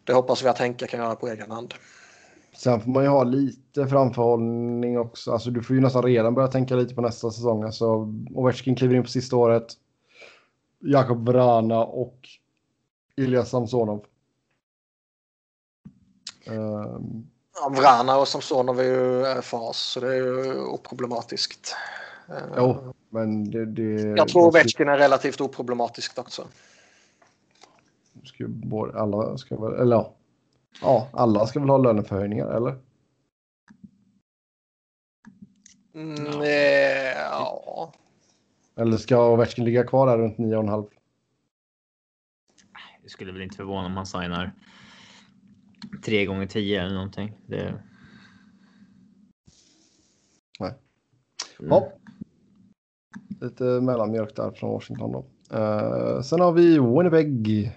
Det hoppas vi att Henke kan göra på egen hand. Sen får man ju ha lite framförhållning också. Alltså du får ju nästan redan börja tänka lite på nästa säsong. Alltså Ovechkin kliver in på sista året. Jakob Vrana och Ilja Samsonov. Ehm, Ja, Vrana och Samsonov är ju fas, så det är ju oproblematiskt. Eh, jo, men det... det Jag tror Ovechkin är relativt oproblematiskt också. ska ju både, alla ska väl, eller ja. Ja, alla ska väl ha löneförhöjningar, eller? Mm, eh, ja. Eller ska Ovechkin ligga kvar där runt 9,5? Det skulle väl inte förvåna om man signar tre gånger tio eller någonting. Det... Nej. Mm. Ja. Lite mellanmjölk där från Washington då. Eh, sen har vi Winnipeg.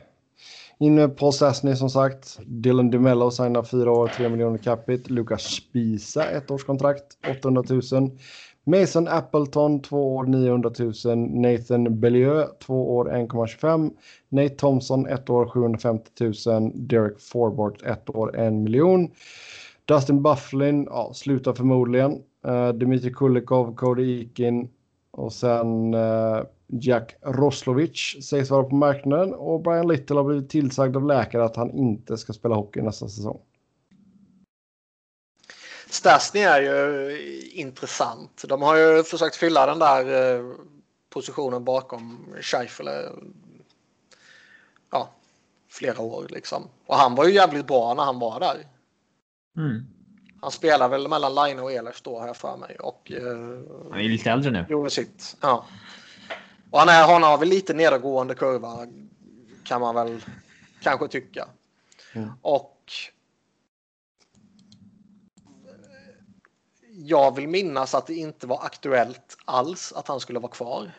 In med Paul Stastny som sagt. Dylan DeMello signar fyra år, 3 miljoner capita. Lukas Spisa, ett års kontrakt, 800 000. Mason Appleton, två år, 900 000. Nathan Bellieu, två år, 1,25. Nate Thompson, ett år, 750 000. Derek Forbort, ett år, 1 miljon. Dustin Bufflin, ja, slutar förmodligen. Eh, uh, Dmitri Kulikov, Cody Eakin och sen uh, Jack Roslovic sägs vara på marknaden och Brian Little har blivit tillsagd av läkare att han inte ska spela hockey nästa säsong. Stasny är ju intressant. De har ju försökt fylla den där eh, positionen bakom Scheifele. Ja, flera år liksom. Och han var ju jävligt bra när han var där. Mm. Han spelar väl mellan Line och Ehlers då har jag för mig. Och eh, Han är lite äldre nu. gjorde sitt. Ja. Och han, är, han har väl lite nedåtgående kurva kan man väl kanske tycka. Mm. Och jag vill minnas att det inte var aktuellt alls att han skulle vara kvar.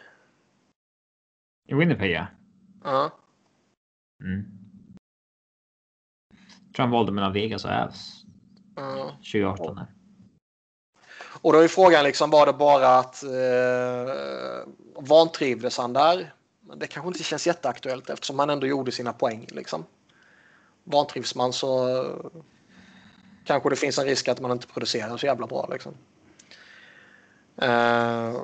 I Winnipeg ja. Ja. Mm. tror han valde mellan Vegas och Avs ja. 2018. Där. Och då är frågan liksom, var det bara att eh, vantrivdes han där? Men det kanske inte känns jätteaktuellt eftersom han ändå gjorde sina poäng. Liksom. Vantrivs man så kanske det finns en risk att man inte producerar så jävla bra. Liksom. Eh,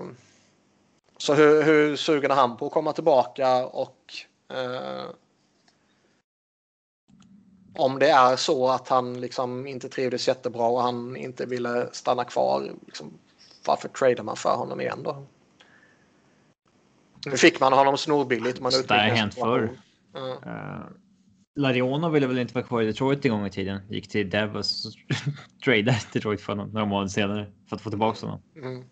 så hur, hur sugen är han på att komma tillbaka och eh, om det är så att han liksom inte trivdes jättebra och han inte ville stanna kvar. Liksom, varför tradar man för honom igen då? Nu fick man honom snorbilligt. Man Det har hänt förr. Ja. Uh, Larionov ville väl inte vara kvar i Detroit en gång i tiden. Gick till Devils och <laughs> tradade Detroit för honom några månader senare för att få tillbaka honom. Mm.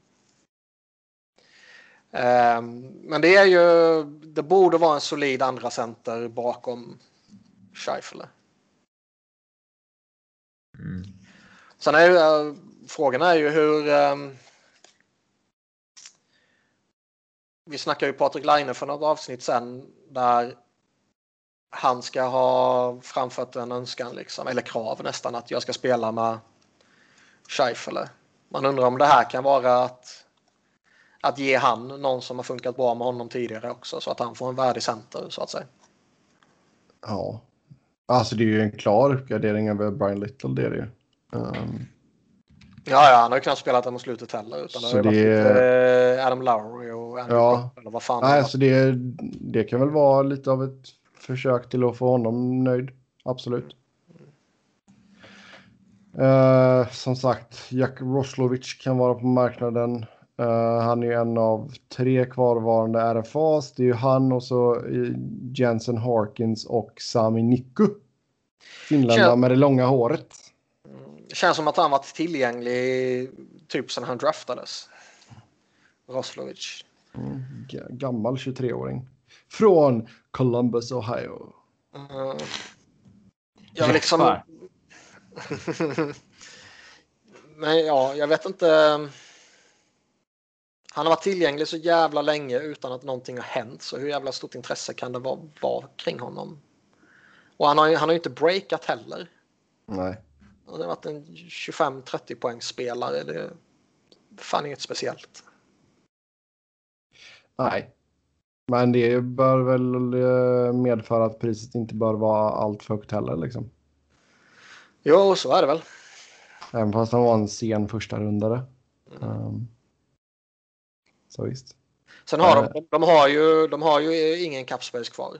Ehm, men det är ju, det borde vara en solid andra center bakom Scheifele. Mm. Sen är ju eh, äh, frågan är ju hur. ähm, vi snackade ju Patrik Laine för något avsnitt sen där han ska ha framfört en önskan liksom, eller krav nästan att jag ska spela med Scheifele. Man undrar om det här kan vara att, att ge han någon som har funkat bra med honom tidigare också så att han får en värdig center så att säga. Ja. Alltså det är ju en klar uppgradering över Brian Little. Det är det ju. Um, Ja, ja, han har ju knappt spelat den mot slutet heller. Utan det Så har ju varit det- lite, eh, Adam Lowry och Andrew Ja. Eller vad fan nej, så det, det kan väl vara lite av ett försök till att få honom nöjd. Absolut. Eh, som sagt, Jack Roslovic kan vara på marknaden. Eh, han är ju en av tre kvarvarande RFAs. Det är ju han och så eh, Jensen Harkins och Sami Nikku. Finländare Känns- med det långa håret. Det känns som att han varit tillgänglig typ sedan han draftades. Roslovic. Mm, ga- gammal 23-åring. Från Columbus, Ohio. Mm. Jag vill liksom... <laughs> Men ja, jag vet inte. Han har varit tillgänglig så jävla länge utan att någonting har hänt. Så hur jävla stort intresse kan det vara, vara kring honom? Och han har ju han har inte breakat heller. Nej. Han har varit en 25-30 poängs spelare. Det är fan inget speciellt. Nej. Men det bör väl eh, medföra att priset inte bör vara allt för högt heller. Liksom. Jo, så är det väl. Även fast han var en sen första rundare. Mm. Um, så visst. Sen har de, de, har ju, de har ju ingen cap space kvar.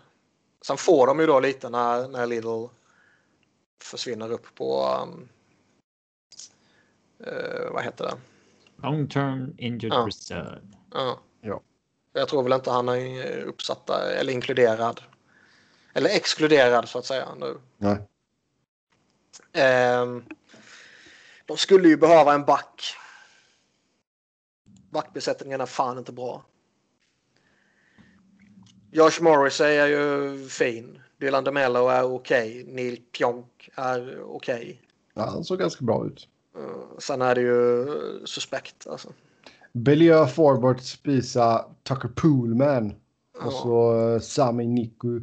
Sen får de ju då lite när, när Lidl försvinner upp på... Um, eh, vad heter det? Long term injured Ja. reserve. Ja. Ja. Jag tror väl inte han är uppsatt där, eller inkluderad. Eller exkluderad så att säga nu. Nej. Ehm, de skulle ju behöva en back. Backbesättningen är fan inte bra. Josh Morrissey är ju fin. Dylan DeMello är okej. Neil Pionk är okej. Ja, han såg ganska bra ut. Eh, sen är det ju suspekt. Alltså. Belia Forbort spisa Tucker Poolman. Och Ja. så eh, Sami Niku.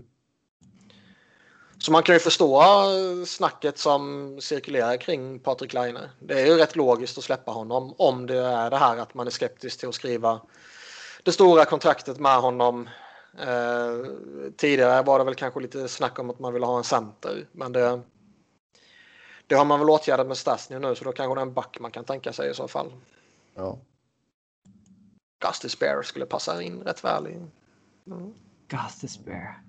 Så man kan ju förstå eh, snacket som cirkulerar kring Patrik Laine. Det är ju rätt logiskt att släppa honom om det är det här att man är skeptisk till att skriva det stora kontraktet med honom. Eh, tidigare var det väl kanske lite snack om att man ville ha en center, men det, det har man väl åtgärdat med Stasny nu, så då kanske det är en back man kan tänka sig i så fall. Ja. Gusty Spare skulle passa in rätt väl i. Mm. Gus despair.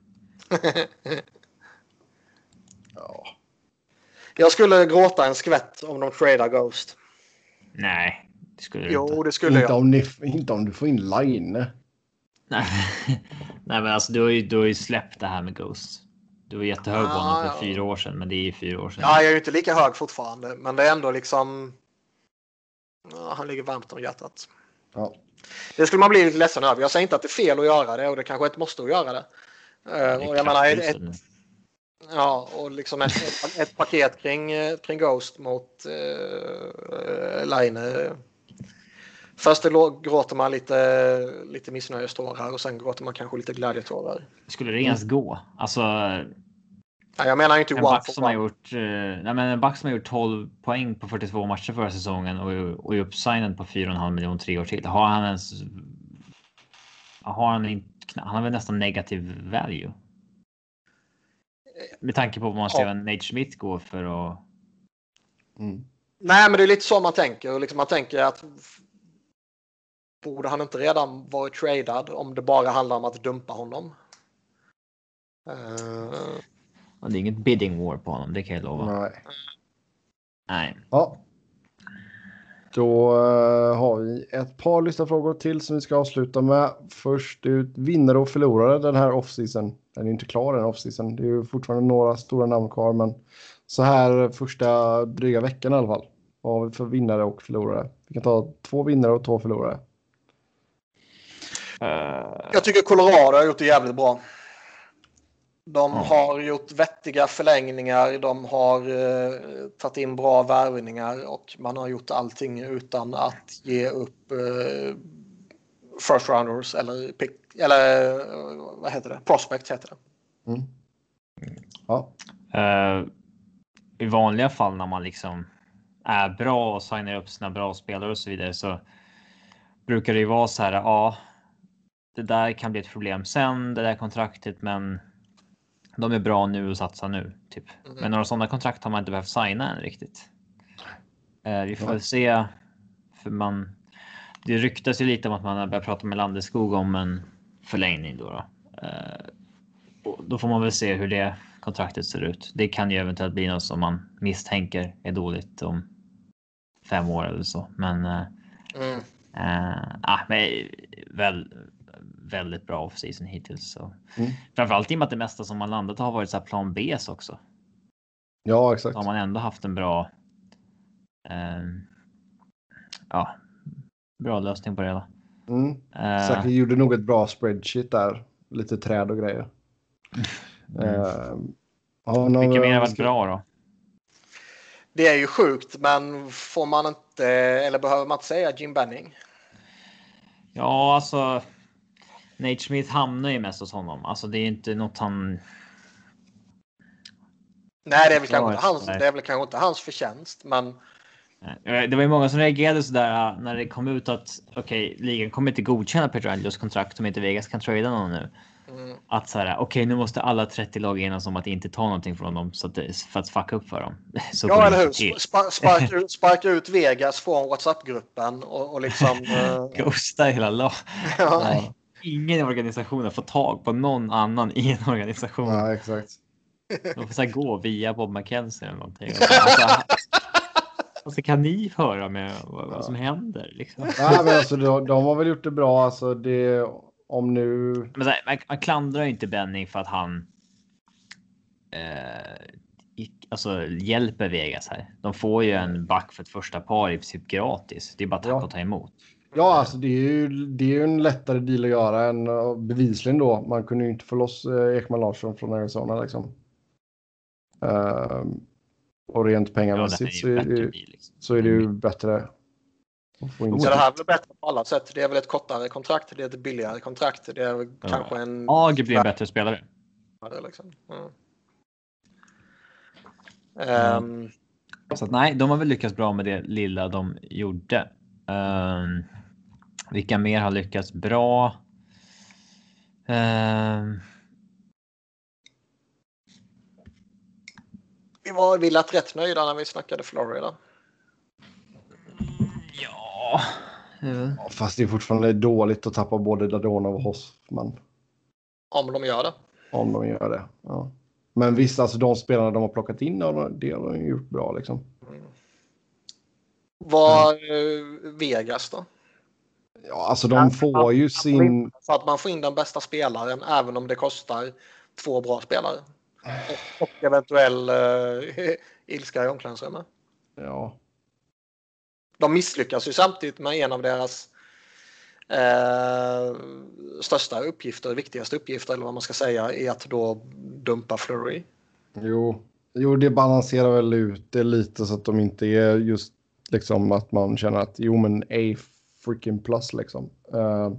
<laughs> ja. Jag skulle gråta en skvätt om de tradar Ghost. Nej, det skulle du Jo, inte. det skulle Inte jag. om, ni, inte om du får in Line. Nej. <laughs> Nej, men alltså du har, ju, du har ju släppt det här med Ghost. Du var jättehög på Ah, honom för ja. fyra år sedan, men det är ju fyra år sedan. Ja, jag är ju inte lika hög fortfarande, men det är ändå liksom. Ja, han ligger varmt om hjärtat. Ja. Det skulle man bli lite ledsen över. Jag säger inte att det är fel att göra det och det kanske är ett måste att göra det. Eh, Det och jag menar, ett, Ja, och liksom ett, ett paket kring, eh, kring Ghost mot eh, Line. Först gråter man lite, lite missnöjestårar och sen gråter man kanske lite glädjetårar. Skulle det ens gå? Alltså. Nej, jag menar inte en back som har gjort. Eh, nej, men en back som har gjort 12 poäng på 42 matcher förra säsongen och, och är uppsignad på 4,5 miljoner tre år till. Har han ens? Har han inte? Han har väl nästan negativ value. Med tanke på vad man ser ja. Nate Schmidt gå för att. Mm. Nej, men det är lite så man tänker. Liksom man tänker att borde han inte redan varit tradad om det bara handlar om att dumpa honom? Uh... Det är inget bidding war på honom, det kan jag lova. Nej. Nej. Ja. Då uh, har vi ett par lyssnarfrågor till som vi ska avsluta med. Först ut vinnare och förlorare den här offseason. Den är inte klar den offseason. Det är ju fortfarande några stora namn kvar, men så här första dryga veckan i alla fall. Vad har vi för vinnare och förlorare? Vi kan ta två vinnare och två förlorare. Uh... Jag tycker Colorado har gjort det jävligt bra. De har gjort vettiga förlängningar, de har uh, tagit in bra värvningar och man har gjort allting utan att ge upp uh, first rounders eller, pick, eller uh, vad heter det? Prospect heter det. Mm. Ja. I vanliga fall när man liksom är bra och signar upp sina bra spelare och så vidare så brukar det ju vara så här. Ja, det där kan bli ett problem sen, det där kontraktet, men de är bra nu och satsar nu. Typ. Mm. Men några sådana kontrakt har man inte behövt signa än riktigt. Eh, vi får väl se. För man, det ryktas ju lite om att man har börjat prata med Landeskog om en förlängning. Då, då. Eh, då får man väl se hur det kontraktet ser ut. Det kan ju eventuellt bli något som man misstänker är dåligt om fem år eller så. Men, eh, mm. äh, ah, men väl, väldigt bra offseason hittills. Så. Mm. Framförallt i och med att det mesta som man landat har varit så här plan B också. Ja, exakt. Så har man ändå haft en bra. Eh, ja, bra lösning på det hela. Mm. Uh, Säkert gjorde nog ett bra spreadsheet där. Lite träd och grejer. <laughs> Mm. Uh, ja, Vilka mer har varit bra då? Det är ju sjukt, men får man inte eller behöver man inte säga Jim Benning? Ja, alltså. Nate Smith hamnar ju mest hos honom. Alltså det är inte något han... Nej, det är väl, kanske inte, hans, det är väl kanske inte hans förtjänst, men... Det var ju många som reagerade sådär äh, när det kom ut att okej, okay, ligan kommer inte godkänna Petrangelo kontrakt om inte Vegas kan trada någon nu. Mm. Att så här, okej, okay, nu måste alla 30 lag enas om att inte ta någonting från dem så att, för att fucka upp för dem. <laughs> Så ja, eller hur? Sparka, sparka, <laughs> ut, sparka ut Vegas från WhatsApp-gruppen och, och liksom. uh... <laughs> Ghosta hela laget. ja ingen i organisationen får tag på någon annan i en organisation. Ja, exakt. De får så gå via Bob McKenzie eller någonting. Alltså, alltså, kan ni höra med vad, vad som händer? Liksom? Ja, men alltså, de, de, har väl gjort det bra. Alltså, det, om nu... Men här, man, man klandrar inte Benning för att han eh, alltså, hjälper Vegas här. De får ju en back för ett första par i princip gratis. Det är bara att ja. ta emot. Ja, alltså det är ju det är ju en lättare deal att göra än bevisligen då. Man kunde ju inte få loss eh, Ekman Larsson från Arizona liksom. Uh, och rent pengamässigt ja, så, är det, liksom. så är det ju bättre. Så det här blir bättre på alla sätt. Det är väl ett kortare kontrakt, det är ett billigare kontrakt. Det är ja. kanske en... Ag blir en bättre spelare. Liksom. Mm. Um... Så att, nej, de har väl lyckats bra med det lilla de gjorde. Um, vilka mer har lyckats bra? Uh... Vi var vi lät rätt nöjda när vi snackade Florida. Ja. ja. Fast det är fortfarande dåligt att tappa både Dadonov och Hoffman. Om de gör det. Om de gör det, ja. Men visst, alltså de spelarna de har plockat in, det har de gjort bra liksom. Mm. Vad mm. Vegas då? Ja, alltså de får ju sin... Så att man får in den bästa spelaren även om det kostar två bra spelare. Och, och eventuell uh, ilska i omklädningsrummet. Ja. De misslyckas ju samtidigt med en av deras uh, största uppgifter, viktigaste uppgifter eller vad man ska säga, är att då dumpa Flurry. Jo, jo, det balanserar väl ut det lite så att de inte är just liksom att man känner att jo, men A freaking plus liksom. Uh,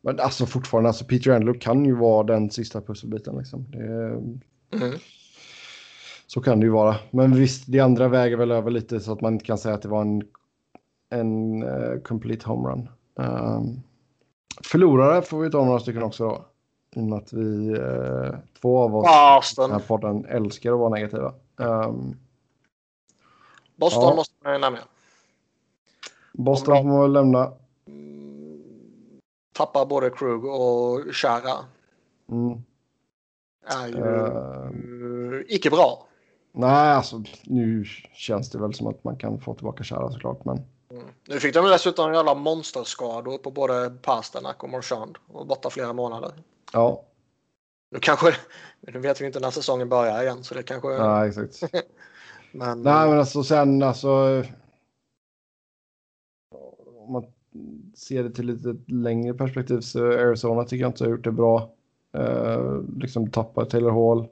men alltså fortfarande, alltså Peter Andrew kan ju vara den sista pusselbiten liksom. Det, Mm. Så kan det ju vara. Men visst, det andra väger väl över lite så att man inte kan säga att det var en, en uh, complete homerun. Um, förlorare får vi ta några stycken också då. I och med att vi, uh, två av oss i Boston. den här podden älskar att vara negativa. Um, Boston Ja. måste man ju nämna. Boston får man väl lämna. Tappar både Krug och Chara. Mm. Är ju eh, icke bra. Nej, alltså nu känns det väl som att man kan få tillbaka Chara såklart. Men Nu fick de dessutom jävla monsterskador på både Pasternak och Marchand. Och borta flera månader. ja, Nu kanske... Nu vet vi inte när säsongen börjar igen så det kanske... nej, exakt. <laughs> Men, Nej, men alltså sen alltså. Om man ser det till lite längre perspektiv så Arizona tycker jag inte har gjort det bra. Uh, liksom tappar Taylor Hall.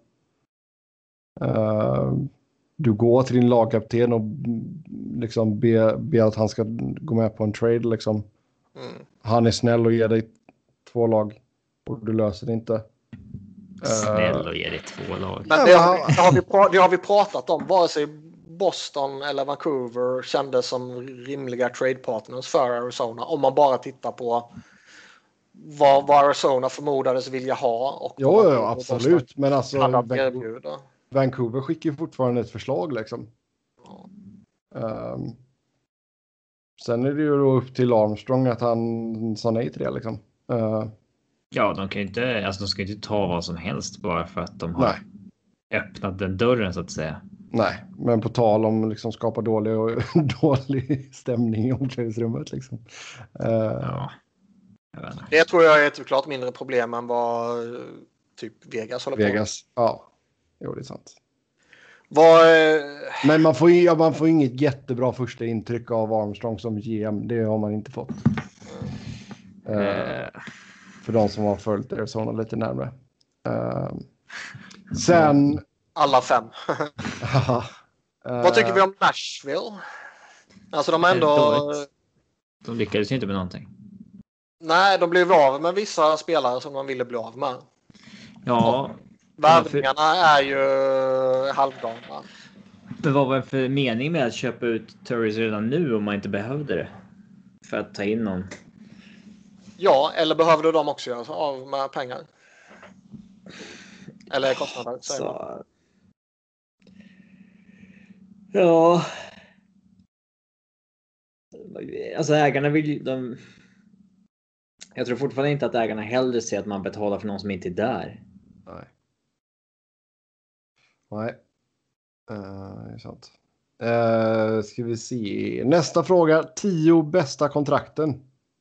Eh, du går till din lagkapten och liksom ber be att han ska gå med på en trade liksom. mm. Han är snäll och ger dig två lag och du löser det inte. Eh, Snäll och ge dig två lag. Men Ja, det, har, det, har vi, det har vi pratat om. Vare sig Boston eller Vancouver kändes som rimliga trade partners för Arizona. Om man bara tittar på vad, vad Arizona förmodades vilja ha. Och och Boston absolut. Men alltså Vancouver. Vancouver skickar ju fortfarande ett förslag liksom. Ja. Ehm, sen är det ju då upp till Armstrong att han sa nej till det liksom. Eh, Ja, de kan ju inte, alltså de ska ju inte ta vad som helst bara för att de har nej, öppnat den dörren så att säga. Nej, men på tal om liksom skapa dålig, och, <laughs> dålig stämning i omklädningsrummet liksom. Eh, Ja. Jag. Det tror jag är ett klart mindre problem än vad typ Vegas håller på med. Vegas, ja, jo det är sant. Vad, eh, Men man får, ja, man får inget jättebra första intryck av Armstrong som GM. Det har man inte fått. Eh, Eh, för de som har följt Arizona lite närmare. Eh, sen... alla fem. <laughs> Vad tycker vi om Nashville? Alltså de har ändå... De lyckades ju inte med någonting. Nej, de blev av med vissa spelare som de ville bli av med. Ja, Värvningarna är ju halvgalna. men vad var det för mening med att köpa ut Turris redan nu om man inte behövde det? För att ta in någon. Ja, eller behövde de också göra sig av med pengar? Eller kostnader. Så... Ja. Alltså ägarna vill ju... De... Jag tror fortfarande inte att ägarna hellre ser att man betalar för någon som inte är där. Nej. Nej. Eh, det är sant. Uh, ska vi se. Nästa fråga. Tio bästa kontrakten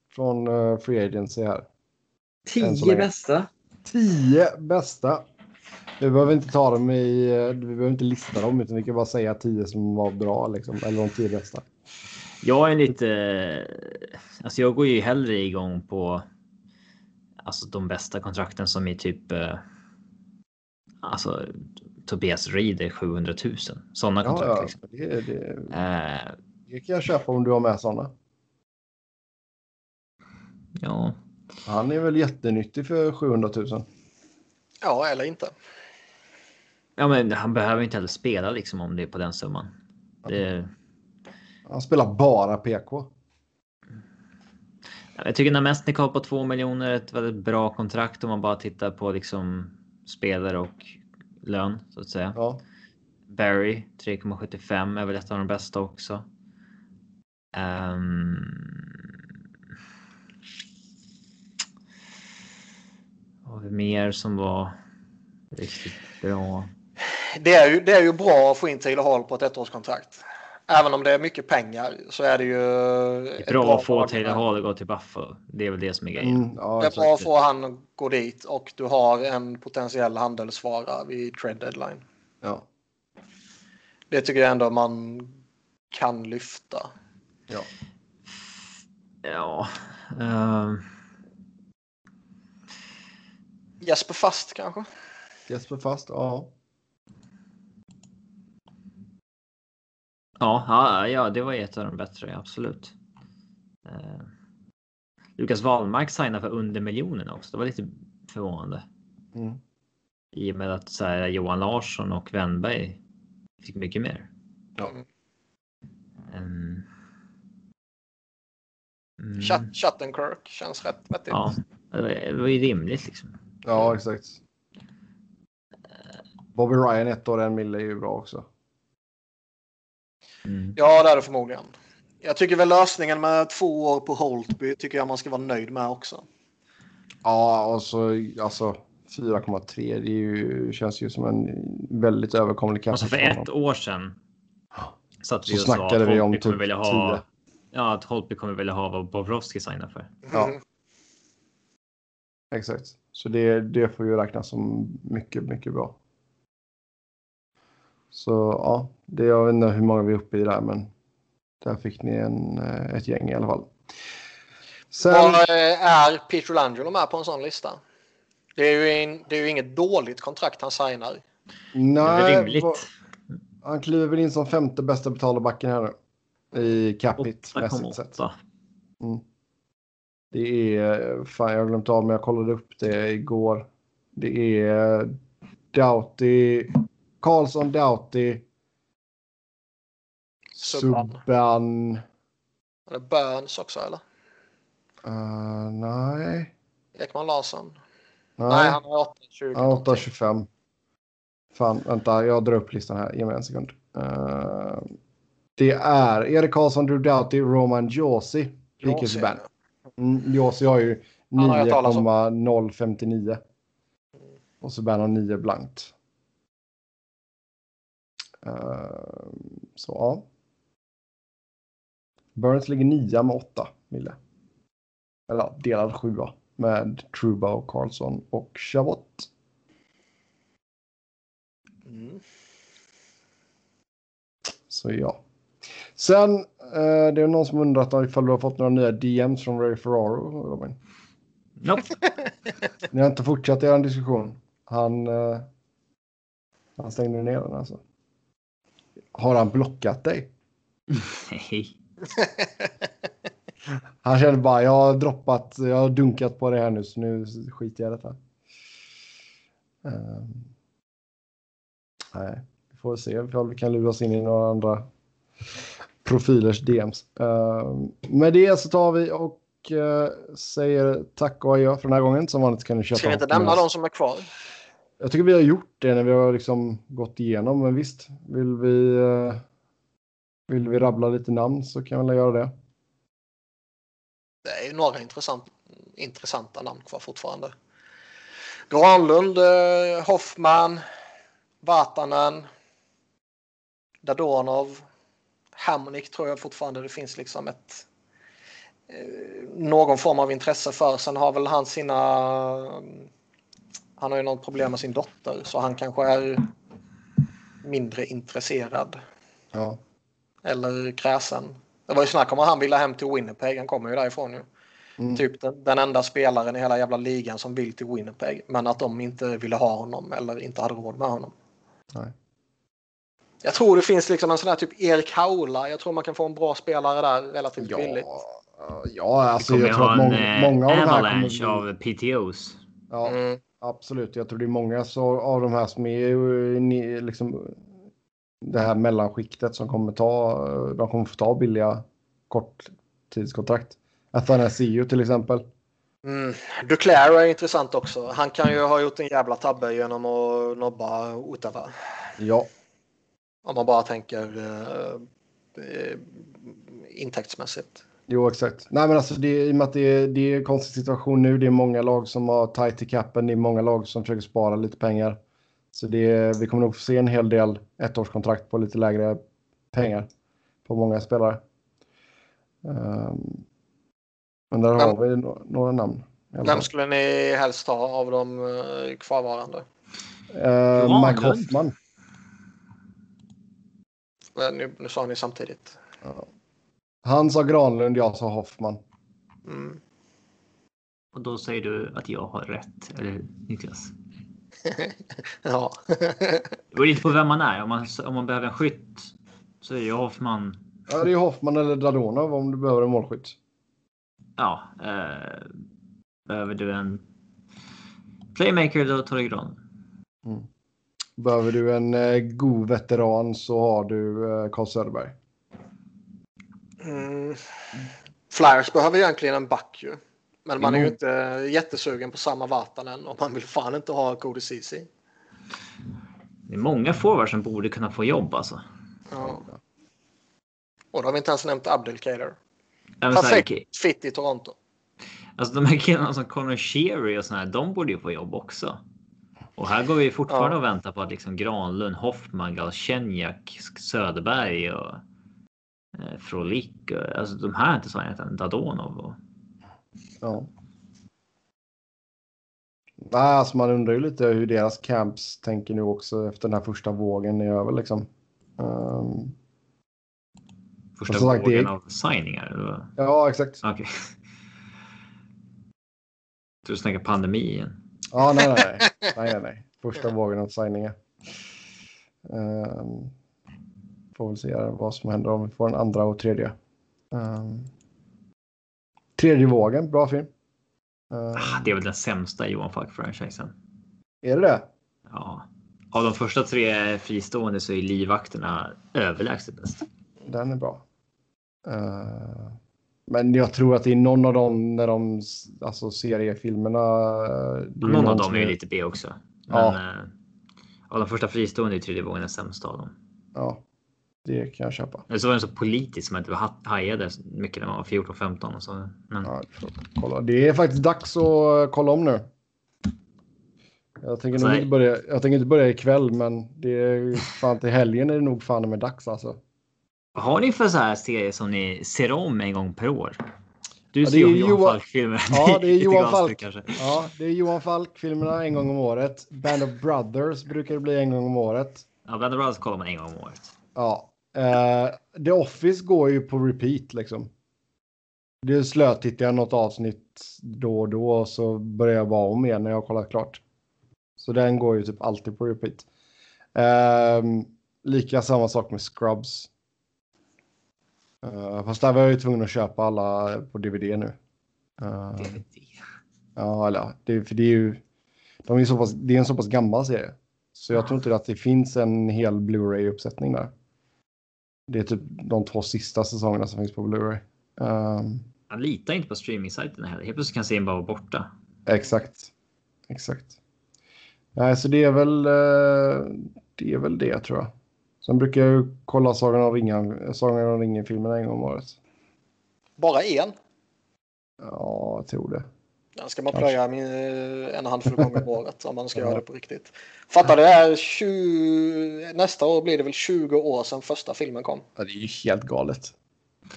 från uh, Free Agency här. Tio bästa. Tio bästa. Vi behöver inte ta dem i, vi behöver inte lista dem utan vi kan bara säga tio som var bra liksom. Eller de tio bästa. Jag är lite... Alltså jag går ju hellre igång på alltså de bästa kontrakten som är typ... eh, Alltså Tobias Reed är 700 000. Sådana Ja, kontrakt. ja. Liksom. Det, det, Eh, det kan jag köpa om du har med sådana. ja, Han är väl jättenyttig för 700 000. Ja, eller inte. Ja, men han behöver inte heller spela liksom om det är på den summan. Det, Han spelar bara PK. jag tycker Namestnikov på 2 miljoner är ett väldigt bra kontrakt om man bara tittar på liksom spelare och lön så att säga. Ja. Barry 3,75 är väl ett av de bästa också. Ehm. Vad har vi mer som var riktigt bra? Det är, ju, det är ju bra att få in Taylor Hall på ett ettårskontrakt. Även om det är mycket pengar så är det ju... Det är bra att få. Taylor Hall att gå till Buffalo. Det är väl det som är grejen. Mm, ja, Det är bra att få han att gå dit och du har en potentiell handelsvara vid trade deadline. Ja. Det tycker jag ändå man kan lyfta. Ja. Ja. ehm, Jesper Fast kanske? Jesper fast, ja. Ja, ja, det var ett av de bättre, absolut. Eh, Lukas Wahlmark signade för under miljonen också. Det var lite förvånande. Mm. I och med att så här, Johan Larsson och Wennberg fick mycket mer. Ja. Um, mm, Chat- Chattenkirk känns rätt vettigt. ja, det var, det var ju rimligt liksom. Ja, exakt. Bobby Ryan ett år, en mille är ju bra också. Mm. Ja, det är det förmodligen. Jag tycker väl lösningen med två år på Holtby tycker jag man ska vara nöjd med också. Ja, och så alltså 4,3. Det är ju, känns ju som en väldigt överkomlig cap. Alltså för ett år sedan. Så att Så vi och sa snackade att vi om typ vilja ha. 10. Ja, att Holtby kommer vilja ha vad Bobrovski signar för. Ja. Exakt. Så det, det får ju räknas som mycket, mycket bra. Så ja, det, jag vet inte hur många vi är uppe i där, men där fick ni en, eh, ett gäng i alla fall. Sen, Vad eh, är Peter Langelo med på en sån lista? Det är, ju in, det är ju inget dåligt kontrakt han signar. Det är väl nej, rimligt. vad- han kliver väl in som femte bästa betalda backen här nu. I capita mässigt sett. 8,8. Det är, fan jag har glömt av men jag kollade upp det igår. Det är Doughty, Karlsson, Doughty, Subban. Subban. Eller Burns också eller? Uh, nej. Ekman Larsson? Nej, Nej, han har 820. Ja, 8.25. Fan, vänta, jag drar upp listan här. Ge mig en sekund. Eh, det är Erik Karlsson, Drew Doughty, Roman Josi, Subban. Mm, Josi har ju Han har jag talat om. 9,059. Och Subban har 9 blankt. Eh, så ja. Burns ligger 9 med 8 mille. Eller delad 7 med Truba och Karlsson och Chavot. Mm. Så ja. Sen, eh, det är någon som undrat ifall du har fått några nya DMs från Ray Ferraro, Robin. Nope. <laughs> Ni har inte fortsatt er diskussion. Han, eh, han stängde ner den alltså. Har han blockat dig? <laughs> Nej. <laughs> Han kände bara, jag har droppat, jag har dunkat på det här nu så nu skiter jag i detta. Ehm, nej, vi får se ifall vi kan lura oss in i några andra profilers DMs. Uh, med det så tar vi och eh, säger tack och adjö för den här gången. Som vanligt kan ni köpa Ska vi inte nämna de som är kvar? Jag tycker vi har gjort det när vi har liksom gått igenom, men visst, vill vi, eh, vill vi rabbla lite namn så kan vi väl göra det. Det är ju några intressant, intressanta namn kvar fortfarande. Granlund, eh, Hoffman, Vatanen, Dadonov, Hamnik tror jag fortfarande det finns liksom ett eh, någon form av intresse för. Sen har väl han sina han har ju något problem med sin dotter så han kanske är mindre intresserad Ja, eller kräsen. Det var ju snack om att han ville hem till Winnipeg. Han kommer ju därifrån ju. Mm. Typ den, den enda spelaren i hela jävla ligan som vill till Winnipeg. Men att de inte ville ha honom eller inte hade råd med honom. Nej. Jag tror det finns liksom en sån här typ Erik Haula. Jag tror man kan få en bra spelare där relativt billigt. ja, ja Vi alltså jag tror att en många, eh, många av de här avalanche kommer av PTOs. Ja, Mm. Absolut. Jag tror det är många så, av de här som är liksom det här mellanskiktet som kommer ta, de kommer få ta billiga korttidskontrakt. Athanasiu till exempel. Mm. Duclair är intressant också. Han kan ju ha gjort en jävla tabbe genom att nobba Ottawa. Ja, Om man bara tänker eh, eh, intäktsmässigt. Jo exakt. Nej men alltså det, i och med att det, är- det är en konstig situation nu. Det är många lag som har tight i capen. Det är många lag som försöker spara lite pengar. Så det, vi kommer nog få se en hel del ettårskontrakt på lite lägre pengar på många spelare. Ehm, men där har vi no- några namn. Vem skulle ni helst ta av de eh, kvarvarande? Uh, Mike Granlund. Hoffman. Nu, nu sa ni samtidigt. Han sa Granlund, jag sa Hoffman. Mm. Och då säger du att jag har rätt, eller Niklas? <laughs> ja. Det beror lite på vem man är. Om man, om man behöver en skytt så är det ju Hoffman. Ja, det är Hoffman eller Dadonov om du behöver en målskytt. Ja, eh, behöver du en playmaker då tar du Gran. Behöver du en eh, god veteran så har du eh, Carl Söderberg. Mm. Flyers behöver egentligen en back ju. Men man är ju inte jättesugen på samma Vatanen och man vill fan inte ha Cody Ceesay. Det är många forwards som borde kunna få jobb alltså. Ja. Och då har vi inte ens nämnt Abdelkader. Perfekt fit i Toronto. Alltså de här killarna som Connor Sherry och såna här, de borde ju få jobb också. Och här går vi fortfarande Ja. och väntar på att liksom Granlund, Hoffman, Galchenyak, Söderberg och eh, Frolik. och- Alltså de här är inte så än Dadonov. Och, Ja. Nej, alltså man undrar ju lite hur deras camps tänker nu också efter den här första vågen är över liksom. Ehm, första sagt, det vågen är- av signingar. eller ja, exakt. Okej. Du snackar pandemi igen. Ja, nej, nej, nej, nej, nej, nej. Första vågen av signingar. Um, får väl se vad som händer om vi får en andra och tredje. Ehm, tredje vågen, bra film. Ehm, Ah, det är väl den sämsta Johan Falk-franchisen. är det det? Ja. Av de första tre fristående så är livvakterna överlägset bäst. Den är bra. Eh, men jag tror att är någon av dem när de, alltså seriefilmerna. eh, det är Någon av dem är ju lite B också. Men Ja. eh, av de första fristående är tredje vågen den sämsta av dem. Ja, det kan jag köpa. Eller så var den så politisk som inte ha- hajade mycket när man var 14-15 och så. Men Ja, kolla. Det är faktiskt dags att kolla om nu. Jag tänker, nog Nej. inte börja, jag tänker inte börja ikväll, men det är fan till helgen är det nog fan med dags alltså. vad har ni för så här serier som ni ser om en gång per år? Du Ja, ser det ju Johan Falk-filmer. Ja, det är <laughs> Johan Falk. kanske. Ja, det är Johan Falk-filmerna en gång om året. Band of Brothers brukar det bli en gång om året. Ja, Band of Brothers kollar man en gång om året. Ja. Eh, The Office går ju på repeat liksom. Det slötittar jag något avsnitt då och då och så börjar jag bara om igen när jag har kollat klart. Så den går ju typ alltid på repeat. Ehm, lika samma sak med Scrubs. Uh, fast där var jag ju tvungen att köpa alla på DVD nu. Eh, DVD. Ja, eller det, för det är ju. De är så pass, det är en så pass gammal serie. Så jag tror inte att det finns en hel Blu-ray-uppsättning där. Det är typ de två sista säsongerna som finns på Blu-ray. Ehm, Jag litar inte på streaming-sajterna heller. Helt plötsligt kan serien bara vara borta. exakt. Exakt. Nej, så det är väl eh, det är väl det tror jag. Sen brukar jag ju kolla Sagan om ringen, Sagan om ringen-filmerna en gång om året. Bara en. Ja, jag tror det. Den ska man plöja min, en handfull gånger om året om man ska göra det på riktigt. Fattar det är 20, nästa år blir det väl 20 år sedan första filmen kom. Ja, det är ju helt galet.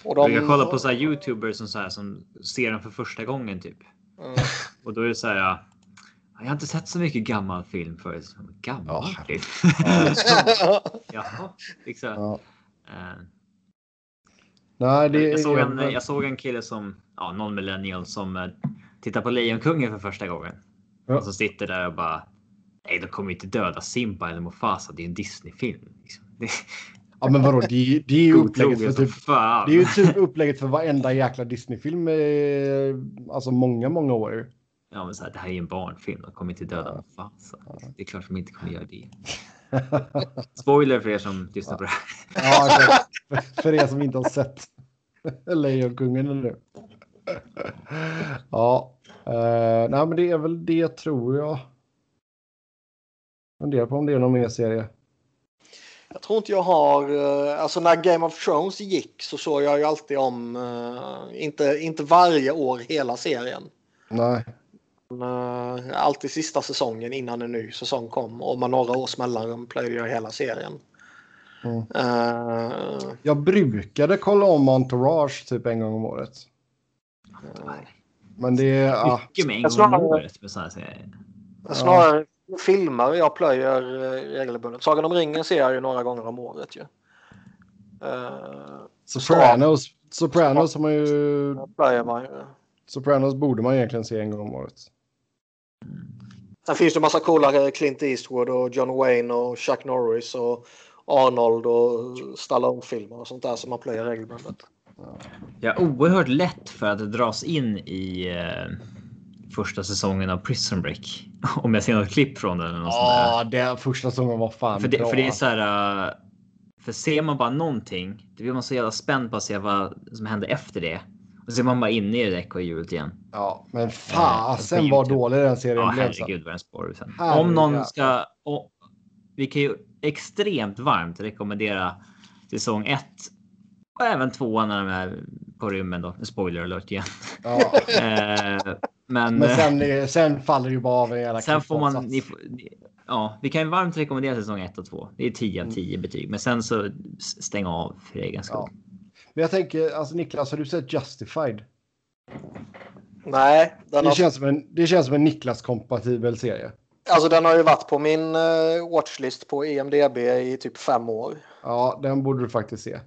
Och Jag brukar kolla på så här YouTubers som, så här, som ser den för första gången typ. Mm. <laughs> Och då är det så här. ja, Jag har inte sett så mycket gammal film förut. Gammal Ja. film? <laughs> Jaha. Liksom. Ja. Eh, Nej, det jag, såg en, jag såg en kille som, ja, någon millennial som eh, tittar på Lejonkungen för första gången. Ja. Och så sitter där och bara. Nej, de kommer inte döda Simba eller Mufasa. Det är en Disney-film. Liksom. <laughs> Ja, men vadå? Det, är- det är ju upplägget för typ fan. Det är ju typ upplägget för varenda jäkla Disney-film. eh, Alltså många, många år. Ja, men så här, det här är ju en barnfilm. De kommer inte döda Mufasa. Det är klart de inte kommer göra det. <laughs> Spoiler för er som lyssnar på det här. Ja. För- för er som inte har sett <laughs> Lejonkungen ännu. <laughs> Ja, eh, nej men det är väl det tror jag. Funderar på om det är någon mer serie. Jag tror inte jag har, eh, alltså när Game of Thrones gick så såg jag ju alltid om, eh, inte, inte varje år hela serien. Nej, Men, alltid sista säsongen innan en ny säsong kom och med några års mellanrum plöjde jag hela serien. Mm. Eh, jag brukade kolla om Entourage typ en gång om året. Men det är... Ah, Mycket med en gång om snarare- året. Med här serier. Snarare filmer jag plöjer eh, regelbundet. Sagan om ringen ser jag ju några gånger om året ju. Uh, Sopranos, Sopranos har man ju... plöjer man ju. Sopranos borde man egentligen se en gång om året. Sen finns det massa coolare Clint Eastwood och John Wayne och Chuck Norris och, Arnold och Stallone-filmer och sånt där som man plöjer regelbundet. Jag oerhört lätt för att dras in i eh, första säsongen av Prison Break. <laughs> Om jag ser något klipp från den. Eller något. Ja, det första säsongen var fan För det, bra. för det är så här. eh, För ser man bara någonting, då blir man så jävla spänd på att se vad som händer efter det. Och så ser man bara inne i det där ekorrhjulet igen. Ja, men Eh, fasen på vad dålig den serien Ja, blev. sen. herregud vad den spår ur sen. Herregud. Om någon ska... Och, vi kan ju extremt varmt rekommendera säsong 1 och även tvåan när de är på rymmen då. Spoiler alert igen. Ja. <laughs> Eh, men Men eh, sen, sen faller ju bara av en jävla sen får man... Ni, ja, vi kan ju varmt rekommendera säsong 1 och 2. Det är 10 av 10 betyg, men sen så stäng av för egen skull. Ja. Men jag tänker, alltså Niklas, har du sett Justified? Nej, den Det har, känns som en, det känns som en Niklas-kompatibel serie. alltså, den har ju varit på min uh, watchlist på EMDB i typ fem år. Ja, den borde du faktiskt se.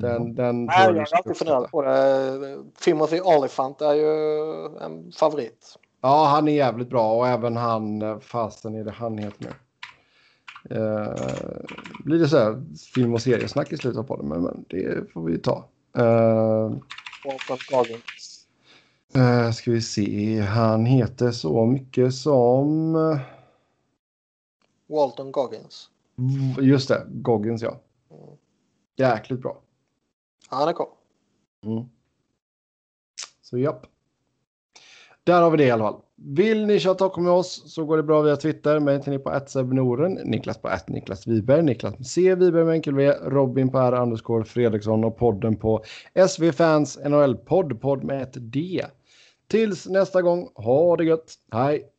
Den, den Nej, jag ska alltid funderat på det. Timothy Olyphant är ju en favorit. Ja, han är jävligt bra och även han, eh, fasen är det han heter nu. Uh, blir det så här film och seriesnack i slutet av podden, men, men det får vi ta. Uh, Walton Goggins. uh, ska vi se, han heter så mycket som... eh, Walton Goggins. just det, Goggins ja. Jäkligt bra. Han är cool. Mm. Så japp. Där har vi det i alla fall. Vill ni köra talk med oss så går det bra via Twitter. Mig hittar ni på @sebnoren, Niklas på att Niklas Wiberg, Niklas med C, Wiberg med enkel V, Robin på R underscore Fredriksson och podden på SV Fans NHL podd, podd med ett D. Tills nästa gång, ha det gött. Hej!